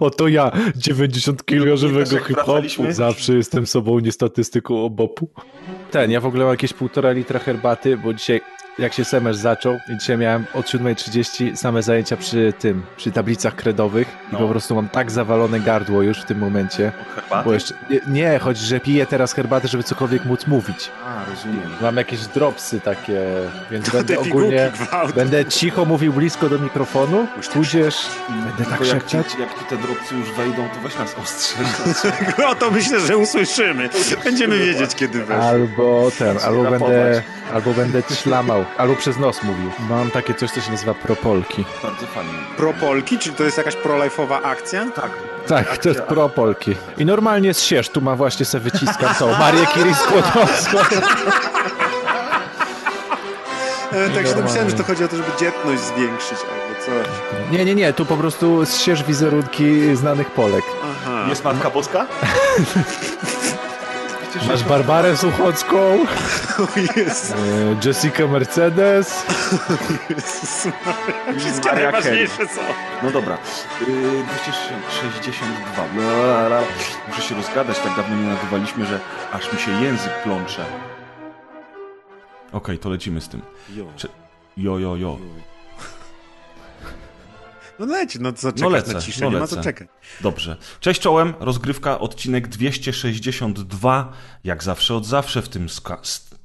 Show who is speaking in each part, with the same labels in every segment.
Speaker 1: Oto ja, 90 kg żywego hip-hopu. Zawsze jestem sobą, nie statystyką obopu. Ten, ja w ogóle mam jakieś półtora litra herbaty, bo dzisiaj jak się semestr zaczął i dzisiaj miałem od 7.30 same zajęcia przy tym, przy tablicach kredowych no. i po prostu mam tak zawalone gardło już w tym momencie.
Speaker 2: Herbaty?
Speaker 1: Bo jeszcze, nie, nie, chodzi, że piję teraz herbatę, żeby cokolwiek móc mówić.
Speaker 2: A, rozumiem.
Speaker 1: Mam jakieś dropsy takie, więc to będę ogólnie, będę cicho mówił blisko do mikrofonu, tudzież będę tak
Speaker 2: jak ci, jak ci te dropsy już wejdą, to weź nas ostrzeż.
Speaker 3: no to myślę, że usłyszymy. Będziemy wiedzieć, kiedy wejdzie.
Speaker 1: Albo ten, albo będę, albo będę ślamał albo przez nos mówił. Mam takie coś, co się nazywa propolki.
Speaker 2: Bardzo fajnie.
Speaker 3: Propolki? Czy to jest jakaś prolife'owa akcja?
Speaker 2: Tak.
Speaker 1: Tak, to jest propolki. I normalnie z sierz, tu mam właśnie se wyciskam tą Marię Curie Skłodowską.
Speaker 3: E, tak się domyślałem, że to chodzi o to, żeby dzietność zwiększyć albo coś.
Speaker 1: Nie, nie, nie, tu po prostu z sierz wizerunki znanych Polek.
Speaker 2: Aha. Jest Matka Polska?
Speaker 1: Masz Barbarę Suchocką,
Speaker 3: oh,
Speaker 1: Jessica Mercedes.
Speaker 3: Wszystkie najważniejsze są.
Speaker 2: No dobra, yy, 262. Muszę się rozgadać, tak dawno nie nagrywaliśmy, że aż mi się język plącze. Okej, okay, to lecimy z tym.
Speaker 3: Jo.
Speaker 2: Cze jo, jo, jo.
Speaker 3: No leć, no co czekać no lecę, na ciszę, no nie ma co czekać.
Speaker 2: Dobrze. Cześć czołem, rozgrywka, odcinek 262, jak zawsze od zawsze w tym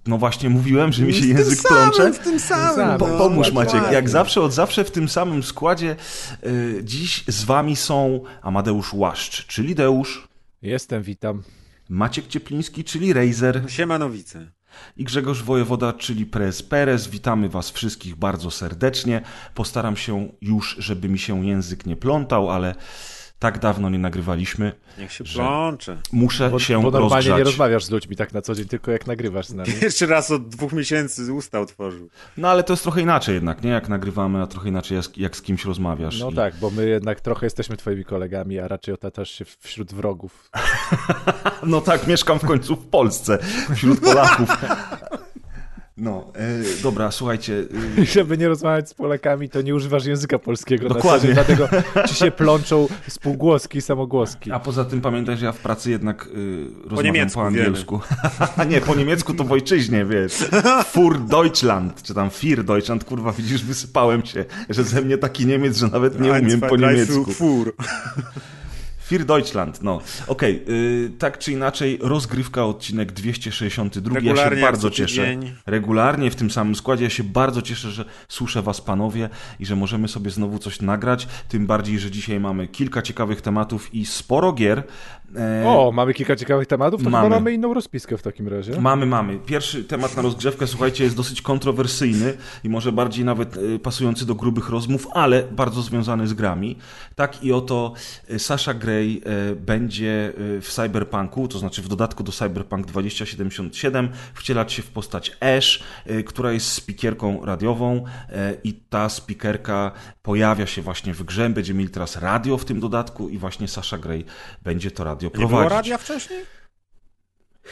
Speaker 2: no właśnie mówiłem, że mi się język plącze.
Speaker 3: W tym samym.
Speaker 2: Po, pomóż Maciek. Jak zawsze od zawsze w tym samym składzie yy, dziś z wami są Amadeusz Łaszcz, czyli Deusz.
Speaker 1: Jestem, witam.
Speaker 2: Maciek Ciepliński, czyli Razer.
Speaker 3: Siemanowice
Speaker 2: i Grzegorz Wojewoda, czyli Prez Perez. Witamy Was wszystkich bardzo serdecznie. Postaram się już, żeby mi się język nie plątał, ale tak dawno nie nagrywaliśmy.
Speaker 3: Niech się plącze.
Speaker 2: Muszę
Speaker 1: bo,
Speaker 2: się
Speaker 1: bo normalnie
Speaker 2: rozgrzać.
Speaker 1: nie rozmawiasz z ludźmi tak na co dzień, tylko jak nagrywasz z nami.
Speaker 3: Pierwszy raz od dwóch miesięcy usta otworzył.
Speaker 2: No ale to jest trochę inaczej jednak, nie? Jak nagrywamy, a trochę inaczej jak, jak z kimś rozmawiasz.
Speaker 1: No
Speaker 2: I...
Speaker 1: tak, bo my jednak trochę jesteśmy twoimi kolegami, a raczej otaczasz się wśród wrogów.
Speaker 2: no tak, mieszkam w końcu w Polsce, wśród Polaków. No, e, dobra, słuchajcie.
Speaker 1: E... Żeby nie rozmawiać z Polakami, to nie używasz języka polskiego.
Speaker 2: Dokładnie.
Speaker 1: dlatego ci się plączą spółgłoski i samogłoski.
Speaker 2: A poza tym pamiętaj, że ja w pracy jednak y, rozmawiam
Speaker 3: po, niemiecku,
Speaker 2: po angielsku. nie, po niemiecku to w ojczyźnie, wiesz. Fur Deutschland, czy tam Fir Deutschland, kurwa, widzisz, wysypałem się, że ze mnie taki Niemiec, że nawet nie umiem po niemiecku.
Speaker 3: Fur.
Speaker 2: Fir Deutschland, no. Okej, okay, tak czy inaczej, rozgrywka, odcinek 262.
Speaker 3: Regularnie
Speaker 2: ja się bardzo cieszę.
Speaker 3: Dzień.
Speaker 2: Regularnie w tym samym składzie. Ja się bardzo cieszę, że słyszę Was, panowie, i że możemy sobie znowu coś nagrać. Tym bardziej, że dzisiaj mamy kilka ciekawych tematów i sporo gier.
Speaker 1: E... O, mamy kilka ciekawych tematów? To mamy. chyba mamy inną rozpiskę w takim razie.
Speaker 2: Mamy, mamy. Pierwszy temat na rozgrzewkę, słuchajcie, jest dosyć kontrowersyjny i może bardziej nawet e, pasujący do grubych rozmów, ale bardzo związany z grami. Tak i oto e, Sasha Gray E, będzie e, w Cyberpunku, to znaczy w dodatku do Cyberpunk 2077, wcielać się w postać Ash, e, która jest spikierką radiową i ta spikerka pojawia się właśnie w grze. Będziemy mieli teraz radio w tym dodatku i właśnie Sasha Grey będzie to radio prowadzić. Nie
Speaker 3: było radia wcześniej?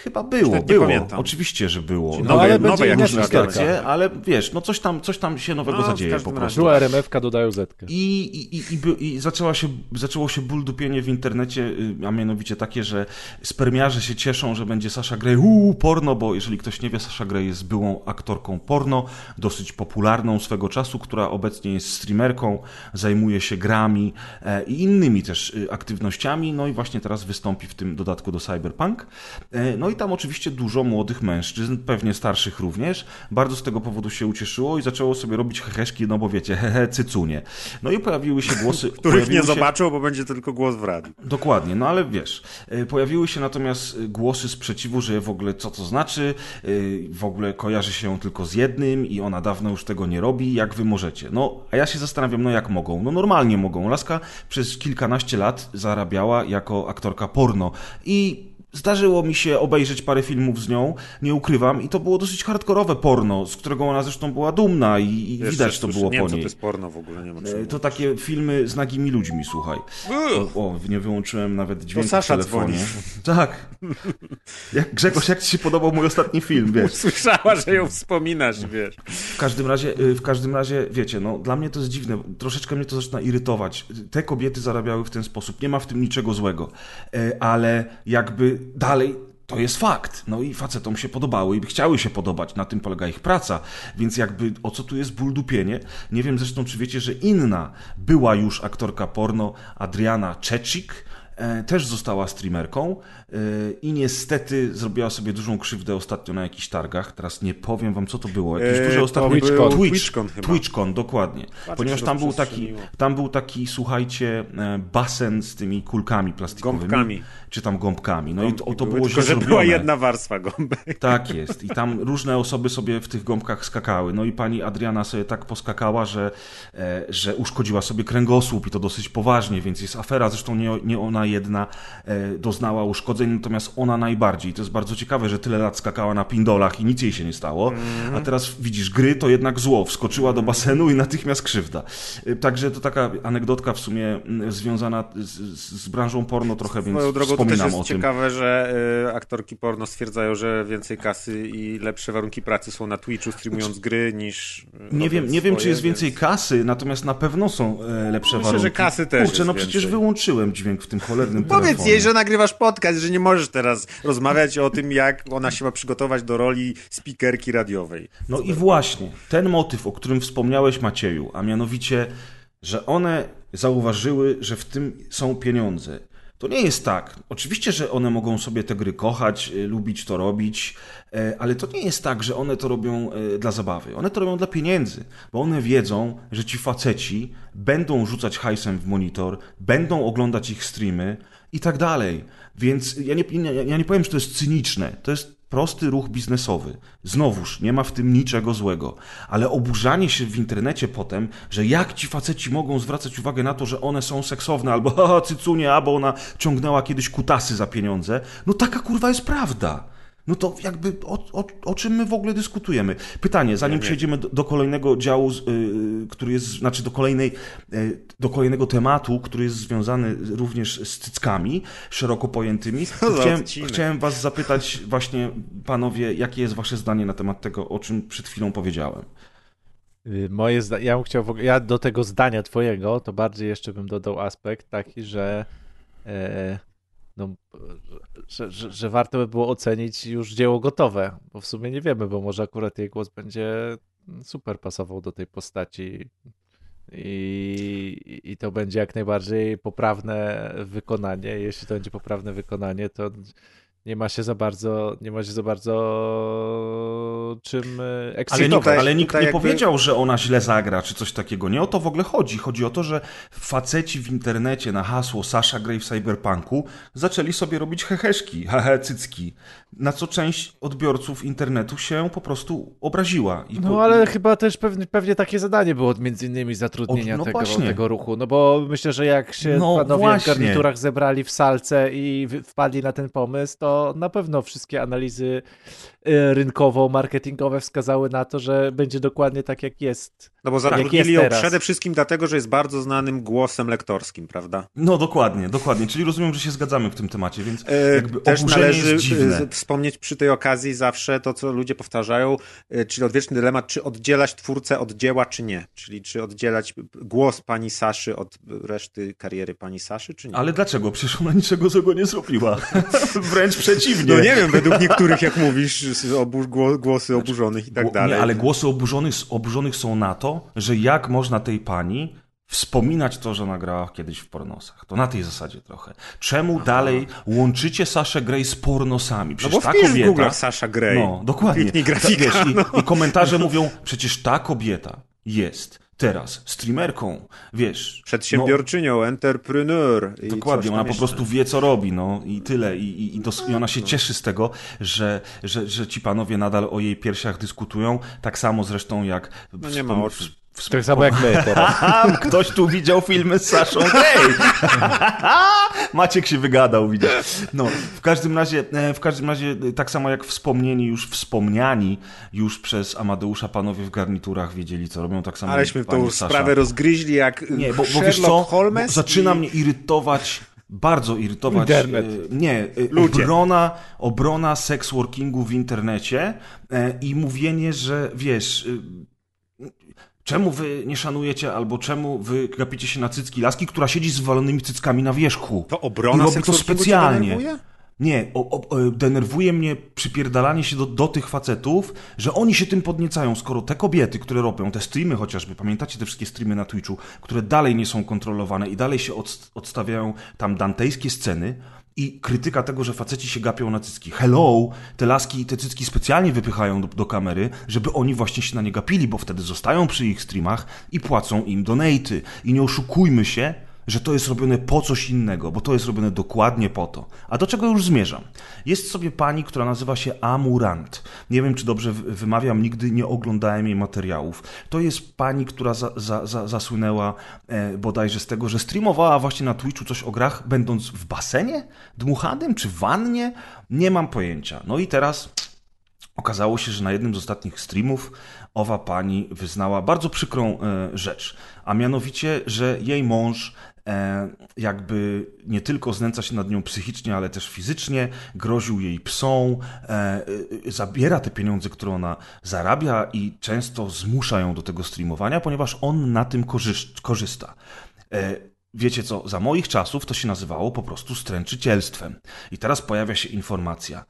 Speaker 2: Chyba było, nie było. Pamiętam. Oczywiście, że było.
Speaker 3: No, ale nowe
Speaker 2: jak stacje, ale wiesz, no coś tam, coś tam się nowego no, zadzieje po prostu.
Speaker 1: Była RMF-ka, dodają Zetkę.
Speaker 2: I, i, i, i, i zaczęła się, zaczęło się ból dupienie w internecie, y, a mianowicie takie, że spermiarze się cieszą, że będzie Sasha Grey, uuu, porno, bo jeżeli ktoś nie wie, Sasha Grey jest byłą aktorką porno, dosyć popularną swego czasu, która obecnie jest streamerką, zajmuje się grami e, i innymi też y, aktywnościami, no i właśnie teraz wystąpi w tym dodatku do Cyberpunk. E, no no i tam oczywiście dużo młodych mężczyzn, pewnie starszych również, bardzo z tego powodu się ucieszyło i zaczęło sobie robić heheszki, no bo wiecie, hehe, cycunie. No i pojawiły się głosy...
Speaker 3: Których nie
Speaker 2: się...
Speaker 3: zobaczył, bo będzie tylko głos w radiu.
Speaker 2: Dokładnie, no ale wiesz, e, pojawiły się natomiast głosy sprzeciwu, że w ogóle co to znaczy, e, w ogóle kojarzy się ją tylko z jednym i ona dawno już tego nie robi, jak wy możecie. No, a ja się zastanawiam, no jak mogą? No normalnie mogą. Laska przez kilkanaście lat zarabiała jako aktorka porno i Zdarzyło mi się obejrzeć parę filmów z nią, nie ukrywam, i to było dosyć hardkorowe porno, z którego ona zresztą była dumna i, i widać to było
Speaker 3: nie
Speaker 2: po niej.
Speaker 3: to jest porno w ogóle, nie ma
Speaker 2: E, To takie filmy z nagimi ludźmi, słuchaj. O, o nie wyłączyłem nawet dźwięku w telefonie.
Speaker 3: dzwoni.
Speaker 2: Tak. Jak, Grzegorz, jak ci się podobał mój ostatni film, wiesz?
Speaker 3: Słyszała, że ją wspominasz, wiesz.
Speaker 2: W każdym razie, y, w każdym razie, wiecie, no dla mnie to jest dziwne, troszeczkę mnie to zaczyna irytować. Te kobiety zarabiały w ten sposób, nie ma w tym niczego złego, E, ale jakby dalej to jest fakt. No i facetom się podobało i chciały się podobać, na tym polega ich praca. Więc jakby o co tu jest ból dupienie? Nie wiem zresztą, czy wiecie, że inna była już aktorka porno, Adriana Czecik, też została streamerką e, i niestety zrobiła sobie dużą krzywdę ostatnio na jakichś targach. Teraz nie powiem wam, co to było. Jakiś
Speaker 3: E,
Speaker 2: duży ostatni
Speaker 3: był
Speaker 2: Twitch,
Speaker 3: TwitchCon chyba.
Speaker 2: TwitchCon, dokładnie. Ponieważ tam był, taki, tam był taki, słuchajcie, e, basen z tymi kulkami plastikowymi.
Speaker 3: Gąbkami.
Speaker 2: Czy tam gąbkami. No i to, to
Speaker 3: Były,
Speaker 2: było
Speaker 3: Tylko, że była
Speaker 2: zrobione.
Speaker 3: jedna warstwa gąbek.
Speaker 2: Tak jest. I tam różne osoby sobie w tych gąbkach skakały. No i pani Adriana sobie tak poskakała, że, e, że uszkodziła sobie kręgosłup i to dosyć poważnie, więc jest afera. Zresztą nie, nie ona jedna e, doznała uszkodzeń, natomiast ona najbardziej. To jest bardzo ciekawe, że tyle lat skakała na pindolach i nic jej się nie stało. A teraz widzisz, gry to jednak zło. Wskoczyła do basenu i natychmiast krzywda. E, Także to taka anegdotka w sumie związana z, z, branżą porno trochę, więc
Speaker 3: Swoją drogą to też
Speaker 2: wspominam
Speaker 3: jest
Speaker 2: o tym.
Speaker 3: ciekawe, że y, aktorki porno stwierdzają, że więcej kasy i lepsze warunki pracy są na Twitchu streamując gry niż...
Speaker 2: Nie wiem, nie wiem, czy jest więcej
Speaker 3: więc-
Speaker 2: kasy, natomiast na pewno są e, lepsze
Speaker 3: Myślę,
Speaker 2: warunki.
Speaker 3: że kasy też
Speaker 2: Kurczę, no przecież
Speaker 3: więcej.
Speaker 2: wyłączyłem dźwięk w tym cholernym
Speaker 3: Powiedz
Speaker 2: telefonie.
Speaker 3: jej, że nagrywasz podcast, że nie możesz teraz rozmawiać o tym, jak ona się ma przygotować do roli speakerki radiowej.
Speaker 2: No i właśnie, ten motyw, o którym wspomniałeś Macieju, a mianowicie, że one zauważyły, że w tym są pieniądze. To nie jest tak. Oczywiście, że one mogą sobie te gry kochać, y, lubić to robić, e, ale to nie jest tak, że one to robią e, dla zabawy. One to robią dla pieniędzy, bo one wiedzą, że ci faceci będą rzucać hajsem w monitor, będą oglądać ich streamy i tak dalej. Więc ja nie- ja nie powiem, że to jest cyniczne. To jest prosty ruch biznesowy. Znowuż, nie ma w tym niczego złego. Ale oburzanie się w internecie potem, że jak ci faceci mogą zwracać uwagę na to, że one są seksowne, albo cycunie, albo ona ciągnęła kiedyś kutasy za pieniądze, no taka kurwa jest prawda. No to jakby o, o, o czym my w ogóle dyskutujemy? Pytanie, zanim przejdziemy do, do kolejnego działu, yy, który jest, znaczy do kolejnej, yy, do kolejnego tematu, który jest związany również z cyckami, szeroko pojętymi,
Speaker 3: za
Speaker 2: chciałem, chciałem was zapytać właśnie, panowie, jakie jest wasze zdanie na temat tego, o czym przed chwilą powiedziałem?
Speaker 1: Y, Moje zda- ja bym chciał, w ogóle- ja do tego zdania twojego, to bardziej jeszcze bym dodał aspekt taki, że e, no, że, że, że warto by było ocenić już dzieło gotowe, bo w sumie nie wiemy, bo może akurat jej głos będzie super pasował do tej postaci i, i to będzie jak najbardziej poprawne wykonanie. Jeśli to będzie poprawne wykonanie, to nie ma się za bardzo, nie ma się za bardzo czym e,
Speaker 2: Ale
Speaker 1: ekscytować.
Speaker 2: nikt,
Speaker 3: tutaj-
Speaker 2: ale nikt
Speaker 3: tutaj
Speaker 2: nie
Speaker 3: jakby-
Speaker 2: powiedział, że ona źle zagra, czy coś takiego. Nie o to w ogóle chodzi. Chodzi o to, że faceci w internecie na hasło Sasha Grey w Cyberpunku zaczęli sobie robić heheszki, hehe, cycki, na co część odbiorców internetu się po prostu obraziła. I
Speaker 1: No
Speaker 2: po-
Speaker 1: ale chyba też pewnie, pewnie takie zadanie było między innymi zatrudnienia
Speaker 2: Od- no
Speaker 1: tego,
Speaker 2: właśnie.
Speaker 1: tego ruchu, no bo myślę, że jak się
Speaker 2: No
Speaker 1: panowie
Speaker 2: właśnie.
Speaker 1: w garniturach zebrali w salce i wpadli na ten pomysł, to na pewno wszystkie analizy rynkowo-marketingowe wskazały na to, że będzie dokładnie tak jak jest.
Speaker 3: No bo zatrudnili ją przede wszystkim dlatego, że jest bardzo znanym głosem lektorskim, prawda?
Speaker 2: No dokładnie, dokładnie. Czyli rozumiem, że się zgadzamy w tym temacie, więc
Speaker 3: E,
Speaker 2: jakby
Speaker 3: Też należy
Speaker 2: jest dziwne.
Speaker 3: e, wspomnieć przy tej okazji zawsze to, co ludzie powtarzają, e, czyli odwieczny dylemat, czy oddzielać twórcę od dzieła, czy nie. Czyli czy oddzielać głos pani Saszy od reszty kariery pani Saszy, czy nie.
Speaker 2: Ale dlaczego? Przecież ona niczego złego nie zrobiła. Wręcz przeciwnie.
Speaker 3: No nie wiem, według niektórych, jak mówisz, głosy oburzonych i tak dalej.
Speaker 2: Nie, ale głosy oburzonych, oburzonych są na to, że jak można tej pani wspominać to, że nagrała kiedyś w pornosach. To na tej zasadzie trochę. Czemu dalej łączycie Saszę Grey z pornosami?
Speaker 3: No
Speaker 2: Przecież
Speaker 3: bo
Speaker 2: ta
Speaker 3: w
Speaker 2: kobieta...
Speaker 3: Google Sasha Grey.
Speaker 2: No, dokładnie.
Speaker 3: Kliknij grafika,
Speaker 2: Wiesz, i,
Speaker 3: no.
Speaker 2: I komentarze mówią, przecież ta kobieta jest teraz streamerką, wiesz.
Speaker 3: Przedsiębiorczynią, entrepreneur.
Speaker 2: No, dokładnie,
Speaker 3: coś
Speaker 2: ona po prostu wie, co robi, no i tyle. I, i, i, dos- I ona się cieszy z tego, że, że, że ci panowie nadal o jej piersiach dyskutują, tak samo zresztą jak
Speaker 3: No nie ma
Speaker 2: wspom-
Speaker 1: Tak samo jak my teraz.
Speaker 2: Ktoś tu widział filmy z Saszą Grey. Maciek się wygadał, widzisz. No, w każdym razie, e, w każdym razie, e, tak samo jak wspomnieni już, wspomniani już przez Amadeusza panowie w garniturach wiedzieli, co robią, tak samo
Speaker 3: Aleśmy tą Sasza. sprawę rozgryźli jak
Speaker 2: Nie, bo, bo wiesz co, Holmes zaczyna i... mnie irytować bardzo irytować.
Speaker 1: Internet.
Speaker 2: E, nie, Ludzie. obrona, obrona sex workingu w internecie i mówienie, że wiesz, czemu wy nie szanujecie, albo czemu wy gapicie się na cycki laski, która siedzi z walonymi cyckami na wierzchu.
Speaker 3: To obrona I robi to specjalnie.
Speaker 2: Nie, o, o, e, denerwuje mnie przypierdalanie się do, do tych facetów, że oni się tym podniecają, skoro te kobiety, które robią, te streamy chociażby, pamiętacie te wszystkie streamy na Twitchu, które dalej nie są kontrolowane i dalej się od, odstawiają tam dantejskie sceny, i krytyka tego, że faceci się gapią na cycki. Hello! Te laski te cycki specjalnie wypychają do, do, kamery, żeby oni właśnie się na nie gapili, bo wtedy zostają przy ich streamach i płacą im donaty. I nie oszukujmy się, że to jest robione po coś innego, bo to jest robione dokładnie po to. A do czego już zmierzam? Jest sobie pani, która nazywa się Amurant. Nie wiem, czy dobrze wymawiam, nigdy nie oglądałem jej materiałów. To jest pani, która za, za, za, zasłynęła e, bodajże z tego, że streamowała właśnie na Twitchu coś o grach, będąc w basenie dmuchanym czy w wannie. Nie mam pojęcia. No i teraz Okazało się, że na jednym z ostatnich streamów owa pani wyznała bardzo przykrą e, rzecz, a mianowicie, że jej mąż jakby nie tylko znęca się nad nią psychicznie, ale też fizycznie, groził jej psą, e, e, zabiera te pieniądze, które ona zarabia i często zmusza ją do tego streamowania, ponieważ on na tym korzysta. Wiecie co, za moich czasów to się nazywało po prostu stręczycielstwem. I teraz pojawia się informacja.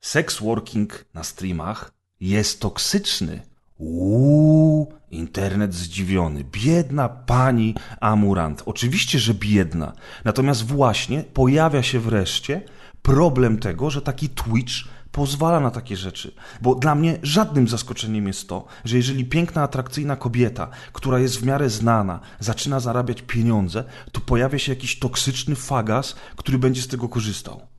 Speaker 2: Sex working na streamach jest toksyczny. Uuu, internet zdziwiony. Biedna pani Amurant. Oczywiście, że biedna. Natomiast właśnie pojawia się wreszcie problem tego, że taki Twitch pozwala na takie rzeczy. Bo dla mnie żadnym zaskoczeniem jest to, że jeżeli piękna, atrakcyjna kobieta, która jest w miarę znana, zaczyna zarabiać pieniądze, to pojawia się jakiś toksyczny fagas, który będzie z tego korzystał.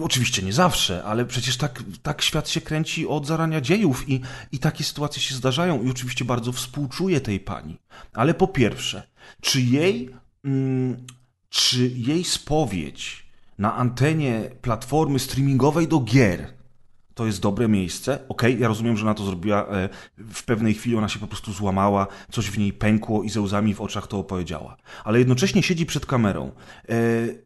Speaker 2: Oczywiście nie zawsze, ale przecież tak, tak świat się kręci od zarania dziejów i, i takie sytuacje się zdarzają i oczywiście bardzo współczuję tej pani. Ale po pierwsze, czy jej, mm, czy jej spowiedź na antenie platformy streamingowej do gier to jest dobre miejsce. Okej, okay, ja rozumiem, że ona to zrobiła e, w pewnej chwili, ona się po prostu złamała, coś w niej pękło i ze łzami w oczach to opowiedziała. Ale jednocześnie siedzi przed kamerą e,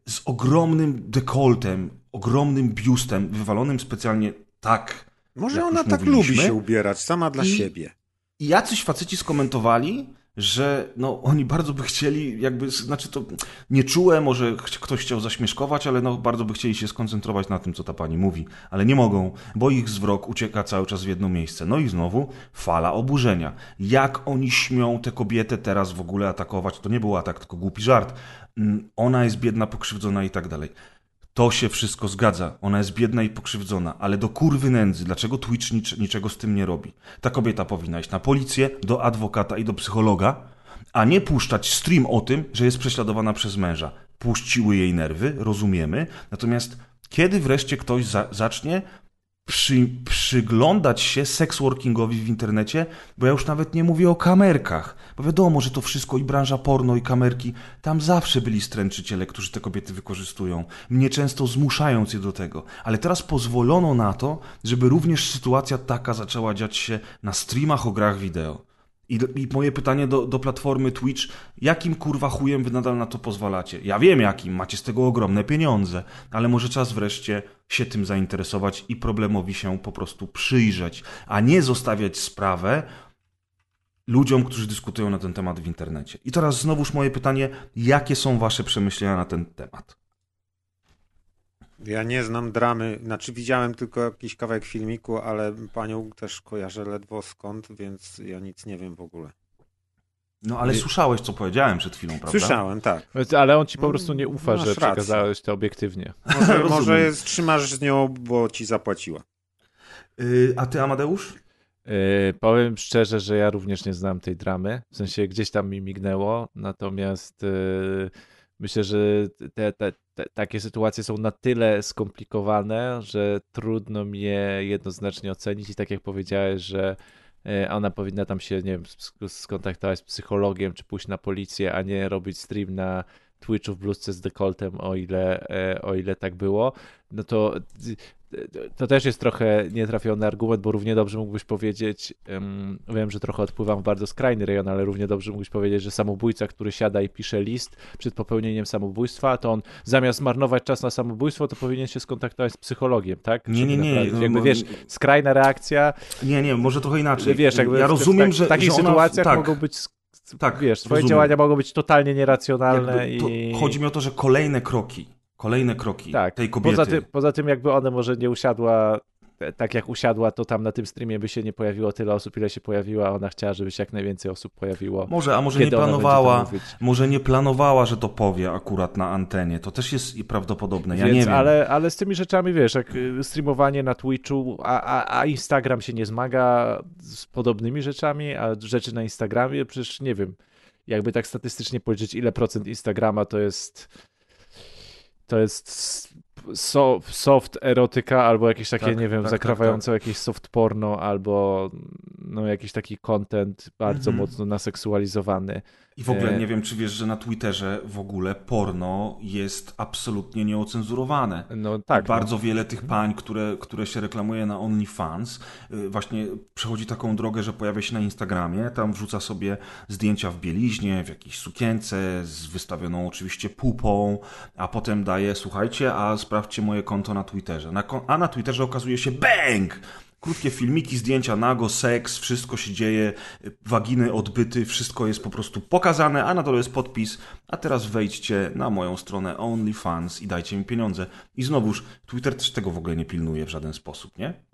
Speaker 2: z ogromnym dekoltem, ogromnym biustem, wywalonym specjalnie tak.
Speaker 3: Może ona tak lubi się ubierać, sama dla I, siebie.
Speaker 2: I jacyś faceci skomentowali, że no, oni bardzo by chcieli, jakby, znaczy to nie czułe, może ktoś chciał zaśmieszkować, ale no, bardzo by chcieli się skoncentrować na tym, co ta pani mówi, ale nie mogą, bo ich zwrok ucieka cały czas w jedno miejsce. No i znowu fala oburzenia. Jak oni śmią tę kobietę teraz w ogóle atakować? To nie był atak, tylko głupi żart. Mm, ona jest biedna, pokrzywdzona i tak dalej. To się wszystko zgadza. Ona jest biedna i pokrzywdzona, ale do kurwy nędzy. Dlaczego Twitch nic, niczego z tym nie robi? Ta kobieta powinna iść na policję, do adwokata i do psychologa, a nie puszczać stream o tym, że jest prześladowana przez męża. Puściły jej nerwy, rozumiemy. Natomiast kiedy wreszcie ktoś za zacznie przy, przyglądać się seksworkingowi w internecie, bo ja już nawet nie mówię o kamerkach, bo wiadomo, że to wszystko i branża porno i kamerki, tam zawsze byli stręczyciele, którzy te kobiety wykorzystują, mnie często zmuszając je do tego, ale teraz pozwolono na to, żeby również sytuacja taka zaczęła dziać się na streamach o grach wideo. I, I, moje pytanie do, do platformy Twitch, jakim kurwa chujem wy nadal na to pozwalacie? Ja wiem jakim, macie z tego ogromne pieniądze, ale może czas wreszcie się tym zainteresować i problemowi się po prostu przyjrzeć, a nie zostawiać sprawę ludziom, którzy dyskutują na ten temat w internecie. I teraz znowuż moje pytanie, jakie są wasze przemyślenia na ten temat?
Speaker 3: Ja nie znam dramy, znaczy widziałem tylko jakiś kawałek filmiku, ale panią też kojarzę ledwo skąd, więc ja nic nie wiem w ogóle.
Speaker 2: No ale słyszałeś, co powiedziałem przed chwilą, prawda?
Speaker 3: Słyszałem, tak.
Speaker 1: Ale on ci po prostu nie ufa, Masz że rację. przekazałeś to obiektywnie.
Speaker 3: Może, może jest, trzymasz z nią, bo ci zapłaciła.
Speaker 2: Yy, a ty, Amadeusz?
Speaker 1: Yy, powiem szczerze, że ja również nie znam tej dramy. W sensie gdzieś tam mi mignęło, natomiast yy, myślę, że te, te, takie sytuacje są na tyle skomplikowane, że trudno mi je jednoznacznie ocenić i tak jak powiedziałeś, że e, ona powinna tam się, nie wiem, skontaktować z psychologiem, czy pójść na policję, a nie robić stream na Twitchu w bluzce z dekoltem, o ile, e, o ile tak było, no to to też jest trochę nietrafiony argument, bo równie dobrze mógłbyś powiedzieć, um, wiem, że trochę odpływam w bardzo skrajny rejon, ale równie dobrze mógłbyś powiedzieć, że samobójca, który siada i pisze list przed popełnieniem samobójstwa, to on zamiast marnować czas na samobójstwo, to powinien się skontaktować z psychologiem, tak?
Speaker 2: Nie, nie, nie.
Speaker 1: Jakby no, wiesz, skrajna reakcja.
Speaker 2: Nie, nie, może trochę inaczej.
Speaker 1: Wiesz, jakby
Speaker 2: ja rozumiem,
Speaker 1: w,
Speaker 2: że
Speaker 1: w takich
Speaker 2: że ona,
Speaker 1: sytuacjach
Speaker 2: tak.
Speaker 1: mogą być
Speaker 2: tak,
Speaker 1: wiesz, twoje rozumiem. działania mogą być totalnie nieracjonalne
Speaker 2: i... Chodzi mi o to, że kolejne kroki, kolejne kroki tak. tej kobiety.
Speaker 1: Poza tym, poza tym jakby ona może nie usiadła tak jak usiadła, to tam na tym streamie by się nie pojawiło tyle osób, ile się pojawiła. Ona chciała, żeby się jak najwięcej osób pojawiło.
Speaker 2: Może, a może nie planowała, może nie planowała, że to powie akurat na antenie. To też jest prawdopodobne. Ja
Speaker 1: Więc,
Speaker 2: nie wiem.
Speaker 1: Ale, ale z tymi rzeczami, wiesz, jak y, streamowanie na Twitchu, a, a, a Instagram się nie zmaga z podobnymi rzeczami, a rzeczy na Instagramie, przecież nie wiem, jakby tak statystycznie policzyć, ile procent Instagrama to jest to jest so, soft erotyka albo jakieś takie, tak, nie wiem, tak, zakrawające tak, tak. jakieś soft porno albo no, jakiś taki content bardzo mhm. mocno naseksualizowany.
Speaker 2: I w ogóle e, nie wiem, czy wiesz, że na Twitterze w ogóle porno jest absolutnie nieocenzurowane.
Speaker 1: No tak.
Speaker 2: I bardzo no. wiele tych pań, które, które się reklamuje na OnlyFans, y, właśnie przechodzi taką drogę, że pojawia się na Instagramie, tam wrzuca sobie zdjęcia w bieliźnie, w jakiejś sukience, z wystawioną oczywiście pupą, a potem daje, słuchajcie, a sprawdźcie moje konto na Twitterze. Na, a na Twitterze okazuje się BANG! Krótkie filmiki, zdjęcia nago, seks, wszystko się dzieje, waginy, odbyty, wszystko jest po prostu pokazane, a na dole jest podpis, a teraz wejdźcie na moją stronę OnlyFans i dajcie mi pieniądze. I znowuż, Twitter też tego w ogóle nie pilnuje w żaden sposób, nie?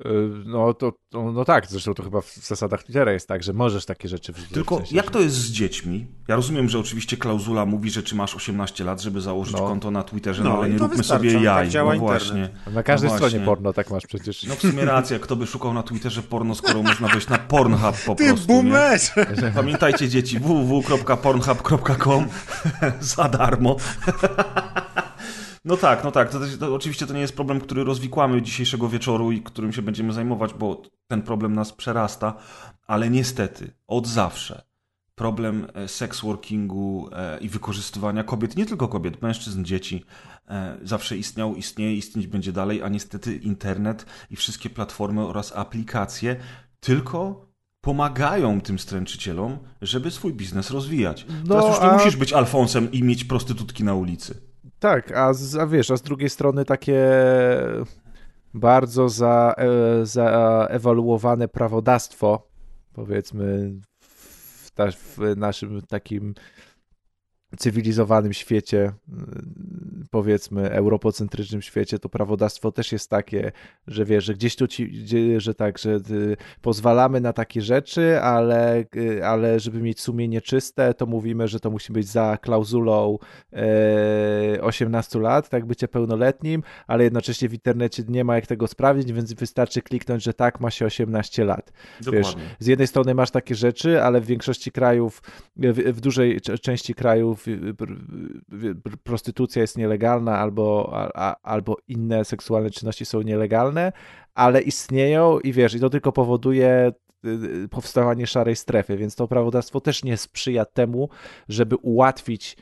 Speaker 1: Y, no, to, to, no tak, zresztą to chyba w zasadach Twittera jest tak, że możesz takie rzeczy wrzucić.
Speaker 2: Tylko w sensie, jak to jest z dziećmi? Ja rozumiem, że oczywiście klauzula mówi, że czy masz 18 lat, żeby założyć no. konto na Twitterze, no, no ale nie róbmy sobie jaj. Tak no właśnie.
Speaker 1: Na każdej
Speaker 2: no
Speaker 1: stronie porno tak masz przecież.
Speaker 2: No w sumie racja, kto by szukał na Twitterze porno, skoro można wejść na Pornhub po
Speaker 3: Ty
Speaker 2: prostu.
Speaker 3: Boomerz!
Speaker 2: Pamiętajcie dzieci, www.pornhub.com za darmo. No tak, no tak. To, to, oczywiście to nie jest problem, który rozwikłamy dzisiejszego wieczoru i którym się będziemy zajmować, bo ten problem nas przerasta, ale niestety od zawsze problem e, seksworkingu e, i wykorzystywania kobiet, nie tylko kobiet, mężczyzn, dzieci, e, zawsze istniał, istnieje, istnieć będzie dalej, a niestety internet i wszystkie platformy oraz aplikacje tylko pomagają tym stręczycielom, żeby swój biznes rozwijać. No, Teraz już nie a... musisz być Alfonsem i mieć prostytutki na ulicy.
Speaker 1: Tak, a, z, a wiesz, a z drugiej strony takie bardzo za, e, prawodawstwo, powiedzmy, w, w naszym takim cywilizowanym świecie, y, powiedzmy, europocentrycznym świecie, to prawodawstwo też jest takie, że wiesz, że gdzieś tu ci, że tak, że y, pozwalamy na takie rzeczy, ale, y, ale żeby mieć sumienie czyste, to mówimy, że to musi być za klauzulą 18 e, lat, tak, bycie pełnoletnim, ale jednocześnie w internecie nie ma jak tego sprawdzić, więc wystarczy kliknąć, że tak, ma się 18 lat. Wiesz, z jednej strony masz takie rzeczy, ale w większości krajów, w, w dużej części krajów prostytucja jest nielegalna albo, a, albo inne seksualne czynności są nielegalne, ale istnieją i wiesz, i to tylko powoduje y, y, powstawanie szarej strefy, więc to prawodawstwo też nie sprzyja temu, żeby ułatwić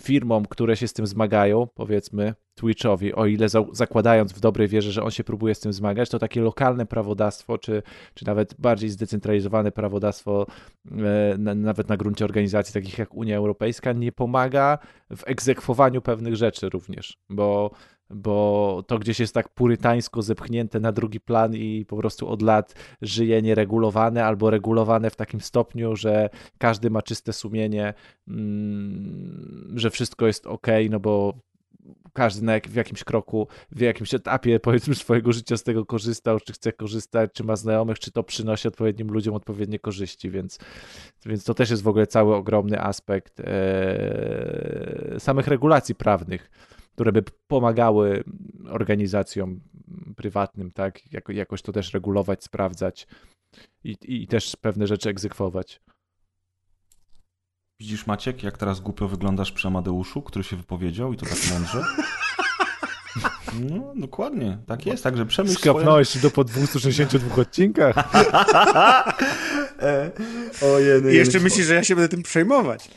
Speaker 1: firmom, które się z tym zmagają, powiedzmy Twitchowi, o ile za, zakładając w dobrej wierze, że on się próbuje z tym zmagać, to takie lokalne prawodawstwo, czy, czy nawet bardziej zdecentralizowane prawodawstwo, e, na, nawet na gruncie organizacji takich jak Unia Europejska, nie pomaga w egzekwowaniu pewnych rzeczy również, bo bo to gdzieś jest tak purytańsko zepchnięte na drugi plan i po prostu od lat żyje nieregulowane albo regulowane w takim stopniu, że każdy ma czyste sumienie, mm, że wszystko jest ok, no bo każdy na w jakimś kroku, w jakimś etapie powiedzmy swojego życia z tego korzystał, czy chce korzystać, czy ma znajomych, czy to przynosi odpowiednim ludziom odpowiednie korzyści, więc, więc to też jest w ogóle cały ogromny aspekt e, samych regulacji prawnych które by pomagały organizacjom prywatnym, tak, jako, jakoś to też regulować, sprawdzać i, i też pewne rzeczy egzekwować.
Speaker 2: Widzisz, Maciek, jak teraz głupio wyglądasz przy Amadeuszu, który się wypowiedział i to tak mądrze? No, dokładnie, tak jest, także przemyśl
Speaker 1: Skapnąłeś swoje... do po 262 odcinkach.
Speaker 3: e, I jeszcze myślisz, że ja się będę tym przejmować.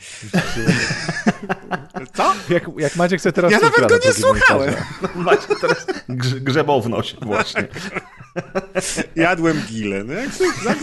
Speaker 1: Co? Jak, jak Maciek chce teraz...
Speaker 3: Ja nawet go nie słuchałem.
Speaker 2: Maciek teraz grzebał w nosie właśnie.
Speaker 3: Jadłem gile. No jak,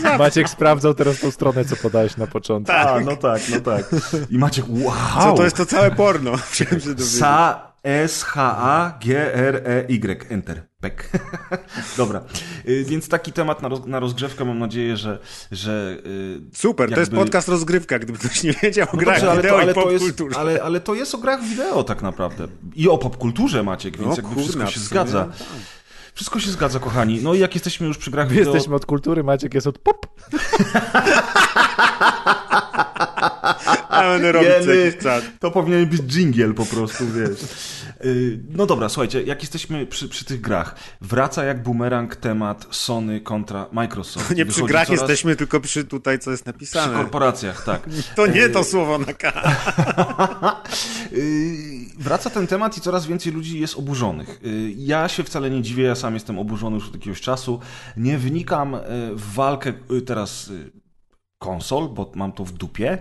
Speaker 1: jak Maciek sprawdzał teraz tą stronę, co podałeś na początku.
Speaker 2: Tak. A, no tak, no tak. I Maciek, wow!
Speaker 3: Co to jest to całe porno?
Speaker 2: Sa S-H-A-G-R-E-Y. Enter. Pek. Dobra. Y, więc taki temat na, roz, na rozgrzewkę. Mam nadzieję, że. że
Speaker 3: y, Super, jakby... to jest podcast rozgrywka, gdyby ktoś nie wiedział o no grach dobrze, wideo ale to, ale i popkulturze.
Speaker 2: Ale, ale to jest o grach wideo tak naprawdę. I o popkulturze, Maciek, więc no, jakby kurna, wszystko się zgadza. Wszystko się zgadza, kochani. No i jak jesteśmy już przy grach
Speaker 1: My
Speaker 2: wideo...
Speaker 1: jesteśmy od kultury, Maciek jest od pop.
Speaker 3: A będę robić.
Speaker 2: To powinien być dżingiel po prostu, wiesz. Y, no dobra, słuchajcie, jak jesteśmy przy, przy tych grach, wraca jak bumerang temat Sony kontra Microsoft.
Speaker 3: Nie przy grach coraz... jesteśmy, tylko przy tutaj, co jest napisane.
Speaker 2: Przy korporacjach, tak.
Speaker 3: To nie to słowo na K.
Speaker 2: Y, wraca ten temat i coraz więcej ludzi jest oburzonych. Y, ja się wcale nie dziwię, ja sam jestem oburzony już od jakiegoś czasu. Nie wnikam w walkę teraz konsol, bo mam to w dupie.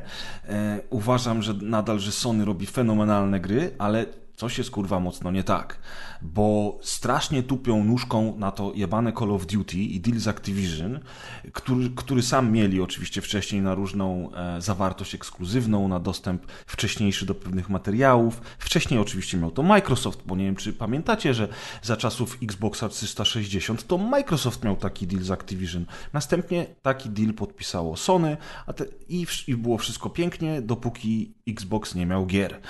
Speaker 2: Uważam, że nadal, że Sony robi fenomenalne gry, ale coś jest kurwa mocno nie tak, bo strasznie tupią nóżką na to jebane Call of Duty i deal z Activision, który, który sam mieli oczywiście wcześniej na różną e, zawartość ekskluzywną, na dostęp wcześniejszy do pewnych materiałów. Wcześniej oczywiście miał to Microsoft, bo nie wiem czy pamiętacie, że za czasów Xboxa 360 to Microsoft miał taki deal z Activision. Następnie taki deal podpisało Sony a te, i, i było wszystko pięknie, dopóki Xbox nie miał gier.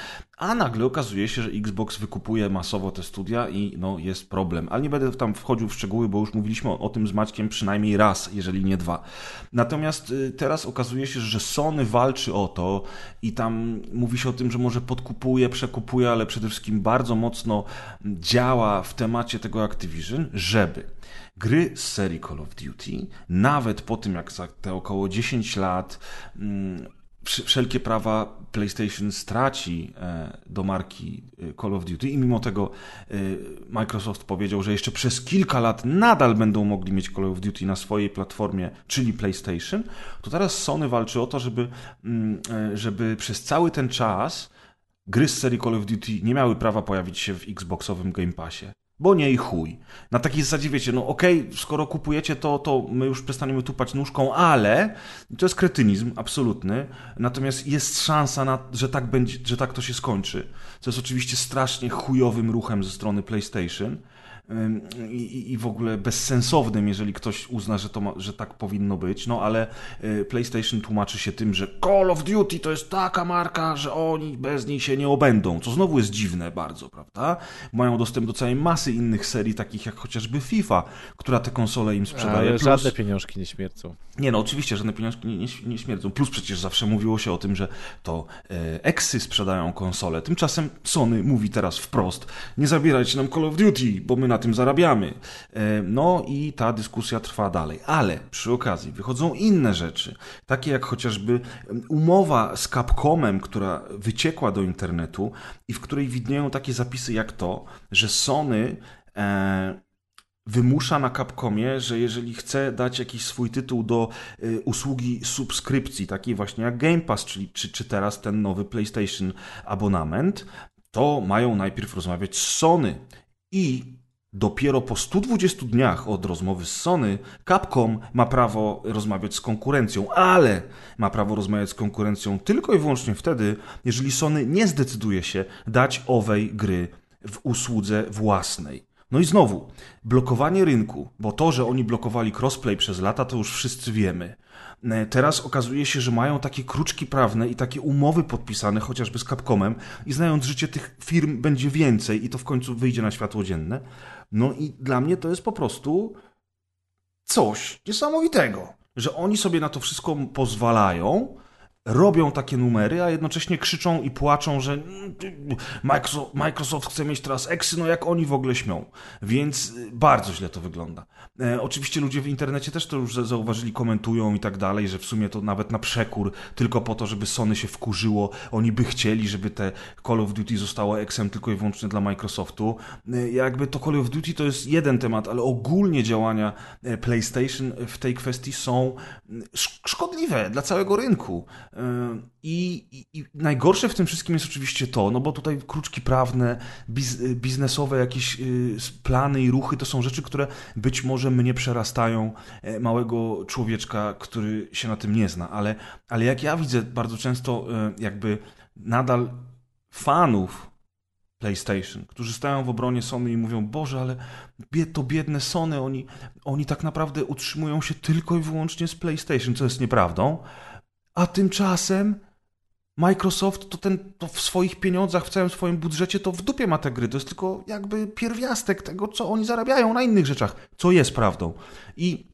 Speaker 2: A nagle okazuje się, że Xbox wykupuje masowo te studia i no, jest problem. Ale nie będę tam wchodził w szczegóły, bo już mówiliśmy o, o tym z Maćkiem przynajmniej raz, jeżeli nie dwa. Natomiast y, teraz okazuje się, że Sony walczy o to i tam mówi się o tym, że może podkupuje, przekupuje, ale przede wszystkim bardzo mocno działa w temacie tego Activision, żeby gry z serii Call of Duty, nawet po tym jak za te około 10 lat mm, wszelkie prawa PlayStation straci e, do marki e, Call of Duty. I mimo tego e, Microsoft powiedział, że jeszcze przez kilka lat nadal będą mogli mieć Call of Duty na swojej platformie, czyli PlayStation, to teraz Sony walczy o to, żeby, mm, żeby przez cały ten czas gry z serii Call of Duty nie miały prawa pojawić się w Xboxowym Game Passie bo nie i chuj. Na takiej zasadzie wiecie, no okej, okay, skoro kupujecie to, to my już przestaniemy tupać nóżką, ale to jest kretynizm absolutny, natomiast jest szansa, na, że, tak będzie, że tak to się skończy, co jest oczywiście strasznie chujowym ruchem ze strony PlayStation, i, i w ogóle bezsensownym, jeżeli ktoś uzna, że, to ma, że tak powinno być. No ale y, PlayStation tłumaczy się tym, że Call of Duty to jest taka marka, że oni bez niej się nie obędą. Co znowu jest dziwne bardzo, prawda? Mają dostęp do całej masy innych serii, takich jak chociażby FIFA, która te konsole im sprzedaje. Ale
Speaker 1: Plus... żadne pieniążki nie śmiercą.
Speaker 2: Nie, no oczywiście, żadne pieniążki nie, nie, nie śmierdzą. Plus przecież zawsze mówiło się o tym, że to e, Exy sprzedają konsole. Tymczasem Sony mówi teraz wprost, nie zabierajcie nam Call of Duty, bo my na tym zarabiamy. E, no i ta dyskusja trwa dalej. Ale przy okazji wychodzą inne rzeczy, takie jak chociażby umowa z Capcomem, która wyciekła do internetu i w której widnieją takie zapisy jak to, że Sony e, wymusza na Capcomie, że jeżeli chce dać jakiś swój tytuł do y, usługi subskrypcji, takiej właśnie jak Game Pass, czyli czy, czy teraz ten nowy PlayStation abonament, to mają najpierw rozmawiać z Sony. I Dopiero po 120 dniach od rozmowy z Sony, Capcom ma prawo rozmawiać z konkurencją, ale ma prawo rozmawiać z konkurencją tylko i wyłącznie wtedy, jeżeli Sony nie zdecyduje się dać owej gry w usłudze własnej. No i znowu, blokowanie rynku, bo to, że oni blokowali crossplay przez lata, to już wszyscy wiemy. E, teraz okazuje się, że mają takie kruczki prawne i takie umowy podpisane chociażby z Capcomem i znając życie tych firm będzie więcej i to w końcu wyjdzie na światło dzienne. No i dla mnie to jest po prostu coś niesamowitego, że oni sobie na to wszystko pozwalają, robią takie numery, a jednocześnie krzyczą i płaczą, że mm, Microsoft, chce mieć teraz eksy, no jak oni w ogóle śmią. Więc y, bardzo źle to wygląda. E, oczywiście ludzie w internecie też to już zauważyli, komentują i tak dalej, że w sumie to nawet na przekór, tylko po to, żeby Sony się wkurzyło. Oni by chcieli, żeby te Call of Duty zostało eksem tylko i wyłącznie dla Microsoftu. E, jakby to Call of Duty to jest jeden temat, ale ogólnie działania e, PlayStation w tej kwestii są mm, szkodliwe dla całego rynku. I, i, I, najgorsze w tym wszystkim jest oczywiście to, no bo tutaj kruczki prawne, biz, biznesowe, jakieś y, plany i ruchy to są rzeczy, które być może mnie przerastają e, małego człowieczka, który się na tym nie zna, ale, ale jak ja widzę bardzo często e, jakby nadal fanów PlayStation, którzy stają w obronie Sony i mówią, Boże, ale to biedne Sony, oni, oni tak naprawdę utrzymują się tylko i wyłącznie z PlayStation, co jest nieprawdą. A tymczasem Microsoft to, ten, to w swoich pieniądzach, w całym swoim budżecie to w dupie ma te gry. To jest tylko jakby pierwiastek tego, co oni zarabiają na innych rzeczach, co jest prawdą. I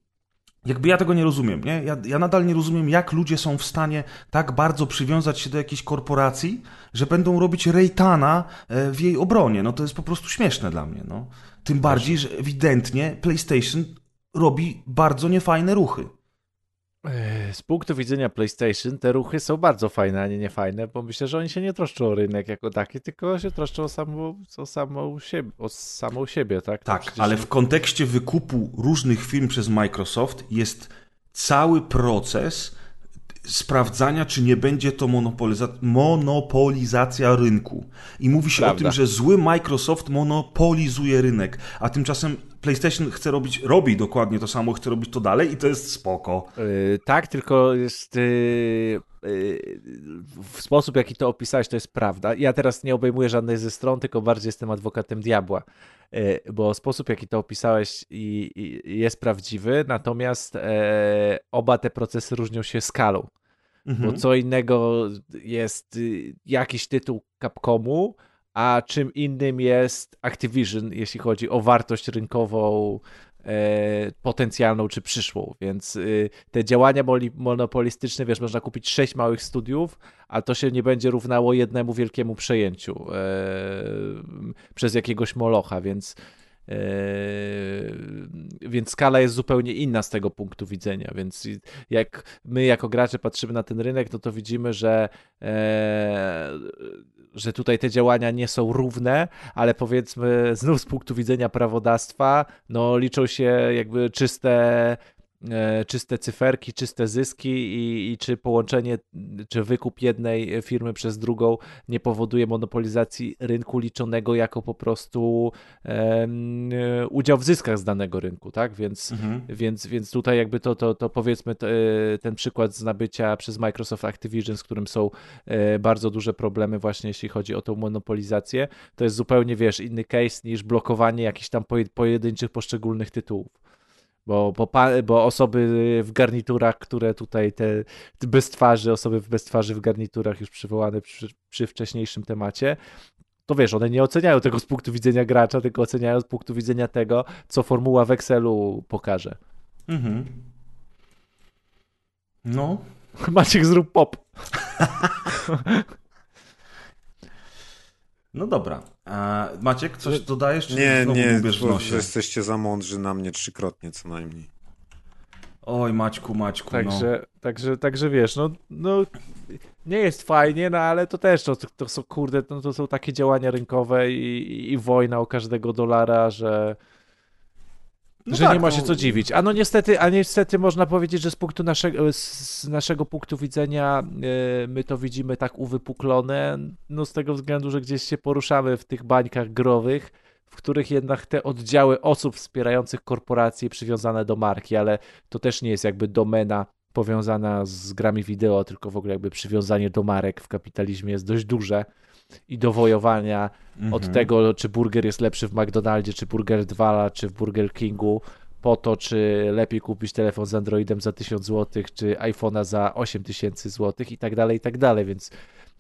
Speaker 2: jakby ja tego nie rozumiem, nie? Ja, ja nadal nie rozumiem, jak ludzie są w stanie tak bardzo przywiązać się do jakiejś korporacji, że będą robić rejtana e, w jej obronie. No to jest po prostu śmieszne dla mnie, no. Tym bardziej, że ewidentnie PlayStation robi bardzo niefajne ruchy.
Speaker 1: Z punktu widzenia PlayStation te ruchy są bardzo fajne, a nie niefajne, bo myślę, że oni się nie troszczą o rynek jako taki, tylko się troszczą o samą, o samą, siebie, o samą siebie, tak?
Speaker 2: Tak, Przecież... ale w kontekście wykupu różnych firm przez Microsoft jest cały proces sprawdzania, czy nie będzie to monopoliza monopolizacja rynku. I mówi się Prawda. o tym, że zły Microsoft monopolizuje rynek, a tymczasem PlayStation chce robić, robi dokładnie to samo, chce robić to dalej i to jest spoko.
Speaker 1: Yy, tak, tylko jest yy, yy, w sposób, jaki to opisałeś, to jest prawda. Ja teraz nie obejmuję żadnej ze stron, tylko bardziej jestem adwokatem diabła, y, bo sposób, jaki to opisałeś i, i jest prawdziwy, natomiast e, oba te procesy różnią się skalą. Mhm. Bo co innego jest y, jakiś tytuł Capcomu, a czym innym jest Activision, jeśli chodzi o wartość rynkową e, potencjalną czy przyszłą, więc y, te działania monopolistyczne, wiesz, można kupić sześć małych studiów, a to się nie będzie równało jednemu wielkiemu przejęciu e, przez jakiegoś molocha, więc Yy, więc skala jest zupełnie inna z tego punktu widzenia. Więc jak my jako gracze patrzymy na ten rynek, to to widzimy, że, e, że tutaj te działania nie są równe, ale powiedzmy znów z punktu widzenia prawodawstwa, no liczą się jakby czyste czyste cyferki, czyste zyski i, i, czy połączenie, czy wykup jednej firmy przez drugą nie powoduje monopolizacji rynku liczonego jako po prostu um, udział w zyskach z danego rynku, tak? Więc, mhm. więc, więc tutaj jakby to, to, to powiedzmy to, e, ten przykład z nabycia przez Microsoft Activision, z którym są bardzo duże problemy właśnie jeśli chodzi o tą monopolizację, to jest zupełnie, wiesz, inny case niż blokowanie jakichś tam pojedynczych poszczególnych tytułów. Bo, bo, bo osoby w garniturach, które tutaj te, te bez twarzy, osoby bez twarzy w garniturach już przywołane przy, przy wcześniejszym temacie, to wiesz, one nie oceniają tego z punktu widzenia gracza, tylko oceniają z punktu widzenia tego, co formuła w Excelu pokaże. Mhm.
Speaker 2: No.
Speaker 1: Maciek, zrób pop.
Speaker 2: No dobra. A Maciek, coś dodajesz? Czy
Speaker 3: nie, nie, bo jesteście za mądrzy na mnie trzykrotnie co najmniej.
Speaker 2: Oj, Maćku, Maćku,
Speaker 1: także,
Speaker 2: no.
Speaker 1: Także, także wiesz, no, no nie jest fajnie, no ale to też to, to są, kurde, no, to są takie działania rynkowe i, i wojna o każdego dolara, że no że tak, nie ma się no... co dziwić. A no niestety, a niestety można powiedzieć, że z punktu naszego, z naszego punktu widzenia yy, my to widzimy tak uwypuklone, no z tego względu, że gdzieś się poruszamy w tych bańkach growych, w których jednak te oddziały osób wspierających korporacje przywiązane do marki, ale to też nie jest jakby domena powiązana z grami wideo, tylko w ogóle jakby przywiązanie do marek w kapitalizmie jest dość duże i do wojowania mhm. od tego, czy burger jest lepszy w McDonaldzie, czy Burger 2, czy w Burger Kingu, po to, czy lepiej kupić telefon z Androidem za 1000 zł, czy iPhone'a za 8000 zł i tak dalej, i tak dalej, więc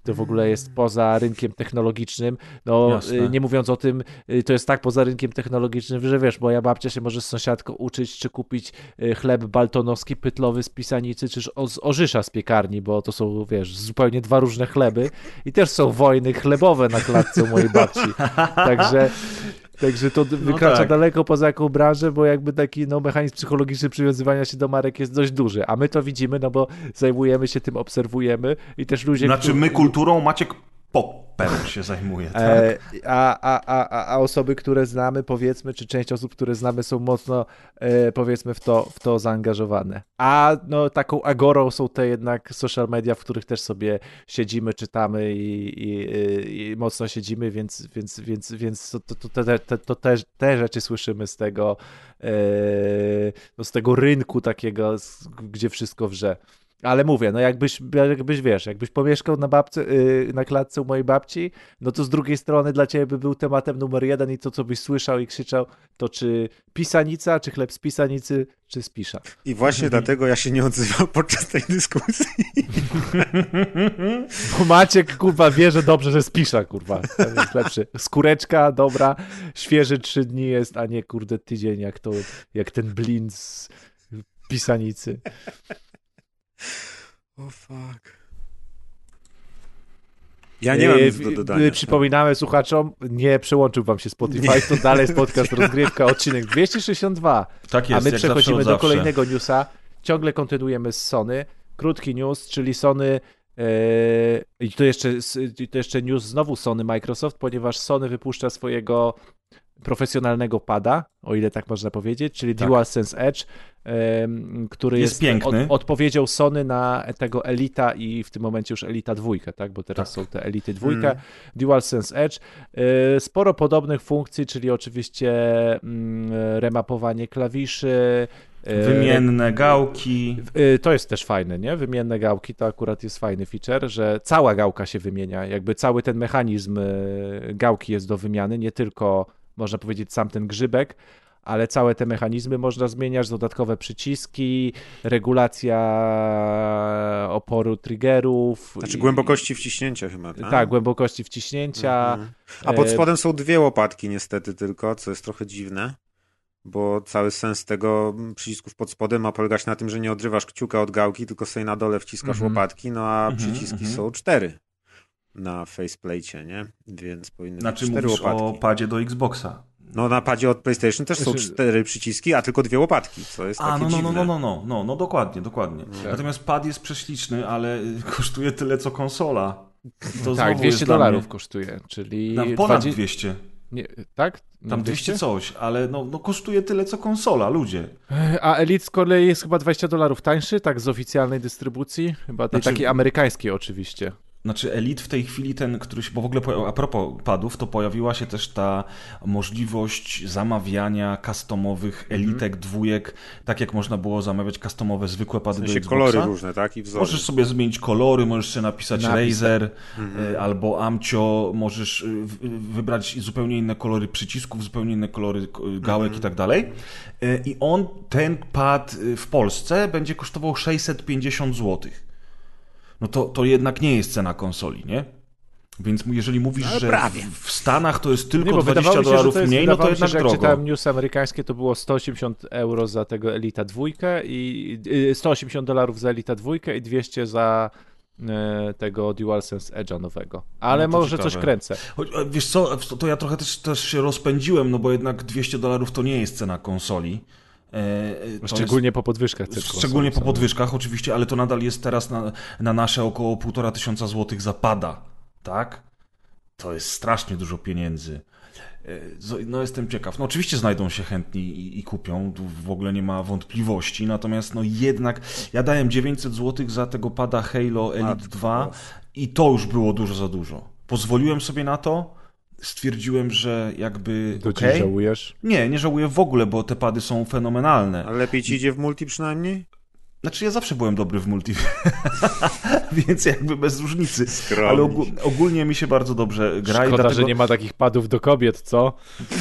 Speaker 1: to w ogóle jest poza rynkiem technologicznym. No, Jasne. nie mówiąc o tym, to jest tak poza rynkiem technologicznym, że wiesz, moja babcia się może z sąsiadką uczyć, czy kupić chleb baltonowski, pytlowy z pisanicy, czy z orzysza z piekarni, bo to są, wiesz, zupełnie dwa różne chleby i też są wojny chlebowe na klatce u mojej babci. Także Także to no wykracza tak. daleko poza jaką branżę, bo jakby taki no, mechanizm psychologiczny przywiązywania się do marek jest dość duży, a my to widzimy, no bo zajmujemy się tym, obserwujemy i też ludzie...
Speaker 2: Znaczy my kulturą, Maciek popem się zajmuje, tak? E,
Speaker 1: a, a, a, a osoby, które znamy, powiedzmy, czy część osób, które znamy są mocno, e, powiedzmy, w to, w to zaangażowane. A no, taką agorą są te jednak social media, w których też sobie siedzimy, czytamy i, i, i mocno siedzimy, więc, więc, więc, więc to, to, to, te, to te, te rzeczy słyszymy z tego, e, no, z tego rynku takiego, gdzie wszystko wrze. Ale mówię, no jakbyś, jakbyś wiesz, jakbyś pomieszkał na, babce, yy, na klatce u mojej babci, no to z drugiej strony dla ciebie by był tematem numer jeden i to, co byś słyszał i krzyczał, to czy pisanica, czy chleb z pisanicy, czy z pisza.
Speaker 3: I właśnie dlatego ja się nie odzywam podczas tej dyskusji.
Speaker 1: Bo Maciek, kurwa, wie, że dobrze, że spisza, kurwa. To jest lepszy. Skóreczka, dobra, świeży trzy dni jest, a nie, kurde, tydzień, jak to, jak ten blin z pisanicy.
Speaker 3: O oh, fuck. Ja nie mam nic do dodania.
Speaker 1: Przypominamy słuchaczom, nie przełączył wam się Spotify, to dalej jest podcast Rozgrywka, odcinek 262.
Speaker 2: Tak jest,
Speaker 1: A my przechodzimy do kolejnego newsa. Ciągle kontynuujemy z Sony. Krótki news, czyli Sony i to jeszcze, to jeszcze news znowu Sony Microsoft, ponieważ Sony wypuszcza swojego profesjonalnego pada, o ile tak można powiedzieć, czyli tak. DualSense Edge, który jest, jest
Speaker 2: piękny.
Speaker 1: Od, odpowiedział Sony na tego Elita i w tym momencie już Elita dwójkę, tak? Bo teraz tak. są te Elity dwójka, mm. DualSense Edge. E, sporo podobnych funkcji, czyli oczywiście mm, remapowanie klawiszy,
Speaker 2: e, Wymienne gałki.
Speaker 1: E, to jest też fajne, nie? Wymienne gałki to akurat jest fajny feature, że cała gałka się wymienia. Jakby cały ten mechanizm gałki jest do wymiany, nie tylko można powiedzieć sam ten grzybek, ale całe te mechanizmy można zmieniać, dodatkowe przyciski, regulacja oporu triggerów.
Speaker 3: Znaczy głębokości wciśnięcia chyba, tak?
Speaker 1: Tak, głębokości wciśnięcia. Mhm.
Speaker 3: A pod e, spodem są dwie łopatki niestety tylko, co jest trochę dziwne, bo cały sens tego przycisków pod spodem ma polegać na tym, że nie odrywasz kciuka od gałki, tylko sobie na dole wciskasz mhm. łopatki, no a mhm, przyciski mhm. są cztery na faceplate, nie? Więc powinny
Speaker 2: znaczy,
Speaker 3: być cztery łopatki.
Speaker 2: o padzie do Xboxa.
Speaker 3: No na padzie od PlayStation też są znaczy- cztery przyciski, a tylko dwie łopatki, co jest a,
Speaker 2: no, no,
Speaker 3: no, dziwne.
Speaker 2: No, no, no, no, no, dokładnie, dokładnie. Tak. Natomiast pad jest prześliczny, ale kosztuje tyle, co konsola.
Speaker 1: To tak, 200 dolarów kosztuje, czyli...
Speaker 2: Tam ponad 20... 200.
Speaker 1: Nie, tak?
Speaker 2: Nie Tam 200? coś, ale no, no kosztuje tyle co konsola, ludzie.
Speaker 1: A Elite z kolei jest chyba 20 dolarów tańszy, tak z oficjalnej dystrybucji, chyba znaczy... takiej amerykańskiej oczywiście.
Speaker 2: Znaczy Elite w tej chwili ten, który się, bo w ogóle a propos padów, to pojawiła się też ta możliwość zamawiania customowych mhm. elitek, mm. dwójek, tak jak można było zamawiać customowe zwykłe pady w sensie do
Speaker 3: Xboxa. kolory różne, tak? I wzory.
Speaker 2: Możesz sobie zmienić kolory, możesz sobie napisać Napis. Razer mm. albo Amcio, możesz y, wybrać zupełnie inne kolory przycisków, zupełnie inne kolory gałek mm. i tak dalej. I on, ten pad w Polsce będzie kosztował 650 złotych no to, to jednak nie jest cena konsoli, nie? Więc jeżeli mówisz, no, że prawie. w Stanach to jest tylko nie, 20 dolarów mniej, no to jednak się, że drogo.
Speaker 1: Jak czytałem news amerykańskie, to było 180 euro za tego Elita dwójkę i 180 y, dolarów za Elita dwójkę i 200 za e, tego DualSense Edge'a nowego. Ale no może ciekawe. coś kręcę.
Speaker 2: Wiesz co, to ja trochę też, też się rozpędziłem, no bo jednak 200 dolarów to nie jest cena konsoli.
Speaker 1: E, szczególnie jest, po podwyżkach.
Speaker 2: Szczególnie po podwyżkach, oczywiście, ale to nadal jest teraz na, na nasze około półtora tysiąca złotych zapada, tak? To jest strasznie dużo pieniędzy. E, no jestem ciekaw. No oczywiście znajdą się chętni i, i, kupią, tu w ogóle nie ma wątpliwości, natomiast no jednak ja dałem 900 zł za tego pada Halo Elite 2 i to już było dużo za dużo. Pozwoliłem sobie na to, stwierdziłem, że jakby.
Speaker 1: To okay. żałujesz?
Speaker 2: Nie, nie żałuję w ogóle, bo te pady są fenomenalne.
Speaker 3: Ale lepiej ci idzie w multi przynajmniej?
Speaker 2: Znaczy ja zawsze byłem dobry w multi, więc jakby bez różnicy. Ale ogólnie mi się bardzo dobrze gra.
Speaker 1: Szkoda, i dlatego... że nie ma takich padów do kobiet, co?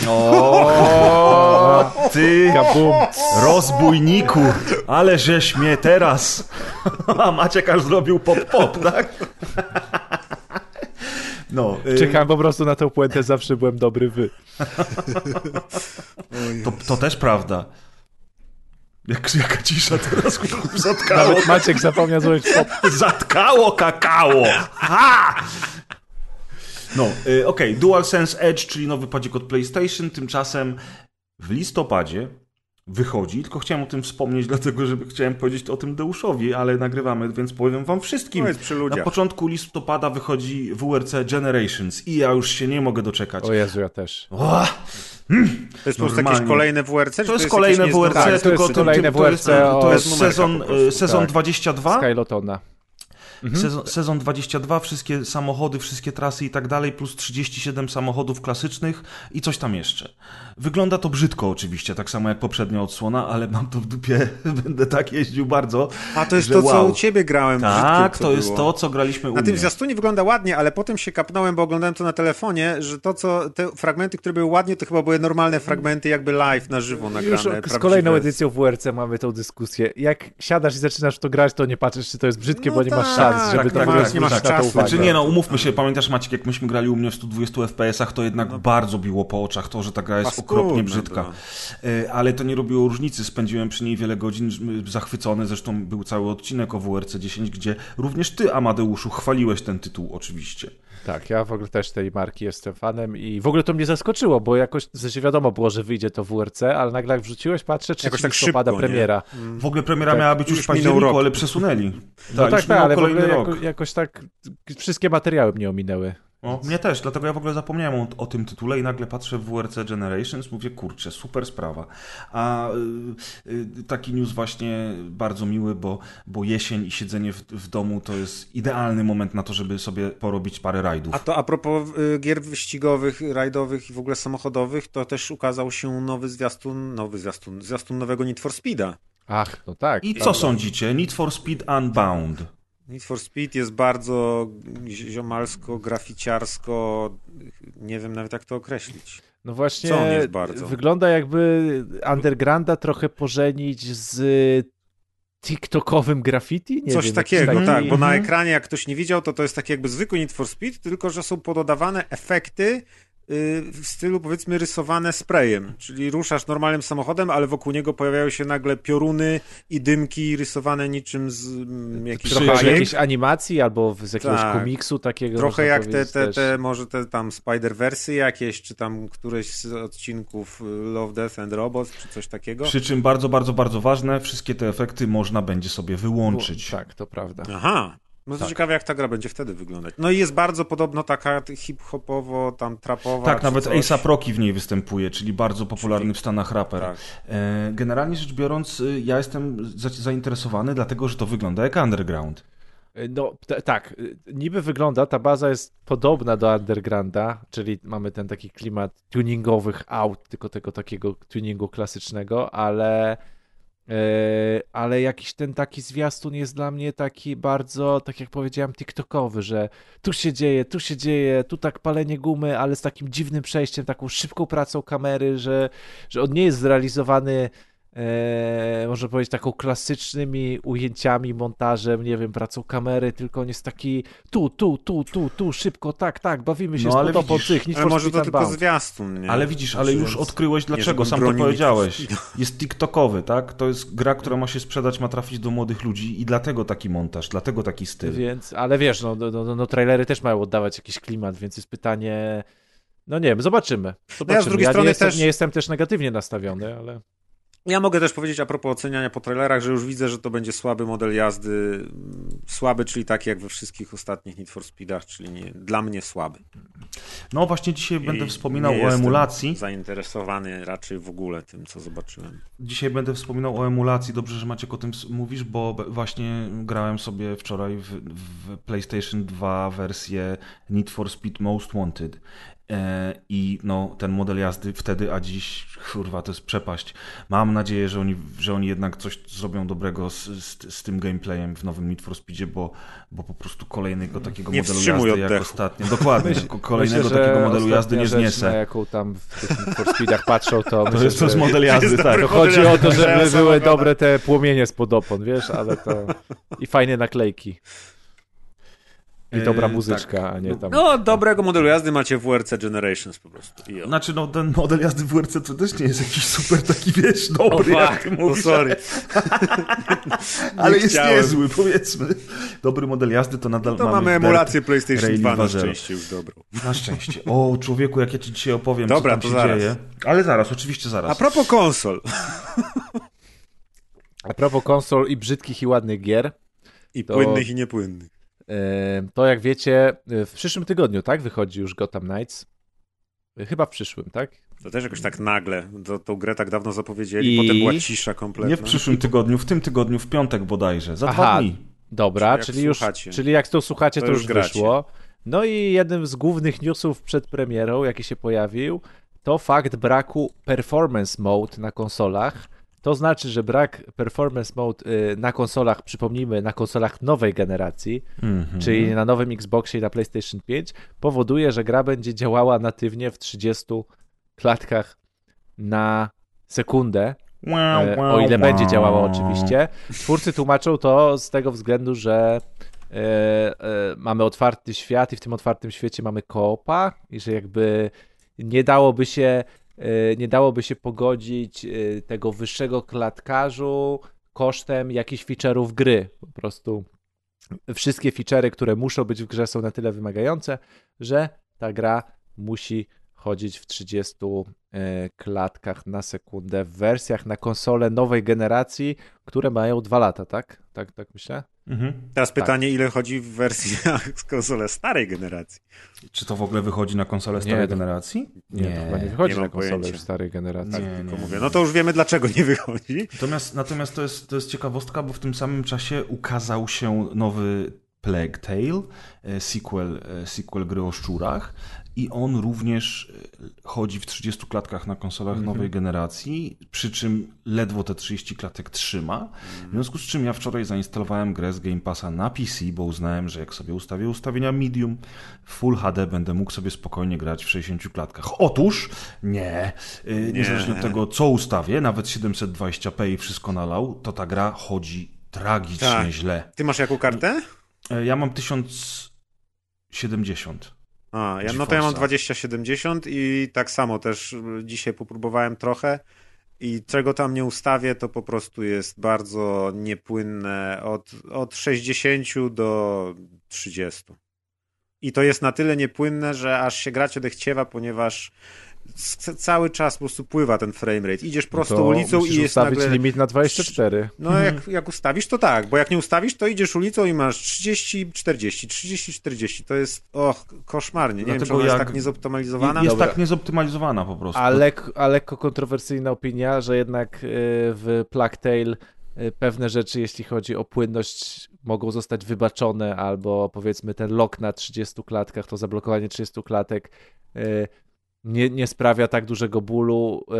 Speaker 2: O, ty Kabum. rozbójniku, ale żeś mnie teraz. A Maciek aż zrobił pop-pop, tak?
Speaker 1: No, y... Czekałem po prostu na tę puentę, zawsze byłem dobry wy.
Speaker 2: to, to też prawda. Jak, jaka cisza teraz zatkało.
Speaker 1: Nawet Maciek zapomniał zrobić pop.
Speaker 2: Zatkało kakao! Ha! No, y, okej, okay. DualSense Edge, czyli nowy padzik od PlayStation, tymczasem w listopadzie wychodzi, tylko chciałem o tym wspomnieć, dlatego że chciałem powiedzieć o tym Deuszowi, ale nagrywamy, więc powiem wam wszystkim. Na początku listopada wychodzi WRC Generations i ja już się nie mogę doczekać.
Speaker 1: O Jezu, ja też. O!
Speaker 3: Hmm, to jest po prostu jakieś kolejne WRC?
Speaker 2: To, to jest kolejne WRC, tak, tylko to jest kolejne WRC to jest, to jest sezon, sezon tak. 22.
Speaker 1: Skylotona.
Speaker 2: Mhm. Sezon, sezon 22, wszystkie samochody, wszystkie trasy i tak dalej, plus 37 samochodów klasycznych i coś tam jeszcze. Wygląda to brzydko oczywiście, tak samo jak poprzednia odsłona, ale mam to w dupie, będę tak jeździł bardzo.
Speaker 3: A to jest to, wow. co u ciebie grałem.
Speaker 2: Tak, to jest to, co graliśmy u
Speaker 3: Na mnie. tym zwiastunie wygląda ładnie, ale potem się kapnąłem, bo oglądałem to na telefonie, że to, co te fragmenty, które były ładnie, to chyba były normalne fragmenty, jakby live, na żywo nagrane. Już
Speaker 1: z kolejną edycją WRC mamy tą dyskusję. Jak siadasz i zaczynasz to grać, to nie patrzysz, czy to jest brzydkie, no bo nie masz tak, żeby tak, tak, nie masz czasu.
Speaker 2: Znaczy nie no, umówmy się, pamiętasz Maciek, jak myśmy grali u mnie w 120 FPS-ach, to jednak no. bardzo biło po oczach to, że ta gra jest okropnie brzydka. E, ale to nie robiło różnicy. Spędziłem przy niej wiele godzin zachwycony. Zresztą był cały odcinek o WRC 10, gdzie również ty, Amadeuszu, chwaliłeś ten tytuł oczywiście.
Speaker 1: Tak, ja w ogóle też tej marki jestem fanem i w ogóle to mnie zaskoczyło, bo jakoś sensie wiadomo było, że wyjdzie to WRC, ale nagle jak wrzuciłeś, patrzę, czy jakoś tak szybko, premiera.
Speaker 2: Nie? W ogóle premiera tak, miała być już w październiku, ale przesunęli.
Speaker 1: No tak, tak, tak ale w ogóle jako, jakoś tak wszystkie materiały mnie ominęły.
Speaker 2: No, mnie też, dlatego ja w ogóle zapomniałem o, o, tym tytule i nagle patrzę w WRC Generations, mówię, kurczę, super sprawa. A y, y, taki news właśnie bardzo miły, bo, bo jesień i siedzenie w, w, domu to jest idealny moment na to, żeby sobie porobić parę rajdów.
Speaker 3: A to a propos y, gier wyścigowych, rajdowych i w ogóle samochodowych, to też ukazał się nowy zwiastun, nowy zwiastun, zwiastun nowego Need for Speeda.
Speaker 1: Ach, no tak.
Speaker 2: I co sądzicie? Need for Speed Unbound.
Speaker 3: Need for Speed jest bardzo ziomalsko, graficiarsko, nie wiem nawet jak to określić.
Speaker 1: No właśnie, Co on jest bardzo? wygląda jakby Undergrounda trochę pożenić z TikTokowym graffiti?
Speaker 3: Nie Coś wiem, takiego, taki... tak, bo na mhm. ekranie jak ktoś nie widział, to to jest taki jakby zwykły Need for Speed, tylko że są pododawane efekty w stylu powiedzmy rysowane sprayem, czyli ruszasz normalnym samochodem, ale wokół niego pojawiają się nagle pioruny i dymki rysowane niczym z
Speaker 1: mm, jakiejś Trochę jakiejś animacji albo z jakiegoś tak. komiksu takiego.
Speaker 3: Trochę jak te, te, te, może te tam Spider-Versy jakieś, czy tam któreś z odcinków y, Love, Death and Robots, czy coś takiego.
Speaker 2: Przy czym bardzo, bardzo, bardzo ważne, wszystkie te efekty można będzie sobie wyłączyć.
Speaker 1: tak, to prawda.
Speaker 3: Aha, no to tak. ciekawe, jak ta gra będzie wtedy wyglądać. No i jest bardzo podobno taka hip-hopowo, tam trapowa.
Speaker 2: Tak, nawet ASAP Rocky w niej występuje, czyli bardzo popularny czyli... w Stanach raper. Tak. E, generalnie rzecz biorąc, y, ja jestem zainteresowany, dlatego że to wygląda jak underground.
Speaker 1: E, no tak, y, niby wygląda, ta baza jest podobna do Undergrounda, czyli mamy ten taki klimat tuningowych aut, tylko tego takiego tuningu klasycznego, ale ale jakiś ten taki zwiastun jest dla mnie taki bardzo, tak jak powiedziałem, TikTokowy, że tu się dzieje, tu się dzieje, tu tak palenie gumy, ale z takim dziwnym przejściem, taką szybką pracą kamery, że, że on nie jest zrealizowany e, można powiedzieć, taką klasycznymi ujęciami, montażem, nie wiem, pracą kamery, tylko on jest taki tu, tu, tu, tu, tu, szybko, tak, tak, bawimy się no, ale z widzisz, tych,
Speaker 3: Ale może to tylko bound. zwiastun, nie?
Speaker 2: Ale widzisz, ale już odkryłeś dlaczego, sam to powiedziałeś. Jest TikTokowy, tak? To jest gra, która ma się sprzedać, ma trafić do młodych ludzi i dlatego taki montaż, dlatego taki styl.
Speaker 1: Więc, ale wiesz, no, no, no, no trailery też mają oddawać jakiś klimat, więc jest pytanie... No nie wiem, zobaczymy. zobaczymy. No ja z drugiej ja strony nie, jestem, też... nie jestem też negatywnie nastawiony, ale...
Speaker 3: Ja mogę też powiedzieć a propos oceniania po trailerach, że już widzę, że to będzie słaby model jazdy. Słaby, czyli taki jak we wszystkich ostatnich Need for Speedach, czyli nie, dla mnie słaby.
Speaker 2: No właśnie dzisiaj I będę wspominał o emulacji.
Speaker 3: zainteresowany raczej w ogóle tym, co zobaczyłem.
Speaker 2: Dzisiaj będę wspominał o emulacji. Dobrze, że Maciek o tym mówisz, bo właśnie grałem sobie wczoraj w, w PlayStation 2 wersję Need for Speed Most Wanted I no, ten model jazdy wtedy, a dziś, kurwa, to jest przepaść. Mam nadzieję, że oni, że oni jednak coś zrobią dobrego z, z, z tym gameplayem w nowym Need for Speedzie, bo, bo po prostu kolejnego takiego
Speaker 3: nie
Speaker 2: modelu jazdy oddechu. jak ostatnio. Dokładnie, Myśl, kolejnego myślę, takiego modelu jazdy nie zniesę.
Speaker 1: na jaką tam w tych Need for Speedach patrzą, to,
Speaker 2: to myślę, jest, to jest model jazdy, tak.
Speaker 1: To chodzi o to, żeby były dobre te płomienie spod opon, wiesz, ale to... i fajne naklejki. I dobra muzyczka, tak. a nie tam...
Speaker 3: No, dobrego modelu jazdy macie w WRC Generations po prostu.
Speaker 2: Jo. Znaczy, no ten model jazdy w WRC to też nie jest jakiś super taki, wiesz, dobry, o, jak ty mówisz. sorry. ale jest chciałem. niezły, powiedzmy. Dobry model jazdy to nadal no
Speaker 3: to mamy, mamy emulację PlayStation 2 na szczęście już dobrą.
Speaker 2: Na szczęście. O, człowieku, jak ja ci dzisiaj opowiem, Dobra, co tam się zaraz. dzieje. Ale zaraz, oczywiście zaraz.
Speaker 3: A propos konsol.
Speaker 1: A propos konsol i brzydkich i ładnych gier.
Speaker 3: I to, płynnych i niepłynnych.
Speaker 1: To jak wiecie, w przyszłym tygodniu, tak? Wychodzi już Gotham Knights. Chyba w przyszłym, tak?
Speaker 3: To też jakoś tak nagle. To, tą grę tak dawno zapowiedzieli, I... potem była cisza kompletna.
Speaker 2: Nie w przyszłym tygodniu, w tym tygodniu, w piątek bodajże. Za Aha, dwa dni.
Speaker 1: Dobra, czyli, już, czyli jak to słuchacie, to, to już, już wyszło. No i jednym z głównych newsów przed premierą, jaki się pojawił, to fakt braku performance mode na konsolach. To znaczy, że brak performance mode y, na konsolach, przypomnijmy, na konsolach nowej generacji, mm -hmm. czyli na nowym Xboxie i na PlayStation 5, powoduje, że gra będzie działała natywnie w 30 klatkach na sekundę. E, o ile będzie działała oczywiście. Twórcy tłumaczą to z tego względu, że e, e, mamy otwarty świat i w tym otwartym świecie mamy koopa i że jakby nie dałoby się nie dałoby się pogodzić tego wyższego klatkarzu kosztem jakichś feature'ów gry. Po prostu wszystkie feature'y, które muszą być w grze są na tyle wymagające, że ta gra musi chodzić w 30 e, klatkach na sekundę w wersjach na konsole nowej generacji, które mają dwa lata, tak? Tak, tak myślę?
Speaker 3: Mhm. Teraz tak. pytanie, ile chodzi w wersjach z konsole starej generacji?
Speaker 2: Czy to w ogóle wychodzi na konsolę starej nie, generacji?
Speaker 1: Nie, nie, to chyba nie wychodzi nie na konsolę starej generacji. Tak,
Speaker 3: nie, tylko mówię. No to już wiemy, dlaczego nie wychodzi.
Speaker 2: Natomiast, natomiast to, jest, to jest ciekawostka, bo w tym samym czasie ukazał się nowy Plague Tale, e, sequel, e, sequel gry o szczurach i on również e, chodzi w 30 klatkach na konsolach mm -hmm. nowej generacji, przy czym ledwo te 30 klatek trzyma. W związku z czym ja wczoraj zainstalowałem grę z Game Passa na PC, bo uznałem, że jak sobie ustawię ustawienia medium, Full HD będę mógł sobie spokojnie grać w 60 klatkach. Otóż nie, nie. niezależnie od tego co ustawię, nawet 720p i wszystko nalał, to ta gra chodzi tragicznie tak. źle.
Speaker 3: Ty masz jaką kartę?
Speaker 2: Ja mam 1070.
Speaker 3: A, ja, no to ja mam 2070 i tak samo też dzisiaj popróbowałem trochę i czego tam nie ustawię, to po prostu jest bardzo niepłynne od, od 60 do 30. I to jest na tyle niepłynne, że aż się grać odechciewa, ponieważ cały czas po prostu pływa ten framerate. Idziesz prosto no ulicą i jest
Speaker 1: ustawić nagle... limit na 24.
Speaker 3: No mhm. jak, jak ustawisz, to tak, bo jak nie ustawisz, to idziesz ulicą i masz 30, 40, 30, 40. To jest, och, koszmarnie. Nie Dlatego wiem, czy ona jak... jest tak niezoptymalizowana.
Speaker 2: Jest Dobra. tak niezoptymalizowana po prostu.
Speaker 1: A, lek, a lekko kontrowersyjna opinia, że jednak y, w Plague Tale y, pewne rzeczy, jeśli chodzi o płynność, mogą zostać wybaczone, albo powiedzmy ten lock na 30 klatkach, to zablokowanie 30 klatek y, nie, nie sprawia tak dużego bólu e,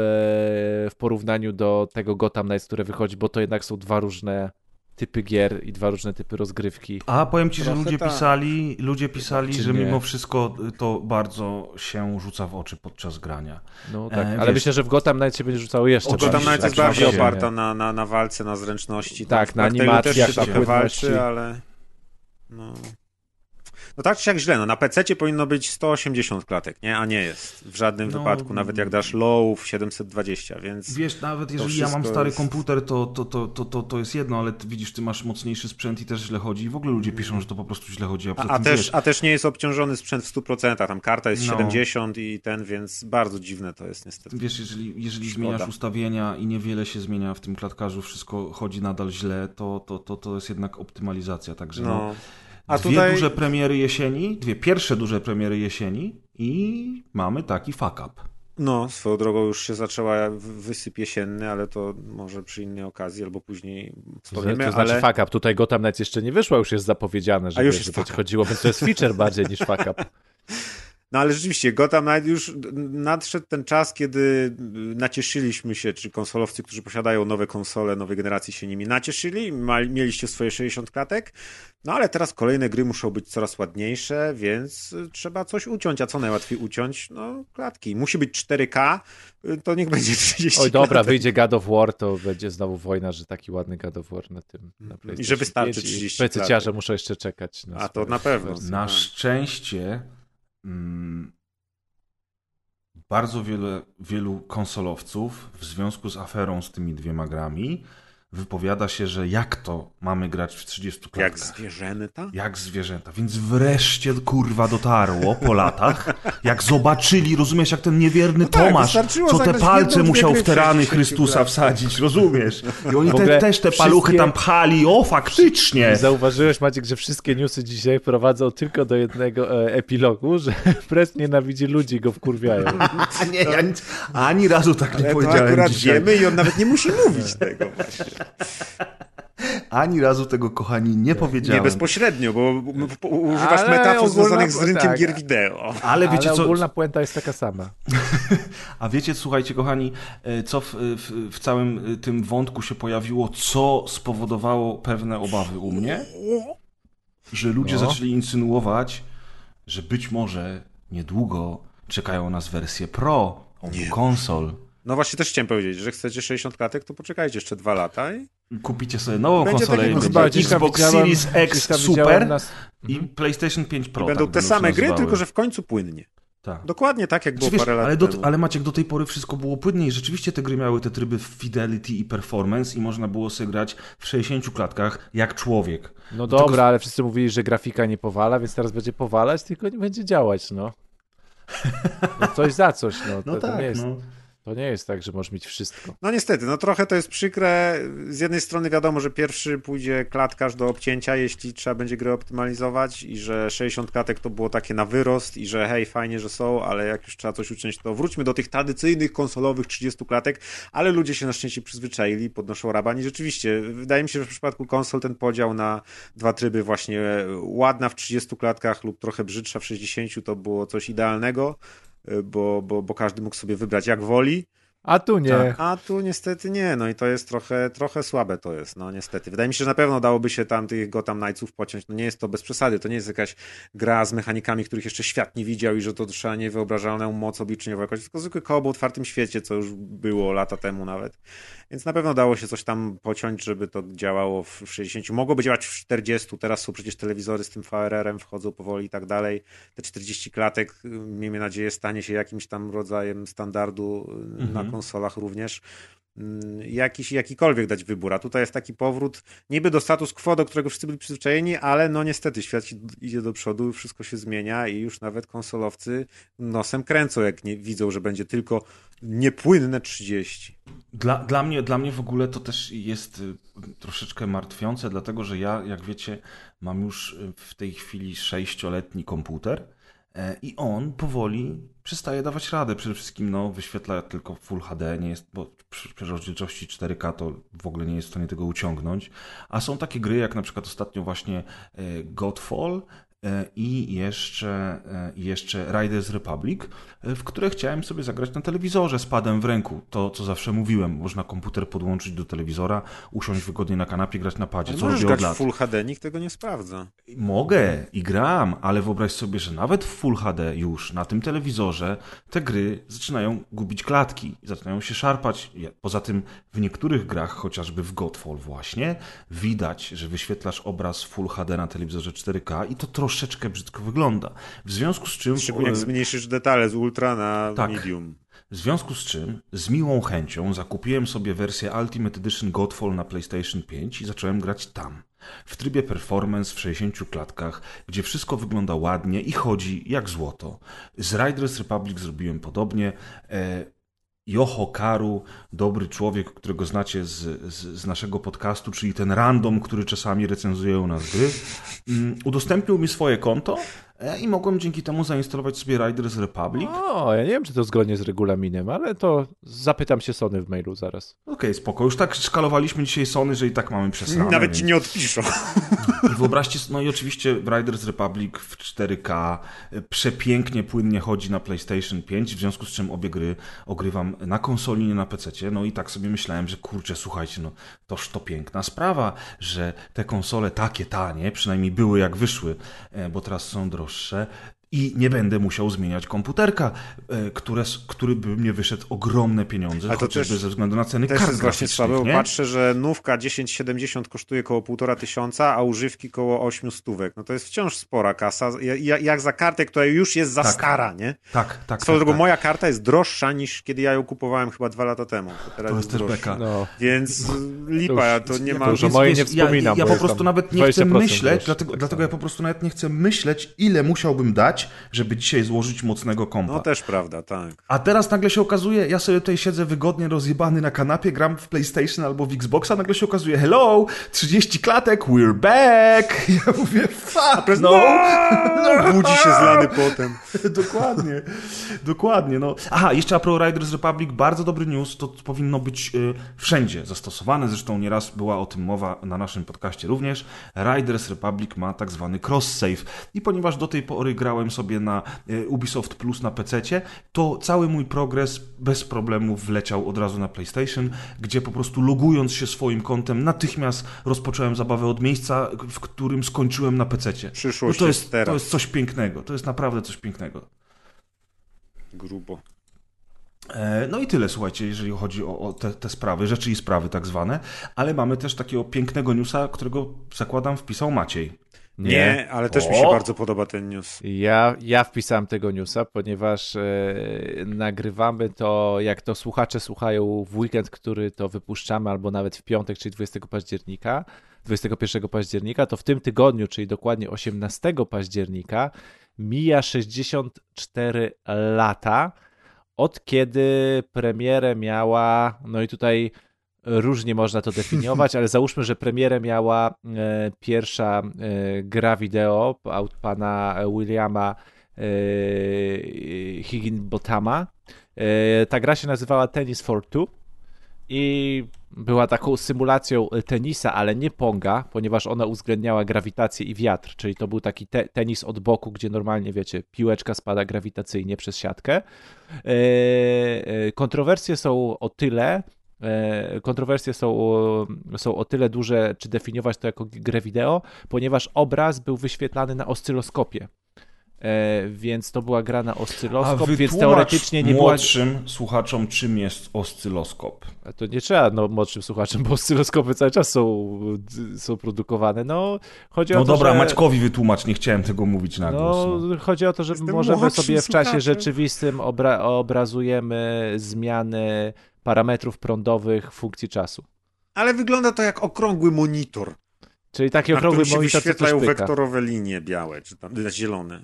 Speaker 1: w porównaniu do tego Gotham Knights, które wychodzi, bo to jednak są dwa różne typy gier i dwa różne typy rozgrywki.
Speaker 2: A powiem ci, Trochę że ludzie ta... pisali, ludzie pisali, że nie? mimo wszystko to bardzo się rzuca w oczy podczas grania.
Speaker 1: No tak, e, ale wiesz... myślę, że w Gotham Knights się będzie rzucało jeszcze
Speaker 3: Gotham Knights tak, jest bardziej oparta na, na, na walce, na zręczności.
Speaker 1: Tak, na animacjach,
Speaker 3: na. Walczy, ale... No. No tak czy jak źle, no na PC powinno być 180 klatek, nie? A nie jest. W żadnym no, wypadku, nawet jak dasz low w 720, więc...
Speaker 2: Wiesz, nawet jeżeli ja mam stary jest... komputer, to, to, to, to, to, jest jedno, ale ty widzisz, ty masz mocniejszy sprzęt i też źle chodzi i w ogóle ludzie piszą, że to po prostu źle chodzi.
Speaker 3: A, a, też, a też nie jest obciążony sprzęt w 100%, tam karta jest no. 70 i ten, więc bardzo dziwne to jest niestety.
Speaker 2: Wiesz, jeżeli, jeżeli zmieniasz ustawienia i niewiele się zmienia w tym klatkarzu, wszystko chodzi nadal źle, to, to, to, to jest jednak optymalizacja, także no, no a dwie tutaj... duże premiery jesieni, dwie pierwsze duże premiery jesieni i mamy taki fuck up.
Speaker 3: No, swoją drogą już się zaczęła wysyp jesienny, ale to może przy innej okazji albo później
Speaker 1: wspomniemy. To znaczy ale... fuck up, tutaj Gotham Knights jeszcze nie wyszła, już jest zapowiedziane, że, A już wiesz, że chodziło, więc to jest feature bardziej niż fuck up.
Speaker 3: No ale rzeczywiście, Gotham Knight już nadszedł ten czas, kiedy nacieszyliśmy się, czy konsolowcy, którzy posiadają nowe konsole nowej generacji się nimi nacieszyli, mieliście swoje 60 klatek, no ale teraz kolejne gry muszą być coraz ładniejsze, więc trzeba coś uciąć, a co najłatwiej uciąć? No klatki. Musi być 4K, to niech będzie 30
Speaker 1: Oj dobra, klatek. wyjdzie God of War, to będzie znowu wojna, że taki ładny God of War na tym. Na
Speaker 3: I że wystarczy 30 klatek.
Speaker 1: że muszę jeszcze czekać.
Speaker 3: Na a to na pewno.
Speaker 2: Na szczęście Mm, bardzo wiele, wielu konsolowców w związku z aferą z tymi dwiema grami wypowiada się, że jak to mamy grać w 30 klatkach?
Speaker 3: Jak zwierzęta?
Speaker 2: Jak zwierzęta. Więc wreszcie kurwa dotarło po latach, jak zobaczyli, rozumiesz, jak ten niewierny no tak, Tomasz, co te palce musiał w terany Chrystusa wsadzić, rozumiesz? I oni te, też te paluchy tam pchali, o faktycznie.
Speaker 1: Zauważyłeś Maciek, że wszystkie newsy dzisiaj prowadzą tylko do jednego e, epilogu, że Press nienawidzi ludzi, go wkurwiają.
Speaker 2: nie, ja nic, ani razu tak nie Ale powiedziałem to akurat dzisiaj.
Speaker 3: wiemy i on nawet nie musi mówić tego właśnie.
Speaker 2: Ani razu tego, kochani, nie powiedziałem.
Speaker 3: Nie bezpośrednio, bo używasz Ale metafor związanych z rynkiem tak. gier wideo.
Speaker 1: Ale wiecie Ale co? ogólna puenta jest taka sama.
Speaker 2: A wiecie, słuchajcie, kochani, e, co w, w, w całym e, tym wątku się pojawiło, co spowodowało pewne obawy u mnie? Że ludzie no. zaczęli insynuować, że być może niedługo czekają nas wersje Pro obu konsol.
Speaker 3: No właśnie też chciałem powiedzieć, że chcecie 60 klatek, to poczekajcie jeszcze dwa lata i...
Speaker 2: Kupicie sobie nową będzie konsolę i będzie Xbox Series X Super nas... i mhm. PlayStation 5 Pro.
Speaker 3: I będą tak te same gry, tylko że w końcu płynnie. Tak. Dokładnie tak, jak było wiesz, parę lat
Speaker 2: ale, do, ale Maciek, do tej pory wszystko było płynnie i rzeczywiście te gry miały te tryby Fidelity i Performance i można było sobie grać w 60 klatkach jak człowiek.
Speaker 1: No dobra, tylko... ale wszyscy mówili, że grafika nie powala, więc teraz będzie powalać, tylko nie będzie działać, no. no coś za coś, no.
Speaker 2: no to, tak, to
Speaker 1: jest...
Speaker 2: no.
Speaker 1: To nie jest tak, że możesz mieć wszystko.
Speaker 3: No niestety, no trochę to jest przykre. Z jednej strony wiadomo, że pierwszy pójdzie klatkarz do obcięcia, jeśli trzeba będzie grę optymalizować i że 60 klatek to było takie na wyrost i że hej, fajnie, że są, ale jak już trzeba coś uciąć, to wróćmy do tych tradycyjnych konsolowych 30 klatek, ale ludzie się na szczęście przyzwyczaili, podnoszą raban i rzeczywiście, wydaje mi się, że w przypadku konsol ten podział na dwa tryby właśnie ładna w 30 klatkach lub trochę brzydsza w 60 to było coś idealnego bo, bo, bo każdy mógł sobie wybrać jak woli.
Speaker 1: A tu nie. Tak,
Speaker 3: a tu niestety nie, no i to jest trochę, trochę słabe to jest, no niestety. Wydaje mi się, że na pewno dałoby się tam tych Gotham Knightsów pociąć, no nie jest to bez przesady, to nie jest jakaś gra z mechanikami, których jeszcze świat nie widział i że to trzeba niewyobrażalną moc obliczeniową jakoś, tylko zwykły koło otwartym świecie, co już było lata temu nawet. Więc na pewno dało się coś tam pociąć, żeby to działało w 60. Mogłoby działać w 40, teraz są przecież telewizory z tym VRR-em, wchodzą powoli i tak dalej. Te 40 klatek, miejmy nadzieję, stanie się jakimś tam rodzajem standardu mhm. na konsolach również. Mm, jakiś, jakikolwiek dać wybór. A tutaj jest taki powrót niby do status quo, do którego wszyscy byli przyzwyczajeni, ale no niestety świat idzie do przodu, wszystko się zmienia i już nawet konsolowcy nosem kręcą, jak nie, widzą, że będzie tylko niepłynne 30.
Speaker 2: Dla, dla, mnie, dla mnie w ogóle to też jest y, troszeczkę martwiące, dlatego że ja, jak wiecie, mam już y, w tej chwili sześcioletni komputer E, I on powoli przestaje dawać radę. Przede wszystkim no, wyświetla tylko Full HD, nie jest, bo przy rozdzielczości 4K to w ogóle nie jest w stanie tego uciągnąć. A są takie gry, jak na przykład ostatnio właśnie e, Godfall, i jeszcze, e, jeszcze Riders Republic, e, w które chciałem sobie zagrać na telewizorze z padem w ręku. To, co zawsze mówiłem, można komputer podłączyć do telewizora, usiąść wygodnie na kanapie, grać na padzie, co robię od lat.
Speaker 3: w Full HD, nikt tego nie sprawdza.
Speaker 2: Mogę i gram, ale wyobraź sobie, że nawet w Full HD już na tym telewizorze te gry zaczynają gubić klatki, zaczynają się szarpać. Poza tym w niektórych grach, chociażby w Godfall właśnie, widać, że wyświetlasz obraz Full HD na telewizorze 4K i to troszkę troszeczkę brzydko wygląda. W związku z czym...
Speaker 3: Szczególnie jak zmniejszysz detale z ultra na tak. medium.
Speaker 2: W związku z czym, z miłą chęcią, zakupiłem sobie wersję Ultimate Edition Godfall na PlayStation 5 i zacząłem grać tam. W trybie performance w 60 klatkach, gdzie wszystko wygląda ładnie i chodzi jak złoto. Z Riders Republic zrobiłem podobnie. E, Joho Karu, dobry człowiek, którego znacie z, z, z, naszego podcastu, czyli ten random, który czasami recenzuje u nas gry, um, udostępnił mi swoje konto i mogłem dzięki temu zainstalować sobie Riders Republic.
Speaker 1: O, ja nie wiem, czy to zgodnie z regulaminem, ale to zapytam się Sony w mailu zaraz.
Speaker 2: Okej, okay, spoko. Już tak szkalowaliśmy dzisiaj Sony, że i tak mamy przesrane.
Speaker 3: Nawet więc... ci nie odpiszą.
Speaker 2: I wyobraźcie, no i oczywiście Riders Republic w 4K e, przepięknie, płynnie chodzi na PlayStation 5, w związku z czym obie gry ogrywam na konsoli, nie na PC. No i tak sobie myślałem, że kurczę, słuchajcie, no toż to piękna sprawa, że te konsole takie tanie, przynajmniej były jak wyszły, e, bo teraz są droższe, najdroższe i nie będę musiał zmieniać komputerka, e, które, który by mnie wyszedł ogromne pieniądze, Ale to chociażby też, ze względu na ceny
Speaker 3: też
Speaker 2: kart
Speaker 3: jest właśnie słabe, bo patrzę, że nówka 1070 kosztuje około półtora tysiąca, a używki koło 8 stówek. No to jest wciąż spora kasa, jak za kartę, która już jest za tak. stara, nie?
Speaker 2: Tak, tak.
Speaker 3: Swoją
Speaker 2: tak,
Speaker 3: drogą, tak. moja karta jest droższa niż kiedy ja ją kupowałem chyba dwa lata temu.
Speaker 2: To, to jest też beka.
Speaker 3: No. Więc lipa, to, to nie ma...
Speaker 1: To, moje nie wspominam.
Speaker 2: Ja, ja po prostu nawet nie chcę myśleć, dlatego, dlatego ja po prostu nawet nie chcę myśleć, ile musiałbym dać, żeby dzisiaj złożyć mocnego kompa.
Speaker 3: No też prawda, tak.
Speaker 2: A teraz nagle się okazuje, ja sobie tutaj siedzę wygodnie rozjebany na kanapie, gram w PlayStation albo w Xboxa, nagle się okazuje, hello, 30 klatek, we're back! Ja mówię, fuck, no!
Speaker 3: no. Budzi się zlany potem.
Speaker 2: dokładnie, dokładnie, no. Aha, jeszcze a pro Riders Republic, bardzo dobry news, to powinno być y, wszędzie zastosowane, zresztą nieraz była o tym mowa na naszym podcaście również. Riders Republic ma tak zwany cross-save i ponieważ do tej pory grałem sobie na E, Ubisoft Plus na PC, to cały mój progres bez problemu wleciał od razu na PlayStation, gdzie po prostu logując się swoim kontem natychmiast rozpocząłem zabawę od miejsca, w którym skończyłem na PC.
Speaker 3: Przyszłość
Speaker 2: no to jest,
Speaker 3: jest teraz.
Speaker 2: To jest coś pięknego, to jest naprawdę coś pięknego.
Speaker 3: Grubo.
Speaker 2: E, no i tyle, słuchajcie, jeżeli chodzi o, o te, te, sprawy, rzeczy i sprawy tak zwane, ale mamy też takiego pięknego newsa, którego zakładam wpisał Maciej.
Speaker 3: Nie, nie ale też o! mi się bardzo podoba ten news.
Speaker 1: Ja, ja wpisałem tego newsa, ponieważ e, nagrywamy to, jak to słuchacze słuchają w weekend, który to wypuszczamy, albo nawet w piątek, czyli 20 października, 21 października, to w tym tygodniu, czyli dokładnie 18 października, mija 64 lata od kiedy premierę miała, no i tutaj różnie można to definiować, ale załóżmy, że premierę miała e, pierwsza e, gra wideo od pana Williama e, Higginbotama. Ta gra się nazywała Tennis for Two i była taką symulacją tenisa, ale nie ponga, ponieważ ona uwzględniała grawitację i wiatr, czyli to był taki te tenis od boku, gdzie normalnie, wiecie, piłeczka spada grawitacyjnie przez siatkę. Kontrowersje są o tyle, kontrowersje są, są o tyle duże, czy definiować to jako grę wideo, ponieważ obraz był wyświetlany na oscyloskopie. E, więc to była gra na oscyloskop, więc teoretycznie nie
Speaker 2: była... młodszym słuchaczom, czym jest oscyloskop.
Speaker 1: To nie trzeba no, młodszym słuchaczom, bo oscyloskopy cały czas są, są produkowane. No, chodzi
Speaker 2: no
Speaker 1: o
Speaker 2: to, dobra,
Speaker 1: że...
Speaker 2: Maćkowi wytłumacz, nie chciałem tego mówić na głos.
Speaker 1: No, no. Chodzi o to, że Jestem możemy sobie w czasie rzeczywistym obra obrazujemy zmiany parametrów prądowych funkcji czasu.
Speaker 3: Ale wygląda to jak okrągły monitor.
Speaker 1: Czyli taki okrągły monitor,
Speaker 3: wyświetlają wektorowe linie białe, czy tam zielone.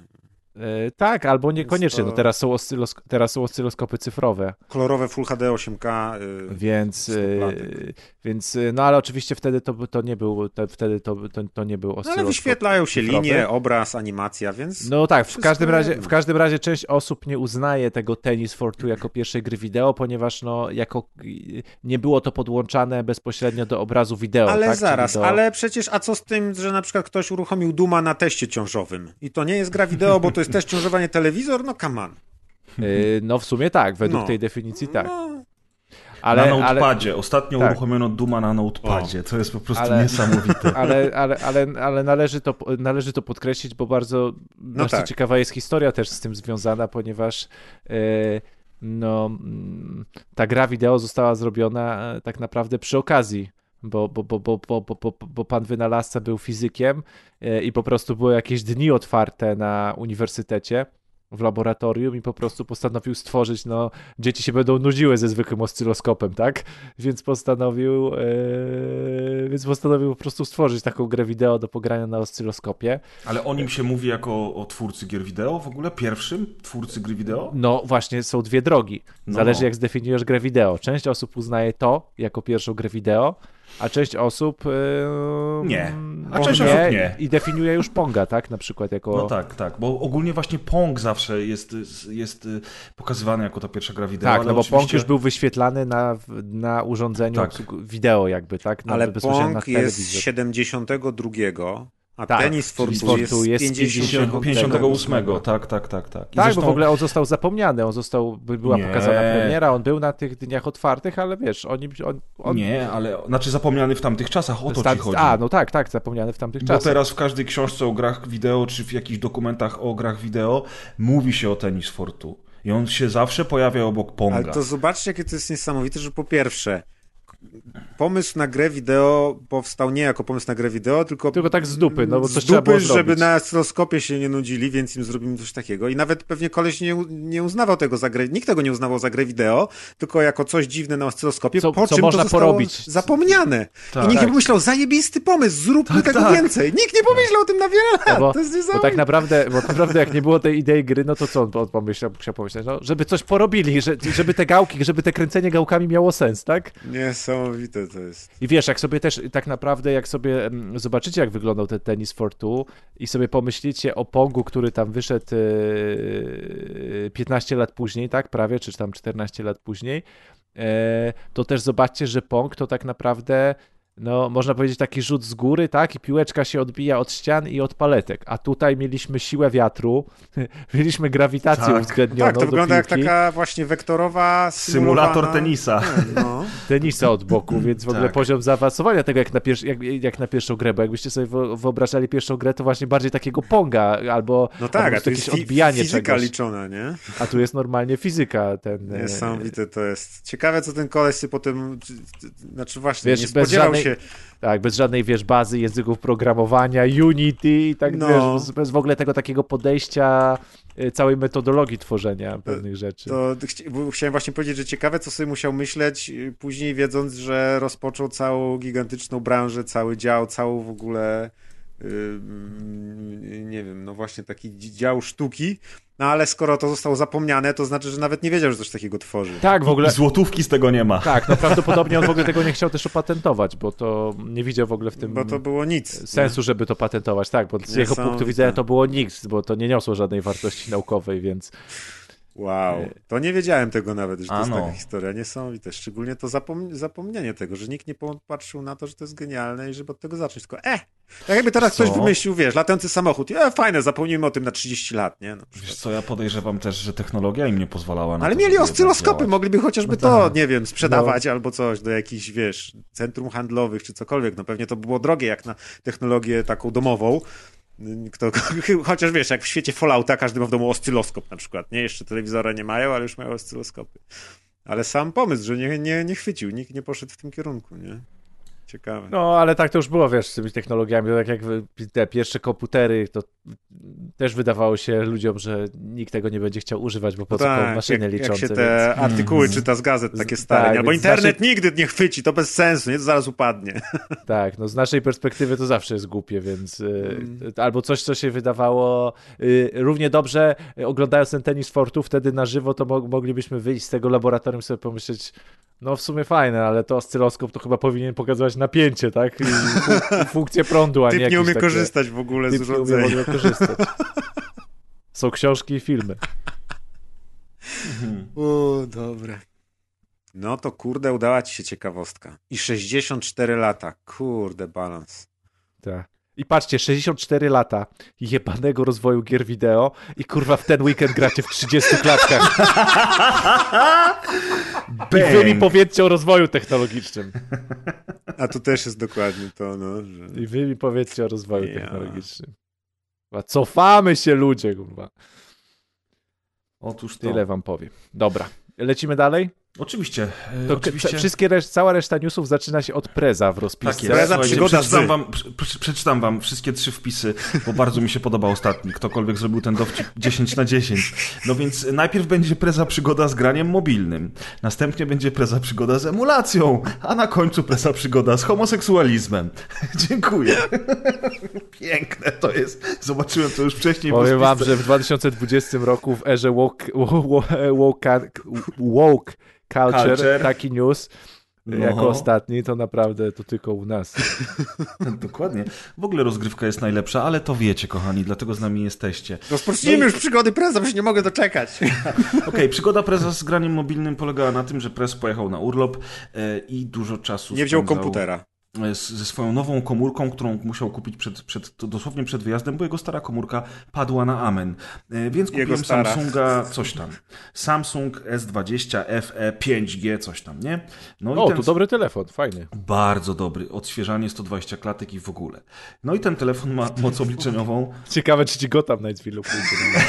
Speaker 1: E, tak, albo niekoniecznie. To... No teraz, są oscylos... teraz są oscyloskopy cyfrowe.
Speaker 3: Kolorowe Full HD 8K.
Speaker 1: Yy, więc, yy, więc, no ale oczywiście wtedy to, to nie był, to, wtedy to, to, to nie był oscyloskop. No, ale
Speaker 3: wyświetlają się cyfrowy. linie, obraz, animacja, więc.
Speaker 1: No tak, w każdym, razie, w każdym razie część osób nie uznaje tego Tennis for Two jako pierwszej gry wideo, ponieważ no, jako nie było to podłączane bezpośrednio do obrazu wideo.
Speaker 3: Ale
Speaker 1: tak?
Speaker 3: zaraz, do... ale przecież, a co z tym, że na przykład ktoś uruchomił Duma na teście ciążowym i to nie jest gra wideo, bo to jest też ciążowanie telewizor? No come on.
Speaker 1: Yy, no w sumie tak, według no. tej definicji tak. No.
Speaker 2: Ale, na notepadzie. Ale, Ostatnio tak. uruchomiono Duma na notepadzie. O. To jest po prostu ale, niesamowite.
Speaker 1: Ale, ale, ale, ale należy, to, należy to podkreślić, bo bardzo, no tak. ciekawa jest historia też z tym związana, ponieważ yy, no, mm, ta gra wideo została zrobiona e, tak naprawdę przy okazji bo, bo, bo, bo, bo, bo, bo pan wynalazca był fizykiem e, i po prostu były jakieś dni otwarte na uniwersytecie w laboratorium i po prostu postanowił stworzyć, no dzieci się będą nudziły ze zwykłym oscyloskopem, tak? Więc postanowił yy, więc postanowił po prostu stworzyć taką grę wideo do pogrania na oscyloskopie.
Speaker 2: Ale o nim się mówi jako o twórcy gier wideo w ogóle? Pierwszym twórcy gry wideo?
Speaker 1: No właśnie, są dwie drogi. No. Zależy no. jak zdefiniujesz grę wideo. Część osób uznaje to jako pierwszą grę wideo, a część osób yy,
Speaker 2: nie. A część osób nie.
Speaker 1: I definiuje już Ponga, tak? Na przykład jako...
Speaker 2: No tak, tak, bo ogólnie właśnie Pong zawsze jest, jest y, pokazywany jako ta pierwsza gra wideo.
Speaker 1: Tak, no bo oczywiście... Pong już był wyświetlany na, na urządzeniu tak. wideo jakby, tak?
Speaker 3: Na, ale Pong jest 72 a tak, tenis Fortu jest, jest 58.
Speaker 2: 58. Tak, tak, tak. Tak,
Speaker 1: I tak zresztą... bo w ogóle on został zapomniany, on został, była nie. pokazana premiera, on był na tych dniach otwartych, ale wiesz, oni... On, on...
Speaker 2: Nie, ale, znaczy zapomniany w tamtych czasach, o to Stan... ci chodzi.
Speaker 1: A, no tak, tak, zapomniany w tamtych
Speaker 2: bo
Speaker 1: czasach.
Speaker 2: Bo teraz w każdej książce o grach wideo, czy w jakichś dokumentach o grach wideo mówi się o tenis Fortu. I on się zawsze pojawia obok Ponga.
Speaker 3: Ale to zobaczcie, jakie to jest niesamowite, że po pierwsze, pomysł na grę wideo powstał nie jako pomysł na grę wideo, tylko...
Speaker 1: Tylko tak z dupy, no bo
Speaker 3: coś z dupy, żeby na oscyloskopie się nie nudzili, więc im zrobimy coś takiego. I nawet pewnie koleś nie, nie uznawał tego za grę, nikt tego nie uznawał za grę wideo, tylko jako coś dziwne na oscyloskopie,
Speaker 1: co,
Speaker 3: po
Speaker 1: co
Speaker 3: czym
Speaker 1: można
Speaker 3: to
Speaker 1: porobić.
Speaker 3: zapomniane. Tak, I nikt tak. nie pomyślał, zajebisty pomysł, zróbmy tak, tego tak. więcej. Nikt nie pomyślał o tym na wiele lat. No bo, to jest
Speaker 1: bo tak naprawdę, bo tak naprawdę jak nie było tej idei gry, no to co on pomyślał, musiał pomyśleć, no, żeby coś porobili, żeby te gałki, żeby te kręcenie gałkami miało sens, tak?
Speaker 3: Niesamowite to jest.
Speaker 1: I wiesz, jak sobie też tak naprawdę, jak sobie zobaczycie, jak wyglądał ten tenis for two i sobie pomyślicie o Pongu, który tam wyszedł 15 e, lat później, tak, prawie, czy tam 14 lat później, e, to też zobaczcie, że Pong to tak naprawdę no, można powiedzieć taki rzut z góry, tak? I piłeczka się odbija od ścian i od paletek. A tutaj mieliśmy siłę wiatru, mieliśmy grawitację tak. uwzględnioną.
Speaker 3: Tak, to wygląda jak taka właśnie wektorowa
Speaker 2: symulator tenisa.
Speaker 1: No. tenisa od boku, więc w ogóle tak. poziom zaawansowania tego jak na, pierwszy, jak, jak na pierwszą grę, bo jakbyście sobie wyobrażali pierwszą grę, to właśnie bardziej takiego ponga albo,
Speaker 3: no tak,
Speaker 1: albo
Speaker 3: a tu jakieś jest odbijanie fizyka czegoś. liczona, nie?
Speaker 1: A tu jest normalnie fizyka. Ten,
Speaker 3: e, Niesamowite to jest. Ciekawe, co ten koleś sobie potem, znaczy właśnie, Wiesz, nie spodziewał żadnej, się
Speaker 1: tak, bez żadnej, wiesz, bazy języków programowania, Unity i tak, no. wiesz, bez w ogóle tego takiego podejścia y, całej metodologii tworzenia pewnych rzeczy.
Speaker 3: To chciałem właśnie powiedzieć, że ciekawe, co sobie musiał myśleć y, później, wiedząc, że rozpoczął całą gigantyczną branżę, cały dział, całą w ogóle nie wiem, no właśnie taki dział sztuki, no ale skoro to zostało zapomniane, to znaczy, że nawet nie wiedział, że coś takiego tworzy.
Speaker 2: Tak, w ogóle. I złotówki z tego nie ma.
Speaker 1: Tak, no prawdopodobnie on w ogóle tego nie chciał też opatentować, bo to nie widział w ogóle w tym.
Speaker 3: Bo to było nic.
Speaker 1: Sensu, nie? żeby to patentować, tak, bo z jego punktu widzenia to było nic, bo to nie niosło żadnej wartości naukowej, więc.
Speaker 3: Wow, e, to nie wiedziałem tego nawet, że to jest taka historia niesamowite. Szczególnie to zapom zapomnienie tego, że nikt nie popatrzył na to, że to jest genialne i żeby od tego zacząć. Tylko, eh, tak jakby teraz co? ktoś wymyślił, wiesz, latający samochód. E, fajne, zapomnijmy o tym na 30 lat, nie? No,
Speaker 2: wiesz co, ja podejrzewam też, że technologia im nie pozwalała na
Speaker 3: Ale
Speaker 2: to,
Speaker 3: mieli oscyloskopy, mogliby chociażby no to, tak. nie wiem, sprzedawać no. albo coś do jakichś, wiesz, centrum handlowych czy cokolwiek. No pewnie to było drogie jak na technologię taką domową. Kto, chociaż wiesz, jak w świecie Fallouta każdy ma w domu oscyloskop na przykład, nie? Jeszcze telewizora nie mają, ale już mają oscyloskopy. Ale sam pomysł, że nie, nie, nie chwycił, nikt nie poszedł w tym kierunku, nie? Ciekawe.
Speaker 1: No, ale tak to już było, wiesz, z tymi technologiami. Tak jak te pierwsze komputery, to też wydawało się ludziom, że nikt tego nie będzie chciał używać, bo po co tak, maszyny
Speaker 3: jak,
Speaker 1: liczące.
Speaker 3: Jak się te więc... artykuły mm. czyta z gazet takie stare, tak, albo internet naszej... nigdy nie chwyci, to bez sensu, nie? To zaraz upadnie.
Speaker 1: Tak, no z naszej perspektywy to zawsze jest głupie, więc y, mm. albo coś, co się wydawało y, równie dobrze, oglądając ten tenis Fortu wtedy na żywo, to moglibyśmy wyjść z tego laboratorium sobie pomyśleć, no w sumie fajne, ale to oscyloskop to chyba powinien pokazywać napięcie, tak? I funkcję prądu, a
Speaker 3: Typ
Speaker 1: nie
Speaker 3: nie umie
Speaker 1: takie...
Speaker 3: korzystać w ogóle Typ z urządzenia. Nie umie korzystać.
Speaker 1: Są książki i filmy.
Speaker 3: O, dobre. No to kurde, udała ci się ciekawostka. I 64 lata. Kurde, balans.
Speaker 1: Tak. I patrzcie, 64 lata jebanego rozwoju gier wideo i kurwa w ten weekend gracie w 30 klatkach. I wy mi powiedzcie o rozwoju technologicznym.
Speaker 3: A tu też jest dokładnie to, no. Że...
Speaker 1: I wy mi powiedzcie o rozwoju ja. technologicznym. Cofamy się ludzie, kurwa.
Speaker 2: Otóż to.
Speaker 1: Tyle wam powiem. Dobra, lecimy dalej?
Speaker 2: Oczywiście.
Speaker 1: E, to oczywiście. Wszystkie reszt, cała reszta newsów zaczyna się od preza w rozpisce. Tak
Speaker 3: jest. Preza przygoda
Speaker 2: przeczytam wam, przeczytam wam wszystkie trzy wpisy, bo bardzo mi się podoba ostatni. Ktokolwiek zrobił ten dowcip 10 na 10. No więc najpierw będzie preza przygoda z graniem mobilnym. Następnie będzie preza przygoda z emulacją. A na końcu preza przygoda z homoseksualizmem. Dziękuję. Piękne to jest. Zobaczyłem to już wcześniej.
Speaker 1: Powiem wam, że w 2020 roku w erze woke, woke, woke, woke culture, culture. taki news, no. jako ostatni, to naprawdę to tylko u nas.
Speaker 2: Dokładnie. W ogóle rozgrywka jest najlepsza, ale to wiecie, kochani, dlatego z nami jesteście.
Speaker 3: Rozpocznijmy no i... już przygody Preza, bo się nie mogę doczekać.
Speaker 2: Okej, okay, przygoda Preza z graniem mobilnym polegała na tym, że Prez pojechał na urlop e, i dużo czasu
Speaker 3: Nie wziął komputera
Speaker 2: ze swoją nową komórką, którą musiał kupić przed, przed, dosłownie przed wyjazdem, bo jego stara komórka padła na amen. E, więc kupiłem Samsunga coś tam. Samsung S20 FE 5G coś tam, nie?
Speaker 1: No o, ten... to dobry telefon, fajny.
Speaker 2: Bardzo dobry. Odświeżanie 120 klatek i w ogóle. No i ten telefon ma moc obliczeniową.
Speaker 1: Ciekawe, czy ci go tam Nightvillu pójdzie.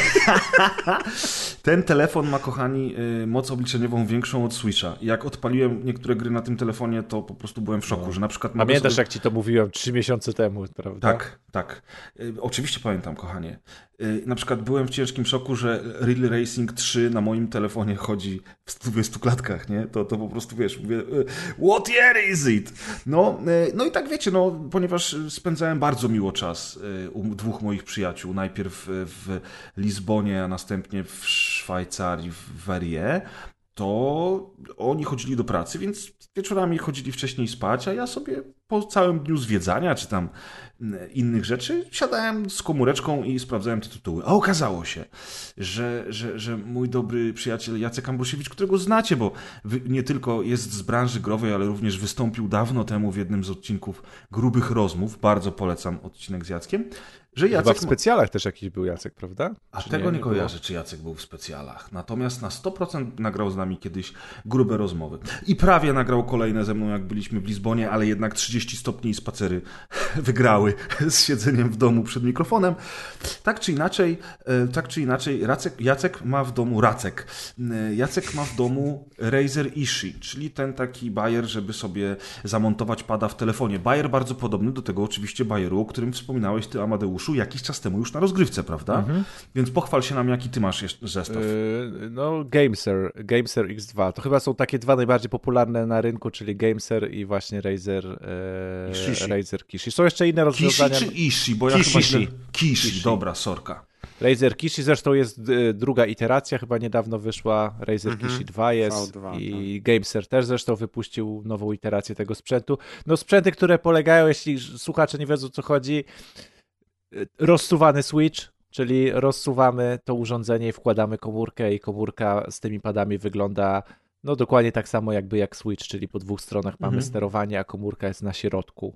Speaker 2: ten telefon ma, kochani, y, moc obliczeniową większą od Switcha. Jak odpaliłem niektóre gry na tym telefonie, to po prostu byłem w szoku, no. że na przykład
Speaker 1: Pamiętasz, sobie... jak ci to mówiłem trzy miesiące temu, prawda?
Speaker 2: Tak, tak. Y, oczywiście pamiętam, kochanie. Y, na przykład byłem w ciężkim szoku, że Real Racing 3 na moim telefonie chodzi w 120 klatkach, nie? To, to po prostu, wiesz, mówię, y, what year is it? No, no i tak wiecie, no, ponieważ spędzałem bardzo miło czas u dwóch moich przyjaciół. Najpierw w Lizbonie, a następnie w Szwajcarii, w Verie to oni chodzili do pracy, więc wieczorami chodzili wcześniej spać, a ja sobie po całym dniu zwiedzania czy tam mm, innych rzeczy siadałem z komóreczką i sprawdzałem te tytuły. A okazało się, że, że, że mój dobry przyjaciel Jacek Ambrusiewicz, którego znacie, bo nie tylko jest z branży growej, ale również wystąpił dawno temu w jednym z odcinków Grubych Rozmów, bardzo polecam odcinek z Jackiem,
Speaker 1: że Jacek... Chyba w specjalach też jakiś był Jacek, prawda?
Speaker 2: A czy tego nie, nie kojarzę, czy Jacek był w specjalach. Natomiast na 100% nagrał z nami kiedyś grube rozmowy. I prawie nagrał kolejne ze mną, jak byliśmy w Lizbonie, ale jednak 30 stopni i spacery wygrały z siedzeniem w domu przed mikrofonem. Tak czy inaczej, e, tak czy inaczej, Jacek, Jacek ma w domu Racek. E, Jacek ma w domu Razer Ishi, czyli ten taki bajer, żeby sobie zamontować pada w telefonie. Bajer bardzo podobny do tego oczywiście bajeru, o którym wspominałeś ty, Amadeusz jakiś czas temu już na rozgrywce, prawda? Mhm. Więc pochwal się nam, jaki ty masz zestaw. Yy,
Speaker 1: no, Gameser, Gameser X2. To chyba są takie dwa najbardziej popularne na rynku, czyli Gameser i właśnie Razer, e, Razer Kishi. Są jeszcze inne rozwiązania.
Speaker 2: Kishi czy Ishi? Bo ja Kishi. chyba źle... Kishi, Kishi. dobra, sorka.
Speaker 1: Razer Kishi zresztą jest e, druga iteracja, chyba niedawno wyszła. Razer mhm. Kishi 2 jest V2, i tak. Gameser też zresztą wypuścił nową iterację tego sprzętu. No sprzęty, które polegają, jeśli słuchacze nie wiedzą o co chodzi, rozsuwany switch, czyli rozsuwamy to urządzenie i wkładamy komórkę i komórka z tymi padami wygląda no dokładnie tak samo jakby jak switch, czyli po dwóch stronach mamy mhm. sterowanie, a komórka jest na środku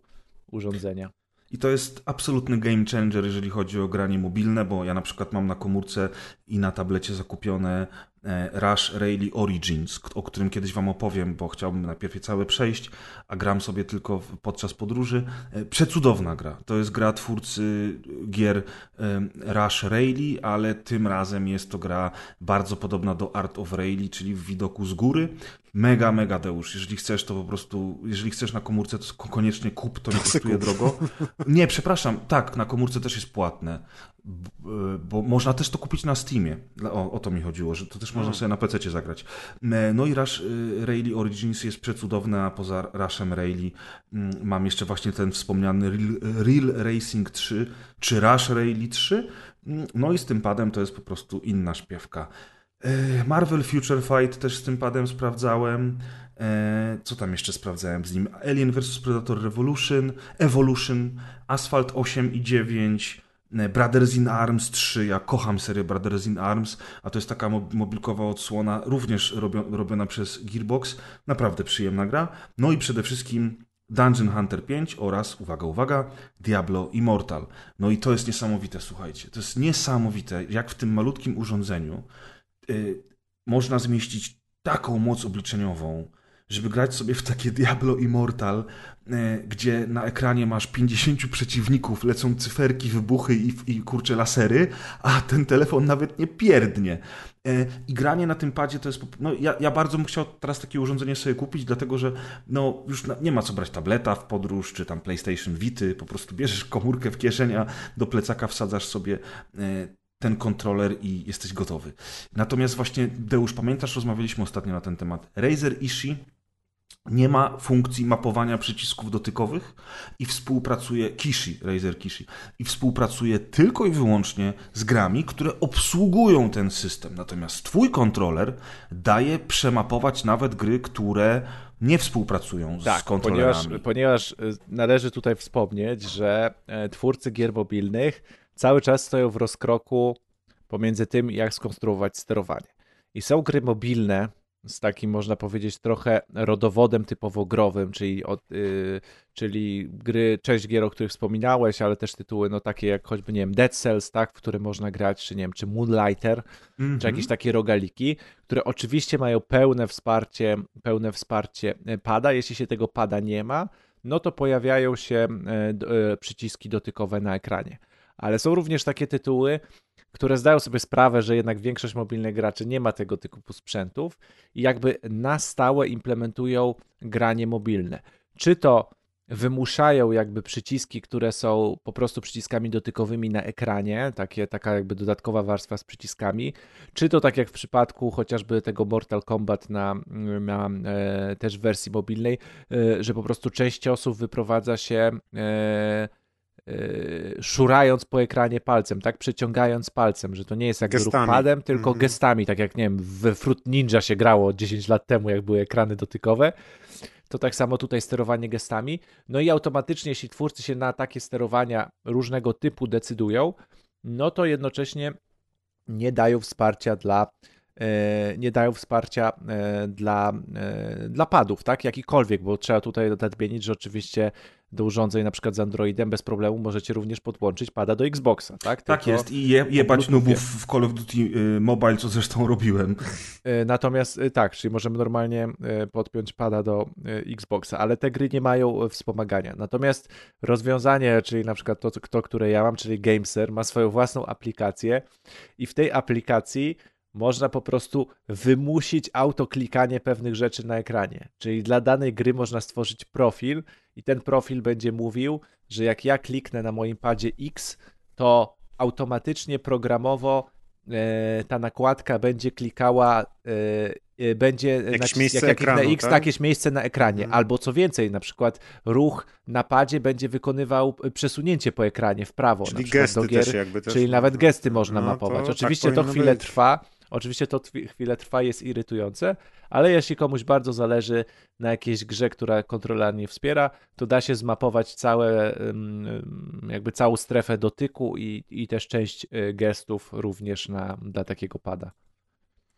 Speaker 1: urządzenia.
Speaker 2: I to jest absolutny game changer, jeżeli chodzi o granie mobilne, bo ja na przykład mam na komórce i na tablecie zakupione Rush Rally Origins, o którym kiedyś Wam opowiem, bo chciałbym najpierw je całe przejść, a gram sobie tylko podczas podróży. E, przecudowna gra. To jest gra twórcy gier Rush Rally, ale tym razem jest to gra bardzo podobna do Art of Rally, czyli w widoku z góry. Mega, mega Deusz. Jeżeli chcesz, to po prostu, jeżeli chcesz na komórce, to koniecznie kup, to nie kosztuje drogo. Nie, przepraszam, tak, na komórce też jest płatne bo można też to kupić na Steamie. O, o to mi chodziło, że to też można sobie na PC zagrać. E, no i Rush y, Rally Origins jest przecudowne, a poza Rushem Rally mm, mam jeszcze właśnie ten wspomniany Real, Real Racing 3 czy Rush Rally 3. Mm, no i z tym padem to jest po prostu inna śpiewka. E, Marvel Future Fight też z tym padem sprawdzałem. E, co tam jeszcze sprawdzałem z nim? Alien vs Predator Revolution, Evolution, Asphalt 8 i 9, E, Brothers in Arms 3, ja kocham serię Brothers in Arms, a to jest taka mobilkowa odsłona, również robiona przez Gearbox, naprawdę przyjemna gra. No i przede wszystkim Dungeon Hunter 5 oraz, uwaga, uwaga, Diablo Immortal. No i to jest niesamowite, słuchajcie, to jest niesamowite, jak w tym malutkim urządzeniu yy, można zmieścić taką moc obliczeniową, żeby grać sobie w takie Diablo Immortal, e, gdzie na ekranie masz 50 przeciwników, lecą cyferki, wybuchy i, i kurcze lasery, a ten telefon nawet nie pierdnie. E, I granie na tym padzie to jest. No, ja, ja bardzo bym chciał teraz takie urządzenie sobie kupić, dlatego że no, już nie ma co brać tableta w podróż, czy tam PlayStation Vity, po prostu bierzesz komórkę w kieszeń, a do plecaka wsadzasz sobie e, ten kontroler i jesteś gotowy. Natomiast właśnie, Deusz, pamiętasz, rozmawialiśmy ostatnio na ten temat. Razer Ishi nie ma funkcji mapowania przycisków dotykowych i współpracuje Kishi, Razer Kishi, i współpracuje tylko i wyłącznie z grami, które obsługują ten system. Natomiast twój kontroler daje przemapować nawet gry, które nie współpracują tak, z kontrolerami.
Speaker 1: Ponieważ, ponieważ należy tutaj wspomnieć, że e, twórcy gier mobilnych cały czas stoją w rozkroku pomiędzy tym, jak skonstruować sterowanie. I są gry mobilne, z takim, można powiedzieć, trochę rodowodem typowo growym, czyli, od, yy, czyli gry, część gier, o których wspominałeś, ale też tytuły no takie jak choćby, nie wiem, Dead Cells, tak, w które można grać, czy nie wiem, czy Moonlighter, mm -hmm. czy jakieś takie rogaliki, które oczywiście mają pełne wsparcie, pełne wsparcie e, pada. Jeśli się tego pada nie ma, no to pojawiają się e, e, przyciski dotykowe na ekranie. Ale są również takie tytuły, które zdają sobie sprawę, że jednak większość mobilnych graczy nie ma tego typu sprzętów i jakby na stałe implementują granie mobilne. Czy to wymuszają jakby przyciski, które są po prostu przyciskami dotykowymi na ekranie, takie, taka jakby dodatkowa warstwa z przyciskami, czy to tak jak w przypadku chociażby tego Mortal Kombat na, na e, też w wersji mobilnej, e, że po prostu część ciosów wyprowadza się e, szurając po ekranie palcem, tak? Przeciągając palcem, że to nie jest jak ruch padem, tylko mm -hmm. gestami, tak jak nie wiem, w Fruit Ninja się grało 10 lat temu, jak były ekrany dotykowe. To tak samo tutaj sterowanie gestami. No i automatycznie, jeśli twórcy się na takie sterowania różnego typu decydują, no to jednocześnie nie dają wsparcia dla nie dają wsparcia e, dla, e, dla padów, tak? Jakikolwiek, bo trzeba tutaj nadmienić, że oczywiście do urządzeń na przykład z Androidem bez problemu możecie również podłączyć pada do Xboxa, tak?
Speaker 2: Tak Tylko jest i je, jebać nubów w Call of Duty Mobile, co zresztą robiłem.
Speaker 1: Natomiast tak, czyli możemy normalnie podpiąć pada do Xboxa, ale te gry nie mają wspomagania. Natomiast rozwiązanie, czyli na przykład to, to które ja mam, czyli Gameser, ma swoją własną aplikację i w tej aplikacji można po prostu wymusić autoklikanie pewnych rzeczy na ekranie. Czyli dla danej gry można stworzyć profil i ten profil będzie mówił, że jak ja kliknę na moim padzie X, to automatycznie programowo e, ta nakładka będzie klikała, e, e będzie
Speaker 3: jakieś nacis- miejsce jak, jak
Speaker 1: ekranu,
Speaker 3: na
Speaker 1: X, tak? jakieś miejsce na ekranie. Hmm. Albo co więcej, na przykład ruch na padzie będzie wykonywał przesunięcie po ekranie w prawo.
Speaker 3: Czyli gesty gier, też jakby też.
Speaker 1: Czyli nawet gesty można no, mapować. Oczywiście tak to chwilę być. trwa Oczywiście to chwilę trwa, jest irytujące, ale jeśli komuś bardzo zależy na jakiejś grze, która kontroler nie wspiera, to da się zmapować całe, jakby całą strefę dotyku i, i też część y, gestów również na, dla takiego pada.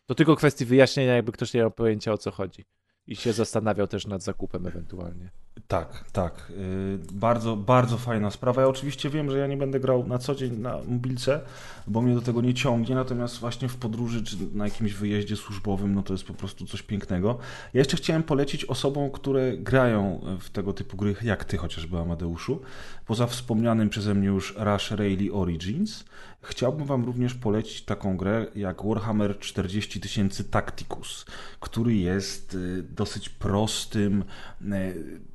Speaker 1: To tylko kwestii wyjaśnienia, jakby ktoś nie miał pojęcia o co chodzi i się zastanawiał też nad zakupem ewentualnie.
Speaker 2: Tak, tak. Y, bardzo, bardzo fajna sprawa. Ja oczywiście wiem, że ja nie będę grał na co dzień na mobilce, bo mnie do tego nie ciągnie, natomiast właśnie w podróży czy na jakimś wyjeździe służbowym, no to jest po prostu coś pięknego. Ja jeszcze chciałem polecić osobom, które grają w tego typu gry, jak ty chociażby, Amadeuszu, poza wspomnianym przeze mnie już Rush Rally Origins, chciałbym wam również polecić taką grę jak Warhammer 40 000 Tacticus, który jest y, dosyć prostym y,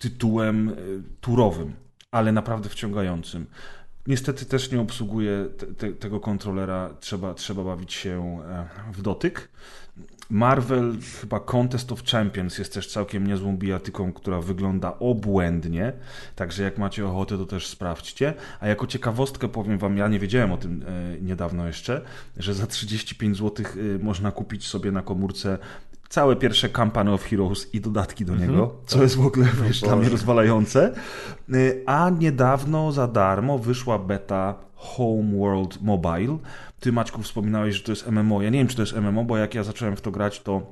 Speaker 2: tytułem e, turowym, ale naprawdę wciągającym. Niestety też nie obsługuje te, te, tego kontrolera, trzeba, trzeba bawić się e, w dotyk. Marvel, chyba Contest of Champions jest też całkiem niezłą bijatyką, która wygląda obłędnie, także jak macie ochotę, to też sprawdźcie. A jako ciekawostkę powiem wam, ja nie wiedziałem o tym e, niedawno jeszcze, że za 35 zł można kupić sobie na komórce całe pierwsze Campaign of Heroes i dodatki do niego, mhm. co jest w ogóle no wiesz, dla mnie rozwalające. Y, a niedawno za darmo wyszła beta Homeworld Mobile. Ty Maćku wspominałeś, że to jest MMO. Ja nie wiem, czy to jest MMO, bo jak ja zacząłem w to grać, to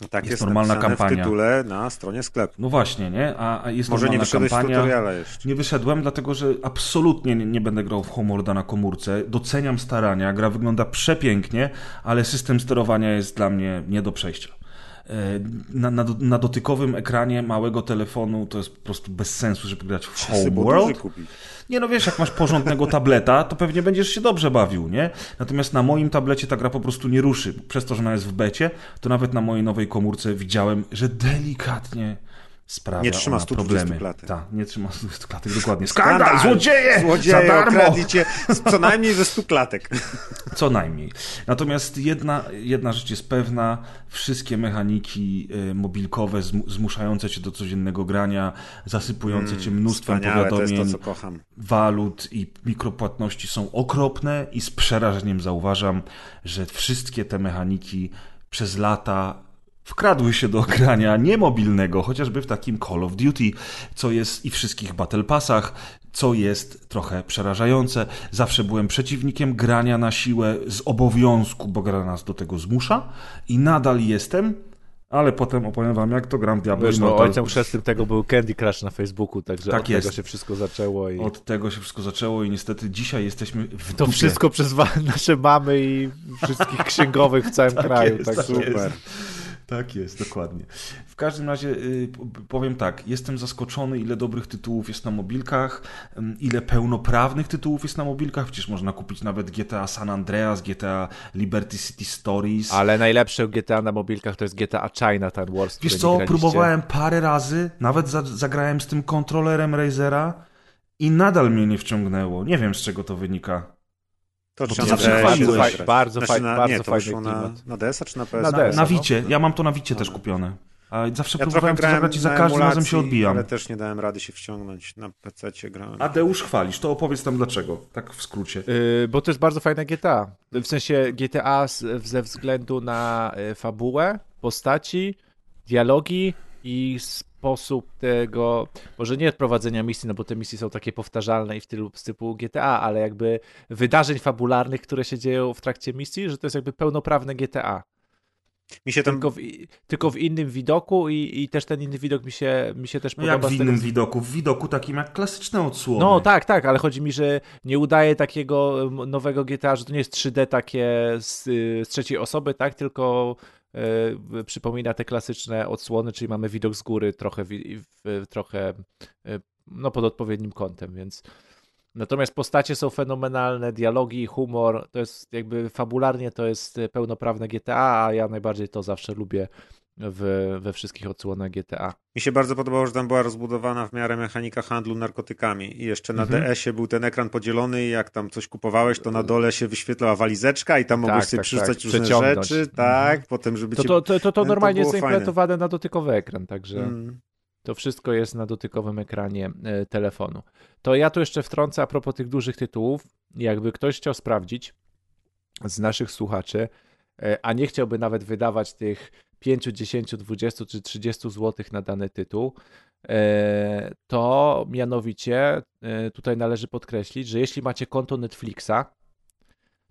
Speaker 2: no tak jest, jest normalna kampania.
Speaker 3: w tytule na stronie sklepu.
Speaker 2: No właśnie, nie? A, a jest
Speaker 3: Może
Speaker 2: normalna
Speaker 3: nie
Speaker 2: kampania.
Speaker 3: tutoriala jeszcze.
Speaker 2: Nie wyszedłem, dlatego że absolutnie nie, nie będę grał w Homeworlda na komórce. Doceniam starania, gra wygląda przepięknie, ale system sterowania jest dla mnie nie do przejścia. E, na, na, na, dotykowym ekranie małego telefonu to jest po prostu bez sensu, żeby grać w Homeworld. Nie no wiesz, jak masz porządnego tableta, to pewnie będziesz się dobrze bawił, nie? Natomiast na moim tablecie ta gra po prostu nie ruszy. Przez to, że ona jest w becie, to nawet na mojej nowej komórce widziałem, że delikatnie sprawia
Speaker 3: nie trzyma 120
Speaker 2: problemy.
Speaker 3: klatek.
Speaker 2: Tak, nie trzyma 120 klatek, dokładnie. Skandal! Złodzieje!
Speaker 3: Złodzieje
Speaker 2: Za darmo!
Speaker 3: cię co najmniej ze 100 klatek.
Speaker 2: Co najmniej. Natomiast jedna, jedna rzecz jest pewna, wszystkie mechaniki y, mobilkowe zmu- zmuszające cię do codziennego grania, zasypujące cię mnóstwem
Speaker 3: Mm, Wspaniałe, to
Speaker 2: powiadomień,
Speaker 3: jest to,
Speaker 2: walut i mikropłatności są okropne i z przerażeniem zauważam, że wszystkie te mechaniki przez lata wkradły się do grania niemobilnego, chociażby w takim Call of Duty, co jest i wszystkich Battle Passach, co jest trochę przerażające. Zawsze byłem przeciwnikiem grania na siłę z obowiązku, bo gra nas do tego zmusza i nadal jestem, ale potem opowiem wam, jak to gram w Diablo
Speaker 1: Wiesz, no, ojcem chrzestnym tego był Candy Crush na Facebooku, także
Speaker 2: Tak
Speaker 1: od
Speaker 2: jest.
Speaker 1: tego się wszystko zaczęło. I...
Speaker 2: Od tego się wszystko zaczęło i niestety dzisiaj jesteśmy w
Speaker 1: To
Speaker 2: dupie.
Speaker 1: wszystko przez nasze mamy i wszystkich księgowych w całym kraju.
Speaker 2: jest,
Speaker 1: tak
Speaker 2: tak
Speaker 1: super.
Speaker 2: jest. Tak jest, dokładnie. W każdym razie y, powiem tak, jestem zaskoczony, ile dobrych tytułów jest na mobilkach, ile pełnoprawnych tytułów jest na mobilkach. Przecież można kupić nawet GTA San Andreas, GTA Liberty City Stories.
Speaker 1: Ale najlepsze GTA na mobilkach to jest GTA Chinatown Wars.
Speaker 2: Wiesz co, próbowałem parę razy, nawet za, zagrałem z tym kontrolerem Razera i nadal mnie nie wciągnęło. Nie wiem, z czego to wynika.
Speaker 3: To
Speaker 2: Bo
Speaker 3: trzeba
Speaker 2: ty
Speaker 3: na
Speaker 2: zawsze chwaliłeś.
Speaker 1: bardzo
Speaker 3: Znaczy na,
Speaker 1: bardzo
Speaker 3: nie, to
Speaker 1: fajny
Speaker 3: na,
Speaker 1: klimat.
Speaker 3: na DS-a czy na PS?
Speaker 1: Na DS-a.
Speaker 2: Na
Speaker 1: no.
Speaker 2: Wicie, ja mam to na Wicie też kupione. A zawsze
Speaker 3: Ja
Speaker 2: próbowałem to
Speaker 3: grałem
Speaker 2: zagrać i za
Speaker 3: na
Speaker 2: każdym razem się odbijam.
Speaker 3: Ale też nie dałem rady się wciągnąć. Na PC grałem.
Speaker 2: Adeusz chwalisz, to opowiedz tam dlaczego, tak w skrócie.
Speaker 1: Yy, bo to jest bardzo fajne GTA. W sensie GTA z, ze względu na y, fabułę, postaci, dialogi i sposób tego, może nie prowadzenia misji, no bo te misje są takie powtarzalne i w tylu, z typu GTA, ale jakby wydarzeń fabularnych, które się dzieją w trakcie misji, że to jest jakby pełnoprawne GTA.
Speaker 3: Mi się tam
Speaker 1: Tylko w, tylko w innym widoku i, i też ten inny widok mi się, mi się też
Speaker 2: No
Speaker 1: podoba.
Speaker 2: jak w
Speaker 1: z tego
Speaker 2: innym widoku? W widoku takim jak klasyczne odsłony.
Speaker 1: No tak, tak, ale chodzi mi, że nie udaje takiego nowego GTA, że to nie jest 3D takie z, y, z trzeciej osoby, tak, tylko przypomina te klasyczne odsłony, czyli mamy widok z góry trochę, w, trochę e, no, pod odpowiednim kątem, więc natomiast postacie są fenomenalne, dialogi, humor, to jest jakby fabularnie to jest e, pełnoprawne GTA, a ja najbardziej to zawsze lubię w, we wszystkich odsłonach GTA.
Speaker 3: Mi się bardzo podobało, że tam była rozbudowana w miarę mechanika handlu narkotykami i jeszcze na
Speaker 1: Mhm.
Speaker 3: DS-ie był ten ekran podzielony i jak tam coś kupowałeś, to na dole się wyświetlała walizeczka i tam mogłeś
Speaker 1: Tak,
Speaker 3: sobie
Speaker 1: tak,
Speaker 3: przerzucać
Speaker 1: tak,
Speaker 3: różne rzeczy,
Speaker 1: Mhm.
Speaker 3: tak, potem żeby
Speaker 1: To,
Speaker 3: cię...
Speaker 1: to, to, to, to normalnie jest zaimplementowane na dotykowy ekran, także
Speaker 3: Mm.
Speaker 1: to wszystko jest na dotykowym ekranie e, telefonu. To ja tu jeszcze wtrącę a propos tych dużych tytułów. Jakby ktoś chciał sprawdzić z naszych słuchaczy, a nie chciałby nawet wydawać tych 5, 10, 20 czy 30 zł na dany tytuł, e, to mianowicie e, tutaj należy podkreślić, że jeśli macie konto Netflixa,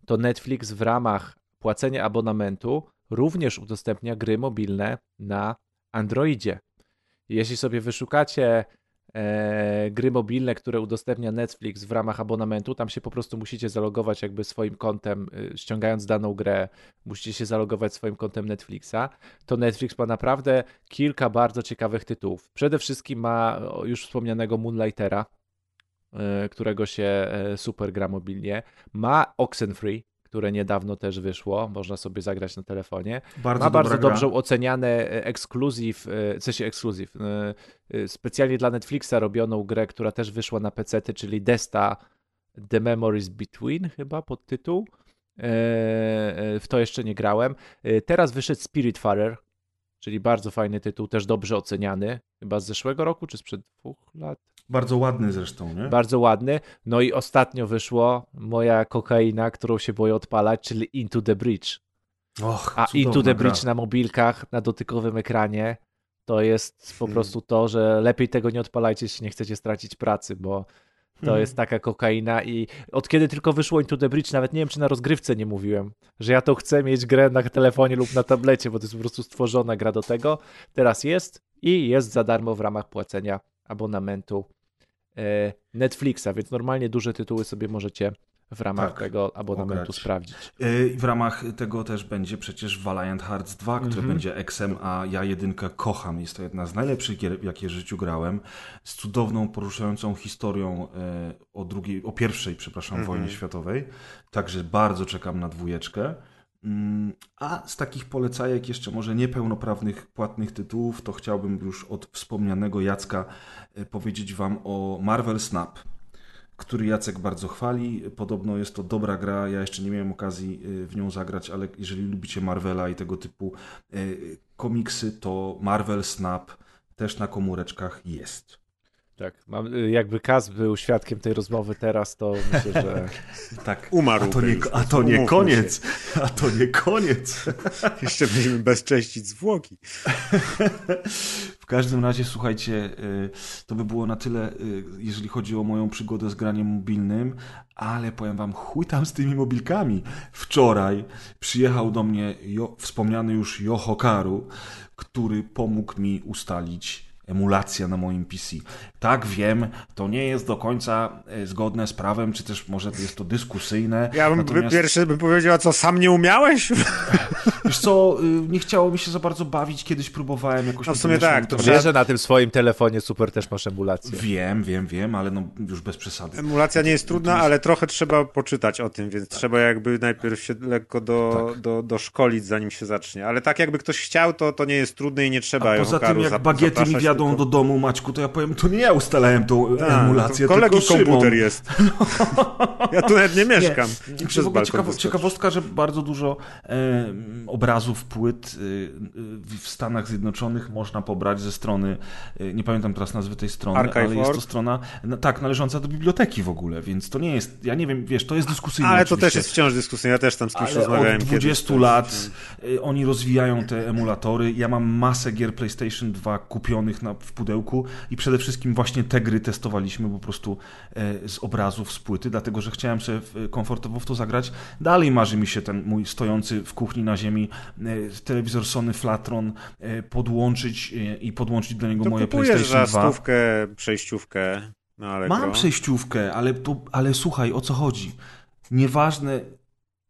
Speaker 1: to Netflix w ramach płacenia abonamentu również udostępnia gry mobilne na Androidzie. Jeśli sobie wyszukacie e, gry mobilne, które udostępnia Netflix w ramach abonamentu, tam się po prostu musicie zalogować jakby swoim kontem, y, ściągając daną grę, musicie się zalogować swoim kontem Netflixa, to Netflix ma naprawdę kilka bardzo ciekawych tytułów. Przede wszystkim ma już wspomnianego Moonlightera, y, którego się e, super gra mobilnie. Ma Oxenfree, które niedawno też wyszło, można sobie zagrać na telefonie.
Speaker 2: Bardzo
Speaker 1: Ma bardzo
Speaker 2: gra.
Speaker 1: dobrze oceniane e, ekskluzyw, e, w sensie ekskluzyw, e, specjalnie dla Netflixa robioną grę, która też wyszła na PC, czyli Desta The Memories Between chyba pod tytuł. W to jeszcze nie grałem. Teraz wyszedł Spiritfarer, czyli bardzo fajny tytuł, też dobrze oceniany, chyba z zeszłego roku, czy sprzed dwóch lat.
Speaker 2: Bardzo ładny zresztą, nie?
Speaker 1: Bardzo ładny. No i ostatnio wyszło moja kokaina, którą się boję odpalać, czyli Into the Bridge.
Speaker 2: Och,
Speaker 1: A Into the
Speaker 2: gra.
Speaker 1: Bridge na mobilkach, na dotykowym ekranie, to jest po
Speaker 3: Hmm.
Speaker 1: prostu to, że lepiej tego nie odpalajcie, jeśli nie chcecie stracić pracy, bo to
Speaker 2: Hmm.
Speaker 1: jest taka kokaina i od kiedy tylko wyszło Into the Bridge, nawet nie wiem, czy na rozgrywce nie mówiłem, że ja to chcę mieć grę na telefonie lub na tablecie, bo to jest po prostu stworzona gra do tego. Teraz jest i jest za darmo w ramach płacenia abonamentu Netflixa, więc normalnie duże tytuły sobie możecie w ramach
Speaker 2: Tak,
Speaker 1: tego abonamentu
Speaker 2: ograć.
Speaker 1: sprawdzić.
Speaker 2: Yy, W ramach tego też będzie przecież Valiant Hearts 2, które
Speaker 1: Mhm.
Speaker 2: będzie XM, a ja jedynkę kocham. Jest to jedna z najlepszych gier, jakie w życiu grałem. Z cudowną, poruszającą historią e, o drugiej, o pierwszej, przepraszam,
Speaker 3: Mhm.
Speaker 2: wojnie światowej. Także bardzo czekam na dwójeczkę. Mm, a z takich polecajek jeszcze może niepełnoprawnych płatnych tytułów, to chciałbym już od wspomnianego Jacka e, powiedzieć Wam o Marvel Snap, który Jacek bardzo chwali. Podobno jest to dobra gra, ja jeszcze nie miałem okazji e, w nią zagrać, ale jeżeli lubicie Marvela i tego typu e, komiksy, to Marvel Snap też na komóreczkach jest.
Speaker 1: Tak, mam, y, jakby Kaz był świadkiem tej rozmowy teraz, to myślę, że...
Speaker 2: tak,
Speaker 3: umarł.
Speaker 2: A to nie, a to nie koniec, się. a to nie koniec.
Speaker 3: Jeszcze będziemy bezcześcić zwłoki.
Speaker 2: w każdym razie, słuchajcie, y, to by było na tyle, y, jeżeli chodzi o moją przygodę z graniem mobilnym, ale powiem wam, chuj tam z tymi mobilkami. Wczoraj przyjechał do mnie jo, wspomniany już Yohokaru, który pomógł mi ustalić emulacja na moim PC. Tak, wiem, to nie jest do końca e, zgodne z prawem, czy też może jest to dyskusyjne.
Speaker 3: Ja bym Natomiast... pierwszy bym powiedział, co sam nie umiałeś?
Speaker 2: Wiesz co, y, nie chciało mi się za bardzo bawić, kiedyś próbowałem jakoś...
Speaker 3: No w sumie tak.
Speaker 1: To wiesz, że na tym swoim telefonie super też masz emulację.
Speaker 2: Wiem, wiem, wiem, ale no już bez przesady.
Speaker 3: Emulacja nie jest trudna, jest... ale trochę trzeba poczytać o tym, więc tak. trzeba jakby najpierw się lekko do, tak. do, doszkolić, zanim się zacznie. Ale tak jakby ktoś chciał, to, to nie jest trudne i nie trzeba
Speaker 2: A poza tym, jak bagiety mi wiadą tylko... do domu, Maćku, to ja powiem, to nie ja ustalałem tą Ta, emulację, to kolegi
Speaker 3: tylko komputer jest. ja tu nawet nie mieszkam.
Speaker 2: Nie. Przez w ciekawo, ciekawostka, że bardzo dużo e, obrazów, płyt e, w Stanach Zjednoczonych można pobrać ze strony, e, nie pamiętam teraz nazwy tej strony,
Speaker 3: Archive
Speaker 2: ale jest to strona, no, tak, należąca do biblioteki w ogóle, więc to nie jest, ja nie wiem, wiesz, to jest dyskusyjne
Speaker 3: Ale
Speaker 2: to
Speaker 3: też jest wciąż dyskusyjne, ja też tam z kimś ale rozmawiałem
Speaker 2: od 20 kiedyś, lat oni rozwijają te emulatory, ja mam masę gier PlayStation 2 kupionych na, w pudełku i przede wszystkim właśnie te gry testowaliśmy po prostu e, z obrazów, z płyty, dlatego, że chciałem sobie komfortowo w to zagrać. Dalej marzy mi się ten mój stojący w kuchni na ziemi e, telewizor Sony Flatron podłączyć i podłączyć do niego
Speaker 3: to
Speaker 2: moje PlayStation 2.
Speaker 3: stówkę, przejściówkę
Speaker 2: Mam przejściówkę, ale, to, ale słuchaj, o co chodzi? Nieważne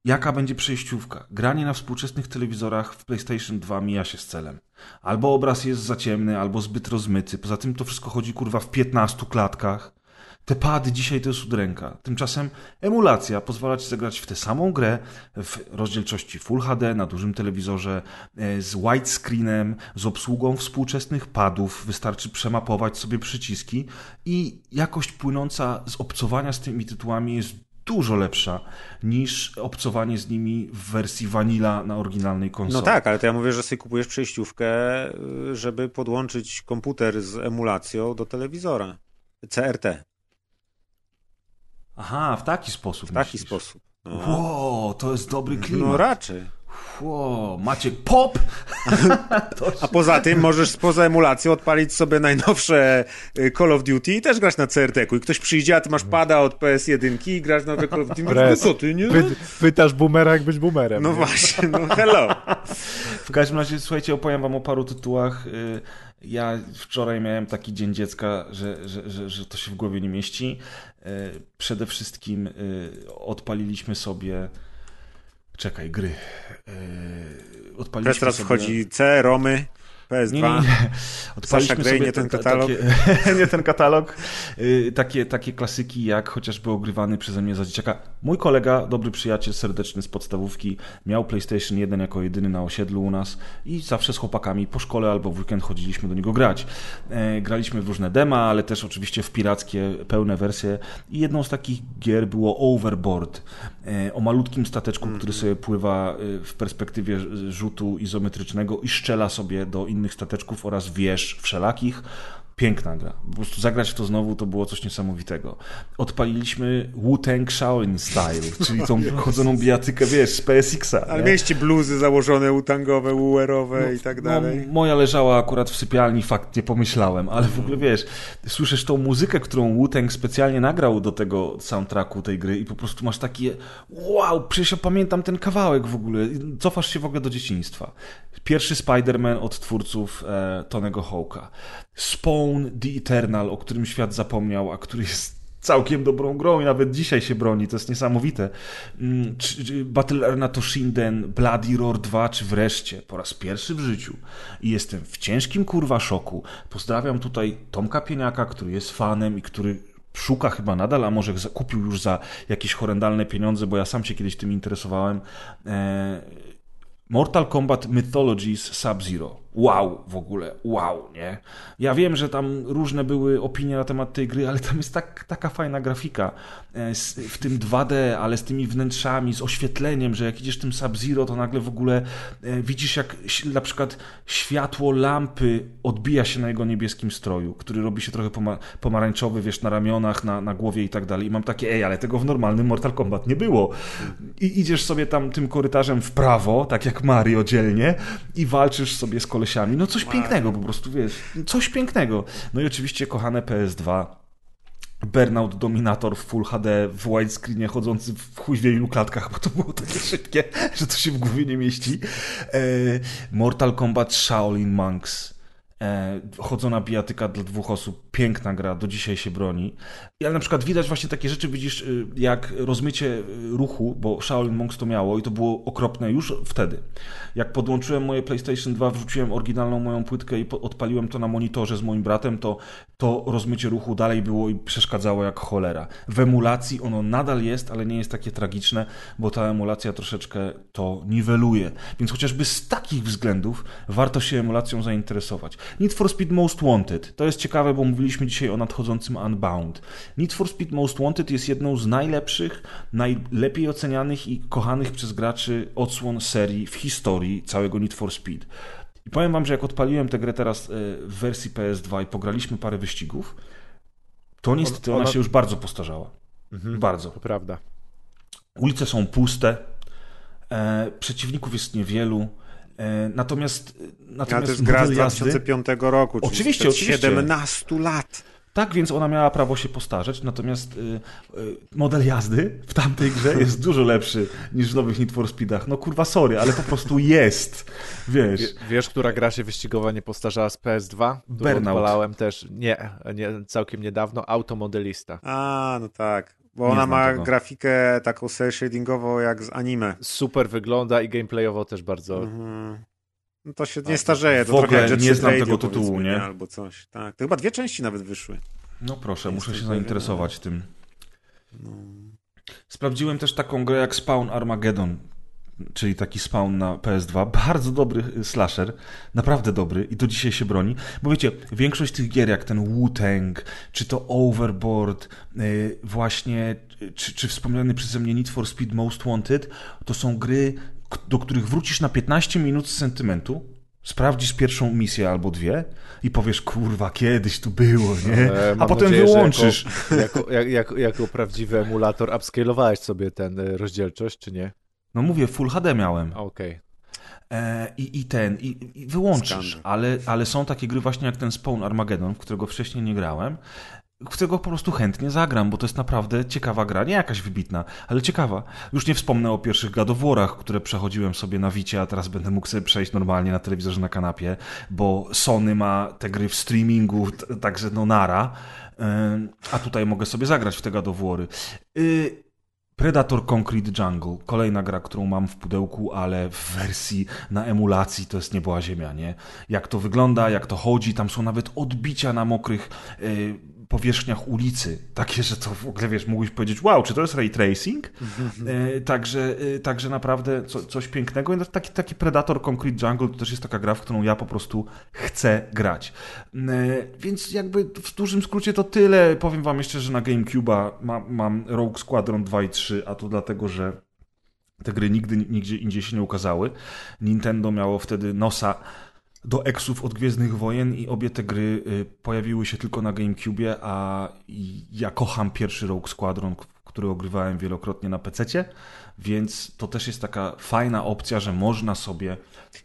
Speaker 2: jaka będzie przejściówka. Granie na współczesnych telewizorach w PlayStation 2 mija się z celem. Albo obraz jest za ciemny, albo zbyt rozmyty. Poza tym to wszystko chodzi kurwa w 15 klatkach. Te pady dzisiaj to jest udręka. Tymczasem emulacja pozwala ci zagrać w tę samą grę w rozdzielczości Full HD na dużym telewizorze e, z widescreenem, z obsługą współczesnych padów. Wystarczy przemapować sobie przyciski i jakość płynąca z obcowania z tymi tytułami jest dużo lepsza niż obcowanie z nimi w wersji vanilla na oryginalnej konsoli.
Speaker 3: No tak, ale to ja mówię, że sobie kupujesz przejściówkę, y, żeby podłączyć komputer z emulacją do telewizora. CRT.
Speaker 2: Aha, w taki sposób.
Speaker 3: W taki myślisz. sposób.
Speaker 2: No. Wow, to jest dobry klimat.
Speaker 3: No raczej.
Speaker 2: Wow, Maciek pop!
Speaker 3: A poza tym możesz spoza emulacji odpalić sobie najnowsze y, Call of Duty i też grać na CRT-ku. I ktoś przyjdzie, a ty masz pada od PS1 i grasz nowe Call of Duty. No co ty, nie? Py,
Speaker 1: pytasz boomera, jak być boomerem.
Speaker 3: No nie? właśnie, no hello.
Speaker 2: W każdym razie, słuchajcie, opowiem wam o paru tytułach. Y, ja wczoraj miałem taki dzień dziecka, że, że, że, że to się w głowie nie mieści. Y, przede wszystkim odpaliliśmy sobie Czekaj, gry.
Speaker 3: Yy, odpaliśmy teraz sobie... wchodzi C, Romy. PS2. Nie, nie, nie.
Speaker 2: Odpaliśmy Sasha Grey, nie ten katalog. Takie, nie ten katalog. Yy, takie, takie klasyki jak chociażby ogrywany przeze mnie za dzieciaka. Mój kolega, dobry przyjaciel, serdeczny z podstawówki, miał PlayStation 1 jako jedyny na osiedlu u nas i zawsze z chłopakami po szkole albo w weekend chodziliśmy do niego grać. Yy, graliśmy w różne dema, ale też oczywiście w pirackie, pełne wersje i jedną z takich gier było Overboard. Yy, o malutkim stateczku, mm. który sobie pływa yy, w perspektywie rzutu izometrycznego i szczela sobie do innych innych stateczków oraz wież wszelakich. Piękna gra. Po prostu zagrać w to znowu to było coś niesamowitego. Odpaliliśmy Wu-Tang Shaolin Style, czyli tą chodzoną bijatykę, wiesz, z PSX-a.
Speaker 3: Ale mieliście bluzy założone utangowe, uerowe no, i tak no, dalej.
Speaker 2: No, moja leżała akurat w sypialni, fakt nie pomyślałem, ale w ogóle wiesz, słyszysz tą muzykę, którą Wu-Tang specjalnie nagrał do tego soundtracku tej gry i po prostu masz takie wow, przecież ja pamiętam ten kawałek w ogóle. Cofasz się w ogóle do dzieciństwa. Pierwszy Spider-Man od twórców e, Tonego Hawka. Spawn The Eternal, o którym świat zapomniał, a który jest całkiem dobrą grą i nawet dzisiaj się broni, to jest niesamowite. Mm, Battle Arena Toshinden, Bloody Roar 2, czy wreszcie po raz pierwszy w życiu i jestem w ciężkim kurwa szoku. Pozdrawiam tutaj Tomka Pieniaka, który jest fanem i który szuka chyba nadal, a może kupił już za jakieś horrendalne pieniądze, bo ja sam się kiedyś tym interesowałem. E, Mortal Kombat Mythologies Sub-Zero. Wow, w ogóle, wow, nie? Ja wiem, że tam różne były opinie na temat tej gry, ale tam jest tak, taka fajna grafika e, w tym 2D, ale z tymi wnętrzami, z oświetleniem, że jak idziesz tym Sub-Zero, to nagle w ogóle e, widzisz, jak na przykład światło lampy odbija się na jego niebieskim stroju, który robi się trochę pomarańczowy, wiesz, na ramionach, na, na głowie i tak dalej. I mam takie, ej, ale tego w normalnym Mortal Kombat nie było. I idziesz sobie tam tym korytarzem w prawo, tak jak Mario dzielnie, i walczysz sobie z kolesiami. No coś pięknego po prostu, wiesz, coś pięknego. No i oczywiście kochane PS2, Burnout Dominator w Full HD w widescreenie chodzący w chuźwielu klatkach, bo to było takie szybkie, że to się w głowie nie mieści. E, Mortal Kombat Shaolin Monks chodzona bijatyka dla dwóch osób, piękna gra, do dzisiaj się broni. Ale na przykład widać właśnie takie rzeczy, widzisz, y, jak rozmycie y, ruchu, bo Shaolin Monks to miało i to było okropne już wtedy. Jak podłączyłem moje PlayStation 2, wrzuciłem oryginalną moją płytkę i odpaliłem to na monitorze z moim bratem, to to rozmycie ruchu dalej było i przeszkadzało jak cholera. W emulacji ono nadal jest, ale nie jest takie tragiczne, bo ta emulacja troszeczkę to niweluje. Więc chociażby z takich względów warto się emulacją zainteresować. Need for Speed Most Wanted. To jest ciekawe, bo mówiliśmy dzisiaj o nadchodzącym Unbound. Need for Speed Most Wanted jest jedną z najlepszych, najlepiej ocenianych i kochanych przez graczy odsłon serii w historii całego Need for Speed. I powiem wam, że jak odpaliłem tę grę teraz e, w wersji PS2 i pograliśmy parę wyścigów, to niestety ona, ona się już bardzo postarzała. Mhm, bardzo.
Speaker 1: To prawda.
Speaker 2: Ulice są puste, e, przeciwników jest niewielu, natomiast, natomiast
Speaker 3: Ale to jest gra z 2005 jazdy... roku, czyli
Speaker 2: oczywiście, oczywiście.
Speaker 3: 17 lat.
Speaker 2: Tak, więc ona miała prawo się postarzeć, natomiast y, y, model jazdy w tamtej grze jest dużo lepszy niż w nowych Need for Speedach. No kurwa, sorry, ale po prostu jest. Wiesz.
Speaker 1: wiesz, która gra się wyścigowa nie postarzała z PS2?
Speaker 2: Burnout.
Speaker 1: Odpalałem też, nie, nie, całkiem niedawno, Automodelista.
Speaker 3: A, no tak. Bo ona ma tego. grafikę taką cel shadingową jak z anime.
Speaker 1: Super wygląda i gameplayowo też bardzo. Mhm.
Speaker 3: No to się nie starzeje. To
Speaker 2: w ogóle nie znam tego tytułu, nie?
Speaker 3: Albo coś. Tak. To chyba dwie części nawet wyszły.
Speaker 2: No proszę, muszę się zainteresować tym. No. Sprawdziłem też taką grę jak Spawn Armageddon, czyli taki Spawn na PS2. Bardzo dobry slasher, naprawdę dobry i do dzisiaj się broni. Bo wiecie, większość tych gier, jak ten Wu-Tang, czy to Overboard, yy, właśnie, czy, czy wspomniany przeze mnie Need for Speed Most Wanted, to są gry, do których wrócisz na 15 minut z sentymentu, sprawdzisz pierwszą misję albo dwie i powiesz, kurwa, kiedyś tu było, nie? A potem nadzieję, wyłączysz.
Speaker 1: Jako, jako, jako, jako, prawdziwy emulator upscalowałeś sobie ten e, rozdzielczość, czy nie?
Speaker 2: No mówię, Full HD miałem.
Speaker 1: Okej. Okay.
Speaker 2: E, I, I ten, i, i wyłączysz, ale, ale są takie gry właśnie jak ten Spawn Armageddon, w którego wcześniej nie grałem którego po prostu chętnie zagram, bo to jest naprawdę ciekawa gra, nie jakaś wybitna, ale ciekawa. Już nie wspomnę o pierwszych gadoworach, które przechodziłem sobie na Wicie, a teraz będę mógł sobie przejść normalnie na telewizorze na kanapie, bo Sony ma te gry w streamingu, także no nara, a tutaj mogę sobie zagrać w te gadowory. Y, Predator Concrete Jungle, kolejna gra, którą mam w pudełku, ale w wersji na emulacji to jest nieboła ziemia, nie? Jak to wygląda, jak to chodzi, tam są nawet odbicia na mokrych yy, powierzchniach ulicy, takie, że to w ogóle, wiesz, mógłbyś powiedzieć, wow, czy to jest ray tracing? E, także, e, także naprawdę co, coś pięknego. I taki, taki Predator Concrete Jungle to też jest taka gra, w którą ja po prostu chcę grać. E, więc jakby w dużym skrócie to tyle. Powiem wam jeszcze, że na GameCube'a ma, mam Rogue Squadron 2 i 3, a to dlatego, że te gry nigdy nigdzie indziej się nie ukazały. Nintendo miało wtedy nosa do eksów od Gwiezdnych Wojen i obie te gry y, pojawiły się tylko na GameCube, a ja kocham pierwszy Rogue Squadron, który ogrywałem wielokrotnie na PC, więc to też jest taka fajna opcja, że można sobie.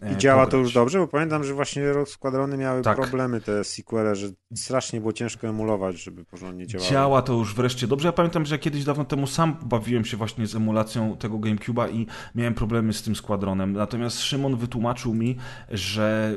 Speaker 3: E, I działa pograć. to już dobrze, bo pamiętam, że właśnie Squadrony miały tak. problemy, te sequele, że strasznie było ciężko emulować, żeby porządnie działało.
Speaker 2: Działa to już wreszcie dobrze. Ja pamiętam, że kiedyś dawno temu sam bawiłem się właśnie z emulacją tego GameCube'a i miałem problemy z tym Squadronem. Natomiast Szymon wytłumaczył mi, że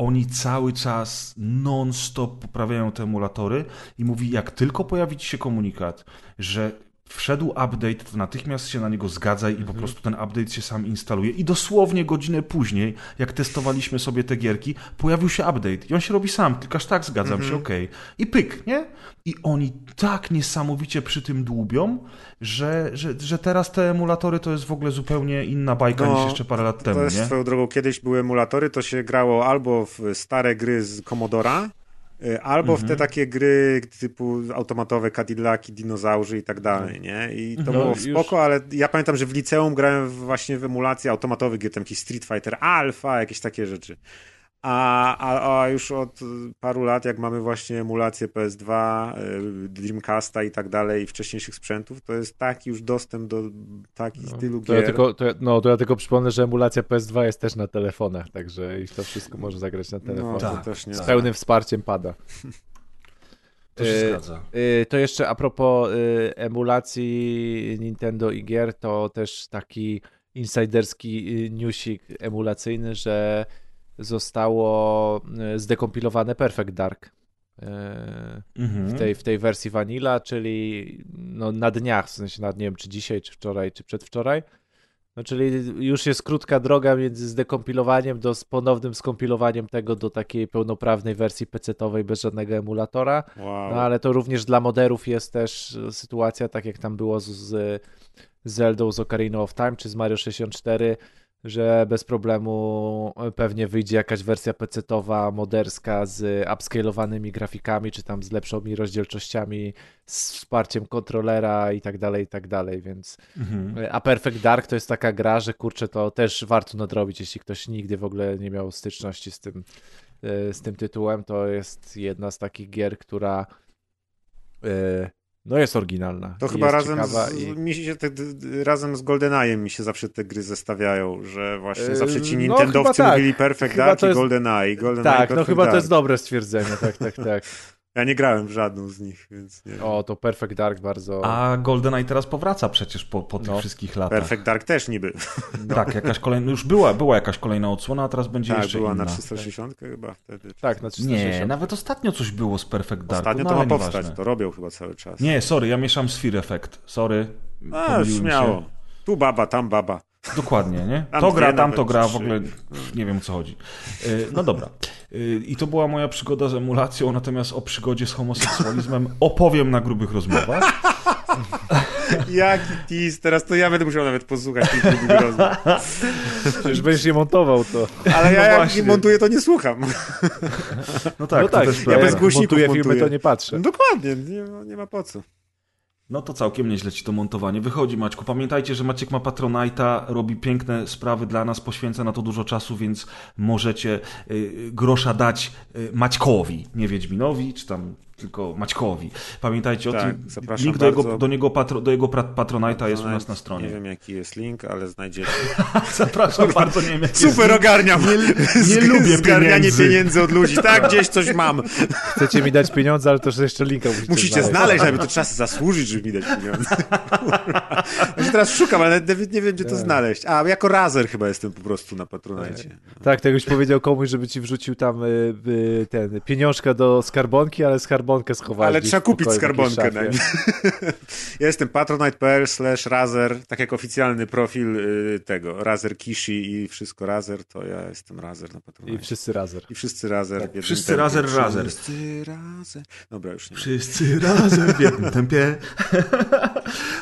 Speaker 2: oni cały czas non-stop poprawiają te emulatory i mówi, jak tylko pojawi ci się komunikat, że wszedł update, to natychmiast się na niego zgadzaj i po mhm. prostu ten update się sam instaluje. I dosłownie godzinę później, jak testowaliśmy sobie te gierki, pojawił się update i on się robi sam, klikasz tak, zgadzam się, mhm. okej. Okay. I pyk, nie? I oni tak niesamowicie przy tym dłubią, że, że, że teraz te emulatory to jest w ogóle zupełnie inna bajka no, niż jeszcze parę lat temu, nie?
Speaker 3: swoją drogą, kiedyś były emulatory, to się grało albo w stare gry z Commodora, y, Albo w te mhm. takie gry typu automatowe Cadillaci, dinozaurzy i tak dalej, nie? I to no, było spoko, już... ale ja pamiętam, że w liceum grałem właśnie w emulacji automatowych gier, tam jakiś Street Fighter Alpha, jakieś takie rzeczy. A, a, a już od paru lat, jak mamy właśnie emulację PS2, y, Dreamcasta i tak dalej, wcześniejszych sprzętów, to jest taki już dostęp do takich
Speaker 1: no,
Speaker 3: tylu
Speaker 1: to
Speaker 3: gier.
Speaker 1: Ja tylko, to ja, no, to ja tylko przypomnę, że emulacja PS2 jest też na telefonach, także i to wszystko może zagrać na telefonach. No, też nie Z pełnym wsparciem pada.
Speaker 2: To się y, zgadza.
Speaker 1: Y, to jeszcze a propos emulacji Nintendo i gier, to też taki insiderski newsik emulacyjny, że zostało e, zdekompilowane Perfect Dark. E, mhm. W, tej, w tej wersji Vanilla, czyli no na dniach, w sensie na nie wiem, czy dzisiaj, czy wczoraj, czy przedwczoraj. No, czyli już jest krótka droga między zdekompilowaniem do ponownym skompilowaniem tego do takiej pełnoprawnej wersji PC-owej bez żadnego emulatora. Wow. No ale to również dla moderów jest też sytuacja, tak jak tam było z, z Zelda z Ocarina of Time, czy z Mario 64, że bez problemu e, pewnie wyjdzie jakaś wersja PC-towa, moderska z upscalowanymi grafikami, czy tam z lepszymi rozdzielczościami, z wsparciem kontrolera i tak dalej, i tak dalej, więc mhm. E, a Perfect Dark to jest taka gra, że kurczę, to też warto nadrobić, jeśli ktoś nigdy w ogóle nie miał styczności z tym, e, z tym tytułem, to jest jedna z takich gier, która no jest oryginalna.
Speaker 3: To chyba razem z, i... mi się te, razem z GoldenEye'em mi się zawsze te gry zestawiają, że właśnie yy, zawsze ci no, Nintendowcy no, tak. mówili Perfect chyba Dark i jest... GoldenEye. GoldenEye
Speaker 1: tak,
Speaker 3: Perfect
Speaker 1: no chyba
Speaker 3: Dark.
Speaker 1: to jest dobre stwierdzenie, tak, tak, tak.
Speaker 3: Ja nie grałem w żadną z nich, więc nie
Speaker 1: O, to Perfect Dark bardzo...
Speaker 2: A GoldenEye teraz powraca przecież po, po tych no. wszystkich latach.
Speaker 3: Perfect Dark też niby.
Speaker 2: No. Tak, jakaś kolejna, już była, była jakaś kolejna odsłona, a teraz będzie tak, jeszcze
Speaker 3: była
Speaker 2: inna.
Speaker 3: na 360 chyba wtedy.
Speaker 1: Tak, na 360.
Speaker 2: Nie, nawet ostatnio coś było z Perfect Dark.
Speaker 3: Ostatnio
Speaker 2: no,
Speaker 3: to ma powstać, to robią chyba cały czas.
Speaker 2: Nie, sorry, ja mieszam Sphere Effect, sorry.
Speaker 3: A, śmiało. Się. Tu baba, tam baba.
Speaker 2: Dokładnie, nie? To gra, tam to gra, w ogóle nie wiem o co chodzi. E, no dobra. I to była moja przygoda z emulacją, natomiast o przygodzie z homoseksualizmem opowiem na grubych rozmowach.
Speaker 3: Jaki tease, teraz to ja będę musiał nawet posłuchać tych grubych rozmów.
Speaker 1: Przecież będziesz je montował to.
Speaker 3: Ale ja no jak nie montuję, to nie słucham.
Speaker 1: No tak, no tak ja bez głośników montuję filmy, to nie patrzę.
Speaker 3: No dokładnie, nie, nie ma po co.
Speaker 2: No to całkiem nieźle ci to montowanie wychodzi, Maćku. Pamiętajcie, że Maciek ma Patronite'a, robi piękne sprawy dla nas, poświęca na to dużo czasu, więc możecie y, grosza dać y, Maćkowi, nie Wiedźminowi, czy tam tylko Maćkowi. Pamiętajcie tak, o tym. Zapraszam link do jego, do, niego patro, do jego Patronite'a jest u nas na stronie.
Speaker 3: Nie wiem jaki jest link, ale znajdziecie.
Speaker 2: zapraszam bardzo, nie wiem
Speaker 3: Super ogarniam. Nie, nie lubię zgarnianie pieniędzy. pieniędzy od ludzi. Tak, gdzieś coś mam.
Speaker 1: Chcecie mi dać pieniądze, ale to jeszcze linka musicie,
Speaker 3: musicie znaleźć. znaleźć, żeby to trzeba zasłużyć, żeby mi dać pieniądze. Ja teraz szukam, ale nawet nie wiem, gdzie to znaleźć. A, jako razer chyba jestem po prostu na Patronite.
Speaker 1: Tak, tak, byś powiedział komuś, żeby ci wrzucił tam y, y, ten pieniążka do skarbonki, ale skarbonka skarbonkę schować.
Speaker 3: Ale trzeba kupić skarbonkę na Ja jestem patronite.pl slash Razer, tak jak oficjalny profil y, tego, Razer Kishi i wszystko Razer, to ja jestem Razer na Patronite.
Speaker 1: I wszyscy Razer.
Speaker 3: I wszyscy Razer.
Speaker 2: Tak, wszyscy Razer, Razer.
Speaker 3: Wszyscy Razer. Dobra, już nie.
Speaker 2: Wszyscy Razer w jednym tempie.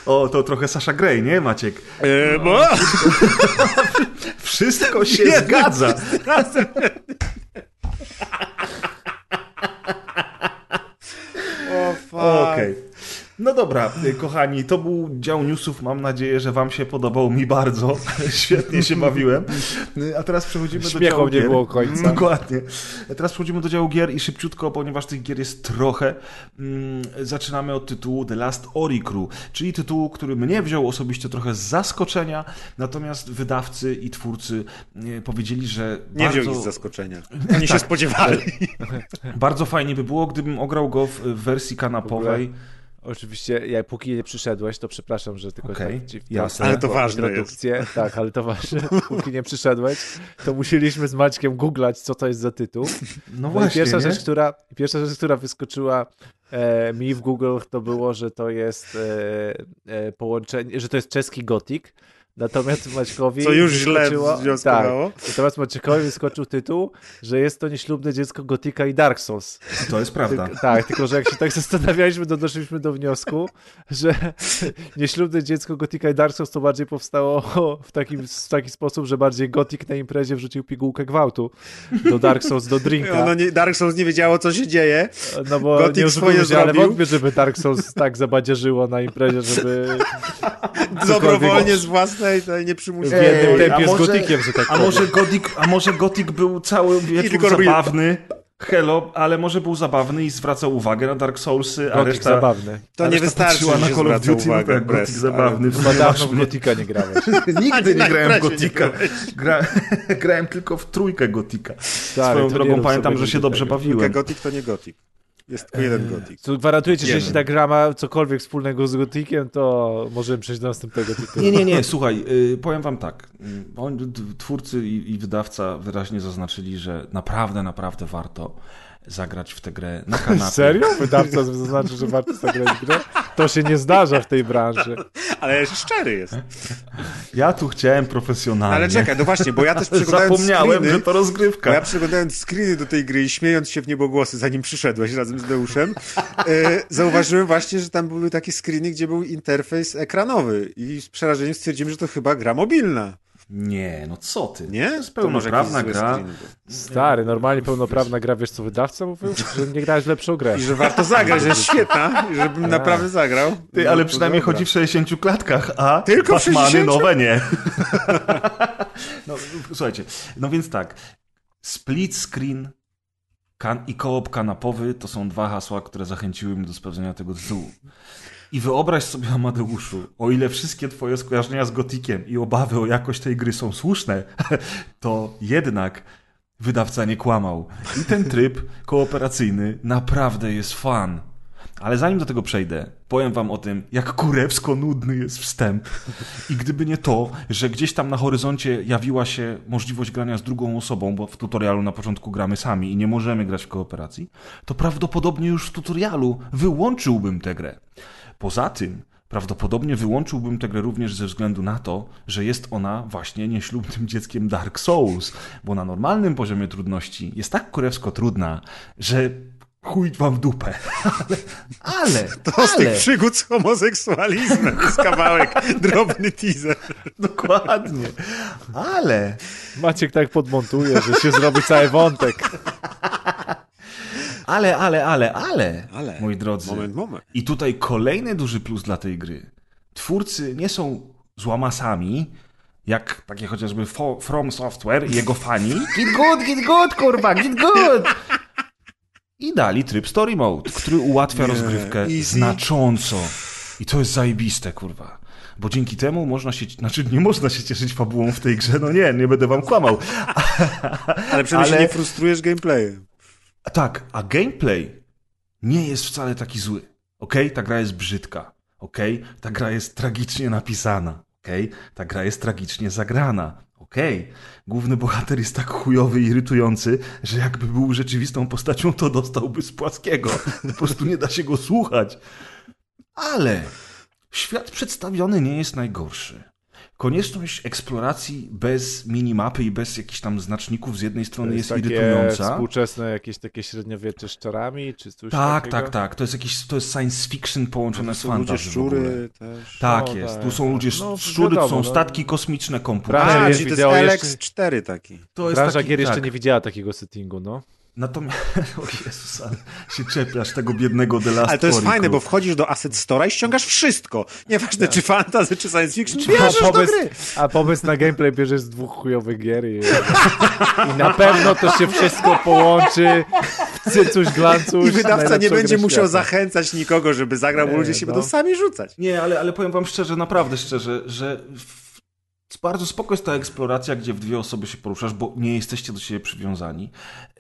Speaker 2: o, to trochę Sasha Grey, nie Maciek?
Speaker 3: E, bo...
Speaker 2: wszystko się zgadza. Razem. Okej. Okay. No dobra, y, kochani, to był dział newsów. Mam nadzieję, że wam się podobał. Mi bardzo. Świetnie się bawiłem. Y, a teraz przechodzimy
Speaker 1: Śmiechą
Speaker 2: do działu
Speaker 1: nie było końca.
Speaker 2: Dokładnie. Teraz przechodzimy do działu gier i szybciutko, ponieważ tych gier jest trochę. Mm, zaczynamy od tytułu The Last Ori Crew, czyli tytułu, który mnie wziął osobiście trochę z zaskoczenia, natawiast wydawcy i twórcy y, powiedzieli, że
Speaker 3: Nie bardzo... wziął ich z zaskoczenia. Oni tak. się spodziewali.
Speaker 2: bardzo fajnie by było, gdybym ograł go w wersji kanapowej.
Speaker 1: Oczywiście, jak póki nie przyszedłeś, to przepraszam, że tylko
Speaker 2: okay,
Speaker 1: tak
Speaker 3: jasne. Ale to ważne jest.
Speaker 1: Tak, ale to ważne. Póki nie przyszedłeś, to musieliśmy z Maćkiem googlać, co to jest za tytuł.
Speaker 2: No, no właśnie.
Speaker 1: Pierwsza rzecz, która, pierwsza rzecz, która wyskoczyła e, mi w Google to było, że to jest e, e, połączenie, że to jest czeski gotik, Natomiast Maćkowi.
Speaker 3: Co już źle wnioskowało.
Speaker 1: Tak, natomiast Maćkowi wyskoczył tytuł, że jest to nieślubne dziecko Gotika i Dark Souls.
Speaker 2: To jest prawda.
Speaker 1: Ty, tak, tylko że jak się tak zastanawialiśmy, to doszliśmy do wniosku, że nieślubne dziecko Gotika i Dark Souls to bardziej powstało w, takim, w taki sposób, że bardziej Gotik na imprezie wrzucił pigułkę gwałtu do Dark Souls, do drinka.
Speaker 3: No, nie, Dark Souls nie wiedziało, co się dzieje.
Speaker 1: No bo Gothic nie swoje się, ale wątpię, żeby Dark Souls tak zabadzierzyło na imprezie, żeby...
Speaker 3: Dobrowolnie z własnej tej, tej nie
Speaker 1: przymusi. W jednym tempie z gotikiem, że tak
Speaker 2: a może, gotik, a może gotik był cały wieczór zabawny? Hello, ale może był zabawny i zwracał uwagę na Dark Soulsy, a reszta...
Speaker 1: zabawny.
Speaker 3: To nie wystarczy,
Speaker 2: na Call of Duty, uwagę,
Speaker 3: tak,
Speaker 2: Gothic zabawny.
Speaker 1: Chyba dawno w Gotika nie grałeś.
Speaker 2: Nigdy nie grałem w Gotika. Gra, grałem tylko w trójkę Gotika. Swoją drogą pamiętam, że się dobrze bawiłem.
Speaker 3: Gotik to nie Gotik. Jest tylko jeden gotik.
Speaker 1: Co gwarantujecie, że jeśli ta gra ma cokolwiek wspólnego z gotikiem, to możemy przejść do następnego tytułu.
Speaker 2: Nie, nie, nie, słuchaj, y, powiem wam tak. Y, twórcy i wydawca wyraźnie zaznaczyli, że naprawdę, naprawdę warto zagrać w tę grę na kanapie.
Speaker 1: Serio? Wydawca zaznaczył, że warto zagrać w grę? To się nie zdarza w tej branży.
Speaker 3: Ale szczery jest.
Speaker 2: Ja tu chciałem profesjonalnie.
Speaker 3: Ale czekaj, no właśnie, bo ja też przeglądałem
Speaker 2: Zapomniałem, screeny, że to rozgrywka.
Speaker 3: Ja przeglądając screeny do tej gry i śmiejąc się w niebogłosy, zanim przyszedłeś razem z Deuszem, e, zauważyłem właśnie, że tam były takie screeny, gdzie był interfejs ekranowy i z przerażeniem stwierdziłem, że to chyba gra mobilna.
Speaker 2: Nie, no co ty?
Speaker 3: Nie?
Speaker 2: To jest pełnoprawna gra.
Speaker 1: Stary, normalnie pełnoprawna gra, wiesz co wydawca mówił? Że nie grałeś lepszą grę.
Speaker 3: I że warto zagrać, że jest świetna, i żebym tak. naprawdę zagrał.
Speaker 2: Ty, ale przynajmniej chodzi w 60 klatkach, a Tylko Batmany nowe nie. no, słuchajcie, no więc tak. Split screen kan i koop kanapowy to są dwa hasła, które zachęciły mnie do sprawdzenia tego tytułu. I wyobraź sobie, Amadeuszu, o ile wszystkie twoje skojarzenia z Gotikiem i obawy o jakość tej gry są słuszne, to jednak wydawca nie kłamał. I ten tryb kooperacyjny naprawdę jest fan. Ale zanim do tego przejdę, powiem wam o tym, jak kurewsko nudny jest wstęp. I gdyby nie to, że gdzieś tam na horyzoncie jawiła się możliwość grania z drugą osobą, bo w tutorialu na początku gramy sami i nie możemy grać w kooperacji, to prawdopodobnie już w tutorialu wyłączyłbym tę grę. Poza tym, prawdopodobnie wyłączyłbym tę grę również ze względu na to, że jest ona właśnie nieślubnym dzieckiem Dark Souls, bo na normalnym poziomie trudności jest tak kurewsko trudna, że chuj wam w dupę. Ale, ale
Speaker 3: To ale. z tych przygód z homoseksualizmem jest kawałek, drobny teaser.
Speaker 2: Dokładnie. Ale...
Speaker 1: Maciek tak podmontuje, że się zrobi cały wątek.
Speaker 2: Ale, ale, ale, ale,
Speaker 3: ale,
Speaker 2: moi drodzy.
Speaker 3: Moment, moment.
Speaker 2: I tutaj kolejny duży plus dla tej gry. Twórcy nie są złamasami, jak takie chociażby From Software i jego fani. Git good, git good, kurwa, git good! I dali tryb Story Mode, który ułatwia nie, rozgrywkę easy. znacząco. I to jest zajebiste, kurwa. Bo dzięki temu można się, znaczy nie można się cieszyć fabułą w tej grze, no nie, nie będę wam kłamał.
Speaker 3: Ale przynajmniej Ale... nie frustrujesz gameplayem.
Speaker 2: Tak, a gameplay nie jest wcale taki zły. Ok, ta gra jest brzydka. Ok, ta gra jest tragicznie napisana. Ok, ta gra jest tragicznie zagrana. Ok, główny bohater jest tak chujowy i irytujący, że jakby był rzeczywistą postacią, to dostałby z płaskiego. Po prostu nie da się go słuchać. Ale świat przedstawiony nie jest najgorszy konieczność eksploracji bez minimapy i bez jakichś tam znaczników z jednej strony jest, jest irytująca.
Speaker 1: współczesne jakieś takie średniowiecze z czarami, czy coś
Speaker 2: Tak,
Speaker 1: takiego?
Speaker 2: tak, tak. To jest jakieś, to jest science fiction połączone z fantasy ludzie
Speaker 3: szczury też.
Speaker 2: Tak no, jest. Tak. Tu są ludzie, no, szczury, wiadomo, są no. statki kosmiczne, komputery.
Speaker 3: A, to jest LX4 taki.
Speaker 1: To jest Branża taki, gier tak. jeszcze nie widziała takiego settingu, no.
Speaker 2: Natomiast, o Jezus, ale się czepiasz tego biednego The Last
Speaker 3: Ale to jest fajne, bo wchodzisz do Asset Store'a i ściągasz wszystko. Nieważne tak. czy fantasy, czy science fiction, czy bierzesz a pomysł, do gry.
Speaker 1: A pomysł na gameplay bierzesz z dwóch chujowych gier i, i na pewno to się wszystko połączy w cycuś glancuś.
Speaker 3: I wydawca nie będzie musiał świata. zachęcać nikogo, żeby zagrał, bo ludzie się no. będą sami rzucać.
Speaker 2: Nie, ale, ale powiem wam szczerze, naprawdę szczerze, że bardzo spoko jest ta eksploracja, gdzie w dwie osoby się poruszasz, bo nie jesteście do siebie przywiązani.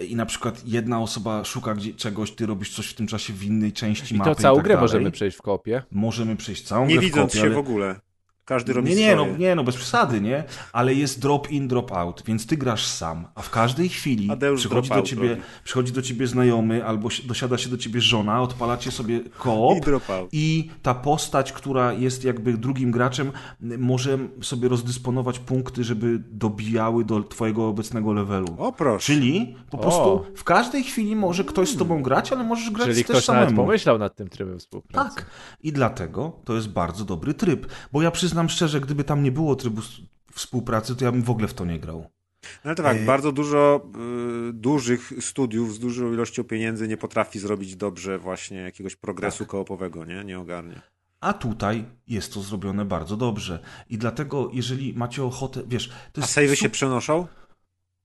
Speaker 2: I na przykład jedna osoba szuka gdzie, czegoś, ty robisz coś w tym czasie w innej części
Speaker 1: I
Speaker 2: mapy.
Speaker 1: to całą
Speaker 2: tak
Speaker 1: grę
Speaker 2: dalej.
Speaker 1: możemy przejść w kopie.
Speaker 2: Możemy przejść całą
Speaker 3: nie
Speaker 2: grę
Speaker 3: widząc
Speaker 2: w kopie,
Speaker 3: się
Speaker 2: ale...
Speaker 3: w ogóle. Każdy robi
Speaker 2: nie, nie,
Speaker 3: swoje.
Speaker 2: no, nie, no bez przesady, nie? Ale jest drop in, drop out, więc ty grasz sam, a w każdej chwili
Speaker 3: Adeusz
Speaker 2: przychodzi do, ciebie,
Speaker 3: robi.
Speaker 2: przychodzi do ciebie znajomy albo si- dosiada się do ciebie żona, odpalacie sobie koop
Speaker 3: I drop out.
Speaker 2: i ta postać, która jest jakby drugim graczem, może sobie rozdysponować punkty, żeby dobijały do twojego obecnego levelu.
Speaker 3: O proszę.
Speaker 2: Czyli po
Speaker 1: O.
Speaker 2: prostu w każdej chwili może ktoś z tobą grać, ale możesz grać
Speaker 1: Czyli
Speaker 2: też
Speaker 1: ktoś
Speaker 2: samemu.
Speaker 1: pomyślał nad tym trybem współpracy.
Speaker 2: Tak. I dlatego to jest bardzo dobry tryb. Bo ja przyznam szczerze, gdyby tam nie było trybu współpracy, to ja bym w ogóle w to nie grał.
Speaker 3: No ale to tak,
Speaker 2: Ej.
Speaker 3: bardzo dużo y, dużych studiów z dużą ilością pieniędzy nie potrafi zrobić dobrze właśnie jakiegoś progresu
Speaker 2: Tak.
Speaker 3: koopowego, nie? Nie ogarnie.
Speaker 2: A tutaj jest to zrobione bardzo dobrze. I dlatego, jeżeli macie ochotę, wiesz,
Speaker 3: A sejwy się przenoszą?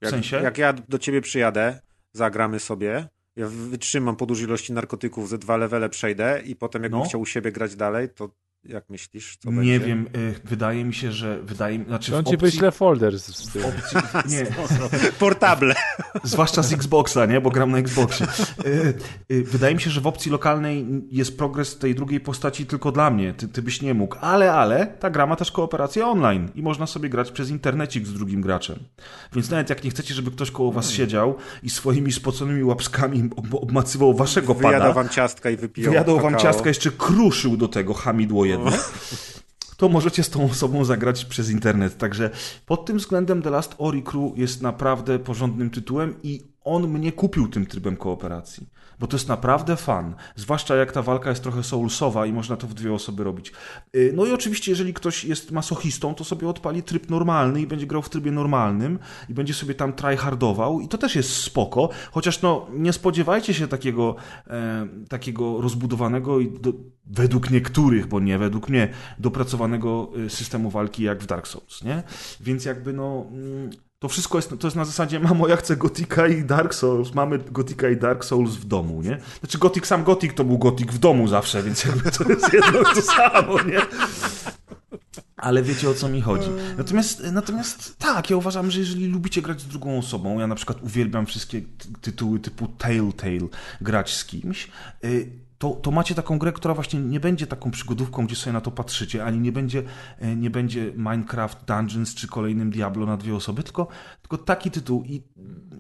Speaker 3: Jak,
Speaker 2: sensie?
Speaker 3: Jak ja do ciebie przyjadę, zagramy sobie, ja wytrzymam po dużej ilości narkotyków, ze dwa levele przejdę i potem jakbym
Speaker 2: No.
Speaker 3: chciał u siebie grać dalej, to jak myślisz, co
Speaker 2: Nie
Speaker 3: będzie?
Speaker 2: wiem, y, wydaje mi się, że wydaje mi, znaczy
Speaker 1: on ci
Speaker 2: opcji,
Speaker 1: wyśle folder z, z tym.
Speaker 2: opcji nie,
Speaker 3: Portable!
Speaker 2: zwłaszcza z Xboxa, nie, bo gram na Xboxie. Y, y, Wydaje mi się, że w opcji lokalnej jest progres tej drugiej postaci tylko dla mnie, ty, ty byś nie mógł, ale, ale ta gra ma też kooperację online i można sobie grać przez internecik z drugim graczem. Więc nawet jak nie chcecie, żeby ktoś koło was siedział i swoimi spoconymi łapskami ob obmacywał waszego pada,
Speaker 3: Wyjadał wam ciastka i wypijał
Speaker 2: wyjadał wam
Speaker 3: kakao.
Speaker 2: ciastka, jeszcze kruszył do tego hamidło jedno, to możecie z tą osobą zagrać przez internet. Także pod tym względem The Last Ori Crew jest naprawdę porządnym tytułem i on mnie kupił tym trybem kooperacji. Bo to jest naprawdę fan. Zwłaszcza jak ta walka jest trochę soulsowa i można to w dwie osoby robić. Yy, No i oczywiście, jeżeli ktoś jest masochistą, to sobie odpali tryb normalny i będzie grał w trybie normalnym i będzie sobie tam tryhardował i to też jest spoko. Chociaż no, nie spodziewajcie się takiego, e, takiego rozbudowanego i do, według niektórych, bo nie według mnie, dopracowanego y, systemu walki jak w Dark Souls, nie? Więc jakby no... To wszystko jest, to jest na zasadzie, mamo, ja chcę Gotika i Dark Souls, mamy Gotika i Dark Souls w domu, nie? Znaczy Gotik, sam Gotik to był Gotik w domu zawsze, więc jakby to jest jedno to samo, nie? Ale wiecie o co mi chodzi. Natomiast, natomiast tak, ja uważam, że jeżeli lubicie grać z drugą osobą, ja na przykład uwielbiam wszystkie ty- tytuły typu Telltale grać z kimś, y, to, to macie taką grę, która właśnie nie będzie taką przygodówką, gdzie sobie na to patrzycie, ani nie będzie, e, nie będzie Minecraft Dungeons czy kolejnym Diablo na dwie osoby, tylko, tylko taki tytuł i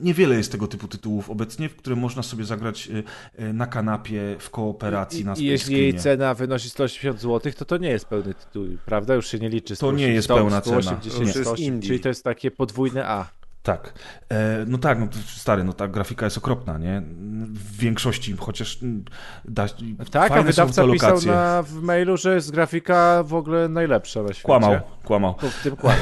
Speaker 2: niewiele jest tego typu tytułów obecnie, w które można sobie zagrać e, e, na kanapie w kooperacji
Speaker 1: I,
Speaker 2: na
Speaker 1: I jeśli jej
Speaker 2: screenie.
Speaker 1: cena wynosi 180 zł, to to nie jest pełny tytuł, prawda? Już się nie liczy.
Speaker 2: To nie jest
Speaker 1: 100,
Speaker 2: pełna cena.
Speaker 1: 180,
Speaker 3: To już jest
Speaker 1: 108,
Speaker 3: indie.
Speaker 1: czyli to jest takie podwójne A.
Speaker 2: Tak. E, no tak, no to stary, no ta grafika jest okropna, nie? W większości, chociaż mm, da,
Speaker 1: Tak, a wydawca pisał na, w mailu, że jest grafika w ogóle najlepsza na świecie.
Speaker 2: Kłamał, kłamał.
Speaker 1: To w tym kłamał.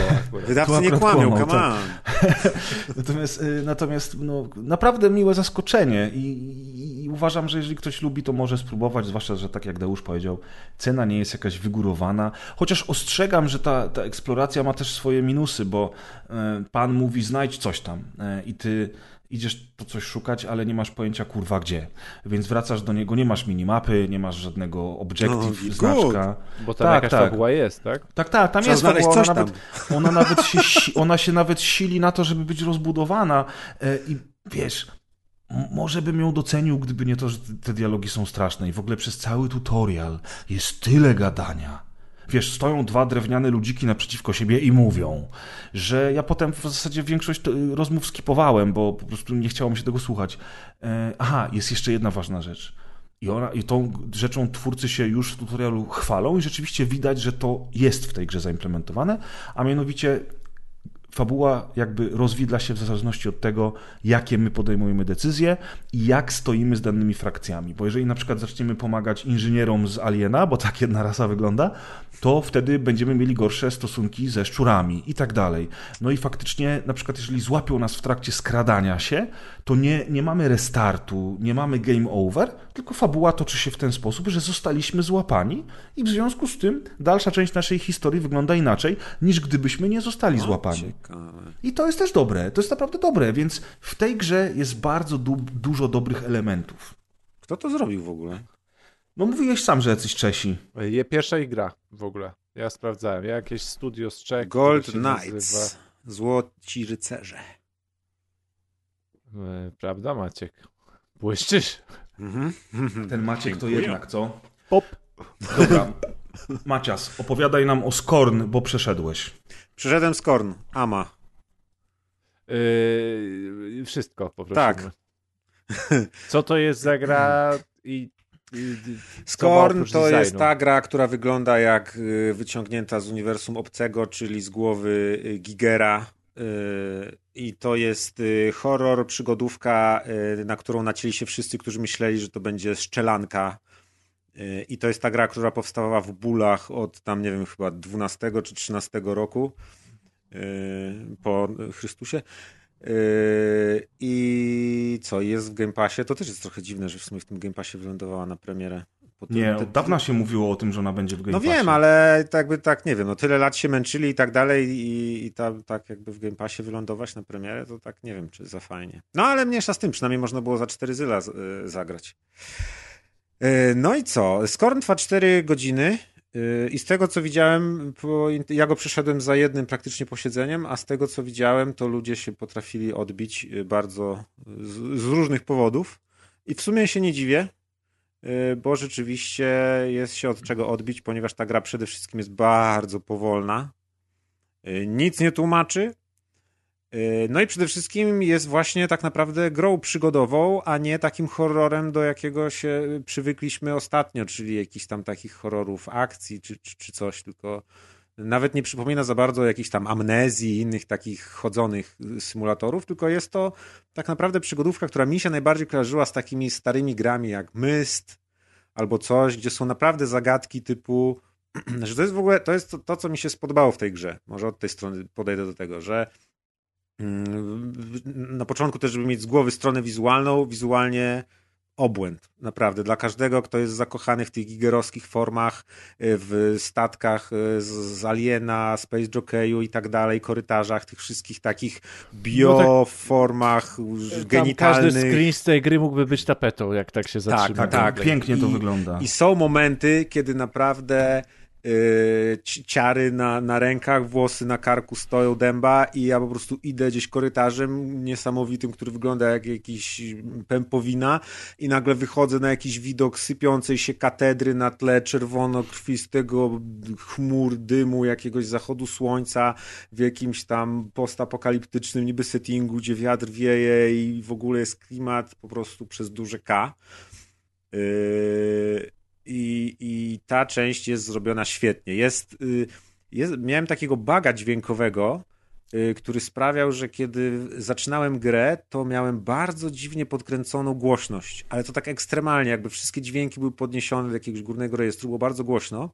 Speaker 3: Wydawcy nie kłamią,
Speaker 2: kłamał,
Speaker 3: come
Speaker 2: tak.
Speaker 3: on.
Speaker 2: Natomiast, y, natomiast no, naprawdę miłe zaskoczenie i uważam, że jeżeli ktoś lubi, to może spróbować, zwłaszcza, że tak jak Deusz powiedział, cena nie jest jakaś wygórowana, chociaż ostrzegam, że ta, ta eksploracja ma też swoje minusy, bo e, pan mówi znajdź coś tam e, i ty idziesz to coś szukać, ale nie masz pojęcia kurwa gdzie, więc wracasz do niego, nie masz minimapy, nie masz żadnego objective,
Speaker 3: No,
Speaker 2: znaczka.
Speaker 1: Bo tam
Speaker 2: Tak,
Speaker 1: jakaś
Speaker 2: tak.
Speaker 1: fabuła jest, tak?
Speaker 2: Tak, tak, tam
Speaker 3: Trzeba
Speaker 2: jest fabuła, ona, nawet, ona, nawet się, si- ona się nawet sili na to, żeby być rozbudowana e, i wiesz, może bym ją docenił, gdyby nie to, że te- dialogi są straszne i w ogóle przez cały tutorial jest tyle gadania. Wiesz, stoją dwa drewniane ludziki naprzeciwko siebie i mówią, że ja potem w zasadzie większość rozmów skipowałem, bo po prostu nie chciało mi się tego słuchać. E, Aha, jest jeszcze jedna ważna rzecz. I, ona, I tą rzeczą twórcy się już w tutorialu chwalą i rzeczywiście widać, że to jest w tej grze zaimplementowane, a mianowicie fabuła jakby rozwidla się w zależności od tego, jakie my podejmujemy decyzje i jak stoimy z danymi frakcjami. Bo jeżeli na przykład zaczniemy pomagać inżynierom z Aliena, bo tak jedna rasa wygląda, to wtedy będziemy mieli gorsze stosunki ze szczurami i tak dalej. No i faktycznie na przykład jeżeli złapią nas w trakcie skradania się, to nie, nie mamy restartu, nie mamy game over, tylko fabuła toczy się w ten sposób, że zostaliśmy złapani i w związku z tym dalsza część naszej historii wygląda inaczej, niż gdybyśmy nie zostali złapani.
Speaker 3: Ciekawe.
Speaker 2: I to jest też dobre, to jest naprawdę dobre, więc w tej grze jest bardzo du dużo dobrych elementów.
Speaker 3: Kto to zrobił w ogóle?
Speaker 2: No mówiłeś sam, że jacyś Czesi.
Speaker 1: Je pierwsza ich gra w ogóle. Ja sprawdzałem. Ja jakieś studio z Czech.
Speaker 3: Gold Knights. Złoci rycerze.
Speaker 1: E, Prawda, Maciek? Błyszczysz?
Speaker 3: Mhm.
Speaker 2: Ten Maciek to
Speaker 3: Dziękuję.
Speaker 2: jednak, co?
Speaker 1: Pop.
Speaker 2: Dobra, Macias, opowiadaj nam o Skorn, bo przeszedłeś.
Speaker 3: Przeszedłem Skorn, Ama.
Speaker 1: Yy, wszystko po prostu. Tak. Co to jest za gra i
Speaker 3: Skorn to jest ta gra, która wygląda jak y, wyciągnięta z uniwersum obcego, czyli z głowy y, Gigera. Y, I to jest horror, przygodówka, na którą nacięli się wszyscy, którzy myśleli, że to będzie szczelanka. I to jest ta gra, która powstawała w bólach od tam, nie wiem, chyba 12 czy 13 roku po Chrystusie. Yy, I co, jest w Game Passie? To też jest trochę dziwne, że w sumie w tym Game Passie wylądowała na premierę.
Speaker 2: Nie, od dawna się mówiło o tym, że ona będzie w Game
Speaker 3: no
Speaker 2: Passie.
Speaker 3: No wiem, ale tak jakby tak, nie wiem, no tyle lat się męczyli i tak dalej i, i ta, tak jakby w Game Passie wylądować na premierę, to tak nie wiem, czy za fajnie. No ale mniejsza z tym, przynajmniej można było za 4 zyla y, zagrać. Y, no i co? Skorn trwa 4 godziny. I z tego co widziałem, ja go przeszedłem za jednym praktycznie posiedzeniem, a z tego co widziałem, to ludzie się potrafili odbić y, bardzo z, z różnych powodów. I w sumie się nie dziwię, y, bo rzeczywiście jest się od czego odbić, ponieważ ta gra przede wszystkim jest bardzo powolna. Y, nic nie tłumaczy, Y, no i przede wszystkim jest właśnie tak naprawdę grą przygodową, a nie takim horrorem, do jakiego się przywykliśmy ostatnio, czyli jakichś tam takich horrorów akcji czy, czy, czy coś, tylko nawet nie przypomina za bardzo jakiejś tam amnezji i innych takich chodzonych symulatorów, tylko jest to tak naprawdę przygodówka, która mi się najbardziej kojarzyła z takimi starymi grami jak Myst albo coś, gdzie są naprawdę zagadki typu że to jest w ogóle, to jest to, to, co mi się spodobało w tej grze. Może od tej strony podejdę do tego, że Mm, na początku też, żeby mieć z głowy stronę wizualną, wizualnie obłęd, naprawdę. Dla każdego, kto jest zakochany w tych gigerowskich formach, y, w statkach y, z, Aliena, Space Jockeyu i tak dalej, korytarzach, tych wszystkich takich bioformach no tak, genitalnych.
Speaker 1: Każdy screen z tej gry mógłby być tapetą, jak tak się zatrzyma.
Speaker 2: Tak, tak, tak. Pięknie to I, wygląda.
Speaker 3: I są momenty, kiedy naprawdę ciary na, na rękach, włosy na karku stoją dęba i ja po prostu idę gdzieś korytarzem niesamowitym, który wygląda jak jakiś pępowina i nagle wychodzę na jakiś widok sypiącej się katedry na tle czerwono-krwistego chmur, dymu, jakiegoś zachodu słońca w jakimś tam postapokaliptycznym niby settingu, gdzie wiatr wieje i w ogóle jest klimat po prostu przez duże K. Yy i, i ta część jest zrobiona świetnie. Jest, y, jest, miałem takiego baga dźwiękowego, y, który sprawiał, że kiedy zaczynałem grę, to miałem bardzo dziwnie podkręconą głośność, ale to tak ekstremalnie, jakby wszystkie dźwięki były podniesione do jakiegoś górnego rejestru, było bardzo głośno.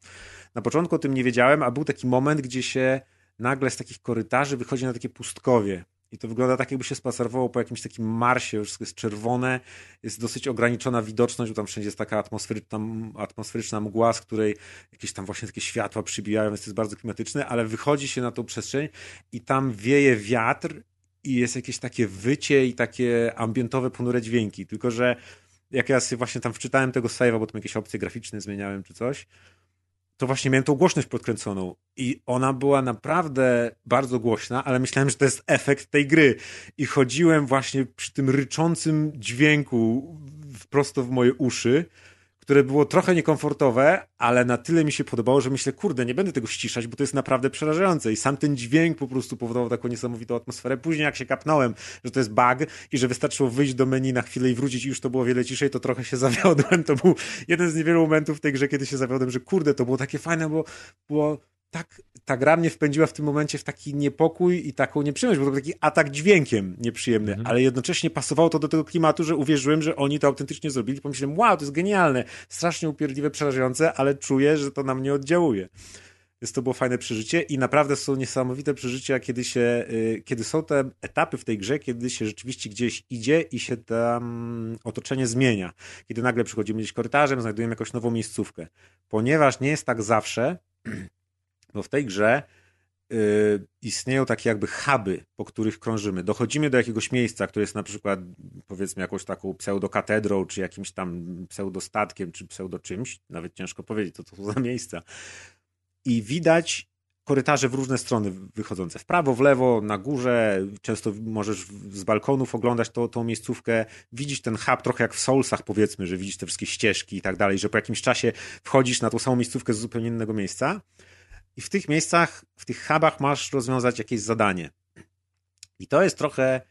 Speaker 3: Na początku o tym nie wiedziałem, a był taki moment, gdzie się nagle z takich korytarzy wychodzi na takie pustkowie i to wygląda tak, jakby się spacerowało po jakimś takim Marsie, już jest czerwone, jest dosyć ograniczona widoczność, bo tam wszędzie jest taka atmosferyczna, atmosferyczna mgła, z której jakieś tam właśnie takie światła przybijają, więc to jest bardzo klimatyczne, ale wychodzi się na tą przestrzeń i tam wieje wiatr i jest jakieś takie wycie i takie ambientowe, ponure dźwięki. Tylko, że jak ja sobie właśnie tam wczytałem tego save'a, bo tam jakieś opcje graficzne zmieniałem czy coś, to właśnie miałem tą głośność podkręconą i ona była naprawdę bardzo głośna, ale myślałem, że to jest efekt tej gry. I chodziłem właśnie przy tym ryczącym dźwięku prosto w moje uszy które było trochę niekomfortowe, ale na tyle mi się podobało, że myślę, kurde, nie będę tego ściszać, bo to jest naprawdę przerażające. I sam ten dźwięk po prostu powodował taką niesamowitą atmosferę. Później jak się kapnąłem, że to jest bug i że wystarczyło wyjść do menu na chwilę i wrócić i już to było wiele ciszej, to trochę się zawiodłem. To był jeden z niewielu momentów w tej grze, kiedy się zawiodłem, że kurde, to było takie fajne, bo było tak, ta gra mnie wpędziła w tym momencie w taki niepokój i taką nieprzyjemność, bo to był taki atak dźwiękiem nieprzyjemny, mhm. ale jednocześnie pasowało to do tego klimatu, że uwierzyłem, że oni to autentycznie zrobili. Pomyślałem, wow, to jest genialne, strasznie upierdliwe, przerażające, ale czuję, że to na mnie oddziałuje. Więc to było fajne przeżycie i naprawdę są niesamowite przeżycia, kiedy się, y, kiedy są te etapy w tej grze, kiedy się rzeczywiście gdzieś idzie i się tam otoczenie zmienia. Kiedy nagle przychodzimy gdzieś korytarzem, znajdujemy jakąś nową miejscówkę. Ponieważ nie jest tak zawsze, bo w tej grze y, istnieją takie jakby huby, po których krążymy. Dochodzimy do jakiegoś miejsca, które jest na przykład powiedzmy jakąś taką pseudokatedrą, czy jakimś tam pseudostatkiem, czy pseudo czymś, nawet ciężko powiedzieć, co to są za miejsca. I widać korytarze w różne strony wychodzące. W prawo, w lewo, na górze. Często możesz z balkonów oglądać to, tą miejscówkę. Widzisz ten hub trochę jak w Soulsach powiedzmy, że widzisz te wszystkie ścieżki i tak dalej, że po jakimś czasie wchodzisz na tą samą miejscówkę z zupełnie innego miejsca. I w tych miejscach, w tych hubach masz rozwiązać jakieś zadanie. I to jest trochę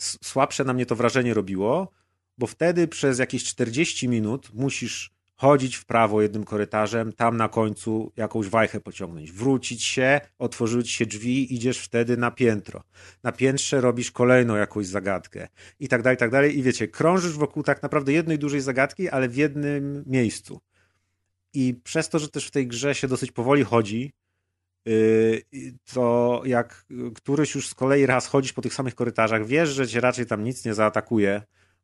Speaker 3: słabsze na mnie to wrażenie robiło, bo wtedy przez jakieś 40 minut musisz chodzić w prawo jednym korytarzem, tam na końcu jakąś wajchę pociągnąć, wrócić się, otworzyć się drzwi, idziesz wtedy na piętro. Na piętrze robisz kolejną jakąś zagadkę i tak dalej, i tak dalej. I wiecie, krążysz wokół tak naprawdę jednej dużej zagadki, ale w jednym miejscu. I przez to, że też w tej grze się dosyć powoli chodzi, to jak któryś już z kolei raz chodzisz po tych samych korytarzach, wiesz, że cię raczej tam nic nie zaatakuje,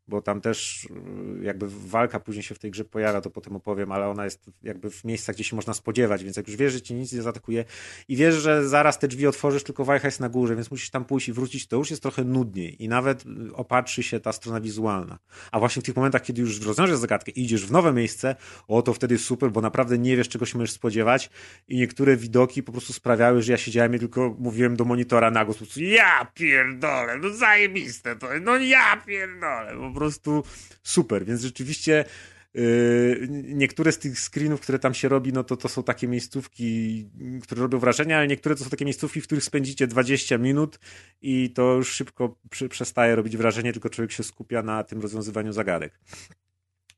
Speaker 3: bo tam też y, jakby walka później się w tej grze pojawia, to potem opowiem, ale ona jest jakby w miejscach, gdzie się można spodziewać, więc jak już wiesz, że ci nic nie zaatakuje i wiesz, że zaraz te drzwi otworzysz, tylko wajcha jest na górze, więc musisz tam pójść i wrócić, to już jest trochę nudniej i nawet y, opatrzy się ta strona wizualna. A właśnie w tych momentach, kiedy już rozwiążesz zagadkę i idziesz w nowe miejsce, o to wtedy jest super, bo naprawdę nie wiesz, czego się możesz spodziewać i niektóre widoki po prostu sprawiały, że ja siedziałem i tylko mówiłem do monitora na głos, ja pierdolę, no zajebiste to, no ja pierdolę, po prostu super, więc rzeczywiście Yy, niektóre z tych screenów, które tam się robi, no to to są takie miejscówki, które robią wrażenie, ale niektóre to są takie miejscówki, w których spędzicie 20 minut i to już szybko przestaje robić wrażenie, tylko człowiek się skupia na tym rozwiązywaniu zagadek.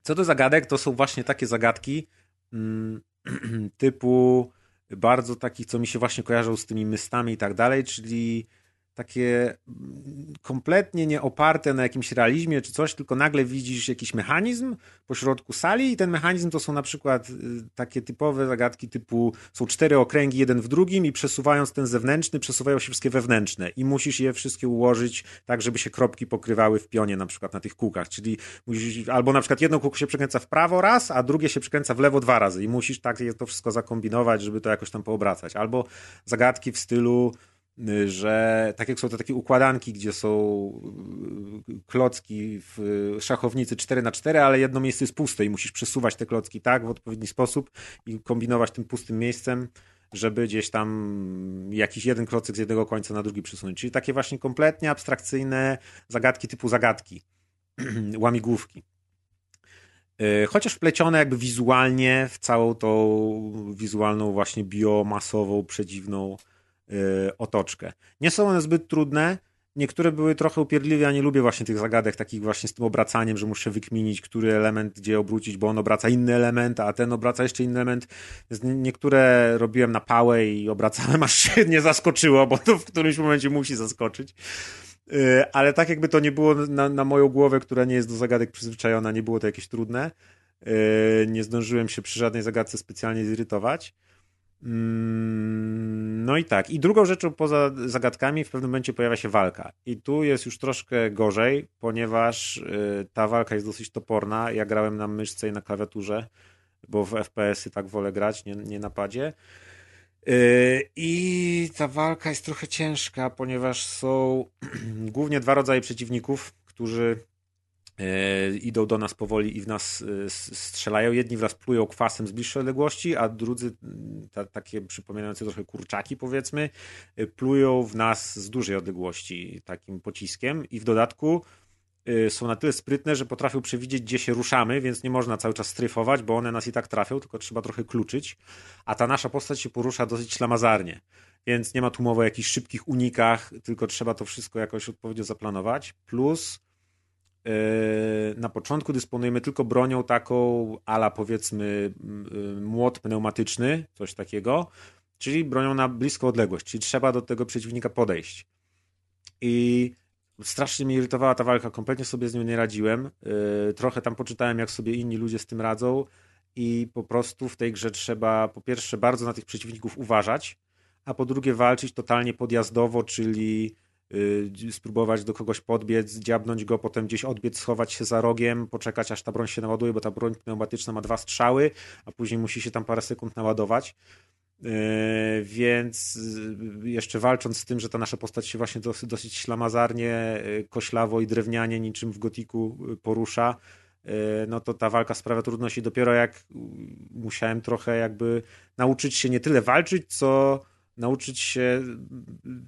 Speaker 3: Co do zagadek, to są właśnie takie zagadki mm, typu bardzo takich, co mi się właśnie kojarzą z tymi mystami i tak dalej, czyli takie mm, kompletnie nie oparte na jakimś realizmie czy coś, tylko nagle widzisz jakiś mechanizm po środku sali i ten mechanizm to są na przykład y, takie typowe zagadki typu są cztery okręgi jeden w drugim i przesuwając ten zewnętrzny, przesuwają się wszystkie wewnętrzne i musisz je wszystkie ułożyć tak, żeby się kropki pokrywały w pionie na przykład na tych kółkach, czyli musisz, albo na przykład jedno kółko się przekręca w prawo raz, a drugie się przekręca w lewo dwa razy i musisz tak to wszystko zakombinować, żeby to jakoś tam poobracać. Albo zagadki w stylu że tak jak są te takie układanki, gdzie są y, klocki w szachownicy 4 na 4 ale jedno miejsce jest puste i musisz przesuwać te klocki tak w odpowiedni sposób i kombinować tym pustym miejscem, żeby gdzieś tam jakiś jeden klocek z jednego końca na drugi przesunąć. Czyli takie właśnie kompletnie abstrakcyjne zagadki typu zagadki, łamigłówki. Y, chociaż wplecione jakby wizualnie w całą tą wizualną właśnie biomasową, przedziwną otoczkę. Nie są one zbyt trudne. Niektóre były trochę upierdliwe, ja nie lubię właśnie tych zagadek takich właśnie z tym obracaniem, że muszę wykminić, który element gdzie obrócić, bo on obraca inny element, a ten obraca jeszcze inny element. Niektóre robiłem na pałę i obracałem, aż się nie zaskoczyło, bo to w którymś momencie musi zaskoczyć. Y, ale tak jakby to nie było na, na moją głowę, która nie jest do zagadek przyzwyczajona, nie było to jakieś trudne. Y, nie zdążyłem się przy żadnej zagadce specjalnie zirytować. Mm, no i tak. I drugą rzeczą poza zagadkami w pewnym momencie pojawia się walka. I tu jest już troszkę gorzej, ponieważ y, ta walka jest dosyć toporna. Ja grałem na myszce i na klawiaturze, bo w FPS-y tak wolę grać, nie, nie na padzie. Y, I ta walka jest trochę ciężka, ponieważ są głównie dwa rodzaje przeciwników, którzy idą do nas powoli i w nas e, strzelają. Jedni wraz plują kwasem z bliższej odległości, a drudzy, ta, takie przypominające trochę kurczaki powiedzmy, e, plują w nas z dużej odległości takim pociskiem i w dodatku są na tyle sprytne, że potrafią przewidzieć, gdzie się ruszamy, więc nie można cały czas stryfować, bo one nas i tak trafią, tylko trzeba trochę kluczyć. A ta nasza postać się porusza dosyć ślamazarnie, więc nie ma tu mowy o jakichś szybkich unikach, tylko trzeba to wszystko jakoś odpowiednio zaplanować. Plus na początku dysponujemy tylko bronią taką ala powiedzmy yy, młot pneumatyczny, coś takiego, czyli bronią na bliską odległość, czyli trzeba do tego przeciwnika podejść. I strasznie mnie irytowała ta walka, kompletnie sobie z nią nie radziłem. Yy, trochę tam poczytałem, jak sobie inni ludzie z tym radzą i po prostu w tej grze trzeba po pierwsze bardzo na tych przeciwników uważać, a po drugie walczyć totalnie podjazdowo, czyli Y, spróbować do kogoś podbiec, dziabnąć go, potem gdzieś odbiec, schować się za rogiem, poczekać aż ta broń się naładuje, bo ta broń pneumatyczna ma dwa strzały, a później musi się tam parę sekund naładować. Y, więc y, jeszcze walcząc z tym, że ta nasza postać się właśnie dosyć, dosyć ślamazarnie, koślawo i drewnianie niczym w gotiku porusza, no to ta walka sprawia trudności dopiero jak musiałem trochę jakby nauczyć się nie tyle walczyć, co nauczyć się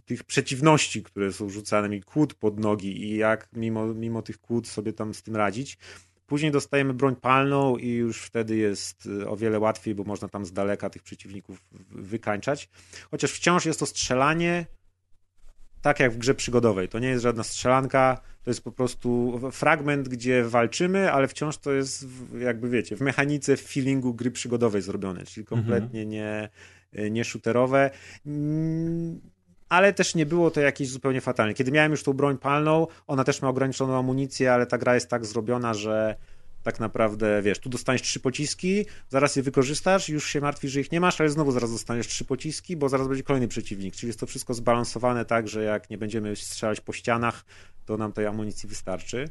Speaker 3: tych przeciwności, które są rzucane mi kłód pod nogi i jak mimo, mimo tych kłód sobie tam z tym radzić. Później dostajemy broń palną i już wtedy jest y, o wiele łatwiej, bo można tam z daleka tych przeciwników wykańczać. Chociaż wciąż jest to strzelanie tak jak w grze przygodowej. To nie jest żadna strzelanka, to jest po prostu fragment, gdzie walczymy, ale wciąż to jest, jakby wiecie, w mechanice, w feelingu gry przygodowej zrobione, czyli mhm. kompletnie nie, nie shooterowe. Mm, ale też nie było to jakieś zupełnie fatalne. Kiedy miałem już tą broń palną, ona też ma ograniczoną amunicję, ale ta gra jest tak zrobiona, że tak naprawdę, wiesz, tu dostaniesz trzy pociski, zaraz je wykorzystasz, już się martwisz, że ich nie masz, ale znowu zaraz dostaniesz trzy pociski, bo zaraz będzie kolejny przeciwnik. Czyli jest to wszystko zbalansowane tak, że jak nie będziemy strzelać po ścianach, to nam tej amunicji wystarczy.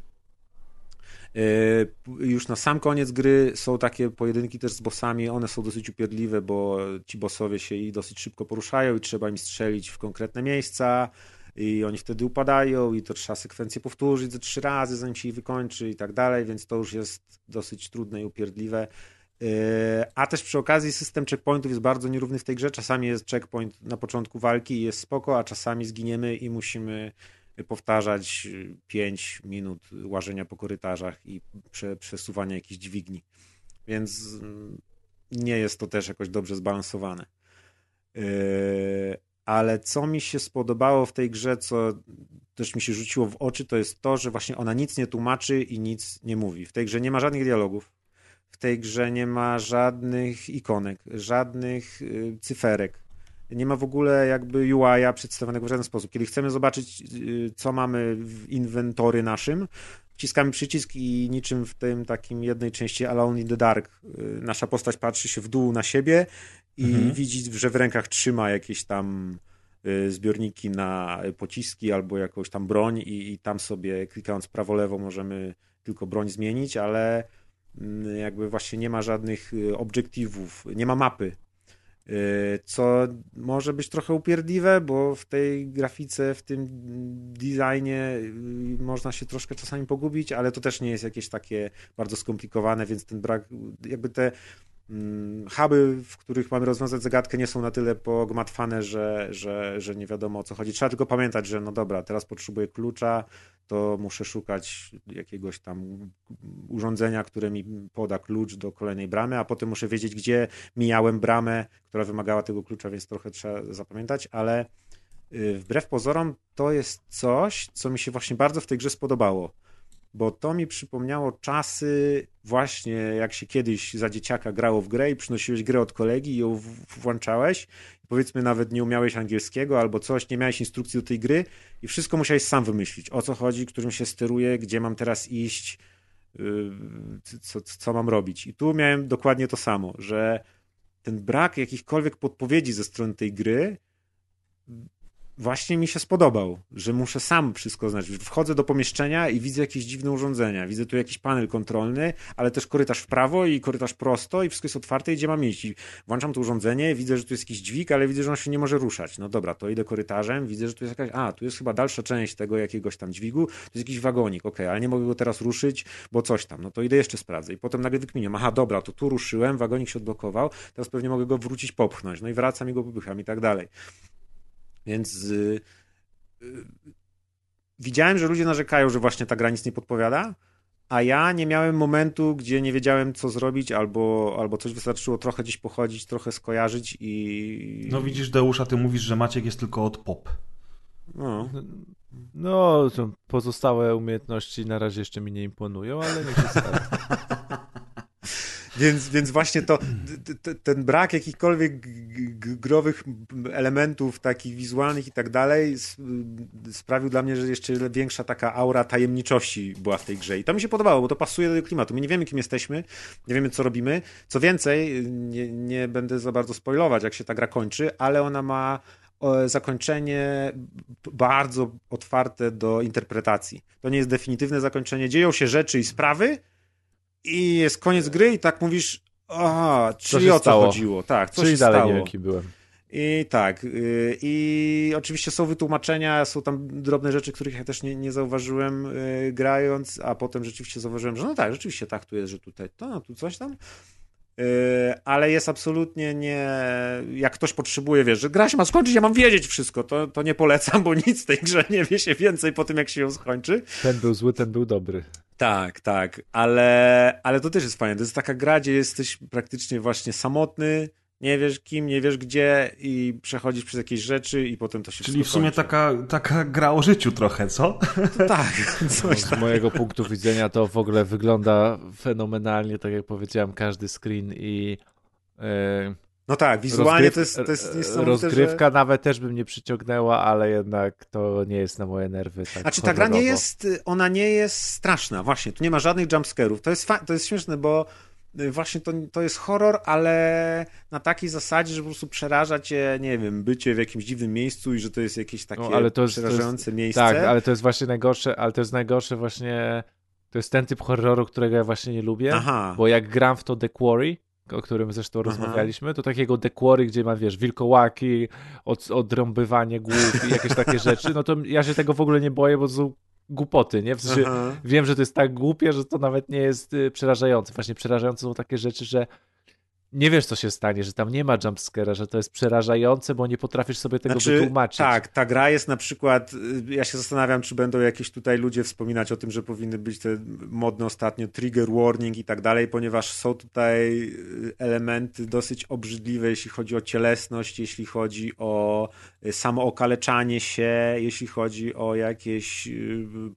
Speaker 3: Yy, już na sam koniec gry są takie pojedynki też z bossami, one są dosyć upierdliwe, bo ci bossowie się i dosyć szybko poruszają i trzeba im strzelić w konkretne miejsca i oni wtedy upadają i to trzeba sekwencję powtórzyć ze trzy razy, zanim się ich wykończy i tak dalej, więc to już jest dosyć trudne i upierdliwe. Yy, a też przy okazji system checkpointów jest bardzo nierówny w tej grze. Czasami jest checkpoint na początku walki i jest spoko, a czasami zginiemy i musimy powtarzać 5 minut łażenia po korytarzach i prze, przesuwania jakichś dźwigni. Więc mm, nie jest to też jakoś dobrze zbalansowane. Yy, ale co mi się spodobało w tej grze, co też mi się rzuciło w oczy, to jest to, że właśnie ona nic nie tłumaczy i nic nie mówi. W tej grze nie ma żadnych dialogów. W tej grze nie ma żadnych ikonek, żadnych y, cyferek. Nie ma w ogóle jakby UI-a przedstawionego w żaden sposób. Kiedy chcemy zobaczyć, y, co mamy w inwentory naszym, wciskamy przycisk i niczym w tym takim jednej części Alone in the Dark y, nasza postać patrzy się w dół na siebie i mhm. widzi, że w rękach trzyma jakieś tam y, zbiorniki na pociski albo jakąś tam broń i, i tam sobie klikając prawo-lewo możemy tylko broń zmienić, ale mm, jakby właśnie nie ma żadnych obiektywów, nie ma mapy. Co może być trochę upierdliwe, bo w tej grafice, w tym designie można się troszkę czasami pogubić, ale to też nie jest jakieś takie bardzo skomplikowane, więc ten brak, jakby te huby, w których mamy rozwiązać zagadkę, nie są na tyle pogmatwane, że, że, że nie wiadomo o co chodzi. Trzeba tylko pamiętać, że no dobra, teraz potrzebuję klucza, to muszę szukać jakiegoś tam urządzenia, które mi poda klucz do kolejnej bramy, a potem muszę wiedzieć, gdzie mijałem bramę, która wymagała tego klucza, więc trochę trzeba zapamiętać, ale y, wbrew pozorom to jest coś, co mi się właśnie bardzo w tej grze spodobało bo to mi przypomniało czasy właśnie jak się kiedyś za dzieciaka grało w grę i przynosiłeś grę od kolegi i ją włączałeś powiedzmy nawet nie umiałeś angielskiego albo coś, nie miałeś instrukcji do tej gry i wszystko musiałeś sam wymyślić, o co chodzi, którym się steruje, gdzie mam teraz iść, yy, co, co mam robić. I tu miałem dokładnie to samo, że ten brak jakichkolwiek podpowiedzi ze strony tej gry właśnie mi się spodobał, że muszę sam wszystko znać. Wchodzę do pomieszczenia i widzę jakieś dziwne urządzenia. Widzę tu jakiś panel kontrolny, ale też korytarz w prawo i korytarz prosto i wszystko jest otwarte i gdzie mam iść. I włączam to urządzenie, widzę, że tu jest jakiś dźwig, ale widzę, że on się nie może ruszać. No dobra, to idę korytarzem, widzę, że tu jest jakaś, a, tu jest chyba dalsza część tego jakiegoś tam dźwigu, to jest jakiś wagonik, ok, ale nie mogę go teraz ruszyć, bo coś tam. No to idę jeszcze sprawdzę. I potem nagle wykminiam, aha, dobra, to tu ruszyłem, wagonik się odblokował, teraz pewnie mogę go wrócić, popchnąć. No i wracam i go popycham i tak dalej. Więc yy, yy, widziałem, że ludzie narzekają, że właśnie ta granica nie podpowiada, a ja nie miałem momentu, gdzie nie wiedziałem, co zrobić, albo, albo coś wystarczyło trochę gdzieś pochodzić, trochę skojarzyć i...
Speaker 2: No widzisz, Deusza, ty mówisz, że Maciek jest tylko od pop.
Speaker 1: No. No, pozostałe umiejętności na razie jeszcze mi nie imponują, ale nie się stanie.
Speaker 3: Więc, więc właśnie to, ten brak jakichkolwiek growych elementów, takich wizualnych i tak dalej, sprawił dla mnie, że jeszcze większa taka aura tajemniczości była w tej grze. I to mi się podobało, bo to pasuje do klimatu. My nie wiemy, kim jesteśmy, nie wiemy, co robimy. Co więcej, nie, nie będę za bardzo spoilować, jak się ta gra kończy, ale ona ma zakończenie bardzo otwarte do interpretacji. To nie jest definitywne zakończenie. Dzieją się rzeczy i sprawy, i jest koniec gry i tak mówisz, aha, czyli o co stało? chodziło. Tak, co
Speaker 1: czyli dalej
Speaker 3: stało.
Speaker 1: nie byłem.
Speaker 3: I tak, y, i oczywiście są wytłumaczenia, są tam drobne rzeczy, których ja też nie, nie zauważyłem y, grając, a potem rzeczywiście zauważyłem, że no tak, rzeczywiście tak tu jest, że tutaj to, no tu coś tam. Ale jest absolutnie nie. Jak ktoś potrzebuje, wiesz, że gra się ma skończyć, ja mam wiedzieć wszystko, to, to nie polecam, bo nic w tej grze nie wie się więcej po tym, jak się ją skończy.
Speaker 1: Ten był zły, ten był dobry.
Speaker 3: Tak, tak, ale, ale to też jest fajne. To jest taka gra, gdzie jesteś praktycznie właśnie samotny, nie wiesz kim, nie wiesz gdzie i przechodzisz przez jakieś rzeczy i potem to się
Speaker 2: Czyli w sumie taka, taka gra o życiu trochę, co?
Speaker 3: To tak.
Speaker 1: Coś no, z mojego punktu widzenia to w ogóle wygląda fenomenalnie, tak jak powiedziałem, każdy screen i yy,
Speaker 3: no tak, wizualnie to jest, to jest
Speaker 1: Rozgrywka że... nawet też bym nie przyciągnęła, ale jednak to nie jest na moje nerwy. Tak
Speaker 3: A czy ta gra nie jest, ona nie jest straszna, właśnie, tu nie ma żadnych jumpscarów. To jest, to jest śmieszne, bo właśnie to, to jest horror, ale na takiej zasadzie, że po prostu przeraża cię, nie wiem, bycie w jakimś dziwnym miejscu i że to jest jakieś takie no, ale to jest, przerażające
Speaker 1: jest,
Speaker 3: miejsce.
Speaker 1: Tak, ale to jest właśnie najgorsze, ale to jest najgorsze właśnie, to jest ten typ horroru, którego ja właśnie nie lubię, Aha. bo jak gram w to The Quarry, o którym zresztą Aha. rozmawialiśmy, to takiego dekory, gdzie ma, wiesz, wilkołaki, od, odrąbywanie głów i jakieś takie rzeczy, no to ja się tego w ogóle nie boję, bo to są głupoty, nie? W sensie wiem, że to jest tak głupie, że to nawet nie jest y, przerażające. Właśnie przerażające są takie rzeczy, że nie wiesz, co się stanie, że tam nie ma jumpscare'a, że to jest przerażające, bo nie potrafisz sobie tego znaczy, wytłumaczyć.
Speaker 3: Tak, ta gra jest na przykład, y, ja się zastanawiam, czy będą jakieś tutaj ludzie wspominać o tym, że powinny być te modne ostatnio trigger warning i tak dalej, ponieważ są tutaj y, elementy dosyć obrzydliwe, jeśli chodzi o cielesność, jeśli chodzi o y, samookaleczanie się, jeśli chodzi o jakieś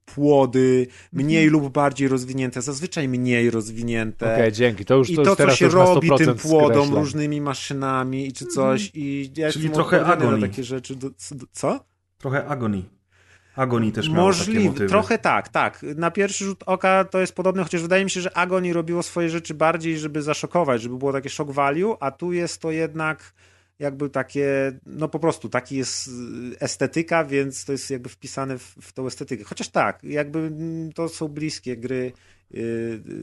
Speaker 3: płody, mniej mhm. lub bardziej rozwinięte, zazwyczaj mniej rozwinięte.
Speaker 1: Okej, okay, dzięki. To już
Speaker 3: I to, to co się robi tym płodą, różnymi maszynami czy coś mhm. i ja
Speaker 2: Czyli trochę agonii.
Speaker 3: takie rzeczy. Co?
Speaker 2: Trochę agonii. Agonii też miało Możliwe,
Speaker 3: trochę tak, tak. Na pierwszy rzut oka to jest podobne, chociaż wydaje mi się, że Agoni robiło swoje rzeczy bardziej, żeby zaszokować, żeby było takie shock value, a tu jest to jednak jakby takie, no po prostu taki jest y, estetyka, więc to jest jakby wpisane w, w tą estetykę. Chociaż tak, jakby mm, to są bliskie gry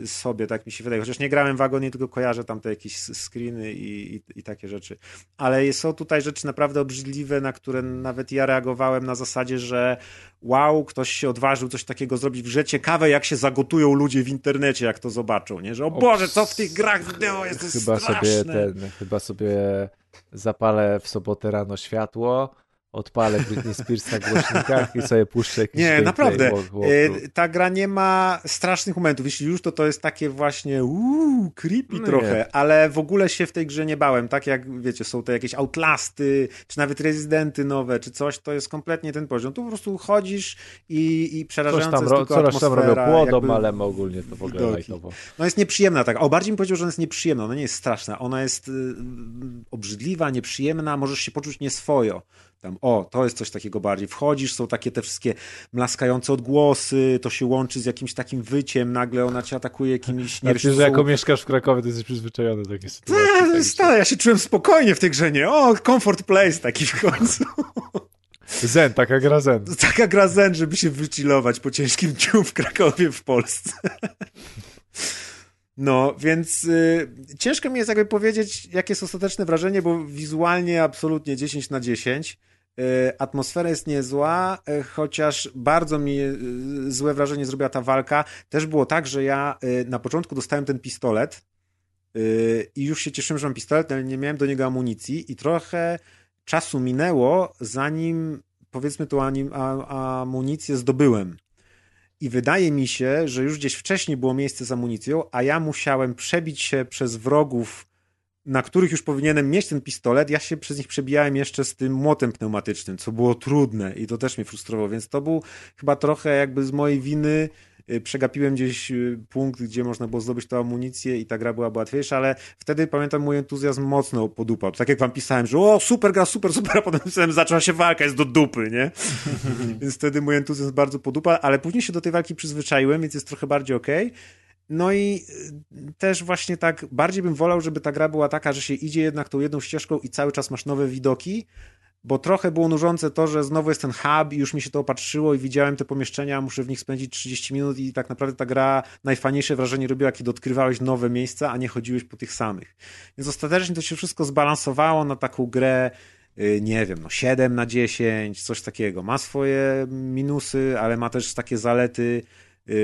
Speaker 3: sobie, tak mi się wydaje. Chociaż nie grałem w Agonie, tylko kojarzę tam te jakieś screeny i, i, i, takie rzeczy. Ale są tutaj rzeczy naprawdę obrzydliwe, na które nawet ja reagowałem na zasadzie, że wow, ktoś się odważył coś takiego zrobić w grze. Ciekawe, jak się zagotują ludzie w internecie, jak to zobaczą, nie? Że o Boże, co w tych grach wideo jest chyba straszne.
Speaker 1: Sobie ten, chyba sobie zapalę w sobotę rano światło odpalę Britney Spears na głośnikach i sobie puszczę jakiś
Speaker 3: Nie, naprawdę. Walk, walk e, Ta gra nie ma strasznych momentów. Jeśli już, to to jest takie właśnie uuu, creepy no trochę, nie. ale w ogóle się w tej grze nie bałem. Tak jak, wiecie, są to jakieś Outlasty, czy nawet Rezydenty nowe, czy coś, to jest kompletnie ten poziom. Tu po prostu chodzisz i, i przerażające coś tam, jest tylko Coś tam robią
Speaker 1: jakby... ale ogólnie to w ogóle lajtowo.
Speaker 3: No jest nieprzyjemna tak. O, bardziej mi powiedział, że ona jest nieprzyjemna. Ona nie jest straszna. Ona jest y, obrzydliwa, nieprzyjemna, możesz się poczuć nieswojo. Tam, o, to jest coś takiego bardziej. Wchodzisz, są takie te wszystkie mlaskające odgłosy, to się łączy z jakimś takim wyciem, nagle ona cię atakuje jakimiś...
Speaker 1: Nie znaczy, że jako mieszkasz w Krakowie, to jesteś przyzwyczajony do takiej sytuacji.
Speaker 3: Tak, stale, ja się czułem spokojnie w tej grze, nie? O, comfort place taki w końcu.
Speaker 1: Zen, taka gra zen.
Speaker 3: Taka gra zen, żeby się wychillować po ciężkim dniu w Krakowie w Polsce. No, więc y, ciężko mi jest jakby powiedzieć, jakie jest ostateczne wrażenie, bo wizualnie absolutnie 10 na 10. Y, atmosfera jest niezła, y, chociaż bardzo mi y, złe wrażenie zrobiła ta walka. Też było tak, że ja na początku dostałem ten pistolet i już się cieszyłem, że mam pistolet, ale nie miałem do niego amunicji i trochę czasu minęło, zanim powiedzmy tą amunicję zdobyłem. I wydaje mi się, że już gdzieś wcześniej było miejsce z amunicją, a ja musiałem przebić się przez wrogów, na których już powinienem mieć ten pistolet. Ja się przez nich przebijałem jeszcze z tym młotem pneumatycznym, co było trudne i to też mnie frustrowało, więc to był chyba trochę jakby z mojej winy Y, przegapiłem gdzieś y, punkt, gdzie można było zdobyć tę amunicję i ta gra była łatwiejsza, ale wtedy pamiętam mój entuzjazm mocno podupadł. Tak jak wam pisałem, że o, super gra, super, super, a potem pisałem, zaczęła się walka, jest do dupy, nie? więc wtedy mój entuzjazm bardzo podupadł, ale później się do tej walki przyzwyczaiłem, więc jest trochę bardziej okej. Okay. No i y, też właśnie tak, bardziej bym wolał, żeby ta gra była taka, że się idzie jednak tą jedną ścieżką i cały czas masz nowe widoki, bo trochę było nużące to, że znowu jest ten hub i już mi się to opatrzyło i widziałem te pomieszczenia, muszę w nich spędzić 30 minut i tak naprawdę ta gra najfajniejsze wrażenie robiła, kiedy odkrywałeś nowe miejsca, a nie chodziłeś po tych samych. Więc ostatecznie to się wszystko zbalansowało na taką grę y, nie wiem, no 7 na 10, coś takiego. Ma swoje minusy, ale ma też takie zalety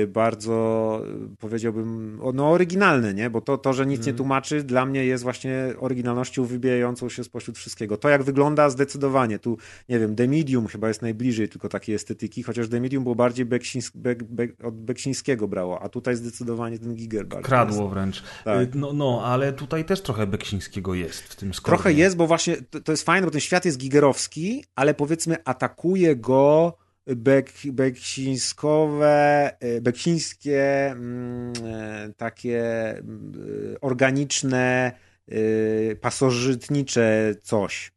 Speaker 3: bardzo y, powiedziałbym, no oryginalny, nie? Bo to, to że nic mm. nie mhm. tłumaczy, dla mnie jest właśnie oryginalnością wybijającą się spośród wszystkiego. To jak wygląda zdecydowanie. Tu, nie wiem, The Medium chyba jest najbliżej tylko takiej estetyki, chociaż The Medium było bardziej Beksińsk, Bek, Bek, od Beksińskiego brało, a tutaj zdecydowanie ten Giger bardziej.
Speaker 2: Kradło jest. wręcz. Tak. No, no, ale tutaj też trochę Beksińskiego jest w tym sklepie.
Speaker 3: Trochę jest, bo właśnie to, to jest fajne, bo ten świat jest gigerowski, ale powiedzmy atakuje go bek, beksińskowe, e, beksińskie mm, e, takie mm, organiczne, e, pasożytnicze coś.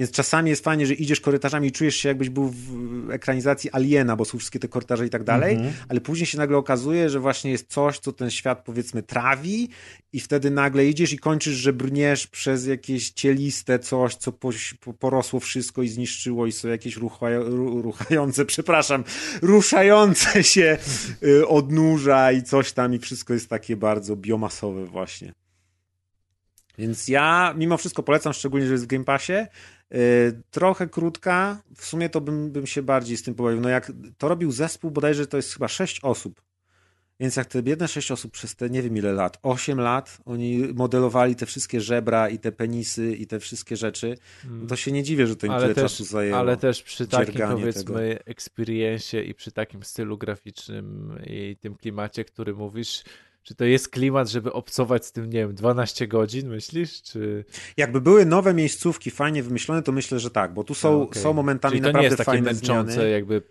Speaker 3: Więc czasami jest fajnie, że idziesz korytarzami i czujesz się jakbyś był w ekranizacji Aliena, bo są wszystkie te korytarze i tak dalej, mm -hmm. ale później się nagle okazuje, że właśnie jest coś, co ten świat powiedzmy trawi i wtedy nagle idziesz i kończysz, że brniesz przez jakieś cieliste coś, co po, porosło wszystko i zniszczyło i są jakieś rucha, ruchające, przepraszam, ruszające się y, odnóża i coś tam i wszystko jest takie bardzo biomasowe właśnie. Więc ja mimo wszystko polecam, szczególnie, że jest w Game Passie. Y, trochę krótka, w sumie to bym, bym się bardziej z tym pobawił. No jak to robił zespół, bodajże to jest chyba 6 osób. Więc jak te biedne 6 osób przez te nie wiem ile lat, 8 lat, oni modelowali te wszystkie żebra i te penisy i te wszystkie rzeczy, mm. to się nie dziwię, że to im ale tyle też, czasu zajęło.
Speaker 1: Ale też przy takim powiedzmy experience i przy takim stylu graficznym i tym klimacie, który mówisz, czy to jest klimat, żeby obcować z tym, nie wiem, 12 godzin, myślisz? Czy...
Speaker 3: Jakby były nowe miejscówki fajnie wymyślone, to myślę, że tak, bo tu są, okay. są momentami
Speaker 1: Czyli to
Speaker 3: naprawdę
Speaker 1: nie jest takie
Speaker 3: fajne
Speaker 1: męczące,
Speaker 3: zmiany.
Speaker 1: jakby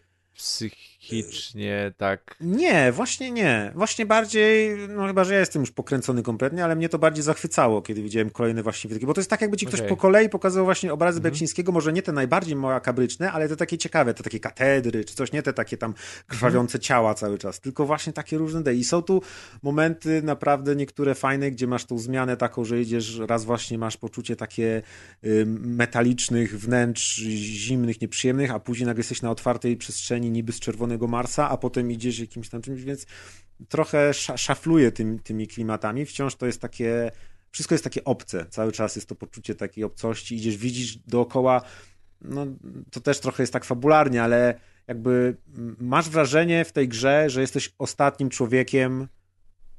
Speaker 1: psychicznie tak.
Speaker 3: Nie, właśnie nie. Właśnie bardziej, no chyba, że ja jestem już pokręcony kompletnie, ale mnie to bardziej zachwycało, kiedy widziałem kolejne właśnie widoki, bo to jest tak, jakby ci ktoś okay. po kolei pokazał właśnie obrazy -hmm. Beksińskiego, może nie te najbardziej makabryczne, ale te takie ciekawe, te takie katedry, czy coś, nie te takie tam krwawiące -hmm. ciała cały czas, tylko właśnie takie różne. I są tu momenty naprawdę niektóre fajne, gdzie masz tą zmianę taką, że idziesz, raz właśnie masz poczucie takie metalicznych wnętrz, zimnych, nieprzyjemnych, a później nagle jesteś na otwartej przestrzeni niby z czerwonego Marsa, a potem idziesz jakimś tam czymś, więc trochę szafluje tym, tymi klimatami. Wciąż to jest takie, wszystko jest takie obce. Cały czas jest to poczucie takiej obcości. Idziesz, widzisz dookoła, no to też trochę jest tak fabularnie, ale jakby masz wrażenie w tej grze, że jesteś ostatnim człowiekiem,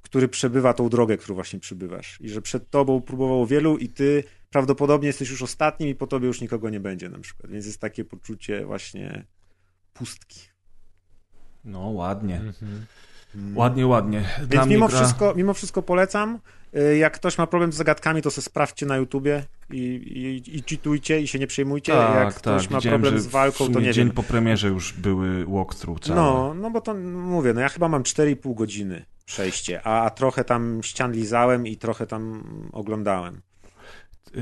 Speaker 3: który przebywa tą drogę, którą właśnie przybywasz. I że przed tobą próbowało wielu i ty prawdopodobnie jesteś już ostatnim i po tobie już nikogo nie będzie na przykład. Więc jest takie poczucie właśnie pustki.
Speaker 2: No, ładnie. Mhm. Ładnie, ładnie.
Speaker 3: Dla Więc mimo, gra... wszystko, mimo wszystko polecam. Y, jak ktoś ma problem z zagadkami, to sobie sprawdźcie na YouTubie i, i, i cheatujcie i się nie przejmujcie. Tak, Jak tak. ktoś ma problem z walką, to nie
Speaker 2: dzień
Speaker 3: wiem.
Speaker 2: po premierze już były walkthrough całe.
Speaker 3: No, no bo to mówię, no ja chyba mam 4,5 godziny przejście, a, a trochę tam ścian lizałem i trochę tam oglądałem.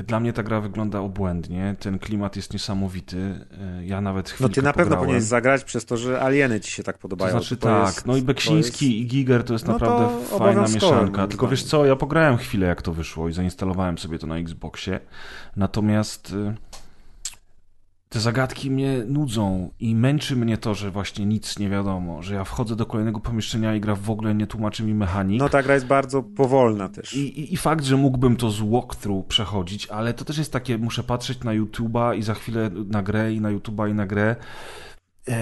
Speaker 2: Dla mnie ta gra wygląda obłędnie, ten klimat jest niesamowity. Ja nawet chwilkę
Speaker 3: No ty na pewno
Speaker 2: pograłem.
Speaker 3: powinieneś zagrać przez to, że alieny ci się tak podobają.
Speaker 2: To znaczy to tak, jest, no i Beksiński jest... i Giger to jest no naprawdę to fajna mieszanka. Tylko wiesz co, ja pograłem chwilę jak to wyszło i zainstalowałem sobie to na Xboxie. Natomiast y, te zagadki mnie nudzą i męczy mnie to, że właśnie nic nie wiadomo, że ja wchodzę do kolejnego pomieszczenia i gra w ogóle nie tłumaczy mi mechanik.
Speaker 3: No ta gra jest bardzo powolna też.
Speaker 2: I, i, i fakt, że mógłbym to z walkthrough przechodzić, ale to też jest takie, muszę patrzeć na YouTube'a i za chwilę na grę i na YouTube'a i na grę. E,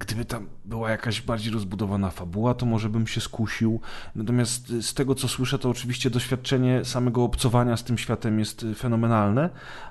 Speaker 2: gdyby tam była jakaś bardziej rozbudowana fabuła, to może bym się skusił. Natomiast z tego, co słyszę, to oczywiście doświadczenie samego obcowania z tym światem jest fenomenalne,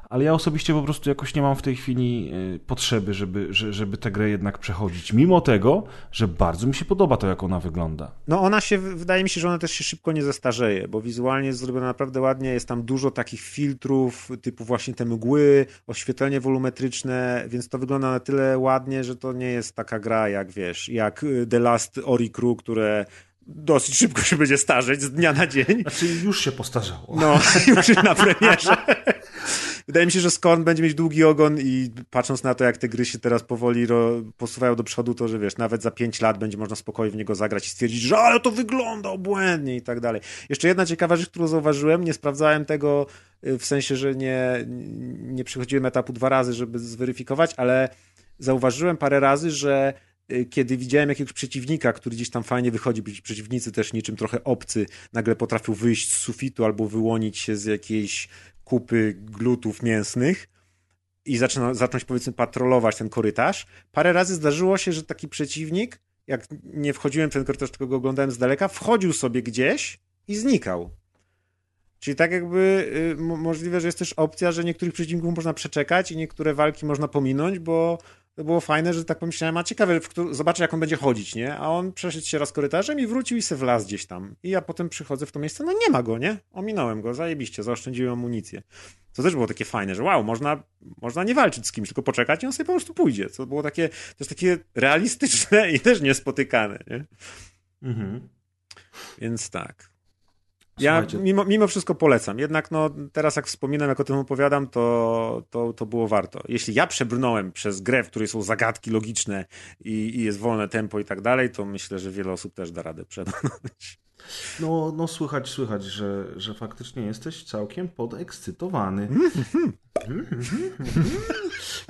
Speaker 2: ale ja osobiście po prostu jakoś nie mam w tej chwili y, potrzeby, żeby, żeby tę grę jednak przechodzić, mimo tego, że bardzo mi się podoba to, jak ona wygląda.
Speaker 3: No ona się, wydaje mi się, że ona też się szybko nie zestarzeje, bo wizualnie jest zrobiona naprawdę ładnie, jest tam dużo takich filtrów, typu właśnie te mgły, oświetlenie wolumetryczne, więc to wygląda na tyle ładnie, że to nie jest taka gra jak, wiesz, jak y, The Last Ori Crew, które dosyć szybko się będzie starzeć z dnia na dzień.
Speaker 2: Znaczy już się postarzało.
Speaker 3: No, już na premierze. Wydaje mi się, że Skorn będzie mieć długi ogon i patrząc na to, jak te gry się teraz powoli ro, posuwają do przodu, to że wiesz, nawet za 5 lat będzie można spokojnie w niego zagrać i stwierdzić, że ale to wygląda obłędnie i tak dalej. Jeszcze jedna ciekawa rzecz, którą zauważyłem, nie sprawdzałem tego y, w sensie, że nie, nie przychodziłem etapu dwa razy, żeby zweryfikować, ale zauważyłem parę razy, że y, kiedy widziałem jakiegoś przeciwnika, który gdzieś tam fajnie wychodzi, przeciwnicy też niczym trochę obcy, nagle potrafił wyjść z sufitu albo wyłonić się z jakiejś kupy glutów mięsnych i zaczyna, zacząć powiedzmy patrolować ten korytarz. Parę razy zdarzyło się, że taki przeciwnik jak nie wchodziłem w ten korytarz, tylko go oglądałem z daleka, wchodził sobie gdzieś i znikał. Czyli tak jakby y, możliwe, że jest też opcja, że niektórych przeciwników można przeczekać i niektóre walki można pominąć, bo to było fajne, że tak pomyślałem, a ciekawe, zobaczę jak on będzie chodzić, nie? A on przeszedł się raz korytarzem i wrócił i se wlazł gdzieś tam. I ja potem przychodzę w to miejsce, no nie ma go, nie? Ominąłem go, zajebiście, zaoszczędziłem amunicję. To też było takie fajne, że wow, można, można nie walczyć z kimś, tylko poczekać i on sobie po prostu pójdzie. To było takie, też takie realistyczne i też niespotykane, nie? Mhm. Więc tak. Ja mimo, mimo wszystko polecam. Jednak no, teraz jak wspominam, jak o tym opowiadam, to, to, to było warto. Jeśli ja przebrnąłem przez grę, w której są zagadki logiczne i, i jest wolne tempo i tak dalej, to myślę, że wiele osób też da radę przebrnąć.
Speaker 2: No, no słychać, słychać, że, że faktycznie jesteś całkiem podekscytowany.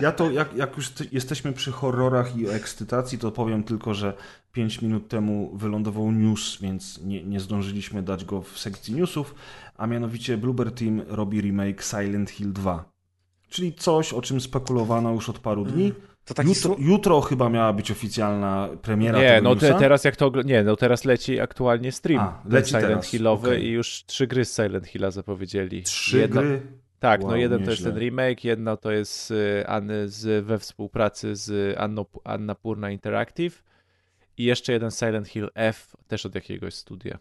Speaker 2: Ja to, jak, jak już jesteśmy przy horrorach i ekscytacji, to powiem tylko, że 5 minut temu wylądował news, więc nie, nie zdążyliśmy dać go w sekcji newsów, a mianowicie Bluebird Team robi remake Silent Hill 2. Czyli coś, o czym spekulowano już od paru dni. Jutro, jutro, chyba miała być oficjalna premiera.
Speaker 1: Nie, no te, teraz jak to. Nie, no teraz leci aktualnie stream. A, leci Silent teraz. Hillowy okay. i już trzy gry z Silent Hilla zapowiedzieli.
Speaker 2: Trzy Jedna... gry?
Speaker 1: Tak, no wow, no jeden nieźle. to jest ten remake, jedno to jest y, z, we współpracy z Anno, Annapurna Interactive i jeszcze jeden Silent Hill F, też od jakiegoś studia.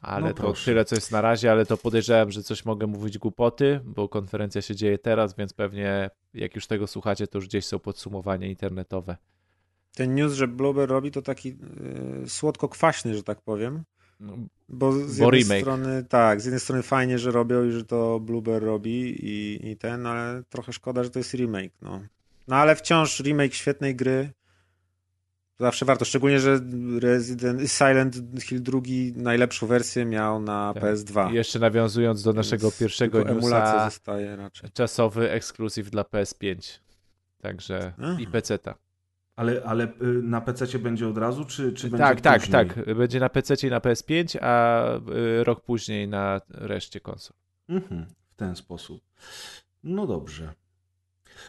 Speaker 1: Ale no to proszę. tyle, co jest na razie, ale to podejrzewam, że coś mogę mówić głupoty, bo konferencja się dzieje teraz, więc pewnie jak już tego słuchacie, to już gdzieś są podsumowania internetowe.
Speaker 3: Ten news, że Bloober robi, to taki yy, słodko-kwaśny, że tak powiem. No, bo z bo jednej remake. strony, tak, z jednej strony fajnie, że robią i że to Bloober robi i, i ten, ale trochę szkoda, że to jest remake, no. No ale wciąż remake świetnej gry, zawsze warto, szczególnie, że Resident Silent Hill 2 najlepszą wersję miał na tak. PS2.
Speaker 1: I jeszcze nawiązując do naszego Więc pierwszego newsa, emulacja zostaje raczej. czasowy ekskluzyw dla PS5. Także Aha. i PC-ta.
Speaker 2: Ale, ale y, na PC będzie od razu, czy, czy będzie
Speaker 1: Tak, tak, tak. Będzie na PC i na PS5, a y, rok później na reszcie konsol.
Speaker 2: Mhm, w ten sposób. No dobrze.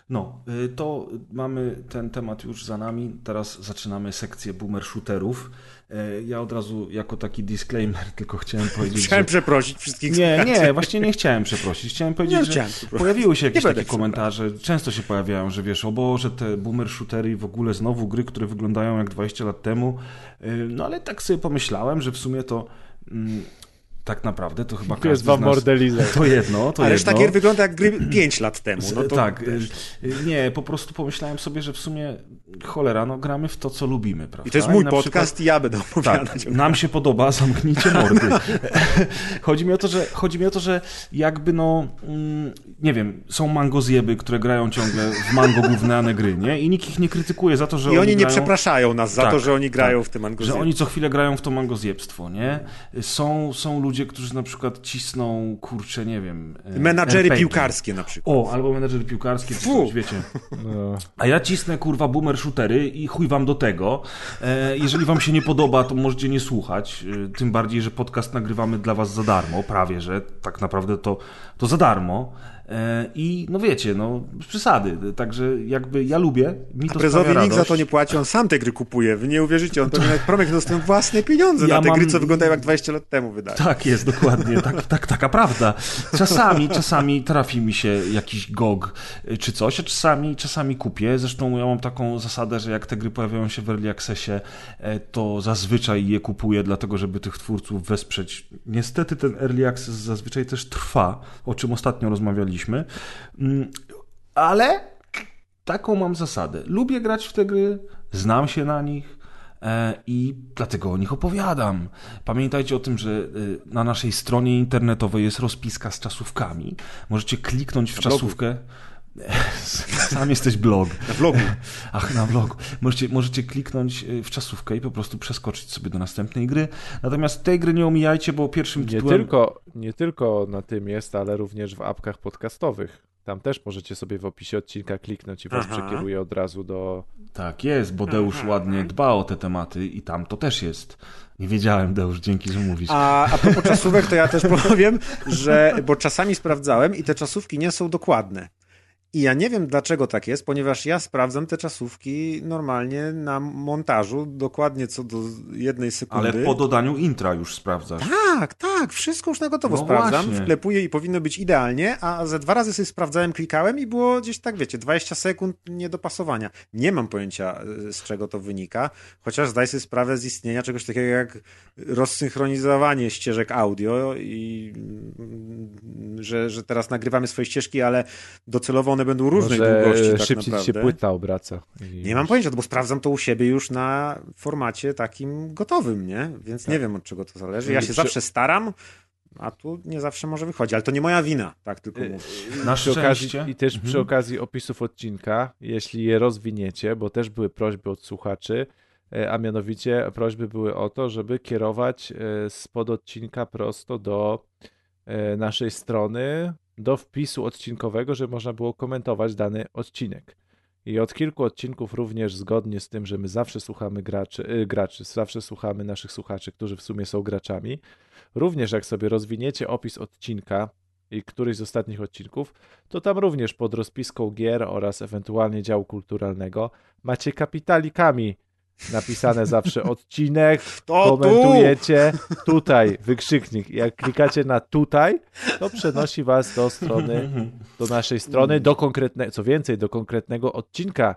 Speaker 2: No, y, to mamy ten temat już za nami. Teraz zaczynamy sekcję boomer shooterów. Y, ja od razu jako taki disclaimer tylko chciałem powiedzieć.
Speaker 3: Chciałem że... przeprosić wszystkich.
Speaker 2: Nie, nie, właśnie nie chciałem przeprosić. Chciałem powiedzieć, nie że chciałem pojawiły się jakieś takie komentarze. Często się pojawiają, że wiesz, o Boże, te boomer shootery i w ogóle znowu gry, które wyglądają jak 20 lat temu. Y, no ale tak sobie pomyślałem, że w sumie to mm, tak naprawdę to chyba
Speaker 1: każdy jest wam nas...
Speaker 2: To jedno, to
Speaker 3: Ale
Speaker 2: reszta
Speaker 3: gier wygląda jak gry 5 lat temu. No to
Speaker 2: tak, y, nie, po prostu pomyślałem sobie, że w sumie cholera, no gramy w to, co lubimy, prawda?
Speaker 3: I to jest mój podcast przykład... i ja będę opowiadać.
Speaker 2: Tak, nam się podoba, zamknijcie mordy. chodzi, mi o to, że, chodzi mi o to, że jakby no, mm, nie wiem, są mango zjeby, które grają ciągle w mango gówniane gry, nie? I nikt ich nie krytykuje za to, że
Speaker 3: I oni,
Speaker 2: oni
Speaker 3: nie
Speaker 2: grają...
Speaker 3: przepraszają nas za tak, to, że oni grają tak, w tym mango
Speaker 2: Że oni co chwilę grają w to mango zjebstwo, nie? Są, są ludzie, którzy na przykład cisną, kurczę, nie wiem...
Speaker 3: E, Menadżery piłkarskie na przykład.
Speaker 2: O, albo menadżery piłkarskie, czy coś, wiecie. No. A ja cisnę, kurwa, boomer shootery i chuj wam do tego. E, jeżeli wam się nie podoba, to możecie nie słuchać. E, tym bardziej, że podcast nagrywamy dla was za darmo, prawie, że tak naprawdę to, to za darmo. E, I no wiecie, no przesady. Także jakby ja lubię, mi to A Prezowi
Speaker 3: nikt za to nie płaci, on sam te gry kupuje. Wy nie uwierzycie, on pewnie nawet promek dostał własne pieniądze ja na te mam... gry, co wyglądają jak 20 lat temu wydaje.
Speaker 2: Tak jest, dokładnie. Tak, tak, taka prawda. Czasami, czasami trafi mi się jakiś GOG e, czy coś, a czasami, czasami kupię. Zresztą ja mam taką zasadę, że jak te gry pojawiają się w Early Accessie, e, to zazwyczaj je kupuję, dlatego żeby tych twórców wesprzeć. Niestety ten Early Access zazwyczaj też trwa, o czym ostatnio rozmawialiśmy Mm, ale taką mam zasadę. Lubię grać w te gry, znam się na nich e, i dlatego o nich opowiadam. Pamiętajcie o tym, że e, na naszej stronie internetowej jest rozpiska z czasówkami. Możecie kliknąć w czasówkę. Sam jesteś blog.
Speaker 3: Na vlogu.
Speaker 2: Ach, na vlogu. Możecie, możecie kliknąć e, w czasówkę i po prostu przeskoczyć sobie do następnej gry. Natomiast tej gry nie omijajcie, bo pierwszym
Speaker 1: nie
Speaker 2: tytułem...
Speaker 1: Tylko, nie tylko na tym jest, ale również w apkach podcastowych. Tam też możecie sobie w opisie odcinka kliknąć i was Aha. przekieruje od razu do...
Speaker 2: Tak jest, bo Deusz Aha. ładnie dba o te tematy i tam to też jest. Nie wiedziałem, Deusz, dzięki, że mówisz.
Speaker 3: A, a propos czasówek, to ja też powiem, że, bo czasami sprawdzałem i te czasówki nie są dokładne. I ja nie wiem, dlaczego tak jest, ponieważ ja sprawdzam te czasówki normalnie na montażu, dokładnie co do jednej sekundy.
Speaker 2: Ale po dodaniu intra już sprawdzasz.
Speaker 3: Tak, tak, wszystko już na gotowo no sprawdzam, właśnie. wklepuję i powinno być idealnie, a ze dwa razy sobie sprawdzałem, klikałem i było gdzieś tak, wiecie, 20 sekund niedopasowania. Nie mam pojęcia, y, z czego to wynika, chociaż zdaj sobie sprawę z istnienia czegoś takiego jak rozsynchronizowanie ścieżek audio i mm, że, że teraz nagrywamy swoje ścieżki, ale docelowo one będą różnej Może długości tak
Speaker 1: szybciej
Speaker 3: naprawdę.
Speaker 1: się płyta obraca.
Speaker 3: Nie mam pojęcia, bo sprawdzam to u siebie już na formacie takim gotowym, nie? Więc tak. nie wiem od czego to zależy. Ja się przy... zawsze staram, a tu nie zawsze może wychodzi, ale to nie moja wina, tak tylko y, mówię.
Speaker 1: Na przy okazji, I też mhm. przy okazji opisów odcinka, jeśli je rozwiniecie, bo też były prośby od słuchaczy, e, a mianowicie prośby były o to, żeby kierować e, spod odcinka prosto do e, naszej strony do wpisu odcinkowego, żeby można było komentować dany odcinek. I od kilku odcinków również zgodnie z tym, że my zawsze słuchamy graczy, yy, graczy, zawsze słuchamy naszych słuchaczy, którzy w sumie są graczami. Również jak sobie rozwiniecie opis odcinka i któryś z ostatnich odcinków, to tam również pod rozpiską gier oraz ewentualnie działu kulturalnego macie kapitalikami napisane zawsze odcinek, to komentujecie tu? tutaj, wykrzyknik. Jak klikacie na tutaj, to przenosi was do strony, do naszej strony, do konkretnego, co więcej, do konkretnego odcinka,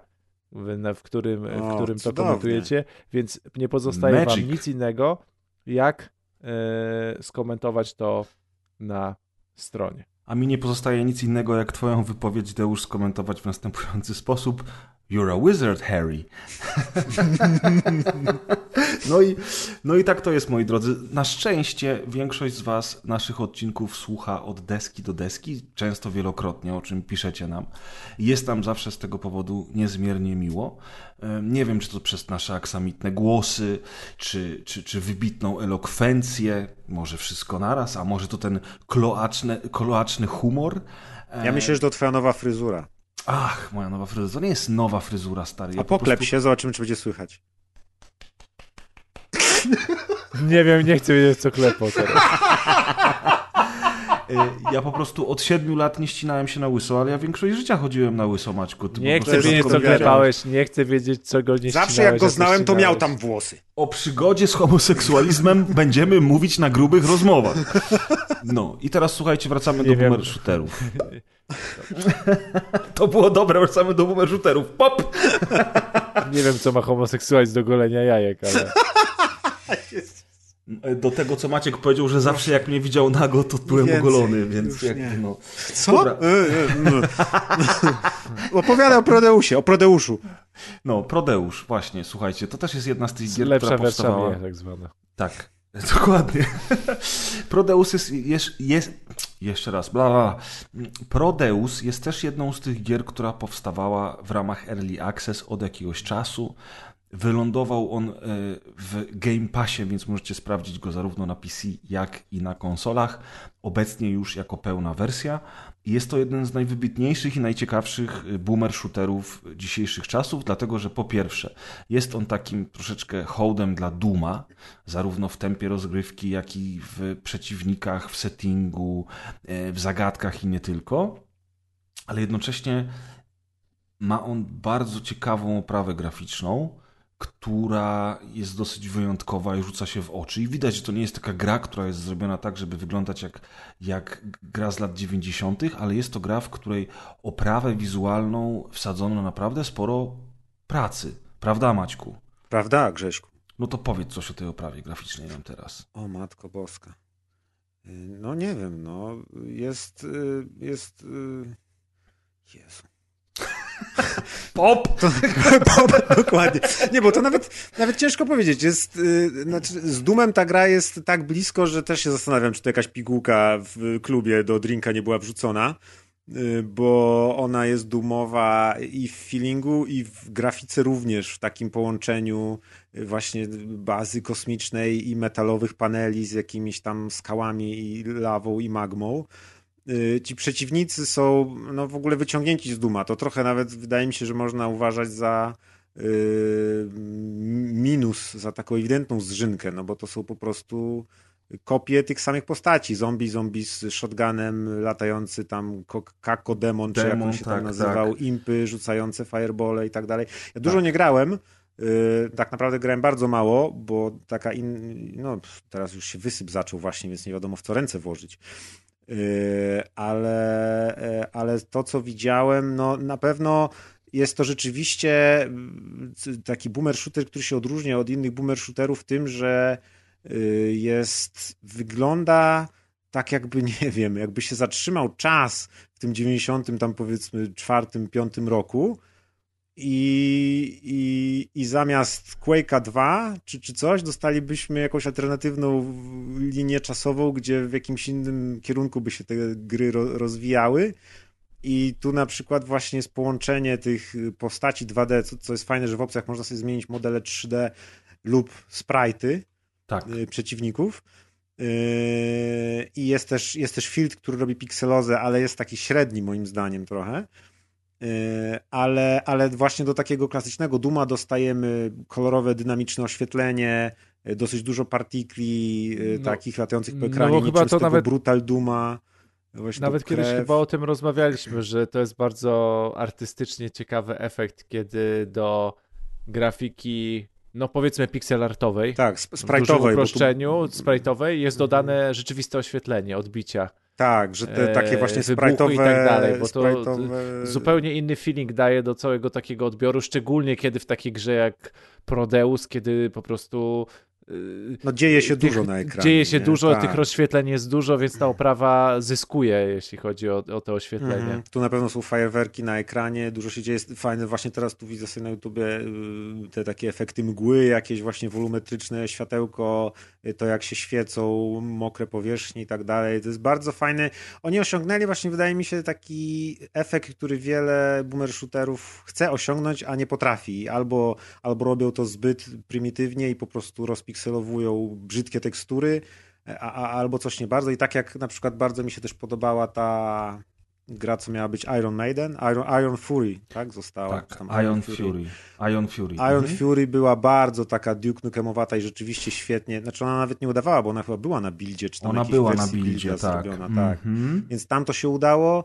Speaker 1: w, którym, o, w którym to komentujecie, więc nie pozostaje Magic. wam nic innego, jak e, skomentować to na stronie.
Speaker 2: A mi nie pozostaje nic innego, jak twoją wypowiedź, Deusz, skomentować w następujący sposób. You're a wizard, Harry. no, i, no i tak to jest, moi drodzy. Na szczęście większość z Was naszych odcinków słucha od deski do deski, często wielokrotnie, o czym piszecie nam. Jest nam zawsze z tego powodu niezmiernie miło. Nie wiem, czy to przez nasze aksamitne głosy, czy, czy, czy wybitną elokwencję, może wszystko naraz, a może to ten kloaczny, kloaczny humor.
Speaker 3: Ja myślę, że to twoja nowa fryzura.
Speaker 2: Ach, moja nowa fryzura. To nie jest nowa fryzura, stary.
Speaker 3: Ja A poklep prostu... się, zobaczymy, czy będzie słychać.
Speaker 1: nie wiem, nie chcę wiedzieć, co klepał teraz.
Speaker 2: Y, ja po prostu od siedmiu lat nie ścinałem się na łyso, ale ja większość życia chodziłem na łyso, Maćku.
Speaker 1: Ty nie chcę wiedzieć, co klepałeś, nie chcę wiedzieć, co go nie
Speaker 3: Zawsze jak go znałem, to miał tam włosy.
Speaker 2: O przygodzie z homoseksualizmem będziemy mówić na grubych rozmowach. No i teraz słuchajcie, wracamy nie do boomer shooterów. to było dobre, wracamy do boomer shooterów. Pop!
Speaker 1: nie wiem, co ma homoseksualizm do golenia jajek, ale...
Speaker 2: Do tego, co Maciek powiedział, że zawsze jak mnie widział nago, to byłem Więcej, ogolony, więc jak, no.
Speaker 3: Co? E, e. Opowiadaj o Prodeusie, o Prodeuszu.
Speaker 2: No, Prodeusz, właśnie, słuchajcie, to też jest jedna z tych gier, Lepsza która powstawała...
Speaker 1: tak zwana.
Speaker 2: Tak, dokładnie. Prodeus jest, jest, jest jeszcze raz, bla, bla. Prodeus jest też jedną z tych gier, która powstawała w ramach Early Access od jakiegoś czasu. Wylądował on e, w Game Passie, więc możecie sprawdzić go zarówno na PC, jak i na konsolach. Obecnie już jako pełna wersja. Jest to jeden z najwybitniejszych i najciekawszych e, boomer shooterów dzisiejszych czasów, dlatego że po pierwsze jest on takim troszeczkę hołdem dla Duma, zarówno w tempie rozgrywki, jak i w przeciwnikach, w settingu, e, w zagadkach i nie tylko, ale jednocześnie ma on bardzo ciekawą oprawę graficzną, która jest dosyć wyjątkowa i rzuca się w oczy. I widać, że to nie jest taka gra, która jest zrobiona tak, żeby wyglądać jak, jak gra z lat 90., ale jest to gra, w której oprawę wizualną wsadzono naprawdę sporo pracy. Prawda, Maćku?
Speaker 3: Prawda, Grześku.
Speaker 2: No to powiedz coś o tej oprawie graficznej nam teraz.
Speaker 3: O Matko Boska. Y, no nie wiem, no jest, y, jest, y, Jezu.
Speaker 2: Pop! To,
Speaker 3: pop, dokładnie. Nie, bo to nawet, nawet ciężko powiedzieć. Jest, yy, znaczy, z Dumem ta gra jest tak blisko, że też się zastanawiam, czy to jakaś pigułka w klubie do drinka nie była wrzucona, yy, bo ona jest dumowa i w feelingu, i w grafice również, w takim połączeniu y, właśnie bazy kosmicznej i metalowych paneli z jakimiś tam skałami i lawą i magmą. Y, ci przeciwnicy są no, w ogóle wyciągnięci z duma. To trochę nawet wydaje mi się, że można uważać za yy, minus, za taką ewidentną zżynkę, no bo to są po prostu kopie tych samych postaci. Zombie, zombie z shotgunem, latający tam Kako Demon, czy jak on się tak, tam nazywał, tak. impy rzucające firebole i tak dalej. Ja dużo tak. nie grałem, Yy, tak naprawdę grałem bardzo mało, bo taka in... no teraz już się wysyp zaczął właśnie, więc nie wiadomo w co ręce włożyć. Yy, ale, yy, ale to, co widziałem, no na pewno jest to rzeczywiście taki boomer shooter, który się odróżnia od innych boomer shooterów tym, że jest, wygląda tak jakby, nie wiem, jakby się zatrzymał czas w tym 90 tam powiedzmy czwartym, piątym roku i, i, i zamiast Quake'a 2 czy, czy coś, dostalibyśmy jakąś alternatywną linię czasową, gdzie w jakimś innym kierunku by się te gry ro, rozwijały. I tu na przykład właśnie jest połączenie tych postaci 2D, co, co jest fajne, że w opcjach można sobie zmienić modele 3D lub sprite'y tak. Y, przeciwników. Yy, I jest też, jest też filtr, który robi pikselozę, ale jest taki średni moim zdaniem trochę. Y, ale, ale właśnie do takiego klasycznego Duma dostajemy kolorowe, dynamiczne oświetlenie, y, dosyć dużo partikli y, no, takich latających po no ekranie, no chyba to nawet Brutal Duma.
Speaker 1: Nawet kiedyś chyba o tym rozmawialiśmy, że to jest bardzo artystycznie ciekawy efekt, kiedy do grafiki no powiedzmy pixel artowej,
Speaker 3: tak, sprite'owej,
Speaker 1: w uproszczeniu, tu... sprite'owej jest dodane rzeczywiste oświetlenie, odbicia.
Speaker 3: Tak, że te takie właśnie sprite'owe...
Speaker 1: i tak dalej, bo to zupełnie inny feeling daje do całego takiego odbioru, szczególnie kiedy w takiej grze jak Prodeus, kiedy po prostu
Speaker 3: no dzieje się tych, dużo na ekranie.
Speaker 1: Dzieje się nie? dużo, tak. tych rozświetleń jest dużo, więc ta oprawa zyskuje, jeśli chodzi o, o to oświetlenie. Mhm.
Speaker 3: Tu na pewno są fajerwerki na ekranie, dużo się dzieje, fajne, właśnie teraz tu widzę sobie na YouTubie y, te takie efekty mgły, jakieś właśnie wolumetryczne światełko, y, to jak się świecą, mokre powierzchnie i tak dalej, to jest bardzo fajne. Oni osiągnęli właśnie, wydaje mi się, taki efekt, który wiele boomer shooterów chce osiągnąć, a nie potrafi. Albo, albo robią to zbyt prymitywnie i po prostu rozpik pikselowują brzydkie tekstury, a, a, albo coś nie bardzo. I tak jak na przykład bardzo mi się też podobała ta gra, co miała być Iron Maiden, Iron, Iron Fury, tak? Została.
Speaker 2: Tak, Iron, Iron Fury. Fury. Iron Fury.
Speaker 3: Iron mhm. Fury była bardzo taka Duke Nukemowata i rzeczywiście świetnie, znaczy ona nawet nie udawała, bo ona chyba była na buildzie, czy tam
Speaker 2: Ona była na buildzie, tak. Zrobiona,
Speaker 3: tak. Mhm. Więc tam to się udało.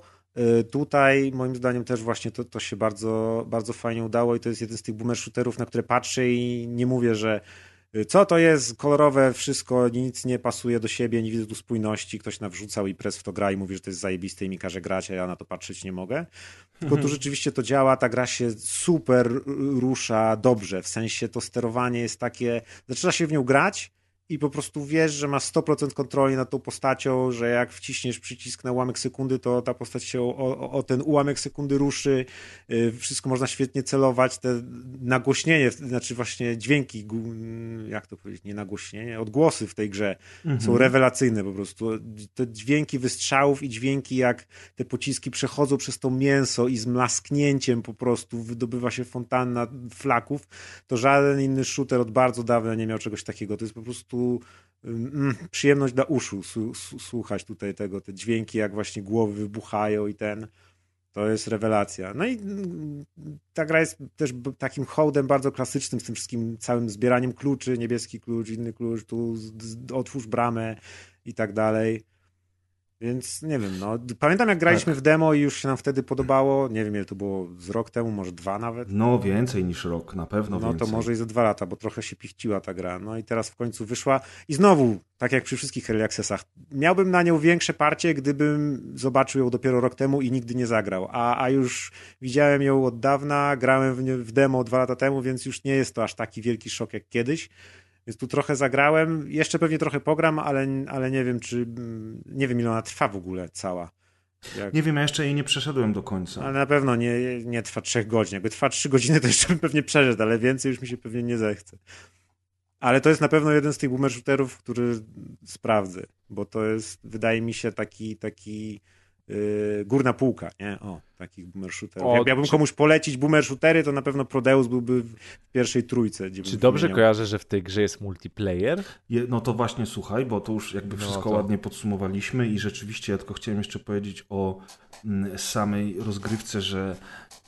Speaker 3: Y, tutaj moim zdaniem też właśnie to, to się bardzo, bardzo fajnie udało i to jest jeden z tych boomer shooterów, na które patrzę i nie mówię, że co to jest kolorowe, wszystko, nic nie pasuje do siebie, nie widzę tu spójności, ktoś nawrzucał i pres w to gra i mówi, że to jest zajebiste i mi każe grać, a ja na to patrzeć nie mogę. Tylko tu mhm. rzeczywiście to działa, ta gra się super rusza dobrze, w sensie to sterowanie jest takie, zaczyna się w nią grać, i po prostu wiesz, że masz 100% kontroli nad tą postacią, że jak wciśniesz przycisk na ułamek sekundy, to ta postać się o, o, o, ten ułamek sekundy ruszy, y, wszystko można świetnie celować, te nagłośnienie, znaczy właśnie dźwięki, jak to powiedzieć, nie nagłośnienie, odgłosy w tej grze mhm. są rewelacyjne po prostu. Te dźwięki wystrzałów i dźwięki jak te pociski przechodzą przez to mięso i z mlasknięciem po prostu wydobywa się fontanna flaków, to żaden inny shooter od bardzo dawna nie miał czegoś takiego. To jest po prostu mm, przyjemność dla uszu słuchać tutaj tego, te dźwięki, jak właśnie głowy wybuchają i ten. To jest rewelacja. No i mm, ta gra jest też takim hołdem bardzo klasycznym z tym wszystkim całym zbieraniem kluczy, niebieski klucz, inny klucz, tu otwórz bramę i tak dalej. Więc nie wiem, no. Pamiętam jak graliśmy tak. w demo i już się nam wtedy podobało. Nie wiem, ile to było z rok temu, może dwa nawet.
Speaker 2: No więcej niż rok, na pewno
Speaker 3: No
Speaker 2: więcej.
Speaker 3: to może i ze dwa lata, bo trochę się pichciła ta gra. No i teraz w końcu wyszła. I znowu, tak jak przy wszystkich early accessach, miałbym na nią większe parcie, gdybym zobaczył ją dopiero rok temu i nigdy nie zagrał. A, a już widziałem ją od dawna, grałem w, w demo dwa lata temu, więc już nie jest to aż taki wielki szok jak kiedyś. Więc tu trochę zagrałem, jeszcze pewnie trochę pogram, ale, ale nie wiem, czy nie wiem, ile ona trwa w ogóle cała.
Speaker 2: Jak... Nie wiem, ja jeszcze jej nie przeszedłem do końca.
Speaker 3: Ale na pewno nie, nie trwa trzech godzin. Jakby trwa trzy godziny, to jeszcze bym pewnie przeszedł, ale więcej już mi się pewnie nie zechce. Ale to jest na pewno jeden z tych boomer shooterów, który sprawdzę, bo to jest, wydaje mi się, taki, taki górna półka, nie? O, takich boomer shooterów. O, Jakbym czy... komuś polecić boomer shootery, to na pewno Prodeus byłby w pierwszej trójce.
Speaker 1: Czy dobrze wymieniał. kojarzę, że w tej grze jest multiplayer?
Speaker 2: Je, no to właśnie słuchaj, bo to już jakby no wszystko to... ładnie podsumowaliśmy i rzeczywiście ja tylko chciałem jeszcze powiedzieć o mm, samej rozgrywce, że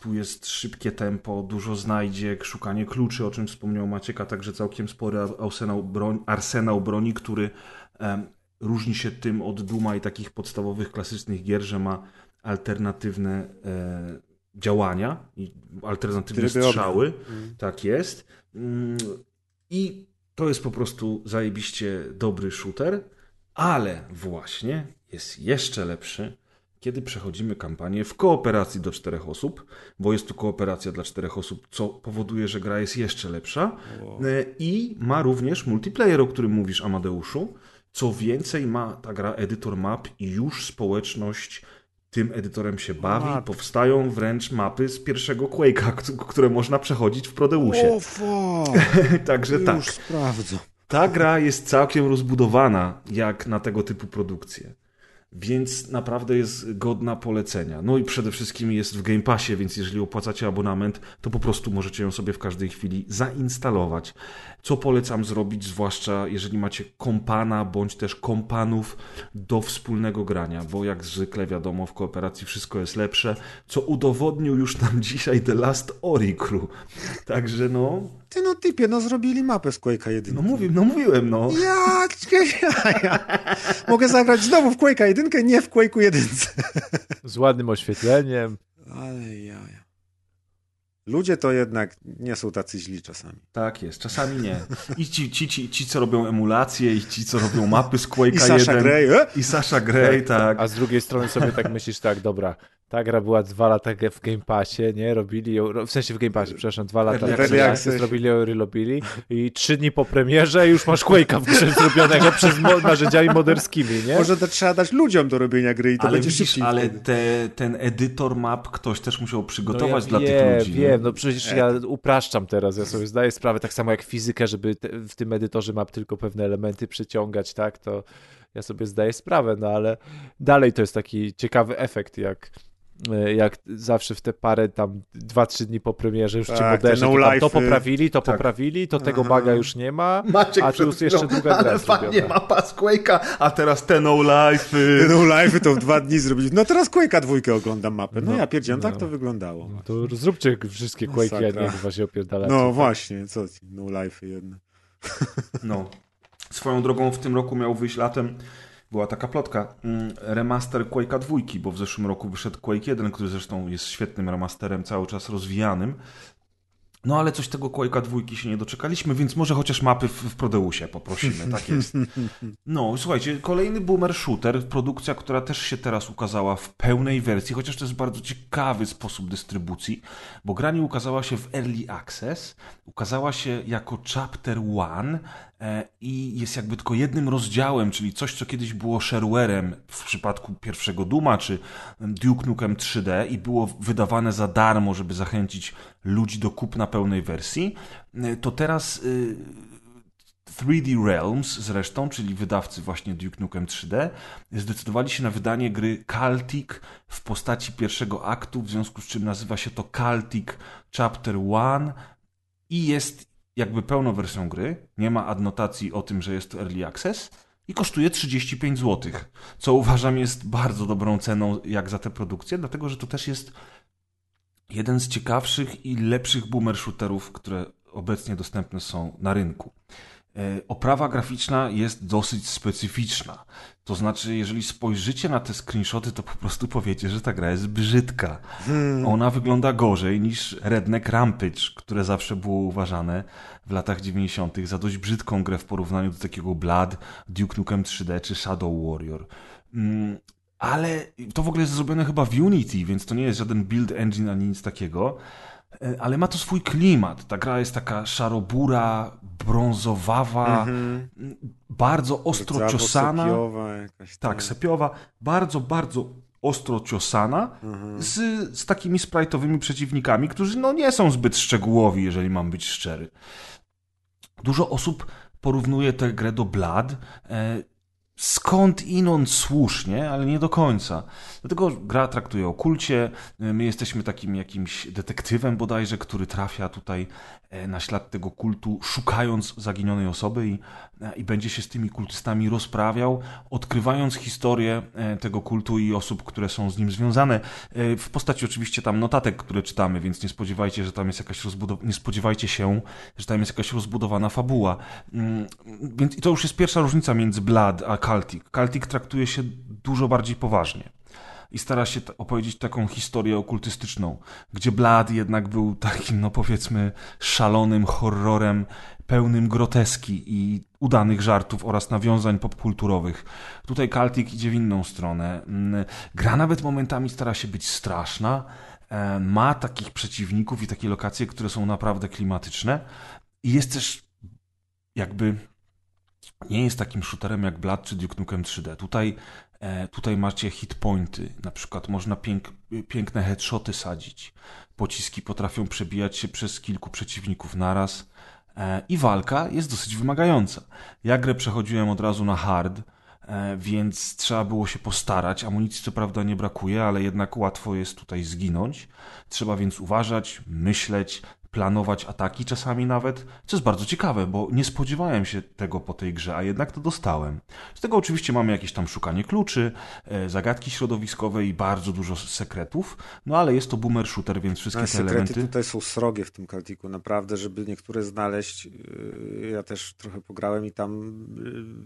Speaker 2: tu jest szybkie tempo, dużo znajdziek, szukanie kluczy, o czym wspomniał Maciek, a także całkiem spory arsenał, broń, arsenał broni, który Różni się tym od Duma i takich podstawowych, klasycznych gier, że ma alternatywne e, działania i alternatywne Tryby strzały. Mm. Tak jest. Mm, I to jest po prostu zajebiście dobry shooter, ale właśnie jest jeszcze lepszy, kiedy przechodzimy kampanię w kooperacji do czterech osób, bo jest tu kooperacja dla czterech osób, co powoduje, że gra jest jeszcze lepsza. Wow. E, I ma również multiplayer, o którym mówisz, Amadeuszu. Co więcej, ma ta gra edytor map i już społeczność tym edytorem się bawi. Mat. Powstają wręcz mapy z pierwszego Quake'a, które można przechodzić w Prodeusie.
Speaker 3: O,
Speaker 2: Także
Speaker 3: już
Speaker 2: tak.
Speaker 3: sprawdzę.
Speaker 2: Ta gra jest całkiem rozbudowana jak na tego typu produkcje więc naprawdę jest godna polecenia. No i przede wszystkim jest w Game Passie, więc jeżeli opłacacie abonament, to po prostu możecie ją sobie w każdej chwili zainstalować. Co polecam zrobić, zwłaszcza jeżeli macie kompana bądź też kompanów do wspólnego grania, bo jak zwykle wiadomo, w kooperacji wszystko jest lepsze, co udowodnił już nam dzisiaj The Last Ori Crew. Także no,
Speaker 3: ty no typie, no zrobili mapę z Quake'a 1.
Speaker 2: No, mówi, no mówiłem, no.
Speaker 3: Ja, ja, ja. Mogę zagrać znowu w Quake'a 1, nie w Quake'u 1.
Speaker 1: Z ładnym oświetleniem.
Speaker 3: Ale ja. Ludzie to jednak nie są tacy źli czasami.
Speaker 2: Tak jest, czasami nie. I ci, ci, ci, ci co robią emulacje, i ci, co robią mapy z Quake'a 1.
Speaker 3: I Sasha Grey, e?
Speaker 2: I Sasha Grey, tak.
Speaker 1: A z drugiej strony sobie tak myślisz, tak, dobra, ta gra była dwa lata w Game Passie, nie? Robili ją, w sensie w Game Passie, przepraszam, dwa lata temu zrobili ją, robili i trzy dni po premierze już masz Quake'a w grze zrobionego przez mo narzędziami moderskimi, nie?
Speaker 3: Może to trzeba dać ludziom do robienia gry i to
Speaker 2: ale
Speaker 3: będzie
Speaker 2: widzisz,
Speaker 3: szybciej.
Speaker 2: Ale te, ten edytor map ktoś też musiał przygotować no ja dla
Speaker 1: wiem,
Speaker 2: tych ludzi.
Speaker 1: Wiem, no przecież ja upraszczam teraz, ja sobie zdaję sprawę, tak samo jak fizykę, żeby te, w tym edytorze map tylko pewne elementy przyciągać, tak, to ja sobie zdaję sprawę, no ale dalej to jest taki ciekawy efekt, jak E, jak zawsze w te parę tam dwa, trzy dni po premierze już tak, ci moderzy no to, to, poprawili, to tak. poprawili, to tego baga już nie ma, Maciek a tu jeszcze druga gra
Speaker 2: fajnie mapa z Quake'a, a teraz te no life.
Speaker 3: Te no life to w dwa dni zrobić. No teraz Quake'a dwójkę oglądam mapę. No, no ja pierdziłem, tak no. tak to wyglądało. No
Speaker 1: to zróbcie wszystkie Quake'i, a nie chyba się opierdalacie.
Speaker 3: No właśnie, co no life jedne.
Speaker 2: No. Swoją drogą w tym roku miał wyjść latem była taka plotka, mm, remaster Quake'a 2, bo w zeszłym roku wyszedł Quake 1, który zresztą jest świetnym remasterem, cały czas rozwijanym. No ale coś tego Quake'a dwójki się nie doczekaliśmy, więc może chociaż mapy w, w Prodeusie poprosimy, tak jest. No, słuchajcie, kolejny boomer shooter, produkcja, która też się teraz ukazała w pełnej wersji, chociaż to jest bardzo ciekawy sposób dystrybucji, bo gra nie ukazała się w Early Access, ukazała się jako Chapter One e, i jest jakby tylko jednym rozdziałem, czyli coś, co kiedyś było sharewarem w przypadku pierwszego Duma, czy Duke Nukem 3D i było wydawane za darmo, żeby zachęcić ludzi do kupna pełnej wersji, e, to teraz 3D e, Realms zresztą, czyli wydawcy właśnie Duke Nukem 3D, zdecydowali się na wydanie gry Celtic w postaci pierwszego aktu, w związku z czym nazywa się to Celtic Chapter 1 i jest jakby pełną wersją gry. Nie ma adnotacji o tym, że jest to Early Access i kosztuje 35 zł, co uważam jest bardzo dobrą ceną jak za tę produkcję, dlatego że to też jest jeden z ciekawszych i lepszych boomer shooterów, które obecnie dostępne są na rynku. E, oprawa graficzna jest dosyć specyficzna. To znaczy, jeżeli spojrzycie na te screenshoty, to po prostu powiecie, że ta gra jest brzydka. Hmm. Ona wygląda gorzej niż Redneck Rampage, które zawsze było uważane w latach 90. za dość brzydką grę w porównaniu do takiego Blood, Duke Nukem 3D czy Shadow Warrior. Mm, ale to w ogóle jest zrobione chyba w Unity, więc to nie jest żaden build engine ani nic takiego. E, ale ma to swój klimat. Ta gra jest taka szarobura, brązowawa, mm -hmm. bardzo ostro ciosana.
Speaker 3: Sepiowa jakaś
Speaker 2: tak, sepiowa. Bardzo, bardzo ostro ciosana mm -hmm. z, z takimi sprite'owymi przeciwnikami, którzy no, nie są zbyt szczegółowi, jeżeli mam być szczery. Dużo osób porównuje tę grę do Blood. Skąd inąd słusznie, ale nie do końca. Dlatego gra traktuje o kulcie. My jesteśmy takim jakimś detektywem bodajże, który trafia tutaj na ślad tego kultu, szukając zaginionej osoby i, e, i będzie się z tymi kultystami rozprawiał, odkrywając historię e, tego kultu i osób, które są z nim związane. W postaci oczywiście tam notatek, które czytamy, więc nie spodziewajcie, że tam jest jakaś nie spodziewajcie się, że tam jest jakaś rozbudowana fabuła. Mm, więc i to już jest pierwsza różnica między Blood a Celtic. Celtic traktuje się dużo bardziej poważnie i stara się opowiedzieć taką historię okultystyczną, gdzie Blad jednak był takim, no powiedzmy, szalonym horrorem, pełnym groteski i udanych żartów oraz nawiązań popkulturowych. Tutaj Kaltik idzie w inną stronę. Mm, gra nawet momentami stara się być straszna, e, ma takich przeciwników i takie lokacje, które są naprawdę klimatyczne i jest też jakby nie jest takim shooterem jak Blood czy Duke Nukem 3D. Tutaj tutaj macie hitpointy, na przykład można pięk, piękne headshoty sadzić. Pociski potrafią przebijać się przez kilku przeciwników naraz e, i walka jest dosyć wymagająca. Ja grę przechodziłem od razu na hard, e, więc trzeba było się postarać. Amunicji co prawda nie brakuje, ale jednak łatwo jest tutaj zginąć. Trzeba więc uważać, myśleć, planować ataki czasami nawet, co jest bardzo ciekawe, bo nie spodziewałem się tego po tej grze, a jednak to dostałem. Z tego oczywiście mamy jakieś tam szukanie kluczy, e, zagadki środowiskowe i bardzo dużo sekretów, no ale jest to boomer shooter, więc wszystkie no, te
Speaker 3: sekrety
Speaker 2: elementy...
Speaker 3: tutaj są srogie w tym Kaltiku, naprawdę, żeby niektóre znaleźć, e, ja też trochę pograłem i tam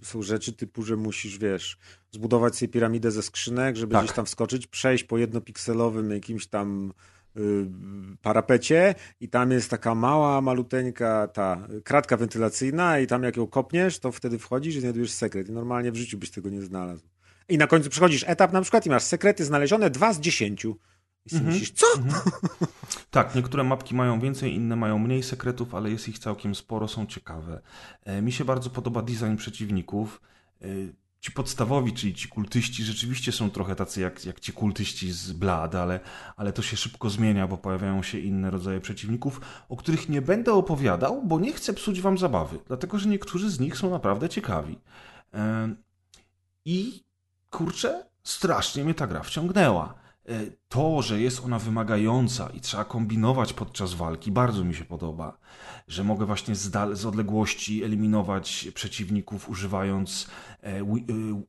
Speaker 3: e, są rzeczy typu, że musisz, wiesz, zbudować sobie piramidę ze skrzynek, żeby tak. gdzieś tam wskoczyć, przejść po jednopikselowym jakimś tam Y, parapecie i tam jest taka mała, maluteńka ta kratka wentylacyjna i tam jak ją kopniesz, to wtedy wchodzisz i znajdujesz sekret. I normalnie w życiu byś tego nie znalazł. I na końcu przechodzisz etap na przykład i masz sekrety znalezione dwa z dziesięciu. I sobie mhm. myślisz, co? Mhm.
Speaker 2: Tak, niektóre mapki mają więcej, inne mają mniej sekretów, ale jest ich całkiem sporo, są ciekawe. E, mi się bardzo podoba design przeciwników. E, ci podstawowi, czyli ci kultyści, rzeczywiście są trochę tacy jak, jak ci kultyści z Blad, ale, ale to się szybko zmienia, bo pojawiają się inne rodzaje przeciwników, o których nie będę opowiadał, bo nie chcę psuć wam zabawy, dlatego że niektórzy z nich są naprawdę ciekawi. I kurczę, strasznie mnie ta gra wciągnęła. E, to, że jest ona wymagająca i trzeba kombinować podczas walki, bardzo mi się podoba. Że mogę właśnie z, z odległości eliminować przeciwników, używając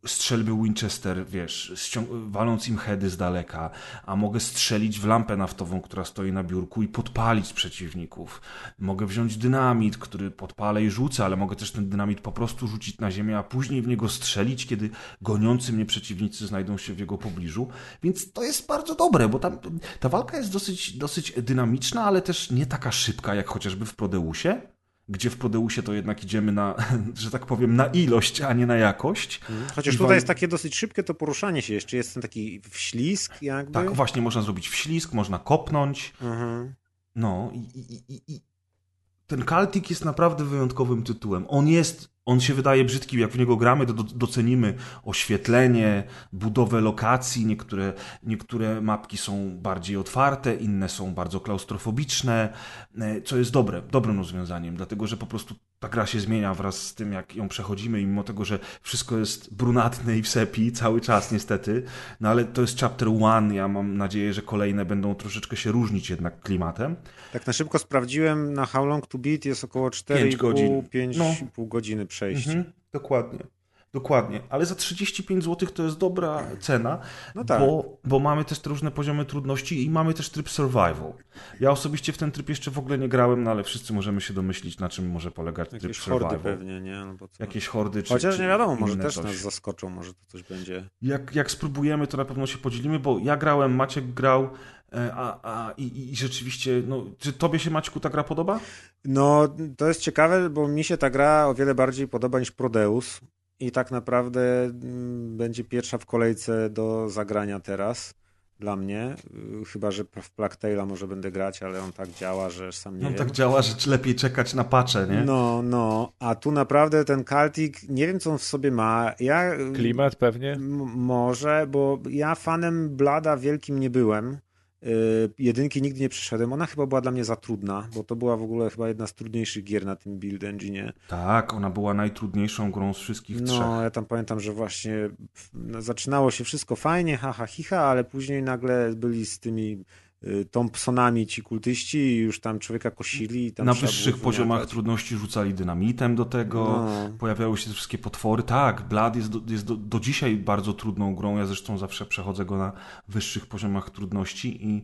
Speaker 2: strzelby Winchester, wiesz, waląc im heady z daleka, a mogę strzelić w lampę naftową, która stoi na biurku i podpalić przeciwników. Mogę wziąć dynamit, który podpalę i rzucę, ale mogę też ten dynamit po prostu rzucić na ziemię, a później w niego strzelić, kiedy goniący mnie przeciwnicy znajdą się w jego pobliżu. Więc to jest bardzo dobre dobre, bo tam ta walka jest dosyć, dosyć dynamiczna, ale też nie taka szybka, jak chociażby w Prodeusie, gdzie w Prodeusie to jednak idziemy na, że tak powiem, na ilość, a nie na jakość.
Speaker 3: Mhm. Chociaż I tutaj jest takie dosyć szybkie to poruszanie się, jeszcze jest ten taki wślizg jakby.
Speaker 2: Tak, właśnie, można zrobić wślizg, można kopnąć. Mhm. No i, i, i, i ten Kaltik jest naprawdę wyjątkowym tytułem. On jest on się wydaje brzydki, jak w niego gramy, to docenimy oświetlenie, budowę lokacji. Niektóre, niektóre mapki są bardziej otwarte, inne są bardzo klaustrofobiczne, e, co jest dobre, dobrym rozwiązaniem, dlatego że po prostu ta gra się zmienia wraz z tym, jak ją przechodzimy, i mimo tego, że wszystko jest brunatne i w sepi cały czas niestety, no ale to jest chapter one, ja mam nadzieję, że kolejne będą troszeczkę się różnić jednak klimatem.
Speaker 3: Tak na szybko sprawdziłem, na How Long to Beat jest około 4,5 godzin. 5,5 no. godziny przejść. Mhm,
Speaker 2: dokładnie. Dokładnie, ale za 35 zł to jest dobra cena, no tak. bo, bo mamy też te różne poziomy trudności i mamy też tryb survival. Ja osobiście w ten tryb jeszcze w ogóle nie grałem, no ale wszyscy możemy się domyślić, na czym może polegać Jakieś tryb survival.
Speaker 3: hordy pewnie, nie? No
Speaker 2: Jakieś hordy. Czy,
Speaker 3: Chociaż nie wiadomo, może też coś. nas zaskoczą, może to coś będzie.
Speaker 2: Jak, jak spróbujemy, to na pewno się podzielimy, bo ja grałem, Maciek grał, e, a, a i, i rzeczywiście, no, czy tobie się Maćku ta gra podoba?
Speaker 3: No, to jest ciekawe, bo mi się ta gra o wiele bardziej podoba niż Prodeus i tak naprawdę mm, będzie pierwsza w kolejce do zagrania teraz dla mnie. Y, chyba, że w Plague może będę grać, ale on tak działa, że sam nie
Speaker 2: On
Speaker 3: wiem.
Speaker 2: tak działa, że lepiej czekać na pacze, nie?
Speaker 3: No, no. A tu naprawdę ten Kaltik, nie wiem co on w sobie ma. Ja,
Speaker 1: Klimat pewnie?
Speaker 3: może, bo ja fanem Blada wielkim nie byłem. Jedynki nigdy nie przeszedłem. Ona chyba była dla mnie za trudna, bo to była w ogóle chyba jedna z trudniejszych gier na tym build engine.
Speaker 2: Tak, ona była najtrudniejszą grą z wszystkich
Speaker 3: no,
Speaker 2: trzech.
Speaker 3: No, ja tam pamiętam, że właśnie zaczynało się wszystko fajnie, haha, hiha, ale później nagle byli z tymi Y, Thompsonami ci kultyści już tam człowieka kosili. Tam
Speaker 2: Na wyższych poziomach trudności rzucali dynamitem do tego, no. pojawiały się te wszystkie potwory. Tak, Blood jest, do, jest do, do, dzisiaj bardzo trudną grą, ja zresztą zawsze przechodzę go na wyższych poziomach trudności i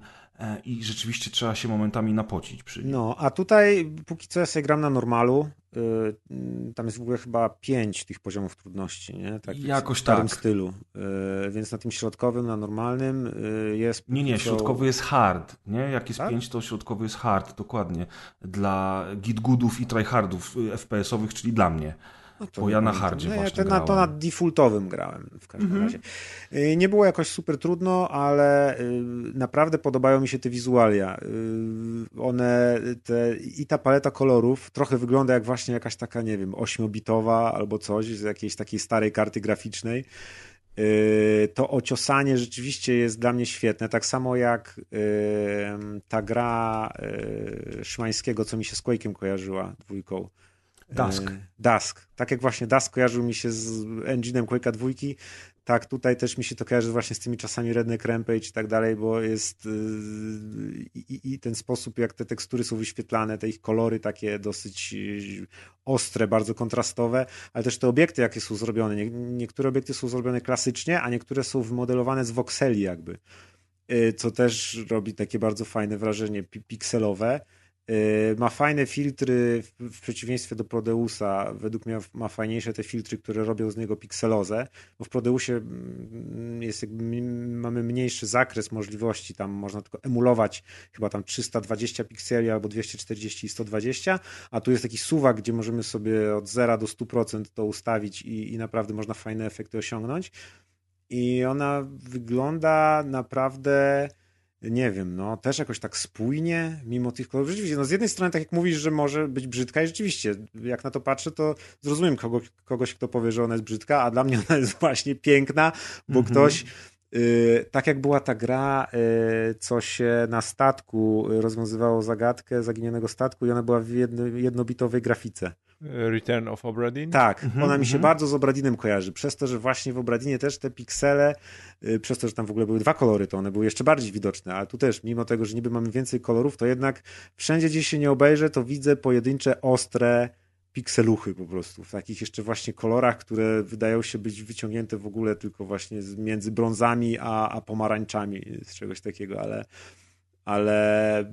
Speaker 2: i rzeczywiście trzeba się momentami napocić przy nim.
Speaker 3: No, a tutaj póki co ja sobie gram na normalu. Y, tam jest w ogóle chyba pięć tych poziomów trudności, nie?
Speaker 2: Tak, Jakoś w
Speaker 3: starym
Speaker 2: tak.
Speaker 3: stylu. Y, więc na tym środkowym, na normalnym y, jest...
Speaker 2: Nie, nie, środkowy jest hard, nie? Jak jest tak? pięć, to środkowy jest hard, dokładnie. Dla gitgoodów i tryhardów FPS-owych, czyli dla mnie. No Bo ja na hardzie właśnie
Speaker 3: ja na, To na defaultowym grałem w każdym mhm. razie. Y, nie było jakoś super trudno, ale y, naprawdę podobają mi się te wizualia. Y, one, te, i ta paleta kolorów trochę wygląda jak właśnie jakaś taka, nie wiem, ośmiobitowa albo coś z jakiejś takiej starej karty graficznej. To ociosanie rzeczywiście jest dla mnie świetne, tak samo jak ta gra Szymańskiego, co mi się z Quake'iem kojarzyła, dwójką.
Speaker 2: Dusk.
Speaker 3: E, Dusk. Tak jak właśnie Dusk kojarzył mi się z engine'em Quake'a dwójki, tak tutaj też mi się to kojarzy właśnie z tymi czasami Redneck Rampage i tak dalej, bo jest yy, i, i ten sposób, jak te tekstury są wyświetlane, te ich kolory takie dosyć yy, ostre, bardzo kontrastowe, ale też te obiekty, jakie są zrobione. Nie, niektóre obiekty są zrobione klasycznie, a niektóre są wymodelowane z voxeli jakby, co też robi takie bardzo fajne wrażenie pikselowe. Y, ma fajne filtry w przeciwieństwie do Prodeusa. Według mnie ma fajniejsze te filtry, które robią z niego pikselozę, bo w Prodeusie mm, jest jakby, mamy mniejszy zakres możliwości. Tam można tylko emulować chyba tam 320 pikseli albo 240 i 120, a tu jest taki suwak, gdzie możemy sobie od 0 do 100% to ustawić i, i naprawdę można fajne efekty osiągnąć. I ona wygląda naprawdę nie wiem, no też jakoś tak spójnie, mimo tych kolorów. Rzeczywiście, no z jednej strony, tak jak mówisz, że może być brzydka i rzeczywiście, jak na to patrzę, to zrozumiem kogo, kogoś, kto powie, że ona jest brzydka, a dla mnie ona jest właśnie piękna, bo mm -hmm. ktoś y, tak jak była ta gra, y, co się na statku rozwiązywało zagadkę zaginionego statku i ona była w jedno, jednobitowej grafice.
Speaker 1: Return of Obradin?
Speaker 3: Tak, mm -hmm, ona mi się mm -hmm. bardzo z Obradinem kojarzy, przez to, że właśnie w Obradinie też te piksele, y, przez to, że tam w ogóle były dwa kolory, to one były jeszcze bardziej widoczne, ale tu też, mimo tego, że niby mamy więcej kolorów, to jednak wszędzie, gdzie się nie obejrzę, to widzę pojedyncze, ostre pikseluchy po prostu, w takich jeszcze właśnie kolorach, które wydają się być wyciągnięte w ogóle tylko właśnie między brązami a, a pomarańczami, z czegoś takiego, ale ale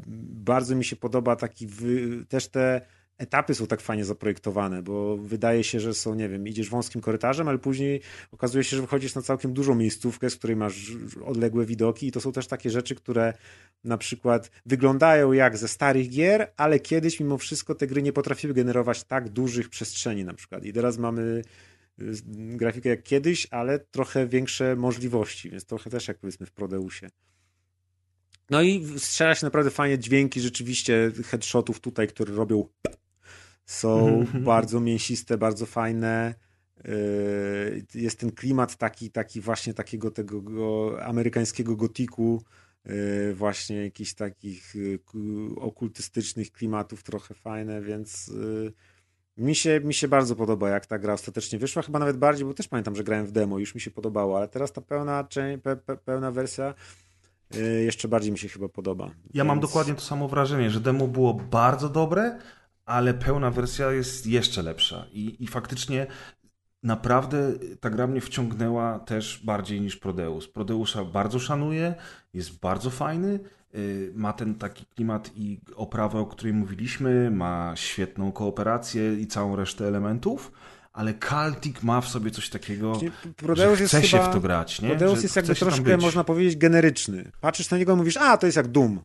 Speaker 3: bardzo mi się podoba taki wy... też te etapy są tak fajnie zaprojektowane, bo wydaje się, że są, nie wiem, idziesz wąskim korytarzem, ale później okazuje się, że wychodzisz na całkiem dużą miejscówkę, z której masz odległe widoki i to są też takie rzeczy, które na przykład wyglądają jak ze starych gier, ale kiedyś mimo wszystko te gry nie potrafiły generować tak dużych przestrzeni na przykład. I teraz mamy y, grafikę jak kiedyś, ale trochę większe możliwości, więc trochę też jak powiedzmy w Prodeusie. No i strzela się naprawdę fajnie dźwięki rzeczywiście headshotów tutaj, które robią są bardzo mięsiste, bardzo fajne. Yy, jest ten klimat taki, taki właśnie takiego tego amerykańskiego gotiku, yy, właśnie jakichś takich yy, okultystycznych klimatów trochę fajne, więc mi się, mi się bardzo podoba, jak ta gra ostatecznie wyszła. Chyba nawet bardziej, bo też pamiętam, że grałem w demo, już mi się podobało, ale teraz ta pełna, pe, pe, pełna wersja jeszcze bardziej mi się chyba podoba. Ja
Speaker 2: więc... mam dokładnie to samo wrażenie, że demo było bardzo dobre, ale pełna wersja jest jeszcze lepsza. I, i faktycznie naprawdę ta gra mnie wciągnęła też bardziej niż Prodeus. Prodeusa bardzo szanuję, jest bardzo fajny, y, ma ten taki klimat i oprawę, o której mówiliśmy, ma świetną kooperację i całą resztę elementów, ale Kaltik ma w sobie coś takiego, Prodeus że chce jest się chyba, w to grać. Nie?
Speaker 3: Prodeus
Speaker 2: że
Speaker 3: jest jakby troszkę, można powiedzieć, generyczny. Patrzysz na niego i mówisz, a, to jest jak Doom.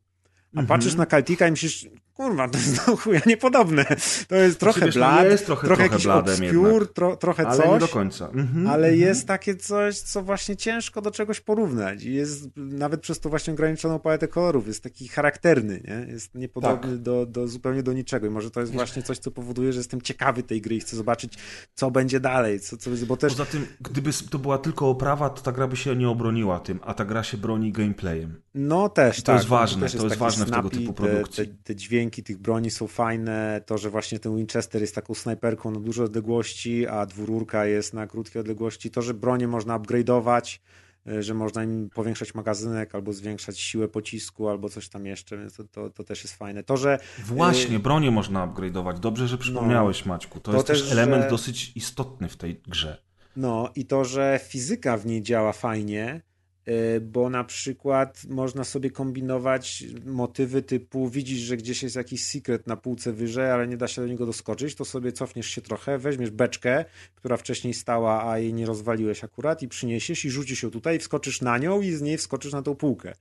Speaker 3: A mhm. patrzysz na Kaltika i myślisz, kurwa, to jest do chuja niepodobne. To jest trochę
Speaker 2: Oczywiście,
Speaker 3: blad,
Speaker 2: jest trochę,
Speaker 3: trochę
Speaker 2: trochę
Speaker 3: jakiś obscure, tro, trochę
Speaker 2: Ale
Speaker 3: coś.
Speaker 2: nie do końca. Mhm,
Speaker 3: ale
Speaker 2: mhm.
Speaker 3: jest takie coś, co właśnie ciężko do czegoś porównać. I jest nawet przez to właśnie ograniczoną paletę kolorów. Jest taki charakterny, nie? Jest niepodobny
Speaker 2: Tak.
Speaker 3: do, do zupełnie do niczego. I może to jest właśnie coś, co powoduje, że jestem ciekawy tej gry i chcę zobaczyć, co będzie dalej. Co, co, bo też
Speaker 2: Poza tym, gdyby to była tylko oprawa, to ta gra by się nie obroniła tym, a ta gra się broni gameplayem.
Speaker 3: No też,
Speaker 2: To
Speaker 3: tak.
Speaker 2: jest ważne,
Speaker 3: też
Speaker 2: to jest
Speaker 3: taki
Speaker 2: ważne w tego typu produkcji.
Speaker 3: Te, te dźwięki tych broni są fajne, to, że właśnie ten Winchester jest taką snajperką na duże odległości, a dwururka jest na krótkie odległości, to, że bronie można upgrade'ować, y, że można im powiększać magazynek, albo zwiększać siłę pocisku, albo coś tam jeszcze, więc to, to, to też jest fajne. To, że
Speaker 2: Właśnie, bronię można upgrade'ować. Dobrze, że przypomniałeś, Maćku. To,
Speaker 3: To
Speaker 2: jest też,
Speaker 3: też,
Speaker 2: element
Speaker 3: że-
Speaker 2: dosyć istotny w tej grze.
Speaker 3: No i to, że fizyka w niej działa fajnie, y, bo na przykład można sobie kombinować motywy typu widzisz, że gdzieś jest jakiś secret na półce wyżej, ale nie da się do niego doskoczyć, to sobie cofniesz się trochę, weźmiesz beczkę, która wcześniej stała, a jej nie rozwaliłeś akurat i przyniesiesz i rzucisz ją tutaj wskoczysz na nią i z niej wskoczysz na tą półkę.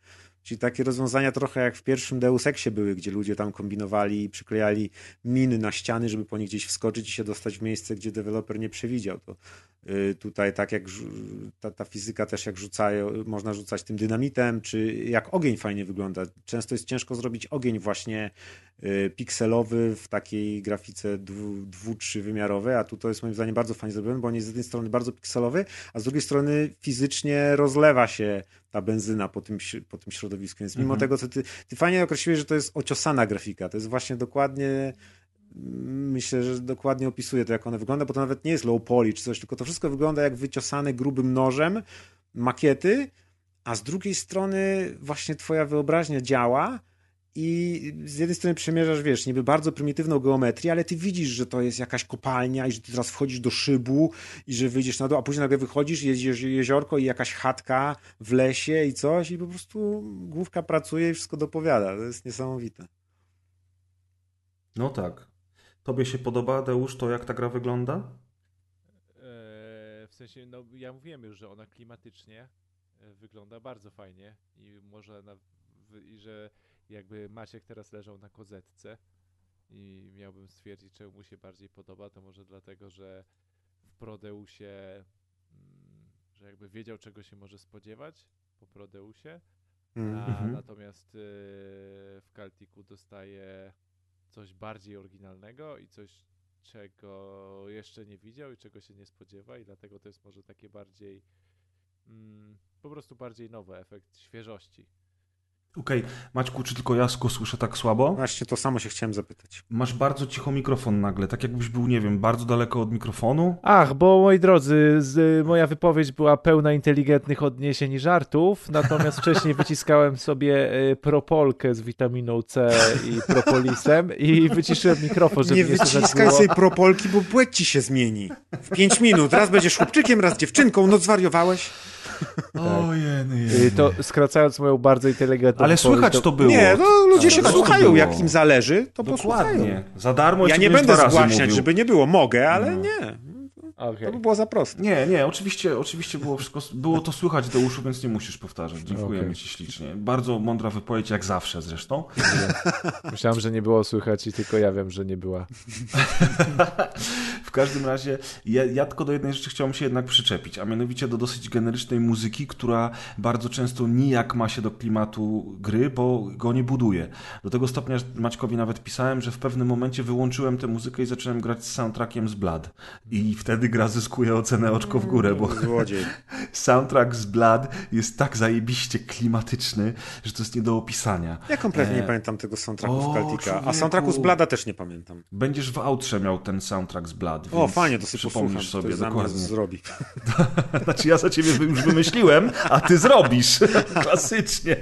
Speaker 3: Czyli takie rozwiązania trochę jak w pierwszym Deus Exie były, gdzie ludzie tam kombinowali i przyklejali miny na ściany, żeby po nich gdzieś wskoczyć i się dostać w miejsce, gdzie deweloper nie przewidział. To y, tutaj tak jak ta, ta fizyka też jak rzucają, można rzucać tym dynamitem, czy jak ogień fajnie wygląda. Często jest ciężko zrobić ogień właśnie y, pikselowy w takiej grafice dwu trzywymiarowej, a tu to jest moim zdaniem bardzo fajnie zrobione, bo on jest z jednej strony bardzo pikselowy, a z drugiej strony fizycznie rozlewa się ta benzyna po tym, po tym środowisku. Więc mimo
Speaker 2: Mhm.
Speaker 3: tego, co ty, ty fajnie określiłeś, że to jest ociosana grafika, to jest właśnie dokładnie mm, myślę, że dokładnie opisuje to, jak one wygląda, bo to nawet nie jest low poly czy coś, tylko to wszystko wygląda jak wyciosane grubym nożem makiety, a z drugiej strony właśnie twoja wyobraźnia działa i z jednej strony przemierzasz, wiesz, niby bardzo prymitywną geometrię, ale ty widzisz, że to jest jakaś kopalnia i że ty teraz wchodzisz do szybu i że wyjdziesz na dół, a później nagle wychodzisz, jest jezi- jeziorko i jakaś chatka w lesie i coś i po prostu główka pracuje i wszystko dopowiada. To jest niesamowite.
Speaker 2: No tak. Tobie się podoba, Deusz, to jak ta gra wygląda?
Speaker 1: Eee, w sensie, no ja mówiłem już, że ona klimatycznie wygląda bardzo fajnie i może na, w, i że jakby Maciek teraz leżał na kozetce i miałbym stwierdzić, czemu mu się bardziej podoba, to może dlatego, że w Prodeusie, mm, że jakby wiedział, czego się może spodziewać po Prodeusie, a
Speaker 2: Mhm.
Speaker 1: natomiast e, w Kaltiku dostaje coś bardziej oryginalnego i coś, czego jeszcze nie widział i czego się nie spodziewa i dlatego to jest może takie bardziej mm, po prostu bardziej nowy efekt świeżości.
Speaker 2: Okej, Maćku, czy tylko ja go słyszę tak słabo?
Speaker 3: Właśnie to samo się chciałem zapytać.
Speaker 2: Masz bardzo cicho mikrofon nagle, tak jakbyś był, nie wiem, bardzo daleko od mikrofonu.
Speaker 1: Ach, bo moi drodzy, z, moja wypowiedź była pełna inteligentnych odniesień i żartów, natomiast wcześniej wyciskałem sobie e, propolkę z witaminą C i propolisem i wyciszyłem mikrofon, żeby
Speaker 3: nie
Speaker 1: nie,
Speaker 3: wyciskaj sobie propolki, bo płeć ci się zmieni. W pięć minut. Raz będziesz chłopczykiem, raz dziewczynką. No zwariowałeś?
Speaker 2: Ojej,
Speaker 1: Y, To skracając moją bardzo inteligentną
Speaker 2: Ale słychać to było.
Speaker 3: Nie, no ludzie
Speaker 2: Ale
Speaker 3: się
Speaker 2: to
Speaker 3: posłuchają.
Speaker 2: było.
Speaker 3: Jak im zależy, to posłuchają.
Speaker 2: Dokładnie. Za darmo
Speaker 3: Ja nie będę
Speaker 2: mówił.
Speaker 3: żeby nie było. Mogę, ale
Speaker 2: No.
Speaker 3: nie.
Speaker 1: Okej.
Speaker 3: To by było za proste.
Speaker 2: Nie, nie, oczywiście, oczywiście było wszystko, było to słychać Deuszu, więc nie musisz powtarzać. Dziękujemy
Speaker 1: Okej.
Speaker 2: Ci ślicznie. Bardzo mądra wypowiedź, jak zawsze zresztą.
Speaker 1: Myślałem, że nie było słychać i tylko ja wiem, że nie była.
Speaker 2: W każdym razie, ja, ja tylko do jednej rzeczy chciałem się jednak przyczepić, a mianowicie do dosyć generycznej muzyki, która bardzo często nijak ma się do klimatu gry, bo go nie buduje. Do tego stopnia, że Maćkowi nawet pisałem, że w pewnym momencie wyłączyłem tę muzykę i zacząłem grać z soundtrackiem z Blood. I wtedy gra zyskuje ocenę oczko w górę, bo
Speaker 3: Złodziej.
Speaker 2: soundtrack z Blood jest tak zajebiście klimatyczny, że to jest nie do opisania.
Speaker 3: Ja kompletnie nie
Speaker 2: E,
Speaker 3: pamiętam tego soundtracku
Speaker 2: o,
Speaker 3: z Kaltika. A soundtracku z Blada też nie pamiętam.
Speaker 2: Będziesz w outrze miał ten soundtrack z Blood.
Speaker 3: O, fajnie, to sobie
Speaker 2: przypomnisz sobie
Speaker 3: to
Speaker 2: dokładnie.
Speaker 3: zrobi.
Speaker 2: Znaczy ja za ciebie już wymyśliłem, a ty zrobisz. Klasycznie.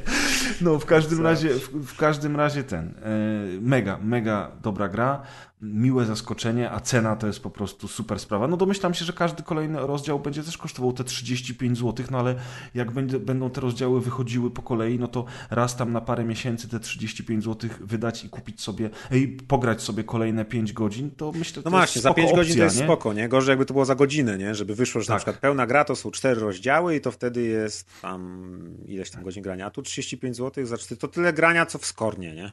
Speaker 2: No w każdym razie, w, w każdym razie ten. E, mega, mega dobra gra. Miłe zaskoczenie, a cena to jest po prostu super sprawa. No domyślam się, że każdy kolejny rozdział będzie też kosztował te 35 zł, no ale jak będzie, będą te rozdziały wychodziły po kolei, no to raz tam na parę miesięcy te 35 zł wydać i kupić sobie, i pograć sobie kolejne 5 godzin, to myślę,
Speaker 3: No
Speaker 2: to
Speaker 3: właśnie, za
Speaker 2: spoko
Speaker 3: 5 godzin to jest
Speaker 2: nie?
Speaker 3: spoko, nie? Gorzej jakby to było za godzinę, nie? Żeby wyszło, że na
Speaker 2: Tak.
Speaker 3: przykład pełna gra to są cztery rozdziały i to wtedy jest tam ileś tam godzin grania. A tu 35 zł za 4, to tyle grania, co w Skornie, nie?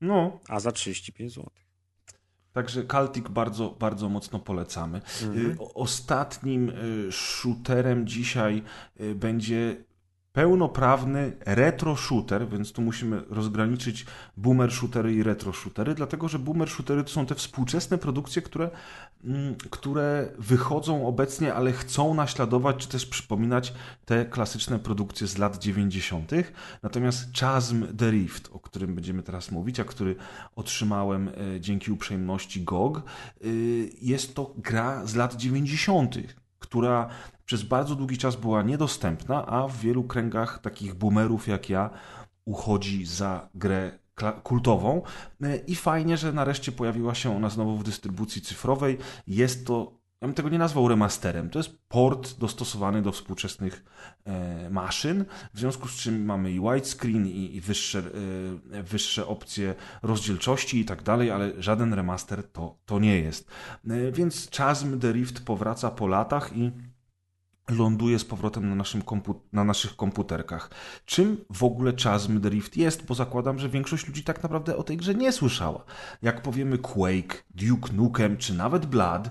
Speaker 3: No. A za 35 zł.
Speaker 2: Także Kaltik bardzo, bardzo mocno polecamy. Mhm. Ostatnim shooterem dzisiaj będzie pełnoprawny retro shooter, więc tu musimy rozgraniczyć boomer shootery i retro shootery, dlatego że boomer shootery to są te współczesne produkcje, które, mm, które wychodzą obecnie, ale chcą naśladować czy też przypominać te klasyczne produkcje z lat 90. Natomiast Chasm The Rift, o którym będziemy teraz mówić, a który otrzymałem e, dzięki uprzejmości GOG, e, jest to gra z lat 90., która przez bardzo długi czas była niedostępna, a w wielu kręgach takich boomerów jak ja uchodzi za grę kultową. I fajnie, że nareszcie pojawiła się ona znowu w dystrybucji cyfrowej. Jest to ja bym tego nie nazwał remasterem. To jest port dostosowany do współczesnych e, maszyn, w związku z czym mamy i widescreen, i, i wyższe, e, wyższe opcje rozdzielczości i tak dalej, ale żaden remaster to, to nie jest. E, więc Chasm The Rift powraca po latach i ląduje z powrotem na, naszym na naszych komputerkach. Czym w ogóle Chasm The Rift jest? Bo zakładam, że większość ludzi tak naprawdę o tej grze nie słyszała. Jak powiemy Quake, Duke Nukem czy nawet Blood,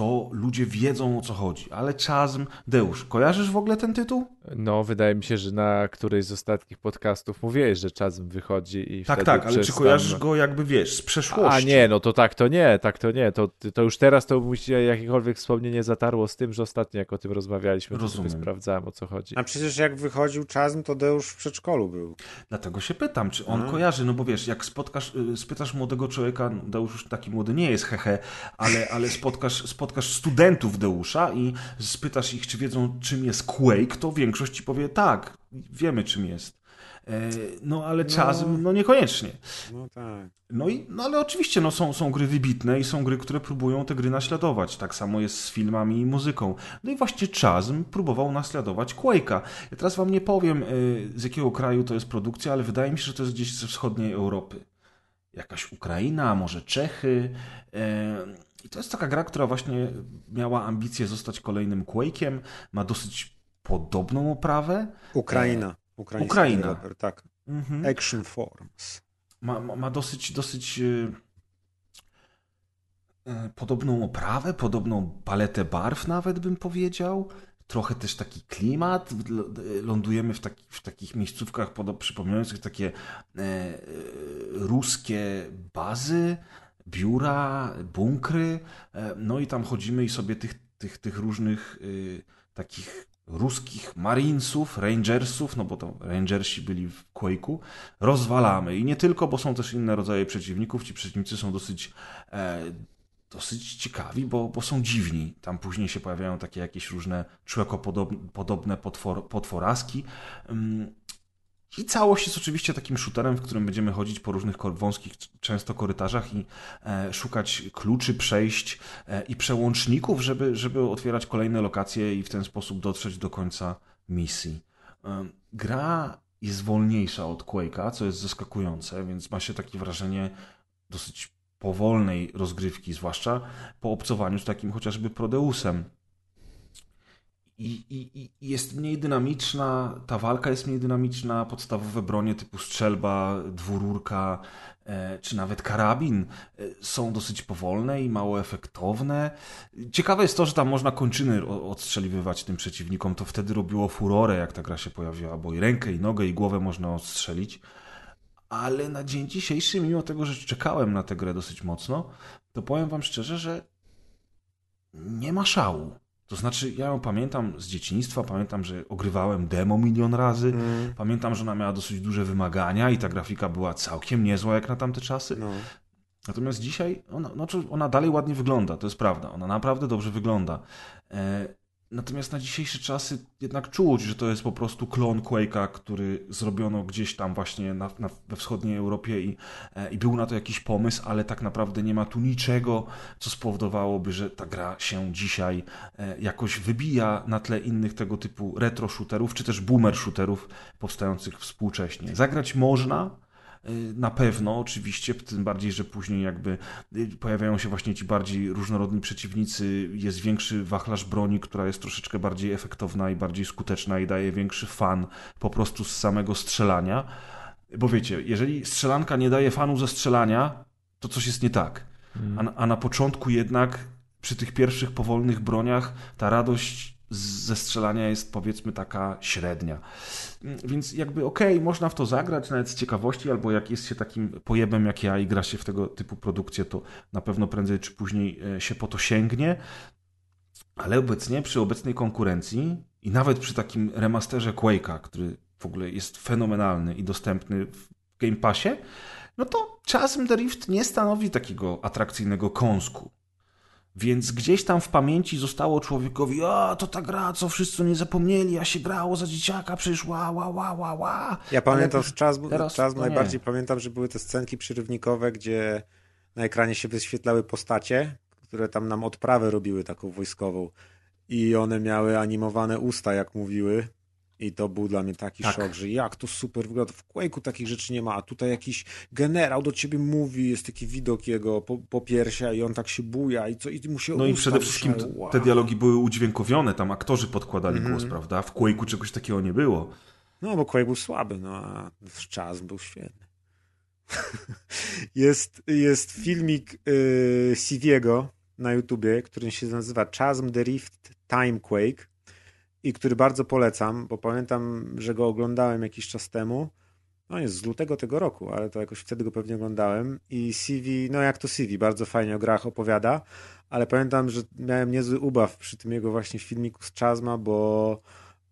Speaker 2: to ludzie wiedzą o co chodzi. Ale Chasm, Deusz, kojarzysz w ogóle ten tytuł?
Speaker 1: No, wydaje mi się, że na którejś z ostatnich podcastów mówiłeś, że Chasm wychodzi i
Speaker 2: Tak, tak, ale czy kojarzysz go jakby, wiesz, z przeszłości?
Speaker 1: A nie, no to tak to nie, tak to nie. To, to już teraz to musi jakiekolwiek wspomnienie zatarło z tym, że ostatnio jak o tym rozmawialiśmy, to sobie sprawdzałem o co chodzi.
Speaker 3: A przecież jak wychodził Chasm, to Deusz w przedszkolu był.
Speaker 2: Dlatego się pytam, czy on A. kojarzy, no bo wiesz, jak spotkasz, y, spytasz młodego człowieka, no Deusz już taki młody nie jest, hehe, ale, ale spotkasz, spotkasz studentów Deusza i spytasz ich, czy wiedzą czym jest Quake, to większość ci powie tak, wiemy czym jest. E, no ale czas, no, no niekoniecznie.
Speaker 3: No tak.
Speaker 2: No, i, no ale oczywiście no, są, są gry wybitne i są gry, które próbują te gry naśladować. Tak samo jest z filmami i muzyką. No i właśnie Chasm próbował naśladować Quake'a. Ja teraz wam nie powiem, e, z jakiego kraju to jest produkcja, ale wydaje mi się, że to jest gdzieś ze wschodniej Europy. Jakaś Ukraina, może Czechy. E, I to jest taka gra, która właśnie miała ambicje zostać kolejnym Quake'iem. Ma dosyć podobną oprawę.
Speaker 3: Ukraina.
Speaker 2: Ukraina. Developer,
Speaker 3: tak. Mhm. Action Forms.
Speaker 2: Ma, ma, ma dosyć, dosyć yy, podobną oprawę, podobną paletę barw nawet bym powiedział. Trochę też taki klimat. Lądujemy w, taki, w takich miejscówkach przypominających takie e, ruskie bazy, biura, bunkry. E, no i tam chodzimy i sobie tych, tych, tych różnych y, takich ruskich marinesów, rangersów, no bo to rangersi byli w Quake'u, rozwalamy. I nie tylko, bo są też inne rodzaje przeciwników. Ci przeciwnicy są dosyć, e, dosyć ciekawi, bo, bo są dziwni. Tam później się pojawiają takie jakieś różne człekopodobne potwor, potworaski. I całość jest oczywiście takim shooterem, w którym będziemy chodzić po różnych wąskich, często korytarzach i e, szukać kluczy, przejść e, i przełączników, żeby, żeby otwierać kolejne lokacje i w ten sposób dotrzeć do końca misji. E, gra jest wolniejsza od Quake'a, co jest zaskakujące, więc ma się takie wrażenie dosyć powolnej rozgrywki, zwłaszcza po obcowaniu z takim chociażby Prodeusem i, i, i, jest mniej dynamiczna, ta walka jest mniej dynamiczna, podstawowe bronie typu strzelba, dwururka e, czy nawet karabin e, są dosyć powolne i mało efektowne. Ciekawe jest to, że tam można kończyny odstrzeliwywać tym przeciwnikom, to wtedy robiło furorę, jak ta gra się pojawiła, bo i rękę, i nogę, i głowę można odstrzelić. Ale na dzień dzisiejszy, mimo tego, że czekałem na tę grę dosyć mocno, to powiem wam szczerze, że nie ma szału. To znaczy, ja ją pamiętam z dzieciństwa, pamiętam, że ogrywałem demo milion razy, mm. pamiętam, że ona miała dosyć duże wymagania i ta grafika była całkiem niezła jak na tamte czasy. No. Natomiast dzisiaj ona, znaczy ona dalej ładnie wygląda, to jest prawda. Ona naprawdę dobrze wygląda. E, Natomiast na dzisiejsze czasy jednak czuć, że to jest po prostu klon Quake'a, który zrobiono gdzieś tam właśnie na, na, we wschodniej Europie i, e, i był na to jakiś pomysł, ale tak naprawdę nie ma tu niczego, co spowodowałoby, że ta gra się dzisiaj e, jakoś wybija na tle innych tego typu retro shooterów, czy też boomer shooterów powstających współcześnie. Zagrać można, na pewno, oczywiście, tym bardziej, że później jakby y, pojawiają się właśnie ci bardziej różnorodni przeciwnicy, jest większy wachlarz broni, która jest troszeczkę bardziej efektowna i bardziej skuteczna i daje większy fan po prostu z samego strzelania. Bo wiecie, jeżeli strzelanka nie daje fanu ze strzelania, to coś jest nie tak. A, a na początku jednak przy tych pierwszych powolnych broniach ta radość ze strzelania jest powiedzmy taka średnia. Więc jakby okej, okay, można w to zagrać nawet z ciekawości, albo jak jest się takim pojebem jak ja i gra się w tego typu produkcje, to na pewno prędzej czy później e, się po to sięgnie. Ale obecnie przy obecnej konkurencji i nawet przy takim remasterze Quake'a, który w ogóle jest fenomenalny i dostępny w Game Passie, no to Chasm the Rift nie stanowi takiego atrakcyjnego kąsku. Więc gdzieś tam w pamięci zostało człowiekowi, a to ta gra, co wszyscy nie zapomnieli, a się grało za dzieciaka, przecież ła, ła, ła, ła, ła.
Speaker 3: Ja pamiętam z czas, czas najbardziej pamiętam, że były te scenki przyrywnikowe, gdzie na ekranie się wyświetlały postacie, które tam nam odprawę robiły taką wojskową. I one miały animowane usta, jak mówiły i to był dla mnie taki tak. szok, że jak to super wygląda. W Quake'u takich rzeczy nie ma, a tutaj jakiś generał do ciebie mówi, jest taki widok jego po, po piersia i on tak się buja i co i mu się
Speaker 2: No i przede wszystkim wow. te dialogi były udźwiękowione, tam aktorzy podkładali mm. głos, prawda? W Quake'u czegoś takiego nie było.
Speaker 3: No, bo Quake był słaby, no a czas był świetny. jest, jest filmik yy, Siviego na YouTubie, który się nazywa Chasm the Rift Time Quake i który bardzo polecam, bo pamiętam, że go oglądałem jakiś czas temu. No jest z lutego tego roku, ale to jakoś wtedy go pewnie oglądałem. I CV, no jak to CV, bardzo fajnie o grach opowiada, ale pamiętam, że miałem niezły ubaw przy tym jego właśnie filmiku z Chazma, bo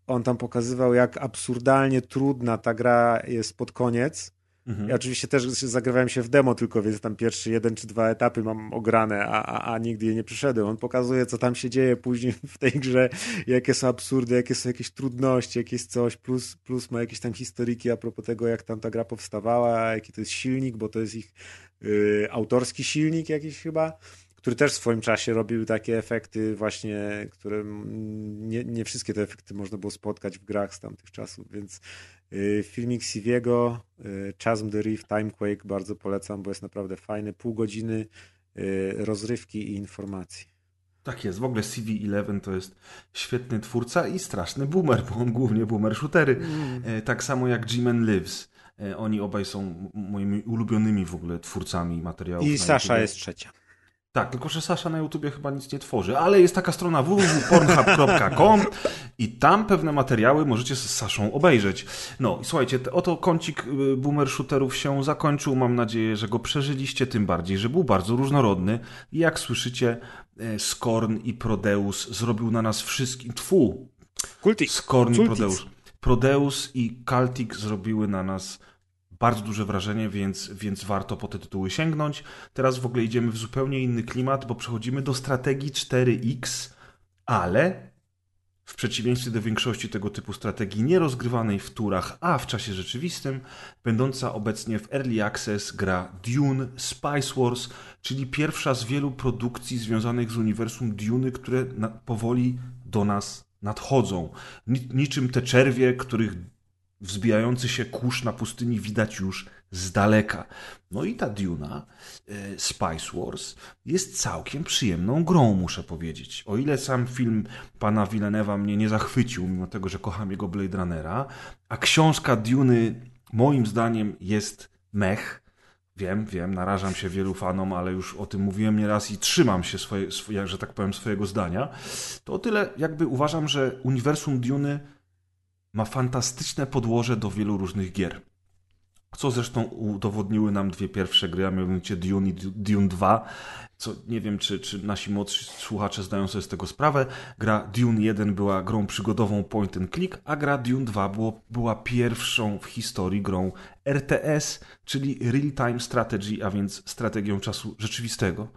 Speaker 3: on tam pokazywał, jak absurdalnie trudna ta gra jest pod koniec Mhm. Ja oczywiście też zagrywałem się w demo tylko, więc tam pierwszy jeden czy dwa etapy mam ograne, a, a, a nigdy je nie przyszedłem. On pokazuje, co tam się dzieje później w tej grze, jakie są absurdy, jakie są jakieś trudności, jakieś coś, plus, plus ma jakieś tam historyki a propos tego, jak tam ta gra powstawała, jaki to jest silnik, bo to jest ich y, autorski silnik jakiś chyba który też w swoim czasie robił takie efekty właśnie, które nie, nie wszystkie te efekty można było spotkać w grach z tamtych czasów, więc filmik Siviego, y, Chasm the Reef, Timequake bardzo polecam, bo jest naprawdę fajny, pół godziny y, rozrywki i informacji.
Speaker 2: Tak jest, w ogóle CV11 to jest świetny twórca i straszny boomer, bo on głównie boomer shootery, mm. tak samo jak G-Man Lives. Oni obaj są moimi ulubionymi w ogóle twórcami materiałów.
Speaker 3: I Sasza jest trzecia.
Speaker 2: Tak, tylko że Sasza na YouTubie chyba nic nie tworzy, ale jest taka strona www.pornhub.com i tam pewne materiały możecie z Saszą obejrzeć. No i słuchajcie, oto kącik y, boomer shooterów się zakończył. Mam nadzieję, że go przeżyliście, tym bardziej, że był bardzo różnorodny. I jak słyszycie, e, Skorn i Prodeus zrobił na nas wszystkim... Tfu!
Speaker 3: Kultik.
Speaker 2: Skorn i Prodeus. Prodeus i Kaltik zrobiły na nas bardzo duże wrażenie, więc, więc warto po te tytuły sięgnąć. Teraz w ogóle idziemy w zupełnie inny klimat, bo przechodzimy do strategii 4X, ale w przeciwieństwie do większości tego typu strategii nierozgrywanej w turach, a w czasie rzeczywistym, będąca obecnie w Early Access gra Dune Spice Wars, czyli pierwsza z wielu produkcji związanych z uniwersum Dune, które powoli do nas nadchodzą. Niczym te czerwie, których wzbijający się kurz na pustyni widać już z daleka. No i ta Duna, e, Spice Wars, jest całkiem przyjemną grą, muszę powiedzieć. O ile sam film pana Villeneuve'a mnie nie zachwycił, mimo tego, że kocham jego Blade Runnera, a książka Duny moim zdaniem jest mech, Wiem, wiem, narażam się wielu fanom, ale już o tym mówiłem nieraz i trzymam się, swoje, swoje, że tak powiem, swojego zdania. To o tyle jakby uważam, że uniwersum Duny ma fantastyczne podłoże do wielu różnych gier. Co zresztą udowodniły nam dwie pierwsze gry, a mianowicie Dune i Dune 2, co nie wiem, czy, czy nasi młodsi słuchacze zdają sobie z tego sprawę. Gra Dune 1 była grą przygodową point and click, a gra Dune 2 było, była pierwszą w historii grą RTS, czyli Real Time Strategy, a więc strategią czasu rzeczywistego.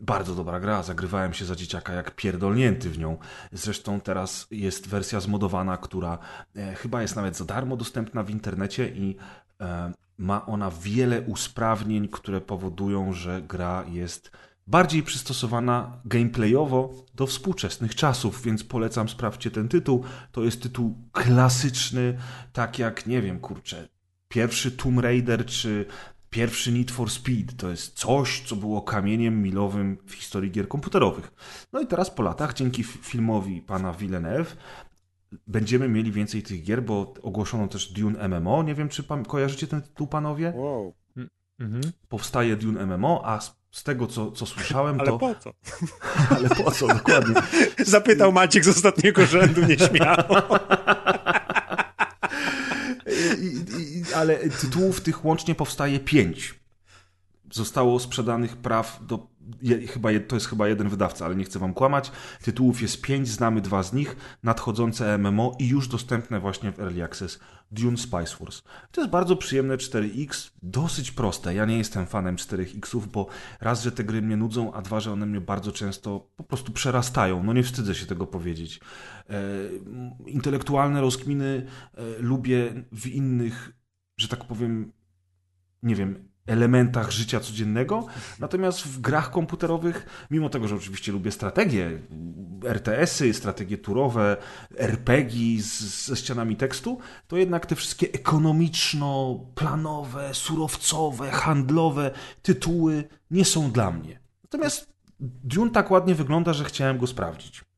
Speaker 2: Bardzo dobra gra, zagrywałem się za dzieciaka jak pierdolnięty w nią. Zresztą teraz jest wersja zmodowana, która e, chyba jest nawet za darmo dostępna w internecie i e, ma ona wiele usprawnień, które powodują, że gra jest bardziej przystosowana gameplayowo do współczesnych czasów, więc polecam, sprawdźcie ten tytuł. To jest tytuł klasyczny, tak jak, nie wiem, kurczę, pierwszy Tomb Raider czy Pierwszy Need for Speed to jest coś, co było kamieniem milowym w historii gier komputerowych. No i teraz po latach, dzięki filmowi pana Villeneuve, będziemy mieli więcej tych gier, bo ogłoszono też Dune MMO. Nie wiem, czy pan, kojarzycie ten tytuł, panowie?
Speaker 3: Wow.
Speaker 2: Mhm. Powstaje Dune MMO, a z, z tego, co, co słyszałem,
Speaker 3: Ale
Speaker 2: to...
Speaker 3: po co?
Speaker 2: Ale po co, dokładnie.
Speaker 3: Zapytał Maciek z ostatniego rzędu nieśmiało.
Speaker 2: Ale tytułów tych łącznie powstaje pięć. Zostało sprzedanych praw do. Je, chyba, to jest chyba jeden wydawca, ale nie chcę wam kłamać. Tytułów jest pięć, znamy dwa z nich. Nadchodzące MMO i już dostępne właśnie w Early Access. Dune Spice Wars. To jest bardzo przyjemne 4X, dosyć proste. Ja nie jestem fanem 4Xów, bo raz, że te gry mnie nudzą, a dwa, że one mnie bardzo często po prostu przerastają. No nie wstydzę się tego powiedzieć. E, intelektualne rozkminy e, lubię w innych, że tak powiem, nie wiem, elementach życia codziennego. Natomiast w grach komputerowych, mimo tego, że oczywiście lubię strategie, RTS-y, strategie turowe, RPG ze ścianami tekstu, to jednak te wszystkie ekonomiczno-planowe, surowcowe, handlowe tytuły nie są dla mnie. Natomiast Dune tak ładnie wygląda, że chciałem go sprawdzić.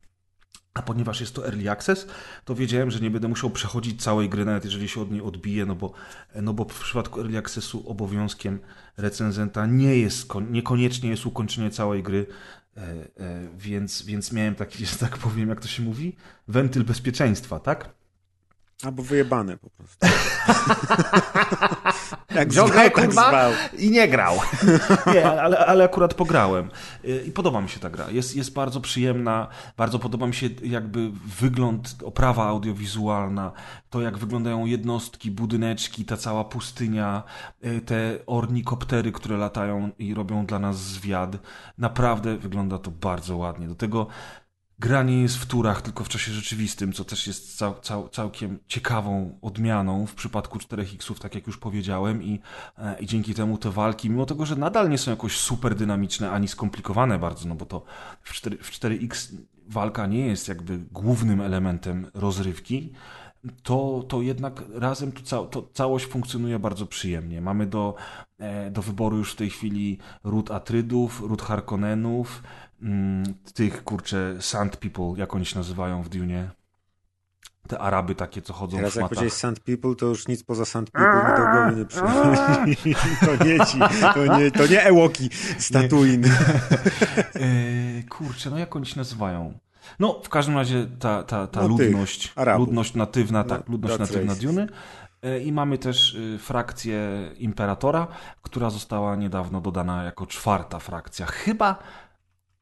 Speaker 2: A ponieważ jest to early access, to wiedziałem, że nie będę musiał przechodzić całej gry, nawet jeżeli się od niej odbije, no bo, no bo w przypadku early accessu obowiązkiem recenzenta nie jest, niekoniecznie jest ukończenie całej gry, e, e, więc, więc miałem taki, że tak powiem, jak to się mówi, wentyl bezpieczeństwa, tak?
Speaker 3: Albo wyjebane po prostu.
Speaker 2: Jak Wziął kurwa, i nie grał. nie, ale, ale akurat pograłem. I podoba mi się ta gra. Jest, jest bardzo przyjemna, bardzo podoba mi się jakby wygląd, oprawa audiowizualna, to jak wyglądają jednostki, budyneczki, ta cała pustynia, e, te ornikoptery, które latają i robią dla nas zwiad. Naprawdę wygląda to bardzo ładnie. Do tego gra nie jest w turach, tylko w czasie rzeczywistym, co też jest cał, cał, całkiem ciekawą odmianą w przypadku 4X-ów, tak jak już powiedziałem, i, e, i dzięki temu te walki, mimo tego, że nadal nie są jakoś super dynamiczne ani skomplikowane bardzo, no bo to w, 4, w 4X walka nie jest jakby głównym elementem rozrywki, to, to jednak razem to, to całość funkcjonuje bardzo przyjemnie. Mamy do, e, do wyboru już w tej chwili ród Atrydów, ród Harkonnenów, mm, tych kurcze Sand People, jak oni się nazywają w Dune. Te Araby takie, co chodzą
Speaker 3: Teraz
Speaker 2: w szmatach.
Speaker 3: jak powiedziałeś Sand People, to już nic poza Sand People mi do głowy nie przychodzi. to nie ci, to nie, to nie Ewoki z Tatooine.
Speaker 2: e, kurczę, no jak oni się nazywają? No, w każdym razie ta, ta, ta no ludność, ludność natywna, tak, no, ludność natywna Duny. E, I mamy też y, frakcję Imperatora, która została niedawno dodana jako czwarta frakcja. Chyba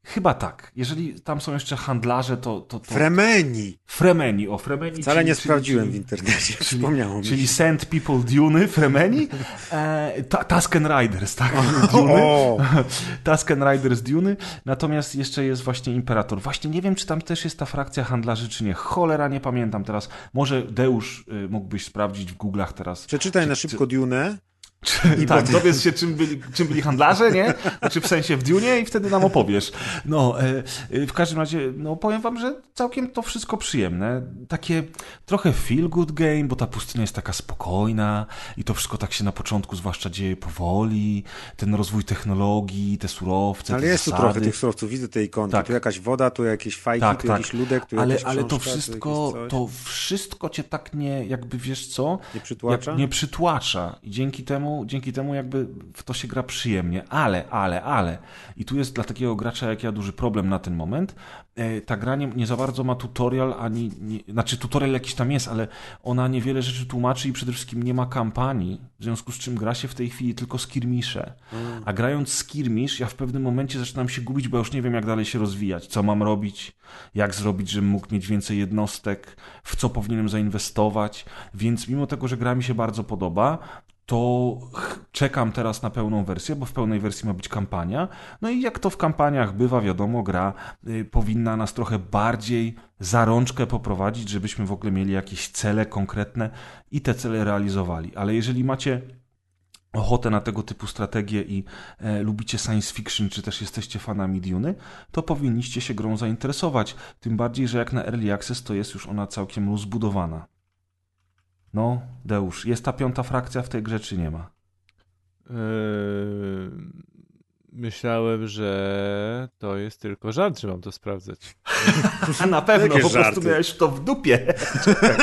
Speaker 2: Chyba tak. Jeżeli tam są jeszcze handlarze, to... to, to...
Speaker 3: Fremeni!
Speaker 2: Fremeni, o Fremeni.
Speaker 3: Wcale czyli, nie sprawdziłem czyli, w internecie, przypomniało mi
Speaker 2: Czyli Sand People Duny, Fremeni, e, Tusken Riders, tak? Duny. Tusken Riders Duny. Natomiast jeszcze jest właśnie Imperator. Właśnie nie wiem, czy tam też jest ta frakcja handlarzy, czy nie. Cholera, nie pamiętam teraz. Może Deusz y, mógłbyś sprawdzić w Google'ach teraz.
Speaker 3: Przeczytaj czy, na szybko czy... Dune
Speaker 2: i tak, dowiedz się, czym byli, czym byli handlarze, nie? Znaczy w sensie w Dune i wtedy nam opowiesz. No, e, e, w każdym razie, no powiem wam, że całkiem to wszystko przyjemne. Takie trochę feel good game, bo ta pustynia jest taka spokojna i to wszystko tak się na początku zwłaszcza dzieje powoli. Ten rozwój technologii, te surowce,
Speaker 3: Ale
Speaker 2: te
Speaker 3: jest
Speaker 2: zasady.
Speaker 3: tu trochę tych surowców, widzę tej ikonki. Tak. Tu jakaś woda, tu jakieś fajki, tak, tu tak. jakiś ludek, tu
Speaker 2: ale,
Speaker 3: jakieś
Speaker 2: Ale
Speaker 3: książka,
Speaker 2: to wszystko, to wszystko cię tak nie, jakby wiesz co?
Speaker 3: Nie przytłacza?
Speaker 2: nie przytłacza. I dzięki temu dzięki temu jakby w to się gra przyjemnie, ale, ale, ale, i tu jest dla takiego gracza jak ja duży problem na ten moment, e, ta gra nie, nie za bardzo ma tutorial, ani, nie, znaczy tutorial jakiś tam jest, ale ona niewiele rzeczy tłumaczy i przede wszystkim nie ma kampanii, w związku z czym gra się w tej chwili tylko skirmisze. Mm. A grając skirmisz, ja w pewnym momencie zaczynam się gubić, bo już nie wiem jak dalej się rozwijać, co mam robić, jak zrobić, żebym mógł mieć więcej jednostek, w co powinienem zainwestować, więc mimo tego, że gra mi się bardzo podoba, to czekam teraz na pełną wersję, bo w pełnej wersji ma być kampania. No i jak to w kampaniach bywa, wiadomo, gra y, powinna nas trochę bardziej za rączkę poprowadzić, żebyśmy w ogóle mieli jakieś cele konkretne i te cele realizowali. Ale jeżeli macie ochotę na tego typu strategie i e, lubicie science fiction, czy też jesteście fanami Duny, to powinniście się grą zainteresować. Tym bardziej, że jak na Early Access to jest już ona całkiem rozbudowana. No, Deusz, jest ta piąta frakcja w tej grze, czy nie ma?
Speaker 1: Yy, Myślałem, że to jest tylko żart, że mam to sprawdzać.
Speaker 2: A na pewno, po prostu miałeś to w dupie.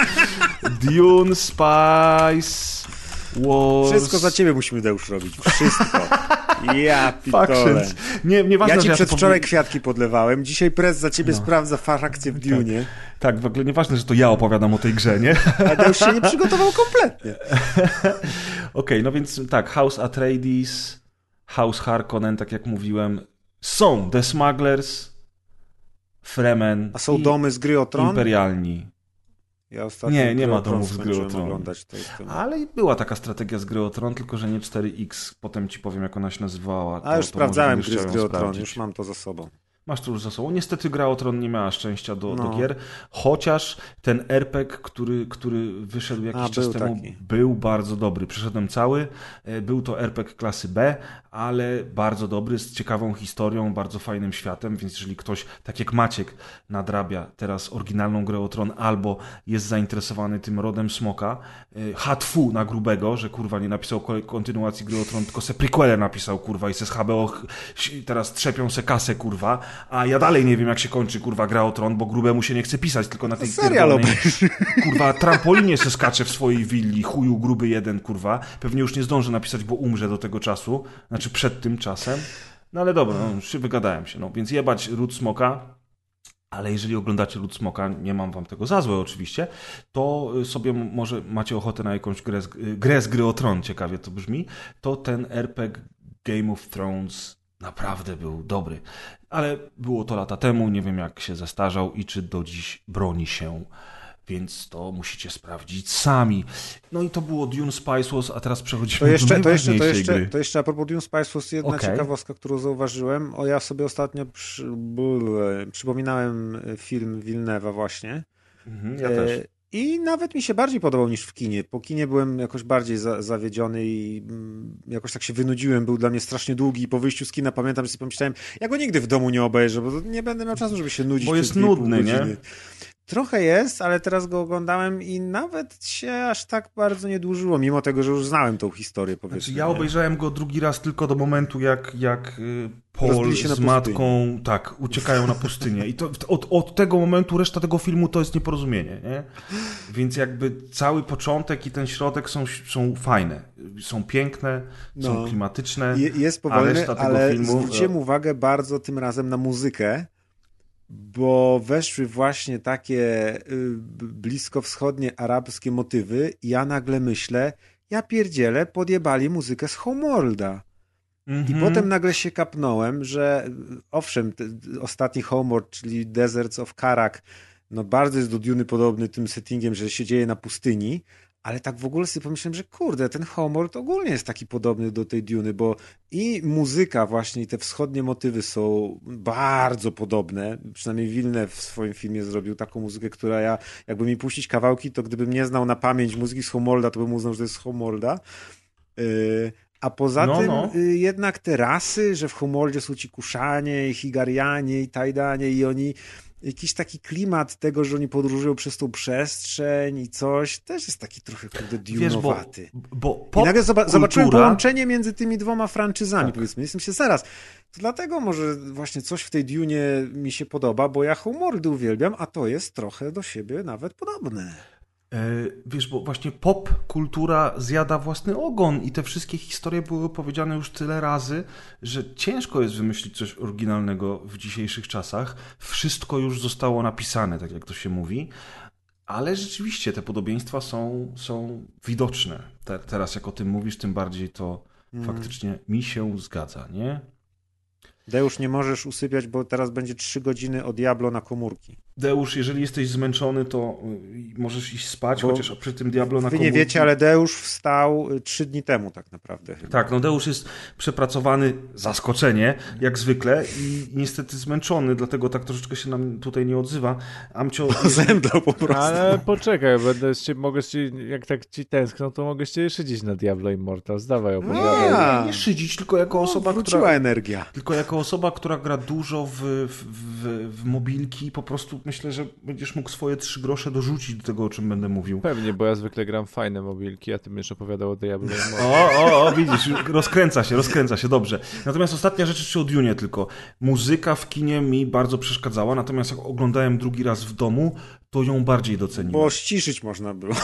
Speaker 2: Dune, Spice, Wars...
Speaker 3: Wszystko za ciebie musimy, Deusz, robić. Wszystko. Ja pitole.
Speaker 2: Nie, nieważne,
Speaker 3: ja ci przedwczoraj ja kwiatki podlewałem, dzisiaj prez za ciebie no. sprawdza frakcję w Dune.
Speaker 2: Tak, tak, w ogóle nieważne, że to ja opowiadam o tej grze, nie?
Speaker 3: A Deusz się nie przygotował kompletnie.
Speaker 2: Okej, okay, no więc tak, House Atreides, House Harkonnen, tak jak mówiłem, są The Smugglers, Fremen.
Speaker 3: A są domy z gry o Tron?
Speaker 2: Imperialni.
Speaker 3: Ja
Speaker 2: nie, nie ma domów z gry o Tron. Ale była taka strategia z gry o Tron, tylko że nie 4X. Potem ci powiem, jak ona się nazywała.
Speaker 3: A już sprawdzałem gry z gry o Tron, już mam to za sobą.
Speaker 2: Masz to już za sobą. Niestety gra o Tron nie miała szczęścia do, no. do gier, chociaż ten RPG, który, który wyszedł jakiś A, czas temu, taki. był bardzo dobry. Przeszedłem cały. E, był to RPG klasy B, ale bardzo dobry, z ciekawą historią, bardzo fajnym światem, więc jeżeli ktoś, tak jak Maciek, nadrabia teraz oryginalną grę o Tron albo jest zainteresowany tym rodem Smoka, e, hatfu na grubego, że kurwa nie napisał kontynuacji gry o Tron, tylko se prequele napisał kurwa i se z HBO teraz trzepią se kasę kurwa, a ja dalej nie wiem, jak się kończy, kurwa, gra o tron, bo grubemu się nie chce pisać, tylko na tej
Speaker 3: Serial
Speaker 2: kurwa, trampolinie se skacze w swojej willi, chuju gruby jeden, kurwa. Pewnie już nie zdąży napisać, bo umrze do tego czasu, znaczy przed tym czasem. No ale dobra, no, już wygadałem się, no. Więc jebać Ród Smoka, ale jeżeli oglądacie Lud Smoka, nie mam wam tego za złe oczywiście, to sobie może macie ochotę na jakąś grę z, grę z gry o tron, ciekawie to brzmi, to ten RPG Game of Thrones naprawdę był dobry ale było to lata temu, nie wiem jak się zestarzał i czy do dziś broni się. Więc to musicie sprawdzić sami. No i to było Dune Spice Wars, a teraz przechodzimy
Speaker 3: to jeszcze,
Speaker 2: do
Speaker 3: to jeszcze, to
Speaker 2: jeszcze,
Speaker 3: gry. To jeszcze a propos Dune Spice Wars jedna okay. ciekawostka, którą zauważyłem. O, ja sobie ostatnio przy, przypominałem film Wilnewa właśnie.
Speaker 2: Mhm, ja też.
Speaker 3: I nawet mi się bardziej podobał niż w kinie. Po kinie byłem jakoś bardziej za, zawiedziony i mm, jakoś tak się wynudziłem. Był dla mnie strasznie długi i po wyjściu z kina pamiętam, że sobie pomyślałem, ja go nigdy w domu nie obejrzę, bo nie będę miał czasu, żeby się nudzić.
Speaker 2: Bo jest nudny, nie?
Speaker 3: Trochę jest, ale teraz go oglądałem i nawet się aż tak bardzo nie dłużyło, mimo tego, że już znałem tą historię, powiedzmy. Znaczy,
Speaker 2: ja obejrzałem go drugi raz tylko do momentu, jak, jak y, Paul z matką tak, uciekają na pustynię. I to, od, od tego momentu reszta tego filmu to jest nieporozumienie. Nie? Więc jakby cały początek i ten środek są, są fajne. Są piękne, no. są klimatyczne.
Speaker 3: jest powolny, ale filmu... zwróciłem uwagę bardzo tym razem na muzykę bo weszły właśnie takie y, bliskowschodnie arabskie motywy i ja nagle myślę, ja pierdzielę, podjebali muzykę z Homeworlda. Mm -hmm. I mhm. potem nagle się kapnąłem, że owszem, ostatni Homeworld, czyli Deserts of Karak, no bardzo jest do Duny podobny tym settingiem, że się dzieje na pustyni, ale tak w ogóle sobie pomyślałem, że kurde, ten Homeworld ogólnie jest taki podobny do tej Duny, bo i muzyka właśnie, i te wschodnie motywy są bardzo podobne. Przynajmniej Wilne w swoim filmie zrobił taką muzykę, która ja, jakby mi puścić kawałki, to gdybym nie znał na pamięć muzyki z Homeworlda, to bym uznał, że to jest z Homeworlda. Yy, a poza no, tym no. Y, jednak te rasy, że w Homeworldzie są ci Kuszanie, i Higarianie, i Tajdanie i oni jakiś taki klimat tego, że oni podróżują przez tą przestrzeń i coś, też jest taki trochę kurde diunowaty.
Speaker 2: bo, bo
Speaker 3: I nagle zoba kultura... zobaczyłem połączenie między tymi dwoma franczyzami, tak. powiedzmy. Jestem się zaraz. To dlatego może właśnie coś w tej Dune mi się podoba, bo ja humordy uwielbiam, a to jest trochę do siebie nawet podobne.
Speaker 2: E, wiesz, bo właśnie pop kultura zjada własny ogon i te wszystkie historie były opowiedziane już tyle razy, że ciężko jest wymyślić coś oryginalnego w dzisiejszych czasach. Wszystko już zostało napisane, tak jak to się mówi. Ale rzeczywiście te podobieństwa są, są widoczne. Te, teraz jak o tym mówisz, tym bardziej to mm. faktycznie mi się zgadza, nie?
Speaker 3: Deusz, nie możesz usypiać, bo teraz będzie 3 godziny o Diablo na komórki.
Speaker 2: Deusz, jeżeli jesteś zmęczony, to y, możesz iść spać, bo chociaż przy tym Diablo na
Speaker 3: Wy
Speaker 2: komórki...
Speaker 3: nie wiecie, ale Deusz wstał 3 y, dni temu tak naprawdę.
Speaker 2: Tak, no Deusz jest przepracowany, zaskoczenie, jak zwykle i niestety zmęczony, dlatego tak troszeczkę się nam tutaj nie odzywa. Amcio...
Speaker 3: Zemdlał po prostu.
Speaker 1: Ale poczekaj, będę ci, mogę ci, jak tak ci tęskną, to mogę cię szydzić na Diablo Immortal. Zdawaj opowiadaj.
Speaker 2: Nie, nie szydzić, tylko jako no, osoba,
Speaker 3: która... energia.
Speaker 2: Tylko jako jako osoba, która gra dużo w, w, w, w mobilki, po prostu myślę, że będziesz mógł swoje trzy grosze dorzucić do tego, o czym będę mówił.
Speaker 1: Pewnie, bo ja zwykle gram fajne mobilki, a ty będziesz opowiadał o Diablo.
Speaker 2: O, o, o, widzisz, rozkręca się, rozkręca się, dobrze. Natomiast ostatnia rzecz jeszcze o Dune tylko. Muzyka w kinie mi bardzo przeszkadzała, natomiast jak oglądałem drugi raz w domu, to ją bardziej doceniłem.
Speaker 3: Bo ściszyć można było.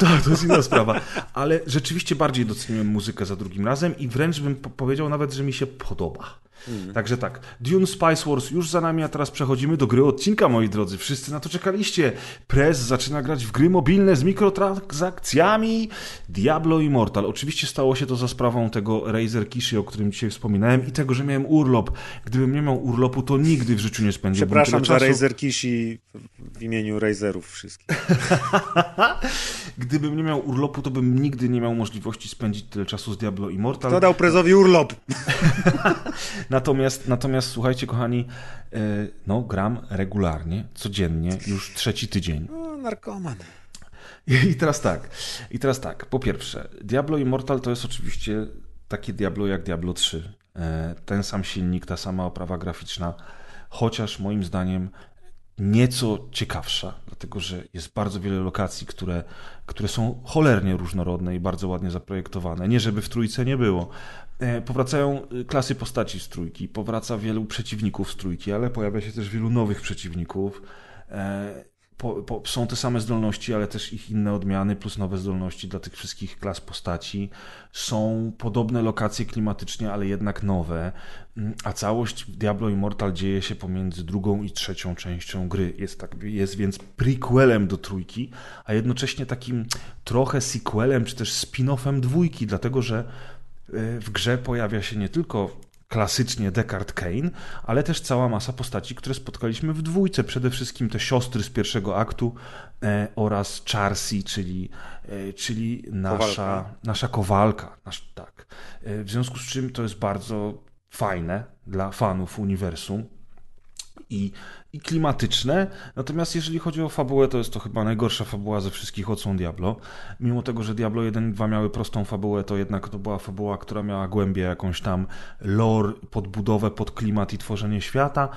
Speaker 2: tak, to jest inna sprawa. Ale rzeczywiście bardziej doceniłem muzykę za drugim razem i wręcz bym powiedział nawet, że mi się podoba. Mm. Także tak, Dune Spice Wars już za nami, a teraz przechodzimy do gry odcinka, moi drodzy. Wszyscy na to czekaliście. Prez zaczyna grać w gry mobilne z mikrotransakcjami. Diablo Immortal. Oczywiście stało się to za sprawą tego Razer Kishi, o którym dzisiaj wspominałem i tego, że miałem urlop. Gdybym nie miał urlopu, to nigdy w życiu nie spędziłbym
Speaker 3: Przepraszam
Speaker 2: za
Speaker 3: Razer Kishi w imieniu Razerów wszystkich.
Speaker 2: Gdybym nie miał urlopu, to bym nigdy nie miał możliwości spędzić tyle czasu z Diablo Immortal.
Speaker 3: Kto dał Prezowi urlop?
Speaker 2: Natomiast, natomiast słuchajcie, kochani, e, no gram regularnie, codziennie, już trzeci tydzień.
Speaker 3: No, narkoman.
Speaker 2: I teraz tak, i teraz tak, po pierwsze, Diablo Immortal to jest oczywiście takie Diablo jak Diablo 3. E, ten sam silnik, ta sama oprawa graficzna, chociaż moim zdaniem nieco ciekawsza, dlatego że jest bardzo wiele lokacji, które, które są cholernie różnorodne i bardzo ładnie zaprojektowane. Nie żeby w trójce nie było. E, powracają y, klasy postaci z trójki, powraca wielu przeciwników z trójki, ale pojawia się też wielu nowych przeciwników. E, po, po, są te same zdolności, ale też ich inne odmiany, plus nowe zdolności dla tych wszystkich klas postaci. Są podobne lokacje klimatycznie, ale jednak nowe. Mm, a całość Diablo Immortal dzieje się pomiędzy drugą i trzecią częścią gry. Jest, tak, jest więc prequelem do trójki, a jednocześnie takim trochę sequelem, czy też spin-offem dwójki, dlatego że w grze pojawia się nie tylko klasycznie Descartes Kane, ale też cała masa postaci, które spotkaliśmy w dwójce. Przede wszystkim te siostry z pierwszego aktu e, oraz Charsi, czyli, e, czyli nasza kowalka. Nasza kowalka nasz, tak. E, w związku z czym to jest bardzo fajne dla fanów uniwersum i, i klimatyczne. Natomiast jeżeli chodzi o fabułę, to jest to chyba najgorsza fabuła ze wszystkich odsłon Diablo. Mimo tego, że Diablo 1 i 2 miały prostą fabułę, to jednak to była fabuła, która miała głębię jakąś tam lore, podbudowę pod klimat i tworzenie świata.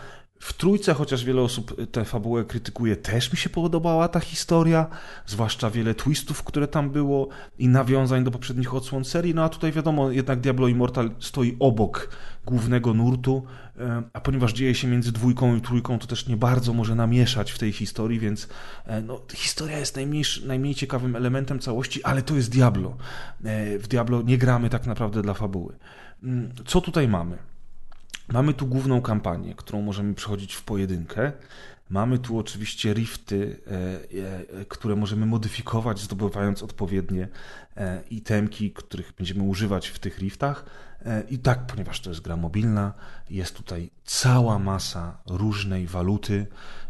Speaker 2: W trójce, chociaż wiele osób tę fabułę krytykuje, też mi się podobała ta historia, zwłaszcza wiele twistów, które tam było i nawiązań do poprzednich odsłon serii. No a tutaj wiadomo, jednak Diablo Immortal stoi obok głównego nurtu, e, a ponieważ dzieje się między dwójką i trójką, to też nie bardzo może namieszać w tej historii, więc e, no, historia jest najmniej ciekawym elementem całości, ale to jest Diablo. E, w Diablo nie gramy tak naprawdę dla fabuły. Mm, co tutaj mamy? Mamy tu główną kampanię, którą możemy przechodzić w pojedynkę. Mamy tu oczywiście rifty, e, e, które możemy modyfikować, zdobywając odpowiednie e, itemki, których będziemy używać w tych riftach. I tak, ponieważ to jest gra mobilna, jest tutaj cała masa różnej waluty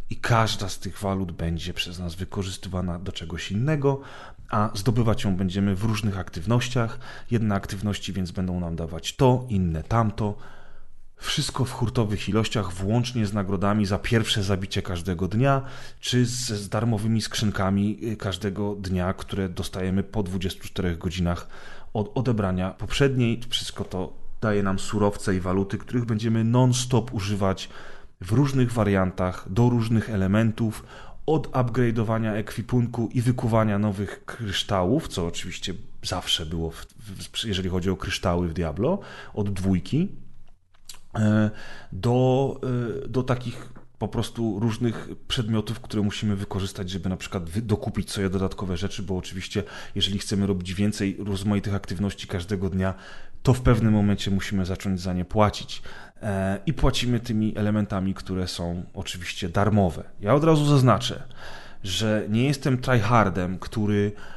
Speaker 2: i każda z tych walut będzie przez nas wykorzystywana do czegoś innego, a zdobywać ją będziemy w różnych aktywnościach. Jedne aktywności więc będą nam dawać to, inne tamto wszystko w hurtowych ilościach, włącznie z nagrodami za pierwsze zabicie każdego dnia, czy z, z darmowymi skrzynkami y, każdego dnia, które dostajemy po 24 godzinach od odebrania poprzedniej. Wszystko to daje nam surowce i waluty, których będziemy non-stop używać w różnych wariantach, do różnych elementów, od upgrade'owania ekwipunku i wykuwania nowych kryształów, co oczywiście zawsze było, w, w, jeżeli chodzi o kryształy w Diablo, od dwójki, do, e, do takich po prostu różnych przedmiotów, które musimy wykorzystać, żeby na przykład dokupić sobie dodatkowe rzeczy, bo oczywiście jeżeli chcemy robić więcej rozmaitych aktywności każdego dnia, to w pewnym momencie musimy zacząć za nie płacić. E, I płacimy tymi elementami, które są oczywiście darmowe. Ja od razu zaznaczę, że nie jestem tryhardem, który E,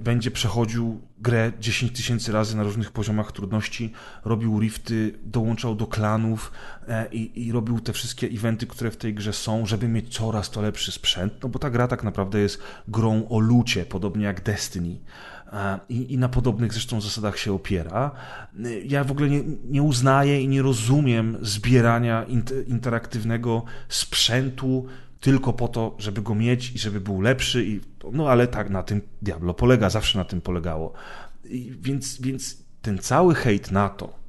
Speaker 2: będzie przechodził grę 10 tysięcy razy na różnych poziomach trudności, robił rifty, dołączał do klanów e, i, i, robił te wszystkie eventy, które w tej grze są, żeby mieć coraz to lepszy sprzęt, no bo ta gra tak naprawdę jest grą o lucie, podobnie jak Destiny. E, I, I, na podobnych zresztą zasadach się opiera. Ja w ogóle nie, nie uznaję i nie rozumiem zbierania interaktywnego sprzętu tylko po to, żeby go mieć i żeby był lepszy. I, no ale tak na tym Diablo polega, zawsze na tym polegało. I więc, więc ten cały hejt na to,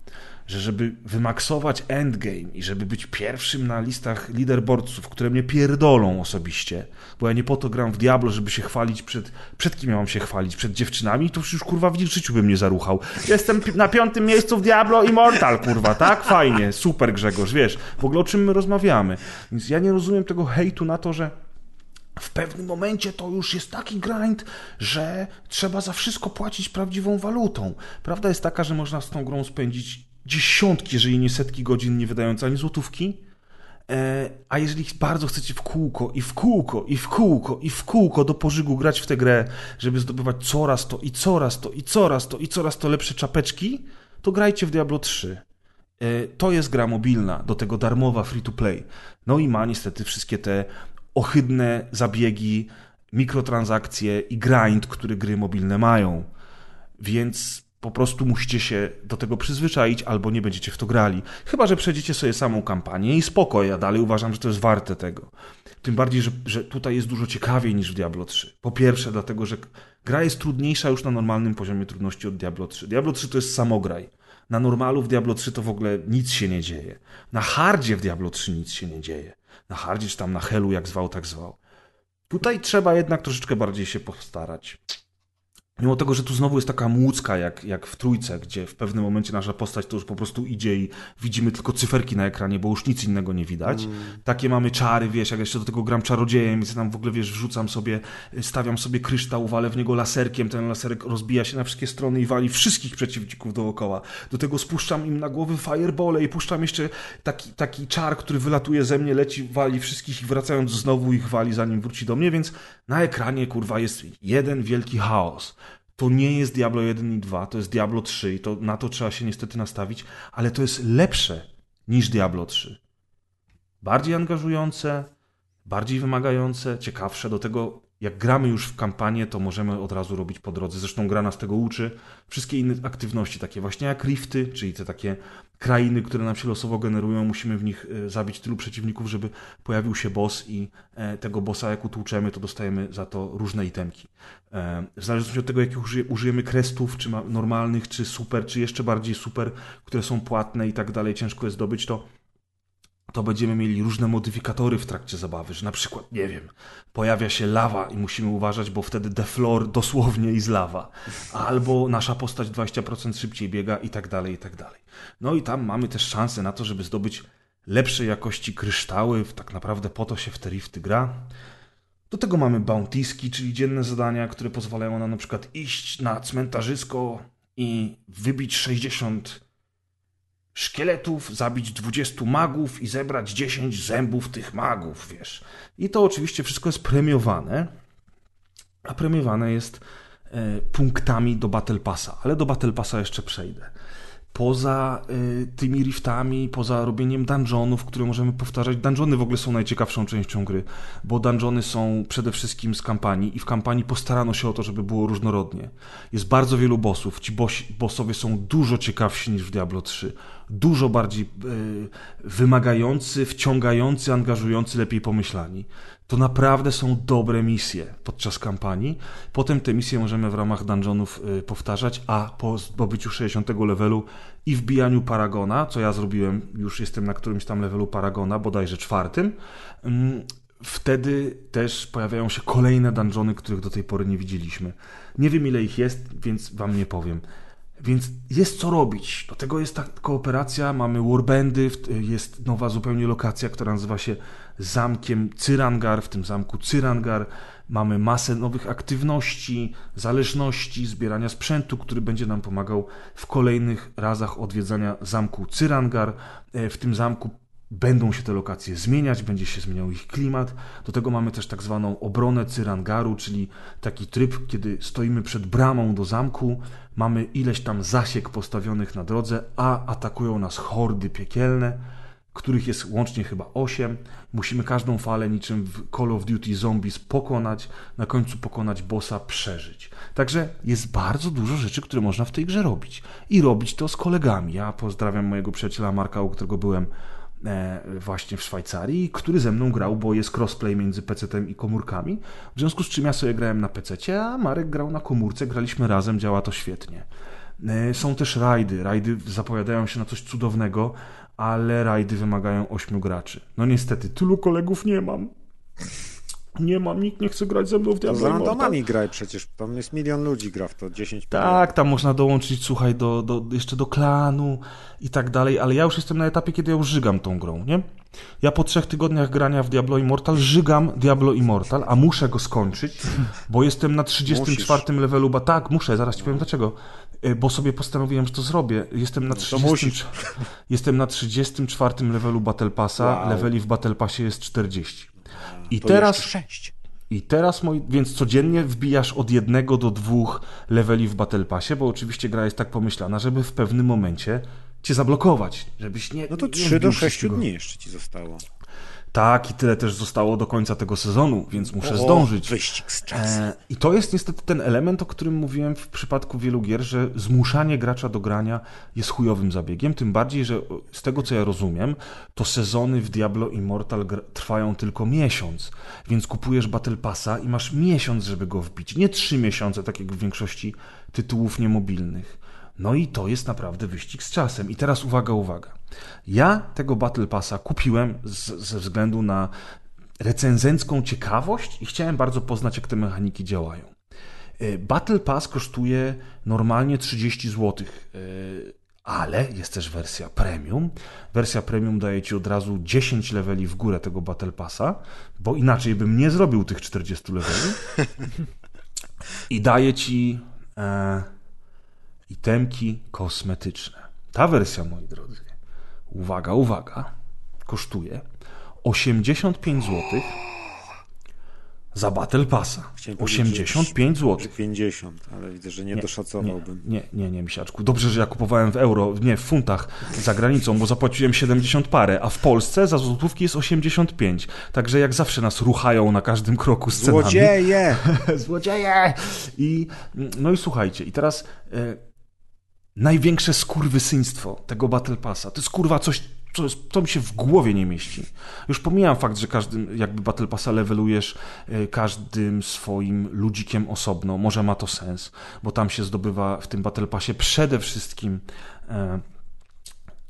Speaker 2: że żeby wymaksować endgame i żeby być pierwszym na listach leaderboardców, które mnie pierdolą osobiście, bo ja nie po to gram w Diablo, żeby się chwalić przed... Przed kim ja mam się chwalić? Przed dziewczynami? To już kurwa w życiu bym nie zaruchał. Jestem na piątym miejscu w Diablo Immortal, kurwa, tak? Fajnie, super Grzegorz, wiesz. W ogóle o czym my rozmawiamy? Więc ja nie rozumiem tego hejtu na to, że w pewnym momencie to już jest taki grind, że trzeba za wszystko płacić prawdziwą walutą. Prawda jest taka, że można z tą grą spędzić dziesiątki, jeżeli nie setki godzin, nie wydając ani złotówki. E, a jeżeli bardzo chcecie w kółko i w kółko i w kółko i w kółko do pożygu grać w tę grę, żeby zdobywać coraz to i coraz to i coraz to i coraz to lepsze czapeczki, to grajcie w Diablo 3. E, to jest gra mobilna, do tego darmowa, free to play. No i ma niestety wszystkie te ohydne zabiegi, mikrotransakcje i grind, który gry mobilne mają. Więc po prostu musicie się do tego przyzwyczaić, albo nie będziecie w to grali. Chyba, że przejdziecie sobie samą kampanię i spoko, ja dalej uważam, że to jest warte tego. Tym bardziej, że, że tutaj jest dużo ciekawiej niż w Diablo 3. Po pierwsze, dlatego, że gra jest trudniejsza już na normalnym poziomie trudności od Diablo 3. Diablo 3 to jest samograj. Na normalu w Diablo 3 to w ogóle nic się nie dzieje. Na hardzie w Diablo 3 nic się nie dzieje na hardzie, czy tam na helu, jak zwał, tak zwał. Tutaj trzeba jednak troszeczkę bardziej się postarać. Mimo tego, że tu znowu jest taka młódzka jak, jak w trójce, gdzie w pewnym momencie nasza postać to już po prostu idzie i widzimy tylko cyferki na ekranie, bo już nic innego nie widać. Mm. Takie mamy czary, wiesz, jak jeszcze do tego gram czarodziejem, więc tam w ogóle, wiesz, wrzucam sobie, stawiam sobie kryształ, walę w niego laserkiem, ten laserek rozbija się na wszystkie strony i wali wszystkich przeciwników dookoła. Do tego spuszczam im na głowy firebole i puszczam jeszcze taki, taki czar, który wylatuje ze mnie, leci, wali wszystkich i wracając znowu ich wali, zanim wróci do mnie, więc na ekranie, kurwa, jest jeden wielki chaos to nie jest Diablo 1 i 2, to jest Diablo 3 i to, na to trzeba się niestety nastawić, ale to jest lepsze niż Diablo 3. Bardziej angażujące, bardziej wymagające, ciekawsze. Do tego jak gramy już w kampanię, to możemy od razu robić po drodze. Zresztą gra nas tego uczy. Wszystkie inne aktywności, takie właśnie jak rifty, czyli te takie krainy, które nam się losowo generują, musimy w nich e, zabić tylu przeciwników, żeby pojawił się boss i e, tego bossa jak utłuczemy, to dostajemy za to różne itemki. E, w zależności od tego, jakich użyjemy krestów, czy normalnych, czy super, czy jeszcze bardziej super, które są płatne i tak dalej, ciężko jest zdobyć, to to będziemy mieli różne modyfikatory w trakcie zabawy, że na przykład, nie wiem, pojawia się lawa i musimy uważać, bo wtedy deflor dosłownie i z lawa, albo nasza postać 20% szybciej biega i tak dalej, i tak dalej. No i tam mamy też szansę na to, żeby zdobyć lepszej jakości kryształy, tak naprawdę po to się w te rifty gra. Do tego mamy bountiski, czyli dzienne zadania, które pozwalają nam na przykład iść na cmentarzysko i wybić 60 szkieletów, zabić 20 magów i zebrać 10 zębów tych magów, wiesz. I to oczywiście wszystko jest premiowane, a premiowane jest e, punktami do Battle Passa, ale do Battle Passa jeszcze przejdę poza y, tymi riftami, poza robieniem dungeonów, które możemy powtarzać. Dungeony w ogóle są najciekawszą częścią gry, bo dungeony są przede wszystkim z kampanii i w kampanii postarano się o to, żeby było różnorodnie. Jest bardzo wielu bossów. Ci bossowie są dużo ciekawsi niż w Diablo 3. Dużo bardziej y, wymagający, wciągający, angażujący, lepiej pomyślani to naprawdę są dobre misje podczas kampanii. Potem te misje możemy w ramach dungeonów y, powtarzać, a po zdobyciu 60 levelu i wbijaniu Paragona, co ja zrobiłem, już jestem na którymś tam levelu Paragona, bodajże czwartym, mm, wtedy też pojawiają się kolejne dungeony, których do tej pory nie widzieliśmy. Nie wiem ile ich jest, więc wam nie powiem. Więc jest co robić. Do tego jest ta kooperacja, mamy warbandy, jest nowa zupełnie lokacja, która nazywa się zamkiem Cyrangar. W tym zamku Cyrangar mamy masę nowych aktywności, zależności, zbierania sprzętu, który będzie nam pomagał w kolejnych razach odwiedzania zamku Cyrangar. E, w tym zamku będą się te lokacje zmieniać, będzie się zmieniał ich klimat. Do tego mamy też tak zwaną obronę Cyrangaru, czyli taki tryb, kiedy stoimy przed bramą do zamku, mamy ileś tam zasiek postawionych na drodze, a atakują nas hordy piekielne, których jest łącznie chyba 8. Musimy każdą falę niczym w Call of Duty Zombies pokonać, na końcu pokonać bossa, przeżyć. Także jest bardzo dużo rzeczy, które można w tej grze robić. I robić to z kolegami. Ja pozdrawiam mojego przyjaciela Marka, u którego byłem E, właśnie w Szwajcarii, który ze mną grał, bo jest crossplay między PC-tem i komórkami. W związku z czym ja sobie grałem na PC, a Marek grał na komórce, graliśmy razem, działa to świetnie. E, są też rajdy. Rajdy zapowiadają się na coś cudownego, ale rajdy wymagają ośmiu graczy. No niestety, tylu kolegów nie mam. Nie mam, nikt nie chce grać ze mną w Diablo
Speaker 3: Z randomami graj przecież, tam jest milion ludzi gra w to, 10
Speaker 2: Tak, tam można dołączyć, słuchaj, do, do, jeszcze do klanu i tak dalej, ale ja już jestem na etapie, kiedy ja już żygam tą grą, nie? Ja po trzech tygodniach grania w Diablo Immortal żygam Diablo Immortal, a muszę go skończyć, bo jestem na 34 Musisz. levelu, ba tak, muszę, zaraz ci powiem dlaczego. E, bo sobie postanowiłem, że to zrobię. Jestem na, 30, jestem na 34 levelu Battle Passa, wow. leveli w Battle Passie jest 40. I to teraz. 6. I teraz, moi, więc codziennie wbijasz od jednego do dwóch leveli w Battle Passie, bo oczywiście gra jest tak pomyślana, żeby w pewnym momencie cię zablokować, żebyś nie.
Speaker 3: No to 3 do 6 dni jeszcze ci zostało.
Speaker 2: Tak, i tyle też zostało do końca tego sezonu, więc muszę o, zdążyć.
Speaker 3: Wyścig z czasem. E,
Speaker 2: I to jest niestety ten element, o którym mówiłem w przypadku wielu gier, że zmuszanie gracza do grania jest chujowym zabiegiem. Tym bardziej, że z tego co ja rozumiem, to sezony w Diablo Immortal trwają tylko miesiąc. Więc kupujesz Battle Passa i masz miesiąc, żeby go wbić. Nie trzy miesiące, tak jak w większości tytułów niemobilnych. No i to jest naprawdę wyścig z czasem. I teraz uwaga, uwaga. Ja tego Battle Passa kupiłem z, ze względu na recenzencką ciekawość i chciałem bardzo poznać, jak te mechaniki działają. E, Battle Pass kosztuje normalnie 30 zł, e, ale jest też wersja premium. Wersja premium daje ci od razu 10 leveli w górę tego Battle Passa, bo inaczej bym nie zrobił tych 40 leveli. I daje ci e, itemki kosmetyczne. Ta wersja, moi drodzy, uwaga, uwaga, kosztuje 85 zł za Battle Passa. 85 zł.
Speaker 3: 50, ale widzę, że nie, nie doszacowałbym.
Speaker 2: Nie, nie, nie, nie, misiaczku. Dobrze, że ja kupowałem w euro, nie, w funtach za granicą, bo zapłaciłem 70 parę, a w Polsce za złotówki jest 85. Także jak zawsze nas ruchają na każdym kroku z cenami.
Speaker 3: Złodzieje!
Speaker 2: Złodzieje! I, no i słuchajcie, i teraz... E, największe skurwysyństwo tego Battle Passa. To jest kurwa coś, co, jest, co mi się w głowie nie mieści. Już pomijam fakt, że każdym, jakby Battle Passa levelujesz y, każdym swoim ludzikiem osobno. Może ma to sens, bo tam się zdobywa w tym Battle Passie przede wszystkim y,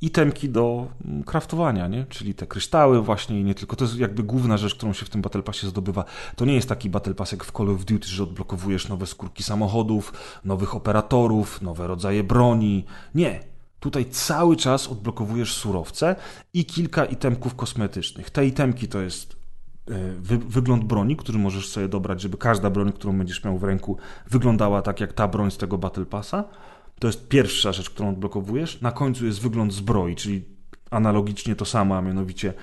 Speaker 2: itemki do mm, craftowania, nie? czyli te kryształy właśnie i nie tylko. To jest jakby główna rzecz, którą się w tym Battle Passie zdobywa. To nie jest taki Battle Pass jak w Call of Duty, że odblokowujesz nowe skórki samochodów, nowych operatorów, nowe rodzaje broni. Nie. Tutaj cały czas odblokowujesz surowce i kilka itemków kosmetycznych. Te itemki to jest e, wy, wygląd broni, który możesz sobie dobrać, żeby każda broń, którą będziesz miał w ręku, wyglądała tak jak ta broń z tego Battle Passa. To jest pierwsza rzecz, którą odblokowujesz. Na końcu jest wygląd zbroi, czyli analogicznie to samo, a mianowicie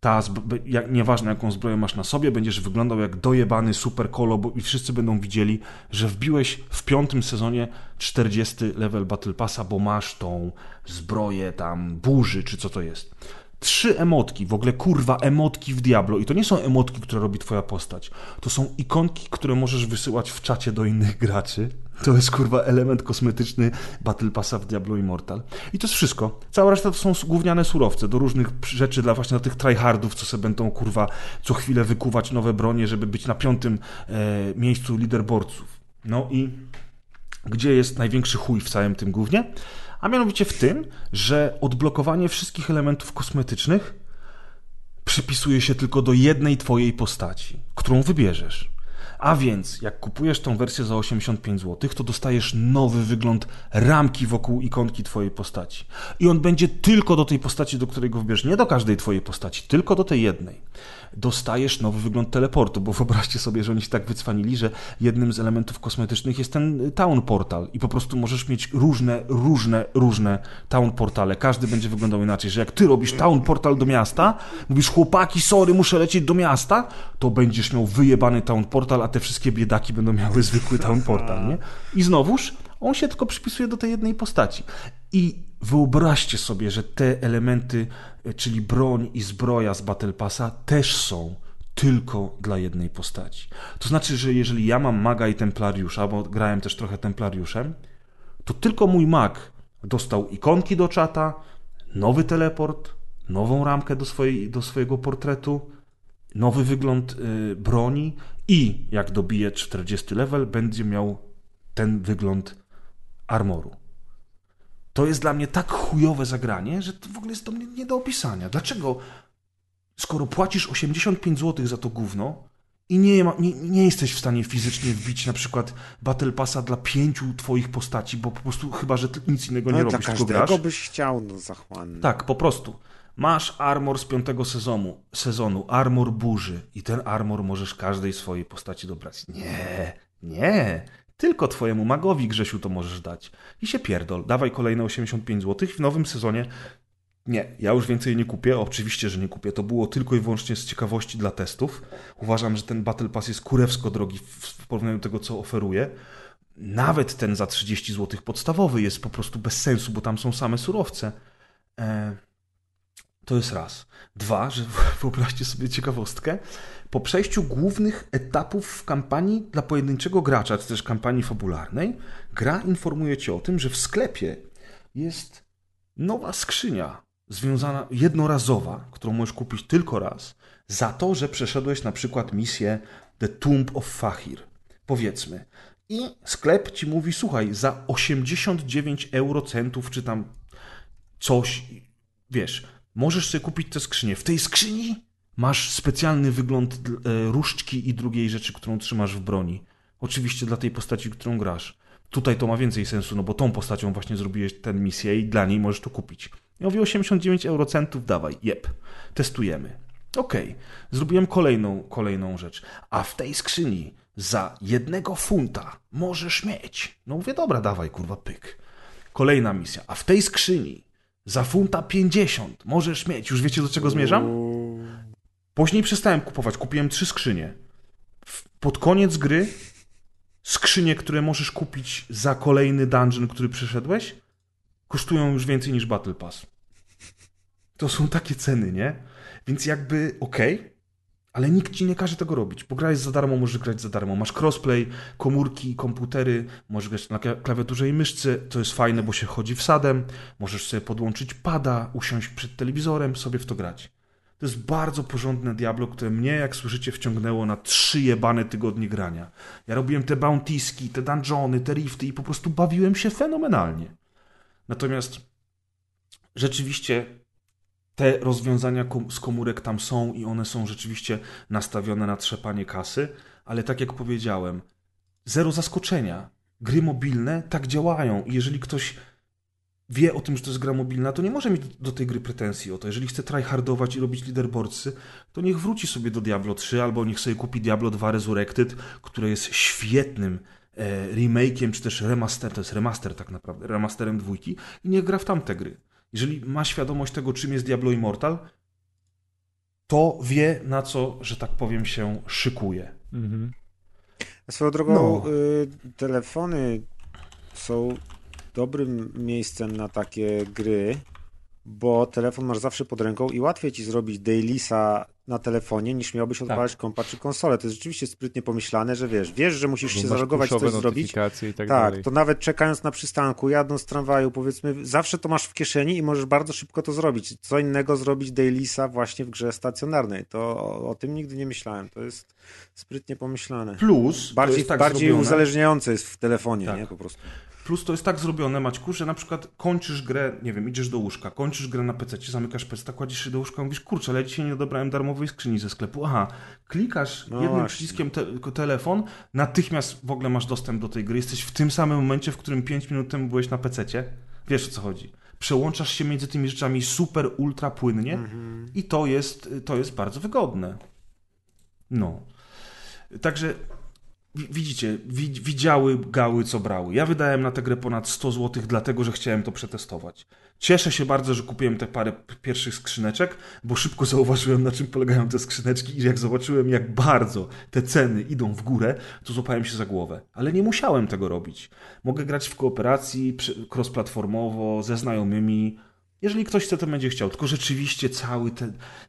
Speaker 2: ta, jak, nieważne jaką zbroję masz na sobie, będziesz wyglądał jak dojebany super kolo bo, i wszyscy będą widzieli, że wbiłeś w piątym sezonie 40 level Battle Passa, bo masz tą zbroję tam burzy, czy co to jest trzy emotki, w ogóle kurwa emotki w Diablo i to nie są emotki, które robi twoja postać. To są ikonki, które możesz wysyłać w czacie do innych graczy. To jest kurwa element kosmetyczny Battle Passa w Diablo Immortal. I to jest wszystko. Cała reszta to są gówniane surowce do różnych rzeczy dla właśnie tych tryhardów, co sobie będą kurwa co chwilę wykuwać nowe bronie, żeby być na piątym e, miejscu liderborców. No i gdzie jest największy chuj w całym tym głównie? A mianowicie w tym, że odblokowanie wszystkich elementów kosmetycznych przypisuje się tylko do jednej twojej postaci, którą wybierzesz. A więc, jak kupujesz tą wersję za 85 zł, to dostajesz nowy wygląd ramki wokół ikonki twojej postaci. I on będzie tylko do tej postaci, do której go wybierzesz. Nie do każdej twojej postaci, tylko do tej jednej dostajesz nowy wygląd teleportu, bo wyobraźcie sobie, że oni się tak wycwanili, że jednym z elementów kosmetycznych jest ten town portal i po prostu możesz mieć różne, różne, różne town portale. Każdy będzie wyglądał inaczej, że jak ty robisz town portal do miasta, mówisz chłopaki, sorry, muszę lecieć do miasta, to będziesz miał wyjebany town portal, a te wszystkie biedaki będą miały zwykły town portal, nie? I znowuż on się tylko przypisuje do tej jednej postaci. I wyobraźcie sobie, że te elementy, e, czyli broń i zbroja z Battle Passa też są tylko dla jednej postaci. To znaczy, że jeżeli ja mam maga i templariusza, bo grałem też trochę templariuszem, to tylko mój mag dostał ikonki do czata, nowy teleport, nową ramkę do, swojej, do swojego portretu, nowy wygląd y, broni i jak dobije 40 level, będzie miał ten wygląd armoru. To jest dla mnie tak chujowe zagranie, że to w ogóle jest do mnie nie do opisania. Dlaczego, skoro płacisz 85 zł za to gówno i nie, ma, nie, nie jesteś w stanie fizycznie wbić na przykład Battle Passa dla pięciu twoich postaci, bo po prostu chyba, że nic innego nie
Speaker 3: no,
Speaker 2: robisz,
Speaker 3: dla
Speaker 2: tylko grasz.
Speaker 3: byś chciał, no zachłanny.
Speaker 2: Tak, po prostu. Masz armor z piątego sezonu, sezonu, armor burzy i ten armor możesz każdej swojej postaci dobrać. Nie, nie. Tylko twojemu magowi Grzesiu to możesz dać. I się pierdol. Dawaj kolejne 85 zł w nowym sezonie. Nie, ja już więcej nie kupię. Oczywiście, że nie kupię. To było tylko i wyłącznie z ciekawości dla testów. Uważam, że ten Battle Pass jest kurewsko drogi w porównaniu do tego, co oferuje. Nawet ten za 30 zł podstawowy jest po prostu bez sensu, bo tam są same surowce. Eee, to jest raz. Dwa, że wyobraźcie sobie ciekawostkę. Po przejściu głównych etapów w kampanii dla pojedynczego gracza, czy też kampanii fabularnej, gra informuje cię o tym, że w sklepie jest nowa skrzynia związana, jednorazowa, którą możesz kupić tylko raz, za to, że przeszedłeś na przykład misję The Tomb of Fahir. Powiedzmy. I sklep ci mówi, słuchaj, za 89 eurocentów, czy tam coś, wiesz, możesz sobie kupić tę skrzynię. W tej skrzyni masz specjalny wygląd e, różdżki i drugiej rzeczy, którą trzymasz w broni. Oczywiście dla tej postaci, którą grasz. Tutaj to ma więcej sensu, no bo tą postacią właśnie zrobiłeś tę misję i dla niej możesz to kupić. Ja mówię 89 eurocentów, dawaj, jep, testujemy. Okej, okay. zrobiłem kolejną, kolejną rzecz. A w tej skrzyni za jednego funta możesz mieć. No mówię, dobra, dawaj, kurwa, pyk. Kolejna misja. A w tej skrzyni za funta 50 możesz mieć. Już wiecie, do czego zmierzam? Później przestałem kupować. Kupiłem trzy skrzynie. Pod koniec gry skrzynie, które możesz kupić za kolejny dungeon, który przeszedłeś, kosztują już więcej niż Battle Pass. To są takie ceny, nie? Więc jakby okej, okay, ale nikt ci nie każe tego robić. Bo grałeś za darmo, możesz grać za darmo. Masz crossplay, komórki, komputery, możesz grać na klawiaturze i myszce, to jest fajne, bo się chodzi wsadem. Możesz sobie podłączyć pada, usiąść przed telewizorem, sobie w to grać. To jest bardzo porządne Diablo, które mnie, jak słyszycie, wciągnęło na trzy jebane tygodnie grania. Ja robiłem te bountiski, te dungeony, te rifty i po prostu bawiłem się fenomenalnie. Natomiast rzeczywiście te rozwiązania z komórek tam są i one są rzeczywiście nastawione na trzepanie kasy, ale tak jak powiedziałem, zero zaskoczenia. Gry mobilne tak działają i jeżeli ktoś wie o tym, że to jest gra mobilna, to nie może mieć do tej gry pretensji o to. Jeżeli chce tryhardować i robić leaderboardsy, to niech wróci sobie do Diablo 3 albo niech sobie kupi Diablo 2 Resurrected, które jest świetnym e, remake'iem, czy też remaster, to jest remaster tak naprawdę, remasterem dwójki i niech gra w tamte gry. Jeżeli ma świadomość tego, czym jest Diablo Immortal, to wie, na co, że tak powiem, się szykuje. Mhm.
Speaker 3: Swoją drogą, no. y, telefony są dobrym miejscem na takie gry, bo telefon masz zawsze pod ręką i łatwiej ci zrobić dailisa na telefonie, niż miałbyś tak. odpalać tak. kompa czy konsolę. To jest rzeczywiście sprytnie pomyślane, że wiesz, wiesz, że musisz bo się zalogować, coś zrobić.
Speaker 1: I tak, tak
Speaker 3: dalej. to nawet czekając na przystanku, jadąc tramwaju, powiedzmy, zawsze to masz w kieszeni i możesz bardzo szybko to zrobić. Co innego zrobić dailisa właśnie w grze stacjonarnej. To o, o tym nigdy nie myślałem. To jest sprytnie pomyślane.
Speaker 2: Plus,
Speaker 3: bardziej,
Speaker 2: tak
Speaker 3: bardziej zrobione. uzależniające jest w telefonie, tak. nie? Po prostu.
Speaker 2: Plus to jest tak zrobione, Maćku, że na przykład kończysz grę, nie wiem, idziesz do łóżka, kończysz grę na PC, zamykasz PC, kładziesz się do łóżka mówisz, kurczę, ale ja dzisiaj nie odebrałem darmowej skrzyni ze sklepu. Aha, klikasz no jednym właśnie. przyciskiem te telefon, natychmiast w ogóle masz dostęp do tej gry. Jesteś w tym samym momencie, w którym 5 minut temu byłeś na PC. Wiesz o co chodzi. Przełączasz się między tymi rzeczami super, ultra płynnie mhm. i to jest, to jest bardzo wygodne. No. Także Widzicie, widziały gały, co brały. Ja wydałem na tę grę ponad 100 zł, dlatego że chciałem to przetestować. Cieszę się bardzo, że kupiłem te parę pierwszych skrzyneczek, bo szybko zauważyłem, na czym polegają te skrzyneczki, i jak zobaczyłem, jak bardzo te ceny idą w górę, to złapałem się za głowę. Ale nie musiałem tego robić. Mogę grać w kooperacji, cross-platformowo, ze znajomymi, jeżeli ktoś chce, to będzie chciał. Tylko rzeczywiście cały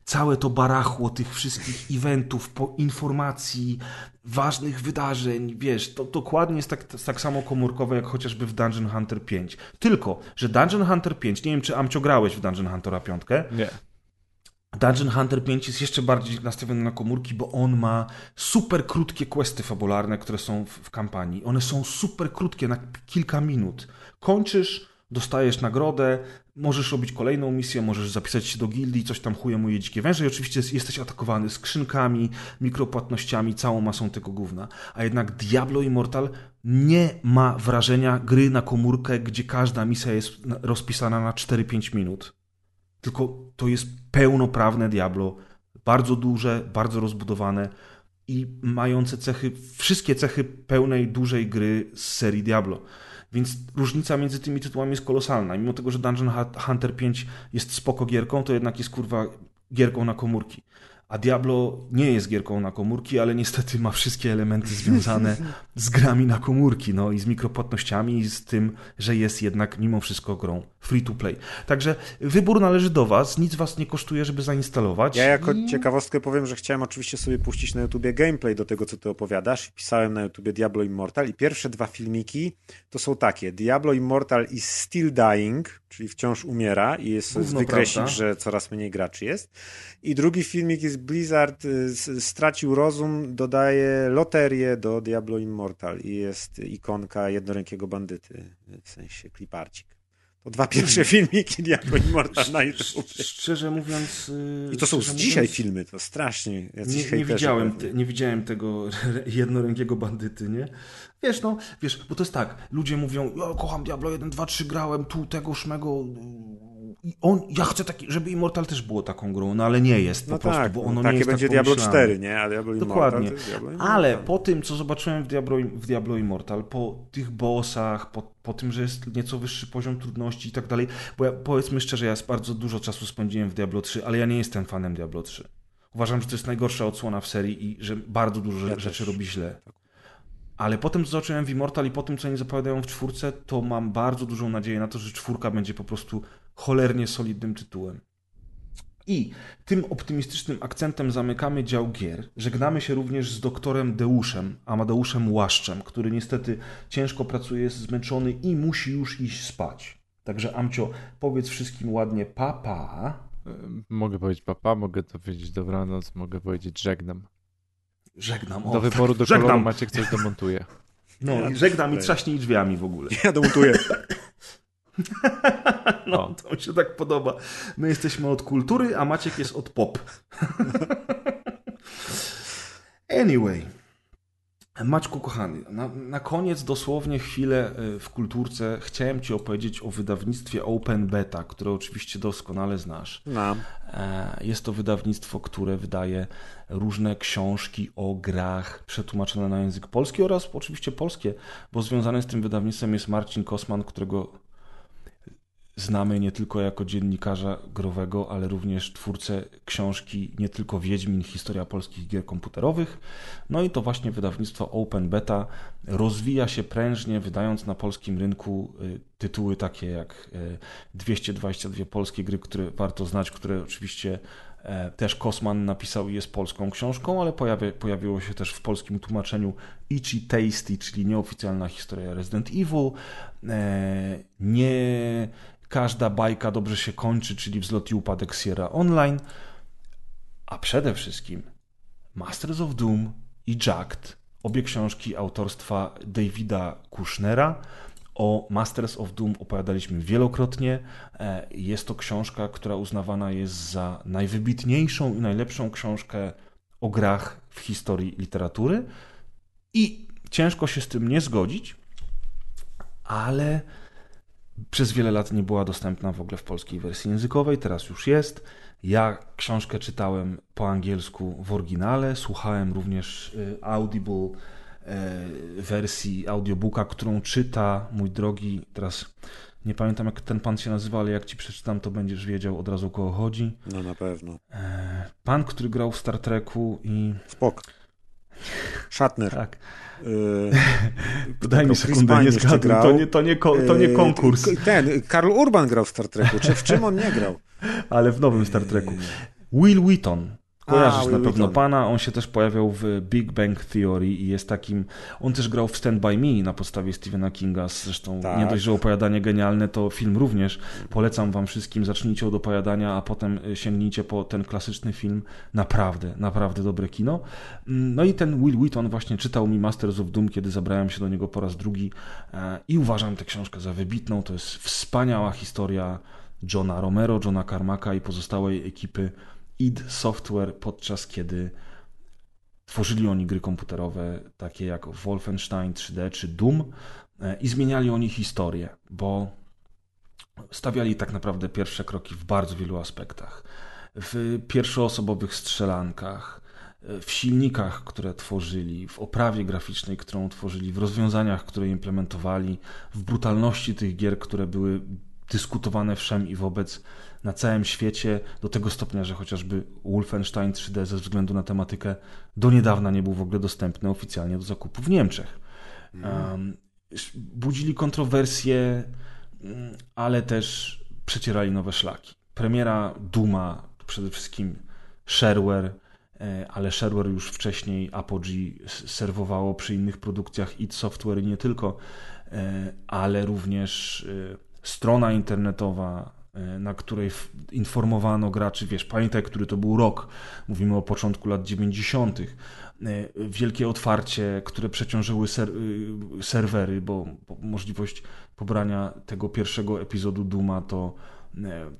Speaker 2: całe to barachło tych wszystkich eventów, po informacji, ważnych wydarzeń, wiesz, to dokładnie jest tak, tak samo komórkowe jak chociażby w Dungeon Hunter 5. Tylko, że Dungeon Hunter 5, nie wiem czy Amcio grałeś w Dungeon Huntera 5.
Speaker 1: Nie.
Speaker 2: Dungeon Hunter 5 jest jeszcze bardziej nastawiony na komórki, bo on ma super krótkie questy fabularne, które są w, w kampanii. One są super krótkie, na kilka minut. Kończysz, dostajesz nagrodę, możesz robić kolejną misję, możesz zapisać się do gildii, coś tam chuje moje dzikie węże i oczywiście jesteś atakowany skrzynkami, mikropłatnościami, całą masą tego gówna. A jednak Diablo Immortal nie ma wrażenia gry na komórkę, gdzie każda misja jest rozpisana na 4-5 minut. Tylko to jest pełnoprawne Diablo, bardzo duże, bardzo rozbudowane i mające cechy, wszystkie cechy pełnej, dużej gry z serii Diablo. Więc różnica między tymi tytułami jest kolosalna. Mimo tego, że Dungeon Hunter 5 jest spoko gierką, to jednak jest kurwa gierką na komórki. A Diablo nie jest gierką na komórki, ale niestety ma wszystkie elementy związane z grami na komórki, no i z mikropłatnościami i z tym, że jest jednak mimo wszystko grą free to play. Także wybór należy do Was, nic Was nie kosztuje, żeby zainstalować.
Speaker 3: Ja jako i... ciekawostkę powiem, że chciałem oczywiście sobie puścić na YouTubie gameplay do tego, co Ty opowiadasz. Pisałem na YouTubie Diablo Immortal i pierwsze dwa filmiki to są takie. Diablo Immortal is still dying, czyli wciąż umiera i jest wykresik, że coraz mniej graczy jest. I drugi filmik jest Blizzard y, stracił rozum, dodaje loterię do Diablo Immortal i jest ikonka jednorękiego bandyty, w sensie kliparcik. To dwa pierwsze filmiki Diablo Immortal na YouTube.
Speaker 2: Szczerze mówiąc... Y,
Speaker 3: I to są z dzisiaj filmy, to strasznie.
Speaker 2: Nie, nie, widziałem, te, nie widziałem tego jednorękiego bandyty, nie? Wiesz, no, wiesz, bo to jest tak, ludzie mówią, ja kocham Diablo 1, 2, 3 grałem, tu tego, szmego, i on, ja chcę taki, żeby Immortal też było taką grą, no ale nie jest po no prostu, tak, bo ono
Speaker 3: takie
Speaker 2: nie jest
Speaker 3: będzie
Speaker 2: tak
Speaker 3: Diablo 4, nie? A Diablo
Speaker 2: Dokładnie.
Speaker 3: Immortal Diablo.
Speaker 2: Ale po tym, co zobaczyłem w Diablo, w Diablo Immortal, po tych bossach, po, po tym, że jest nieco wyższy poziom trudności i tak dalej, bo ja, powiedzmy szczerze, ja bardzo dużo czasu spędziłem w Diablo 3, ale ja nie jestem fanem Diablo 3. Uważam, że to jest najgorsza odsłona w serii i że bardzo dużo ja rzeczy też. robi źle. Ale potem, co zobaczyłem w Immortal i po tym, co oni zapowiadają w czwórce, to mam bardzo dużą nadzieję na to, że czwórka będzie po prostu cholernie solidnym tytułem. I tym optymistycznym akcentem zamykamy dział gier. Żegnamy się również z doktorem Deuszem, Amadeuszem Łaszczem, który niestety ciężko pracuje, jest zmęczony i musi już iść spać. Także Amcio, powiedz wszystkim ładnie papa.
Speaker 1: Mogę powiedzieć papa, mogę to powiedzieć dobranoc, mogę powiedzieć żegnam.
Speaker 2: Żegnam.
Speaker 1: O, do wyboru do żegnam. koloru Maciek coś demontuje.
Speaker 2: No, ja żegnam i trzaśnij drzwiami w ogóle.
Speaker 3: Ja demontuję.
Speaker 2: No, to mi się tak podoba. My jesteśmy od kultury, a Maciek jest od pop. Anyway. Maćku kochany, na, na, koniec dosłownie chwilę e, w kulturce chciałem Ci opowiedzieć o wydawnictwie Open Beta, które oczywiście doskonale znasz.
Speaker 3: No.
Speaker 2: Jest to wydawnictwo, które wydaje różne książki o grach przetłumaczone na język polski oraz oczywiście polskie, bo związany z tym wydawnictwem jest Marcin Kosman, którego znamy nie tylko jako dziennikarza growego, ale również twórcę książki nie tylko Wiedźmin, historia polskich gier komputerowych. No i to właśnie wydawnictwo Open Beta rozwija się prężnie, wydając na polskim rynku y, tytuły takie jak 222 y, polskie gry, które warto znać, które oczywiście e, też Kosman napisał i jest polską książką, ale pojawia, pojawiło się też w polskim tłumaczeniu Ichi Tasty, czyli nieoficjalna historia Resident Evil. E, nie Każda bajka dobrze się kończy, czyli wzlot i upadek Sierra Online, a przede wszystkim Masters of Doom i Jacked, obie książki autorstwa Davida Kushnera. O Masters of Doom opowiadaliśmy wielokrotnie. E, jest to książka, która uznawana jest za najwybitniejszą i najlepszą książkę o grach w historii literatury. I ciężko się z tym nie zgodzić, ale przez wiele lat nie była dostępna w ogóle w polskiej wersji językowej, teraz już jest. Ja książkę czytałem po angielsku w oryginale, słuchałem również y, Audible y, wersji audiobooka, którą czyta mój drogi, teraz nie pamiętam jak ten pan się nazywa, ale jak ci przeczytam, to będziesz wiedział od razu o kogo chodzi.
Speaker 3: No na pewno.
Speaker 2: E, pan, który grał w Star Treku i...
Speaker 3: Spok. Shatner.
Speaker 2: Tak. Yy, Daj mi sekundę, nie zgadzam. To nie, to, nie, to nie konkurs.
Speaker 3: Ten, Karl Urban grał w Star Treku. Czy w czym on nie grał?
Speaker 2: Ale w nowym Star Treku. Will Wheaton Kojarzysz A, na pewno pana, on się też pojawiał w Big Bang Theory i jest takim, on też grał w Stand By Me na podstawie Stephena Kinga, zresztą tak. nie dość, że opowiadanie genialne, to film również. Polecam wam wszystkim, zacznijcie od opowiadania, a potem sięgnijcie po ten klasyczny film. Naprawdę, naprawdę dobre kino. Mm, no i ten Will Wheaton właśnie czytał mi Masters of Doom, kiedy zabrałem się do niego po raz drugi e, i uważam tę książkę za wybitną. To jest wspaniała historia Johna Romero, Johna Carmacka i pozostałej ekipy id Software, podczas kiedy tworzyli oni gry komputerowe takie jak Wolfenstein 3D czy Doom e, i zmieniali oni historię, bo stawiali tak naprawdę pierwsze kroki w bardzo wielu aspektach. W pierwszoosobowych strzelankach, e, w silnikach, które tworzyli, w oprawie graficznej, którą tworzyli, w rozwiązaniach, które implementowali, w brutalności tych gier, które były dyskutowane wszem i wobec na całym świecie do tego stopnia, że chociażby Wolfenstein 3D ze względu na tematykę do niedawna nie był w ogóle dostępny oficjalnie do zakupu w Niemczech. Um, budzili kontrowersje, mm, ale też przecierali nowe szlaki. Premiera Duma, przede wszystkim shareware, e, ale shareware już wcześniej Apogee serwowało przy innych produkcjach id Software i nie tylko, e, ale również e, strona internetowa, na której informowano graczy, wiesz, pamiętaj, który to był rok, mówimy o początku lat 90., e, wielkie otwarcie, które przeciążyły ser e, serwery, bo, możliwość pobrania tego pierwszego epizodu Duma to E,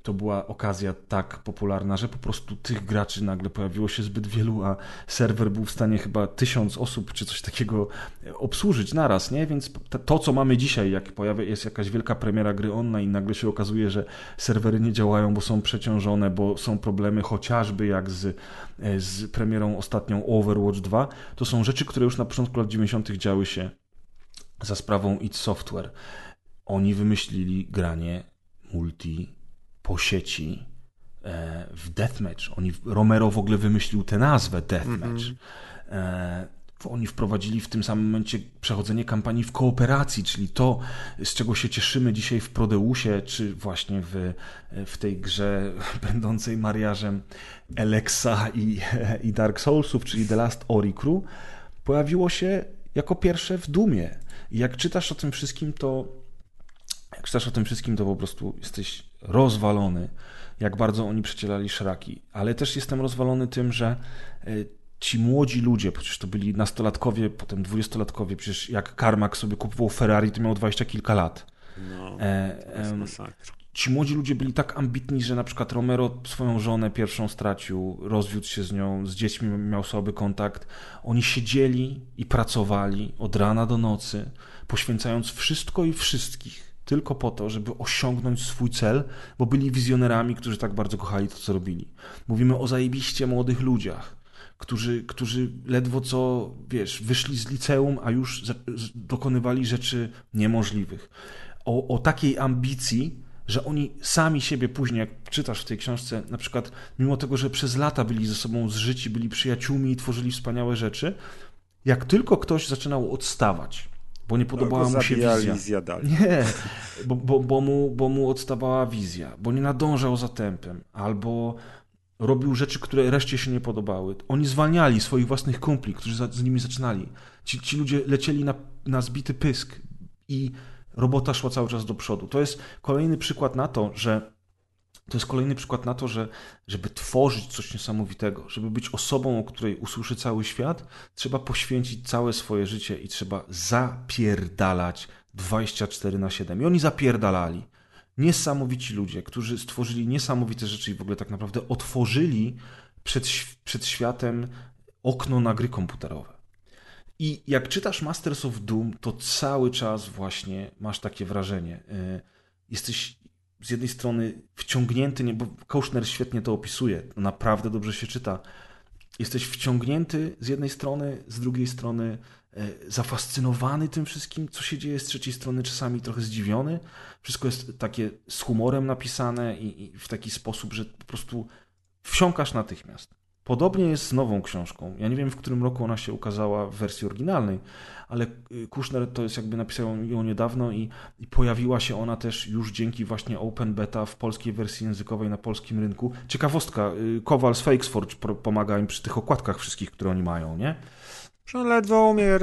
Speaker 2: to była okazja tak popularna, że po prostu tych graczy nagle pojawiło się zbyt wielu, a serwer był w stanie chyba tysiąc osób czy coś takiego obsłużyć naraz, nie? Więc to, co mamy dzisiaj, jak pojawia jest jakaś wielka premiera gry online, nagle się okazuje, że serwery nie działają, bo są przeciążone, bo są problemy chociażby jak z, e, z premierą ostatnią Overwatch 2, to są rzeczy, które już na początku lat 90. działy się za sprawą id Software. Oni wymyślili granie multi po sieci e, w Deathmatch. Oni, Romero w ogóle wymyślił tę nazwę Deathmatch. Mm -hmm. Oni wprowadzili w tym samym momencie przechodzenie kampanii w kooperacji, czyli to, z czego się cieszymy dzisiaj w Prodeusie, czy właśnie w, w tej grze będącej mariażem Alexa i, i Dark Soulsów, czyli The Last Ori Crew, pojawiło się jako pierwsze w Dumie. I jak czytasz o tym wszystkim, to jak czytasz o tym wszystkim, to po prostu jesteś rozwalony, jak bardzo oni przecielali szraki. Ale też jestem rozwalony tym, że e, ci młodzi ludzie, przecież to byli nastolatkowie, potem dwudziestolatkowie, przecież jak Carmack sobie kupował Ferrari, to miał dwadzieścia kilka lat. No, e, e, ci młodzi ludzie byli tak ambitni, że na przykład Romero swoją żonę pierwszą stracił, rozwiódł się z nią, z dziećmi miał słaby kontakt. Oni siedzieli i pracowali od rana do nocy, poświęcając wszystko i wszystkich tylko po to, żeby osiągnąć swój cel, bo byli wizjonerami, którzy tak bardzo kochali to, co robili. Mówimy o zajebiście młodych ludziach, którzy, którzy ledwo co, wiesz, wyszli z liceum, a już dokonywali rzeczy niemożliwych. O, o takiej ambicji, że oni sami siebie później, jak czytasz w tej książce, na przykład, mimo tego, że przez lata byli ze sobą zżyci, byli przyjaciółmi i tworzyli wspaniałe rzeczy, jak tylko ktoś zaczynał odstawać, bo nie podobała mu się wizja.
Speaker 3: Zjadali.
Speaker 2: Nie, bo, bo, bo, mu, bo mu odstawała wizja, bo nie nadążał za tempem, albo robił rzeczy, które reszcie się nie podobały. Oni zwalniali swoich własnych kumpli, którzy za, z nimi zaczynali. Ci, ci ludzie lecieli na, na zbity pysk i robota szła cały czas do przodu. To jest kolejny przykład na to, że to jest kolejny przykład na to, że żeby tworzyć coś niesamowitego, żeby być osobą, o której usłyszy cały świat, trzeba poświęcić całe swoje życie i trzeba zapierdalać 24 na 7. I oni zapierdalali. Niesamowici ludzie, którzy stworzyli niesamowite rzeczy i w ogóle tak naprawdę otworzyli przed, przed światem okno na gry komputerowe. I jak czytasz Masters of Doom, to cały czas właśnie masz takie wrażenie. Y, jesteś z jednej strony wciągnięty, bo Koszner świetnie to opisuje, naprawdę dobrze się czyta. Jesteś wciągnięty z jednej strony, z drugiej strony e, zafascynowany tym wszystkim, co się dzieje, z trzeciej strony czasami trochę zdziwiony. Wszystko jest takie z humorem napisane i, i w taki sposób, że po prostu wsiąkasz natychmiast. Podobnie jest z nową książką. Ja nie wiem, w którym roku ona się ukazała w wersji oryginalnej, ale y, Kushner to jest jakby napisał ją niedawno i, i, pojawiła się ona też już dzięki właśnie Open Beta w polskiej wersji językowej na polskim rynku. Ciekawostka, y, Kowal z Fakesforge pomaga im przy tych okładkach wszystkich, które oni mają, nie?
Speaker 3: On ledwo umie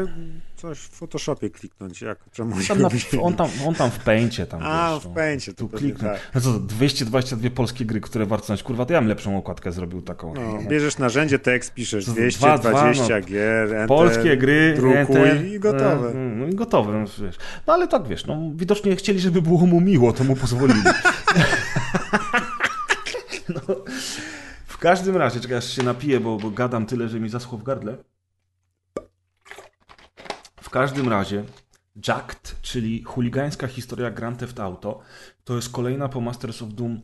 Speaker 3: coś w Photoshopie kliknąć, jak czemu
Speaker 2: tam na, on, tam, on tam w pęcie tam.
Speaker 3: A, wiesz, w no. pęcie, tu kliknę. Tak.
Speaker 2: No co, 222 polskie gry, które warto znać. Kurwa, to ja bym lepszą okładkę zrobił taką.
Speaker 3: No, bierzesz narzędzie, tekst, piszesz 220 dwa, dwa, no, gier, enter,
Speaker 2: Polskie gry,
Speaker 3: drukuj enter, i gotowe.
Speaker 2: No, no i gotowe, no, wiesz. No ale tak, wiesz, no widocznie chcieli, żeby było mu miło, to mu pozwolili. no. W każdym razie, czekaj, aż się napiję, bo, bo gadam tyle, że mi zaschło w gardle. W każdym razie Jacked, czyli chuligańska historia Grand Theft Auto, to jest kolejna po Masters of Doom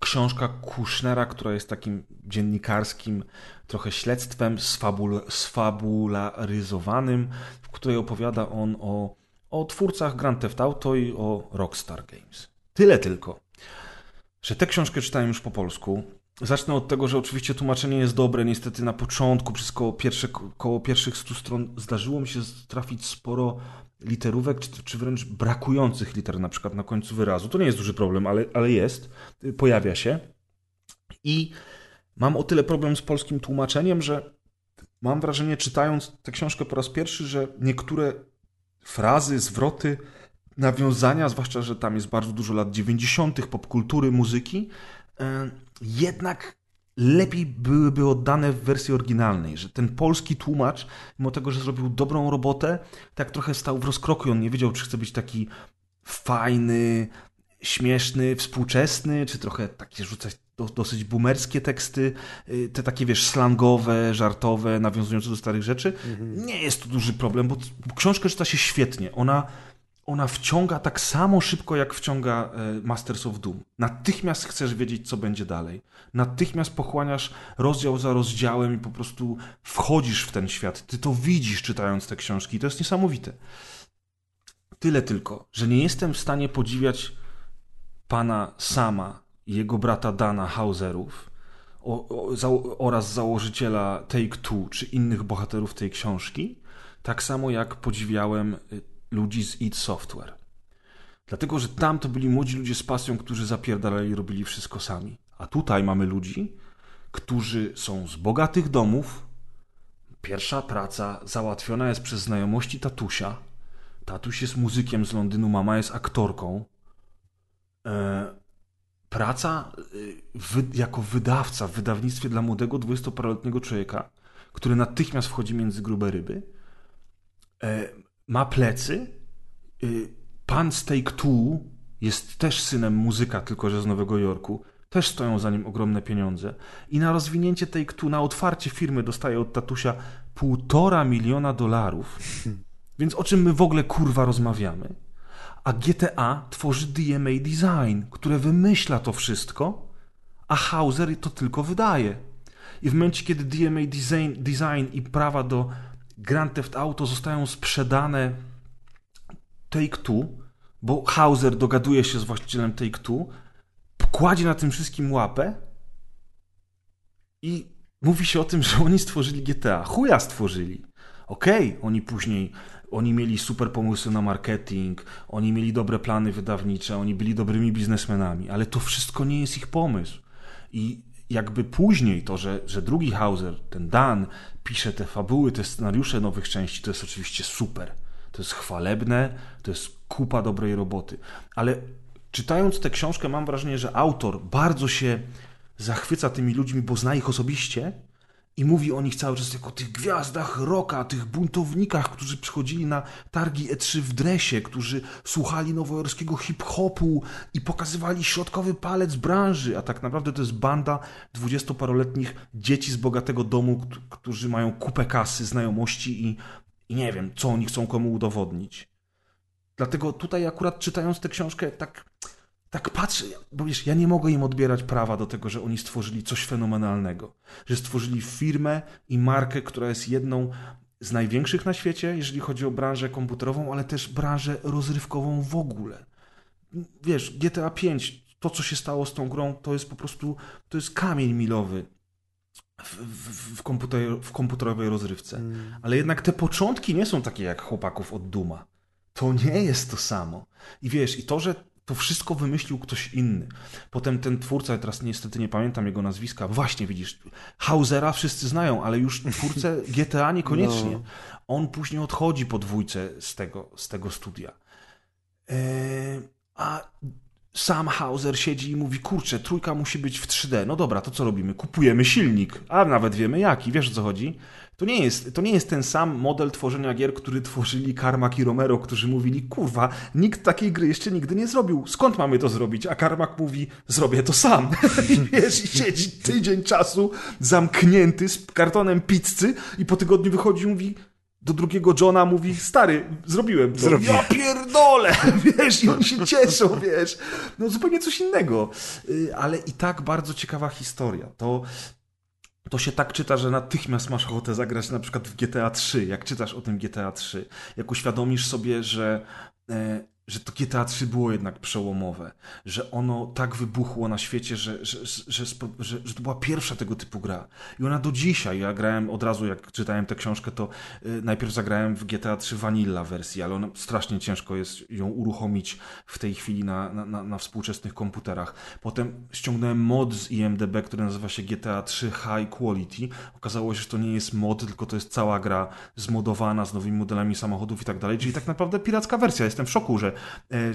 Speaker 2: książka Kushnera, która jest takim dziennikarskim trochę śledztwem sfabul sfabularyzowanym, w której opowiada on o, o twórcach Grand Theft Auto i o Rockstar Games. Tyle tylko, że tę książkę czytałem już po polsku. Zacznę od tego, że oczywiście tłumaczenie jest dobre. Niestety na początku, przez koło, pierwsze, koło pierwszych stu stron, zdarzyło mi się trafić sporo literówek, czy, czy wręcz brakujących liter, na przykład na końcu wyrazu. To nie jest duży problem, ale, ale jest, pojawia się. I mam o tyle problem z polskim tłumaczeniem, że mam wrażenie, czytając tę książkę po raz pierwszy, że niektóre frazy, zwroty, nawiązania, zwłaszcza, że tam jest bardzo dużo lat 90., popkultury, muzyki, e, jednak lepiej byłyby oddane w wersji oryginalnej, że ten polski tłumacz, mimo tego, że zrobił dobrą robotę, tak trochę stał w rozkroku. On nie wiedział, czy chce być taki fajny, śmieszny, współczesny, czy trochę takie rzucać dosyć boomerskie teksty, y, te takie, wiesz, slangowe, żartowe, nawiązujące do starych rzeczy. Mhm. Nie jest to duży problem, bo książka czyta się świetnie. Ona ona wciąga tak samo szybko, jak wciąga e, Masters of Doom. Natychmiast chcesz wiedzieć, co będzie dalej. Natychmiast pochłaniasz rozdział za rozdziałem i po prostu wchodzisz w ten świat. Ty to widzisz, czytając te książki. To jest niesamowite. Tyle tylko, że nie jestem w stanie podziwiać pana Sama i jego brata Dana Hauserów o, o, za, oraz założyciela Take Two czy innych bohaterów tej książki, tak samo jak podziwiałem y, ludzi z id Software. Dlatego, że tam to byli młodzi ludzie z pasją, którzy zapierdalali i robili wszystko sami. A tutaj mamy ludzi, którzy są z bogatych domów. Pierwsza praca załatwiona jest przez znajomości tatusia. Tatuś jest muzykiem z Londynu, mama jest aktorką. E, praca e, jako wydawca w wydawnictwie dla młodego dwudziestoparoletniego człowieka, który natychmiast wchodzi między grube ryby. Ma plecy. Y, pan z Take Two jest też synem muzyka, tylko że z Nowego Jorku. Też stoją za nim ogromne pieniądze. I na rozwinięcie Take Two, na otwarcie firmy dostaje od tatusia półtora miliona dolarów. Więc o czym my w ogóle kurwa rozmawiamy? A GTA tworzy DMA Design, które wymyśla to wszystko, a Hauser to tylko wydaje. I w momencie, kiedy DMA Design, design i prawa do Grand Theft Auto zostają sprzedane Take-Two, bo Hauser dogaduje się z właścicielem Take-Two, kładzie na tym wszystkim łapę i mówi się o tym, że oni stworzyli GTA. Chuja stworzyli. Okej, okay, oni później oni mieli super pomysły na marketing, oni mieli dobre plany wydawnicze, oni byli dobrymi biznesmenami, ale to wszystko nie jest ich pomysł. I jakby później to, że, że drugi Hauser, ten Dan, pisze te fabuły, te scenariusze nowych części, to jest oczywiście super. To jest chwalebne, to jest kupa dobrej roboty. Ale czytając tę książkę, mam wrażenie, że autor bardzo się zachwyca tymi ludźmi, bo zna ich osobiście i mówi o nich cały czas jako o tych gwiazdach roka, tych buntownikach, którzy przychodzili na targi E3 w dresie, którzy słuchali nowojorskiego hip-hopu i pokazywali środkowy palec branży, a tak naprawdę to jest banda dwudziestoparoletnich dzieci z bogatego domu, którzy mają kupę kasy, znajomości i, i nie wiem, co oni chcą komu udowodnić. Dlatego tutaj akurat czytając tę książkę tak tak patrzę, bo wiesz, ja nie mogę im odbierać prawa do tego, że oni stworzyli coś fenomenalnego. Że stworzyli firmę i markę, która jest jedną z największych na świecie, jeżeli chodzi o branżę komputerową, ale też branżę rozrywkową w ogóle. Wiesz, GTA 5, to co się stało z tą grą, to jest po prostu, to jest kamień milowy w, w, w, komputer, w komputerowej rozrywce. Mm. Ale jednak te początki nie są takie jak chłopaków od Duma. To nie jest to samo. I wiesz, i to, że to wszystko wymyślił ktoś inny. Potem ten twórca, ja teraz niestety nie pamiętam jego nazwiska, właśnie widzisz, Hausera wszyscy znają, ale już twórcę GTA niekoniecznie. No. On później odchodzi po dwójce z tego, z tego studia. Eee, a sam Hauser siedzi i mówi, kurczę, trójka musi być w 3D. No dobra, to co robimy? Kupujemy silnik, a nawet wiemy jaki. Wiesz o co chodzi? To nie jest, to nie jest ten sam model tworzenia gier, który tworzyli Carmack i Romero, którzy mówili, kurwa, nikt takiej gry jeszcze nigdy nie zrobił. Skąd mamy to zrobić? A Carmack mówi, zrobię to sam. I wiesz, i siedzi tydzień czasu zamknięty z kartonem pizzy i po tygodniu wychodzi i mówi, do drugiego Johna mówi, stary, zrobiłem to. Zrobiłem. Ja pierdolę, wiesz, i oni się cieszą, wiesz. No zupełnie coś innego. Y, ale i tak bardzo ciekawa historia. To, to się tak czyta, że natychmiast masz ochotę zagrać na przykład w GTA 3, jak czytasz o tym GTA 3. Jak uświadomisz sobie, że e, że to GTA 3 było jednak przełomowe, że ono tak wybuchło na świecie, że, że, że, że, to była pierwsza tego typu gra. I ona do dzisiaj, ja grałem od razu, jak czytałem tę książkę, to y, najpierw zagrałem w GTA 3 Vanilla wersji, ale ona, strasznie ciężko jest ją uruchomić w tej chwili na, na, na współczesnych komputerach. Potem ściągnąłem mod z IMDB, który nazywa się GTA 3 High Quality. Okazało się, że to nie jest mod, tylko to jest cała gra zmodowana z nowymi modelami samochodów i tak dalej, czyli tak naprawdę piracka wersja. Jestem w szoku, że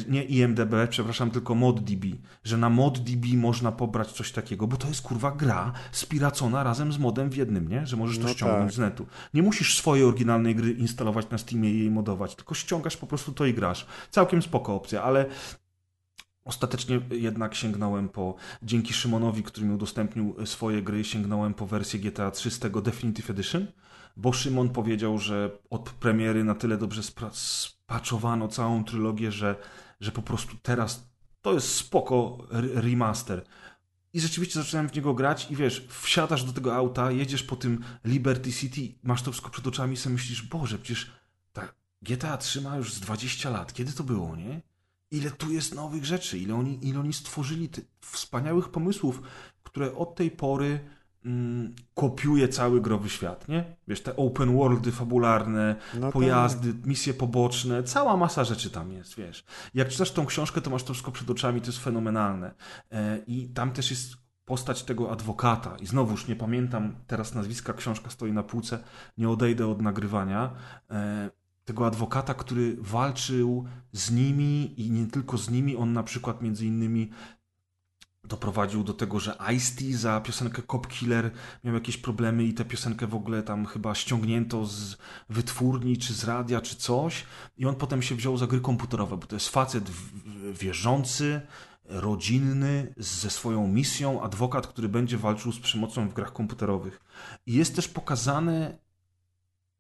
Speaker 2: nie IMDB, przepraszam, tylko ModDB, że na ModDB można pobrać coś takiego, bo to jest kurwa gra spiracona razem z modem w jednym, nie? Że możesz to no ściągnąć tak. z netu. Nie musisz swojej oryginalnej gry instalować na Steamie i jej modować, tylko ściągasz po prostu to i grasz. Całkiem spoko opcja, ale Ostatecznie jednak sięgnąłem po, dzięki Szymonowi, który mi udostępnił swoje gry, sięgnąłem po wersję GTA 3 z tego Definitive Edition, bo Szymon powiedział, że od premiery na tyle dobrze spaczowano całą trylogię, że, że po prostu teraz to jest spoko remaster. I rzeczywiście zacząłem w niego grać i wiesz, wsiadasz do tego auta, jedziesz po tym Liberty City, masz to wszystko przed oczami i sobie myślisz, Boże, przecież ta GTA 3 ma już z 20 lat. Kiedy to było, nie? Ile tu jest nowych rzeczy, ile oni, ile oni stworzyli wspaniałych pomysłów, które od tej pory mm, kopiuje cały growy świat, nie? Wiesz, te open worldy fabularne, no pojazdy, misje poboczne, cała masa rzeczy tam jest, wiesz. Jak czytasz tą książkę, to masz to wszystko przed oczami, to jest fenomenalne. E, I tam też jest postać tego adwokata. I znowuż nie pamiętam teraz nazwiska, książka stoi na półce, nie odejdę od nagrywania. E, tego adwokata, który walczył z nimi i nie tylko z nimi, on na przykład między innymi doprowadził do tego, że Ice-T za piosenkę Cop Killer miał jakieś problemy i tę piosenkę w ogóle tam chyba ściągnięto z wytwórni, czy z radia, czy coś. I on potem się wziął za gry komputerowe, bo to jest facet wierzący, rodzinny, ze swoją misją, adwokat, który będzie walczył z przemocą w grach komputerowych. I jest też pokazane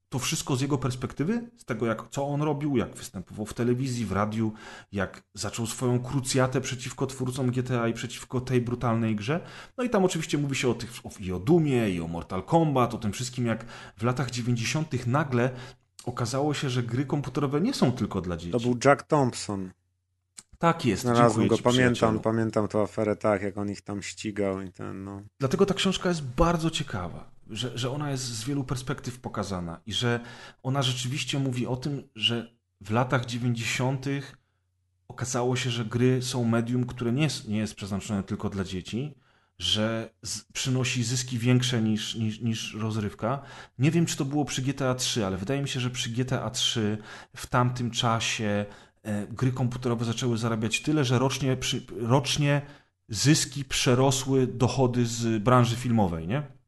Speaker 2: to wszystko z jego perspektywy, z tego, jak, co on robił, jak występował w telewizji, w radiu, jak zaczął swoją krucjatę przeciwko twórcom GTA i przeciwko tej brutalnej grze. No i tam oczywiście mówi się o tych, i o Dumie, i o Mortal Kombat, o tym wszystkim, jak w latach 90. nagle okazało się, że gry komputerowe nie są tylko dla dzieci.
Speaker 3: To był Jack Thompson.
Speaker 2: Tak jest.
Speaker 3: Znalazłem go, pamiętam, pamiętam tę aferę tak, jak on ich tam ścigał i ten, no.
Speaker 2: Dlatego ta książka jest bardzo ciekawa że, że ona jest z wielu perspektyw pokazana i że ona rzeczywiście mówi o tym, że w latach 90. okazało się, że gry są medium, które nie jest, nie jest przeznaczone tylko dla dzieci, że z, przynosi zyski większe niż, niż, niż rozrywka. Nie wiem, czy to było przy GTA 3, ale wydaje mi się, że przy GTA 3 w tamtym czasie e, gry komputerowe zaczęły zarabiać tyle, że rocznie, przy, rocznie zyski przerosły dochody z branży filmowej, nie?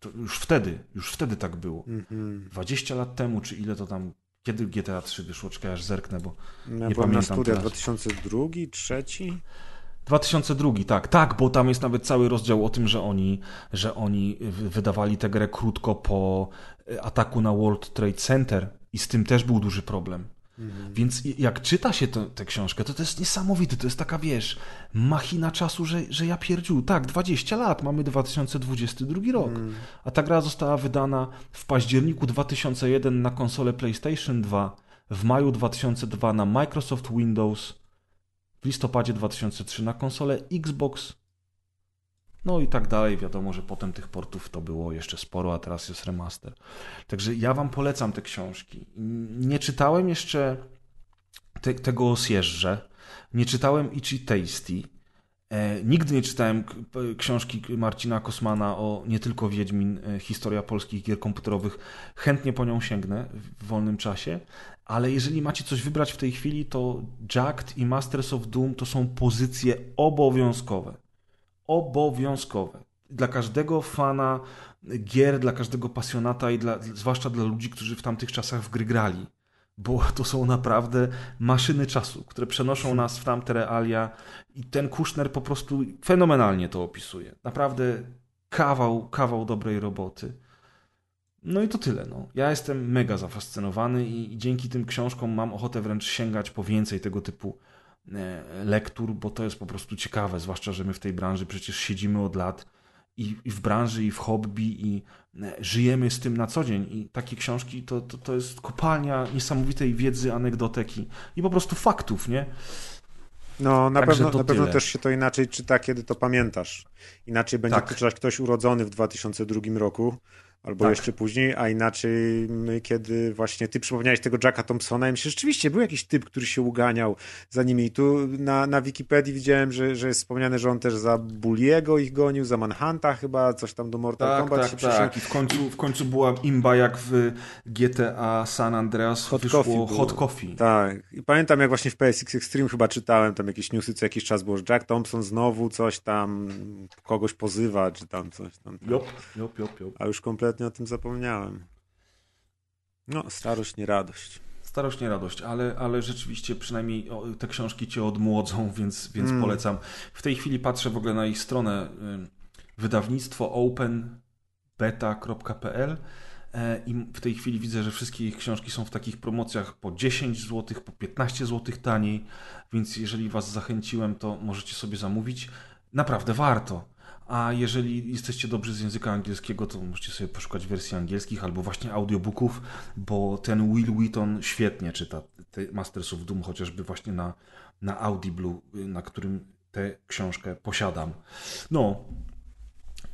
Speaker 2: To już wtedy, już wtedy tak było. Mm-hmm. 20 lat temu, czy ile to tam, kiedy GTA 3 wyszło, czekaj aż zerknę, bo ja nie pamiętam na studia
Speaker 3: teraz. 2002, 2003?
Speaker 2: 2002, tak, tak, bo tam jest nawet cały rozdział o tym, że oni, że oni wydawali tę grę krótko po e, ataku na World Trade Center i z tym też był duży problem. Mhm. Więc jak czyta się tę książkę, to to jest niesamowite. To jest taka, wiesz, machina czasu, że, że ja pierdził. Tak, 20 lat, mamy 2022 rok. Mhm. A ta gra została wydana w październiku 2001 na konsolę PlayStation 2, w maju 2002 na Microsoft Windows, w listopadzie 2003 na konsolę Xbox No i tak dalej. Wiadomo, że potem tych portów to było jeszcze sporo, a teraz jest remaster. Także ja wam polecam te książki. Nie czytałem jeszcze te, tego o. Nie czytałem Ichi Tasty. E, nigdy nie czytałem książki Marcina Kosmana o nie tylko Wiedźmin, e, historia polskich gier komputerowych. Chętnie po nią sięgnę w wolnym czasie, ale jeżeli macie coś wybrać w tej chwili, to Jacked i Masters of Doom to są pozycje obowiązkowe. Obowiązkowe. Dla każdego fana gier, dla każdego pasjonata i dla, zwłaszcza dla ludzi, którzy w tamtych czasach w gry grali bo to są naprawdę maszyny czasu, które przenoszą nas w tamte realia i ten Kushner po prostu fenomenalnie to opisuje. Naprawdę kawał, kawał dobrej roboty. No i to tyle. No. Ja jestem mega zafascynowany i, i dzięki tym książkom mam ochotę wręcz sięgać po więcej tego typu lektur, bo to jest po prostu ciekawe, zwłaszcza, że my w tej branży przecież siedzimy od lat i, i w branży, i w hobby, i e, żyjemy z tym na co dzień. I takie książki to, to, to jest kopalnia niesamowitej wiedzy, anegdotek i, i po prostu faktów, nie?
Speaker 3: No, na pewno, na pewno też się to inaczej czyta, kiedy to pamiętasz. Inaczej będzie tak. czytać ktoś urodzony w 2002 roku, albo tak. jeszcze później, a inaczej my, kiedy właśnie ty przypomniałeś tego Jacka Thompsona i myślę, rzeczywiście był jakiś typ, który się uganiał za nimi i tu na, na Wikipedii widziałem, że, że jest wspomniane, że on też za Bulliego ich gonił, za Manhunta chyba, coś tam do Mortal
Speaker 2: tak,
Speaker 3: Kombat
Speaker 2: tak, się tak. I w końcu, w końcu była imba jak w GTA San Andreas
Speaker 3: Hot wyszło
Speaker 2: Coffee Hot Coffee.
Speaker 3: Tak. I pamiętam jak właśnie w PSX Extreme chyba czytałem tam jakieś newsy co jakiś czas było, że Jack Thompson znowu coś tam kogoś pozywa, czy tam coś tam.
Speaker 2: Jop, jop, jop, jop.
Speaker 3: A już kompletnie kompletnie o tym zapomniałem. No, starość, nie radość.
Speaker 2: Starość, nie radość, ale, ale rzeczywiście przynajmniej te książki cię odmłodzą, więc, więc mm. polecam. W tej chwili patrzę w ogóle na ich stronę wydawnictwo openbeta.pl e, i w tej chwili widzę, że wszystkie ich książki są w takich promocjach po 10 zł, po 15 zł taniej, więc jeżeli Was zachęciłem, to możecie sobie zamówić. Naprawdę warto. A jeżeli jesteście dobrzy z języka angielskiego, to możecie sobie poszukać wersji angielskich albo właśnie audiobooków, bo ten Will Wheaton świetnie czyta te Masters of Doom, chociażby właśnie na, na Audible, na którym tę książkę posiadam. No.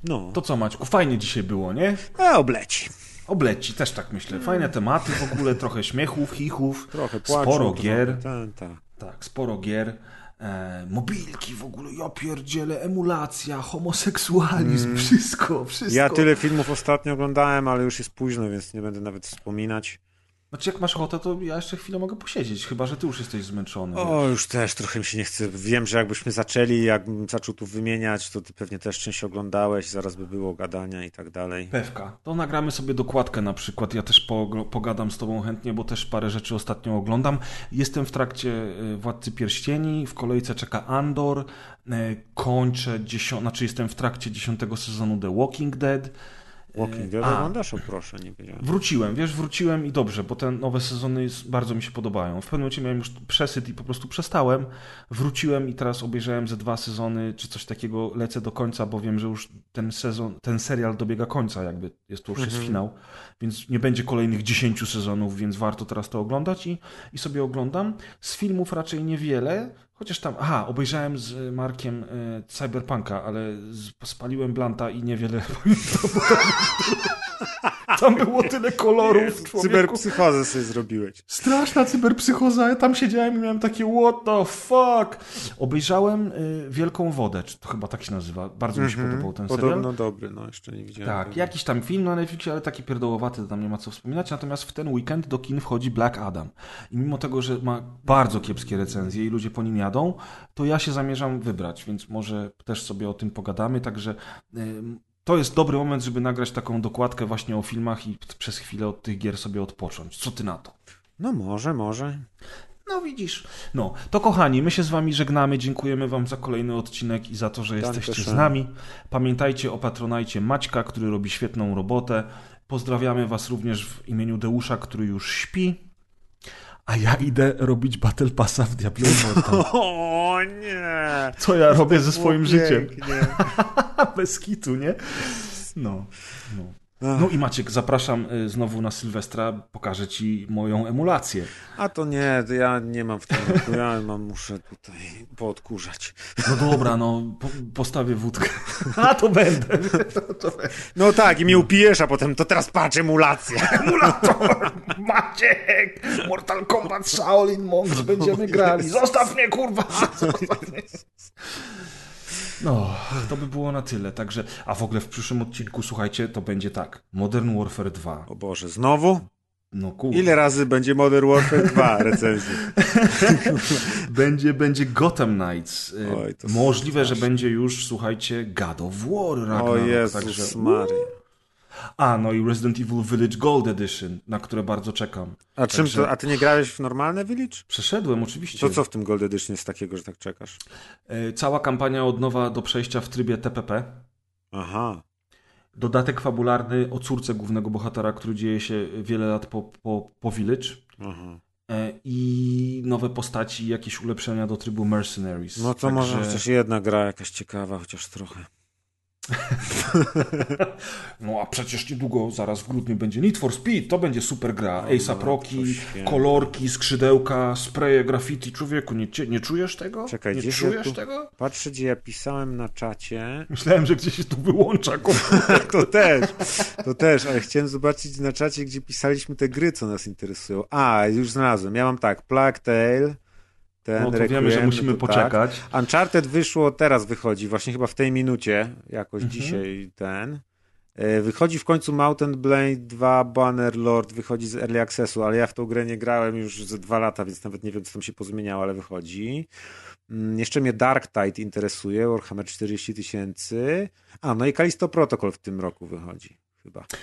Speaker 2: No. To co Maćku, fajnie dzisiaj było, nie?
Speaker 3: A, obleci.
Speaker 2: Obleci, też tak myślę. Fajne tematy w ogóle, trochę śmiechów, chichów, trochę płaczu, sporo gier.
Speaker 3: Tak, tak.
Speaker 2: tak, sporo gier e, mobilki w ogóle, ja pierdzielę, emulacja, homoseksualizm, mm. wszystko, wszystko.
Speaker 3: Ja tyle filmów ostatnio oglądałem, ale już jest późno, więc nie będę nawet wspominać.
Speaker 2: Znaczy, jak masz ochotę, to ja jeszcze chwilę mogę posiedzieć, chyba że ty już jesteś zmęczony.
Speaker 3: O, wiesz. już też trochę mi się nie chce. Wiem, że jakbyśmy zaczęli, jakbym zaczął tu wymieniać, to ty pewnie też część oglądałeś, zaraz by było gadania i tak dalej.
Speaker 2: Pewka. To nagramy sobie dokładkę na przykład. Ja też po, pogadam z tobą chętnie, bo też parę rzeczy ostatnio oglądam. Jestem w trakcie e, Władcy Pierścieni, w kolejce czeka Andor, e, kończę dziesiąt... znaczy jestem w trakcie dziesiątego sezonu The Walking Dead.
Speaker 3: Walking Dead oglądasz? O proszę, nie wiedziałem.
Speaker 2: Wróciłem, wiesz, wróciłem i dobrze, bo te nowe sezony bardzo mi się podobają. W pewnym momencie miałem już przesyt i po prostu przestałem. Wróciłem i teraz obejrzałem ze dwa sezony, czy coś takiego, lecę do końca, bo wiem, że już ten sezon, ten serial dobiega końca, jakby jest to już mhm. jest finał, więc nie będzie kolejnych dziesięciu sezonów, więc warto teraz to oglądać i, i sobie oglądam. Z filmów raczej niewiele, Chociaż tam, aha, obejrzałem z Markiem y, Cyberpunka, ale spaliłem Blanta i niewiele pamiętam. Tam było tyle kolorów.
Speaker 3: cyberpsychozę sobie zrobiłeś.
Speaker 2: Straszna cyberpsychoza. Ja tam siedziałem i miałem takie what the fuck. Obejrzałem y, Wielką Wodę, czy to chyba tak się nazywa. Bardzo mi się mm -hmm. podobał ten serial.
Speaker 3: Podobno dobry, no jeszcze nie widziałem.
Speaker 2: Tak, tego. jakiś tam film na Netflixie, ale taki pierdołowaty, to tam nie ma co wspominać. Natomiast w ten weekend do kin wchodzi Black Adam. I mimo tego, że ma bardzo kiepskie recenzje i ludzie po nim jadą, to ja się zamierzam wybrać, więc może też sobie o tym pogadamy. Także y, to jest dobry moment, żeby nagrać taką dokładkę właśnie o filmach i przez chwilę od tych gier sobie odpocząć. Co ty na to?
Speaker 3: No może, może.
Speaker 2: No widzisz. No, to kochani, my się z wami żegnamy. Dziękujemy wam za kolejny odcinek i za to, że jesteście z nami. Pamiętajcie o patronajcie Maćka, który robi świetną robotę. Pozdrawiamy was również w imieniu Deusza, który już śpi. A ja idę robić Battle Passa w Diablo Immortal.
Speaker 3: O nie!
Speaker 2: Co ja robię ze swoim życiem? Bez kitu, nie? No, no. No i Maciek, zapraszam y, znowu na Sylwestra, pokażę ci moją emulację.
Speaker 3: A to nie, ja nie mam w tym ja mam, muszę tutaj poodkurzać.
Speaker 2: No dobra, no po, postawię wódkę. A to będę. To,
Speaker 3: to No tak, i mnie upijesz, a potem to teraz patrz, emulacja.
Speaker 2: Emulator! Maciek! Mortal Kombat Shaolin Monks będziemy grali. Zostaw mnie, kurwa! Zostaw mnie. No, to by było na tyle. Także, a w ogóle w przyszłym odcinku, słuchajcie, to będzie tak. Modern Warfare 2.
Speaker 3: O Boże, znowu?
Speaker 2: No kurwa.
Speaker 3: Ile razy będzie Modern Warfare 2 recenzji?
Speaker 2: będzie, będzie Gotham Knights. Oj, Możliwe, że będzie już, słuchajcie, God of War Ragnarok.
Speaker 3: O Jezus Także... Maria.
Speaker 2: A, no i Resident Evil Village Gold Edition, na które bardzo czekam.
Speaker 3: A czym to, a ty nie grałeś w normalne Village?
Speaker 2: Przeszedłem, oczywiście.
Speaker 3: To co w tym Gold Edition jest takiego, że tak czekasz?
Speaker 2: E, cała kampania od nowa do przejścia w trybie TPP.
Speaker 3: Aha.
Speaker 2: Dodatek fabularny o córce głównego bohatera, który dzieje się wiele lat po, po, po Village.
Speaker 3: Aha.
Speaker 2: E, I nowe postaci, jakieś ulepszenia do trybu Mercenaries.
Speaker 3: No to Także... może chociaż jedna gra jakaś ciekawa, chociaż trochę.
Speaker 2: No a przecież niedługo, zaraz w grudniu będzie Need for Speed, to będzie super gra. No, Ace Proki, kolorki, skrzydełka, spreje, graffiti. Człowieku, nie, nie czujesz tego?
Speaker 3: Czekaj,
Speaker 2: nie czujesz ja tego?
Speaker 3: Patrzę, gdzie ja pisałem na czacie.
Speaker 2: Myślałem, że gdzieś się tu wyłącza
Speaker 3: to też, to też, ale chciałem zobaczyć na czacie, gdzie pisaliśmy te gry, co nas interesują. A, już znalazłem. Ja mam tak, Plague Tale,
Speaker 2: ten no to Requiem, wiemy, że musimy tak. poczekać.
Speaker 3: Tak. Uncharted wyszło, teraz wychodzi, właśnie chyba w tej minucie, jakoś mhm. dzisiaj ten. E, wychodzi w końcu Mountain Blade 2 Banner Lord, wychodzi z Early Accessu, ale ja w tą grę nie grałem już ze dwa lata, więc nawet nie wiem, co tam się pozmieniało, ale wychodzi. Mm, jeszcze mnie Dark Tide interesuje, Warhammer 40 tysięcy. A, no i Kalisto Protocol w tym roku wychodzi chyba.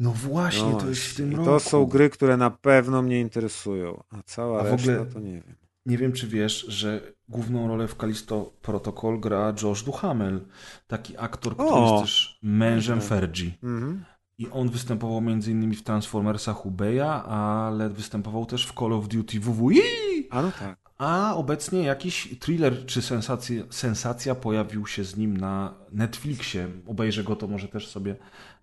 Speaker 2: No właśnie, no, to jest w tym roku.
Speaker 3: To są gry, które na pewno mnie interesują, a cała a reszta ogóle... to nie wiem.
Speaker 2: Nie wiem, czy wiesz, że główną rolę w Kalisto Protocol gra Josh Duhamel, taki aktor, który o! jest też mężem mhm. Fergie. Mhm. I on występował m.in. w Transformersach Ubeya, ale występował też w Call of Duty WWE.
Speaker 3: A no tak.
Speaker 2: A obecnie jakiś thriller czy sensacja, sensacja pojawił się z nim na Netflixie. Obejrzę go, to może też sobie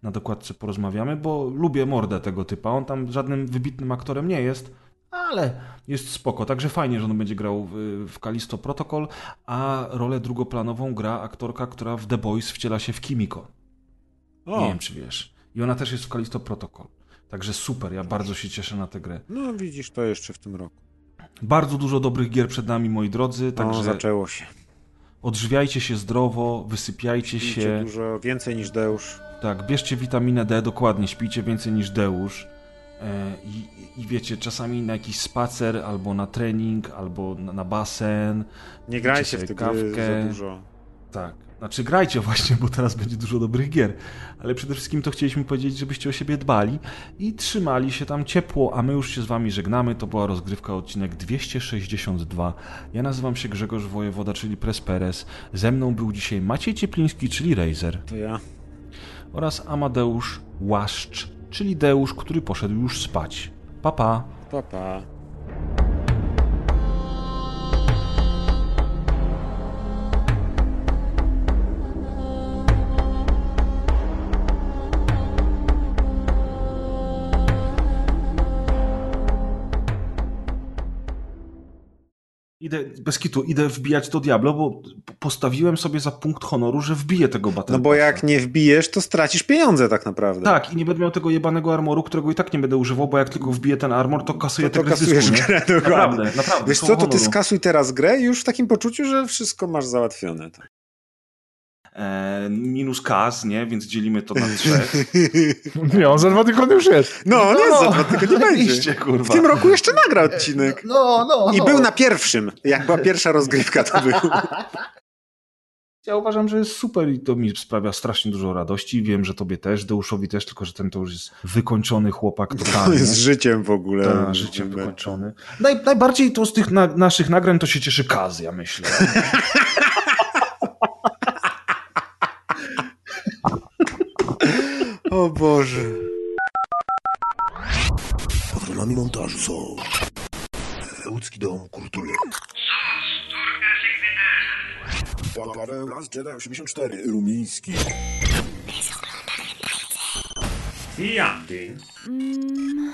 Speaker 2: na dokładce porozmawiamy, bo lubię mordę tego typa. On tam żadnym wybitnym aktorem nie jest, ale jest spoko. Także fajnie, że on będzie grał w, Kalisto Protocol, a rolę drugoplanową gra aktorka, która w The Boys wciela się w Kimiko. O. Nie wiem, czy wiesz. I ona też jest w Kalisto Protocol. Także super, ja bardzo się cieszę na tę grę.
Speaker 3: No widzisz, to jeszcze w tym roku.
Speaker 2: Bardzo dużo dobrych gier przed nami, moi drodzy. Także
Speaker 3: no, zaczęło się.
Speaker 2: Odżywiajcie się zdrowo, wysypiajcie
Speaker 3: śpijcie
Speaker 2: się.
Speaker 3: dużo, więcej niż Deusz.
Speaker 2: Tak, bierzcie witaminę D, dokładnie, śpijcie więcej niż Deusz. E, I, I, wiecie, czasami na jakiś spacer, albo na trening, albo na, na basen.
Speaker 3: Nie grajcie w te kawkę. za dużo.
Speaker 2: Tak. Znaczy grajcie właśnie, bo teraz będzie dużo dobrych gier. Ale przede wszystkim to chcieliśmy powiedzieć, żebyście o siebie dbali i trzymali się tam ciepło, a my już się z wami żegnamy. To była rozgrywka odcinek 262. Ja nazywam się Grzegorz Wojewoda, czyli Presperes. Ze mną był dzisiaj Maciej Ciepliński, czyli Razer.
Speaker 3: To ja.
Speaker 2: Oraz Amadeusz Łaszcz, czyli Deusz, który poszedł już spać. Papa.
Speaker 3: Papa. Pa.
Speaker 2: Idę, bez kitu, idę wbijać to Diablo, bo postawiłem sobie za punkt honoru, że wbiję tego Battle
Speaker 3: No bo jak nie wbijesz, to stracisz pieniądze tak naprawdę.
Speaker 2: Tak, i nie będę miał tego jebanego armoru, którego i tak nie będę używał, bo jak tylko wbiję ten armor, to kasuję
Speaker 3: to,
Speaker 2: to
Speaker 3: kasujesz
Speaker 2: zysku,
Speaker 3: grę, Naprawdę, naprawdę. Wiesz co, to ty skasuj teraz grę i już w takim poczuciu, że wszystko masz załatwione. Tak.
Speaker 2: E, minus kas, nie? Więc dzielimy to na trzech.
Speaker 1: Nie, on za dwa tygodnie już jest.
Speaker 3: No, no nie, za dwa tygodnie będzie. Kurwa. W tym roku jeszcze nagra odcinek.
Speaker 2: No, no,
Speaker 3: I no. był na pierwszym. Jak była pierwsza rozgrywka, to był.
Speaker 2: Ja uważam, że jest super i to mi sprawia strasznie dużo radości. Wiem, że tobie też, Deuszowi też, tylko że ten to już jest wykończony chłopak totalnie.
Speaker 3: Z życiem w ogóle.
Speaker 2: Tak, życiem wykończony. Naj, najbardziej to z tych na, naszych nagrań to się cieszy Kaz, ja myślę.
Speaker 3: O Boże.
Speaker 4: Patronami montażu są e, Łódzki Dom Kultury. Paweł Las Jedi 84 Rumiński.
Speaker 3: I Jandyn.
Speaker 5: Mm.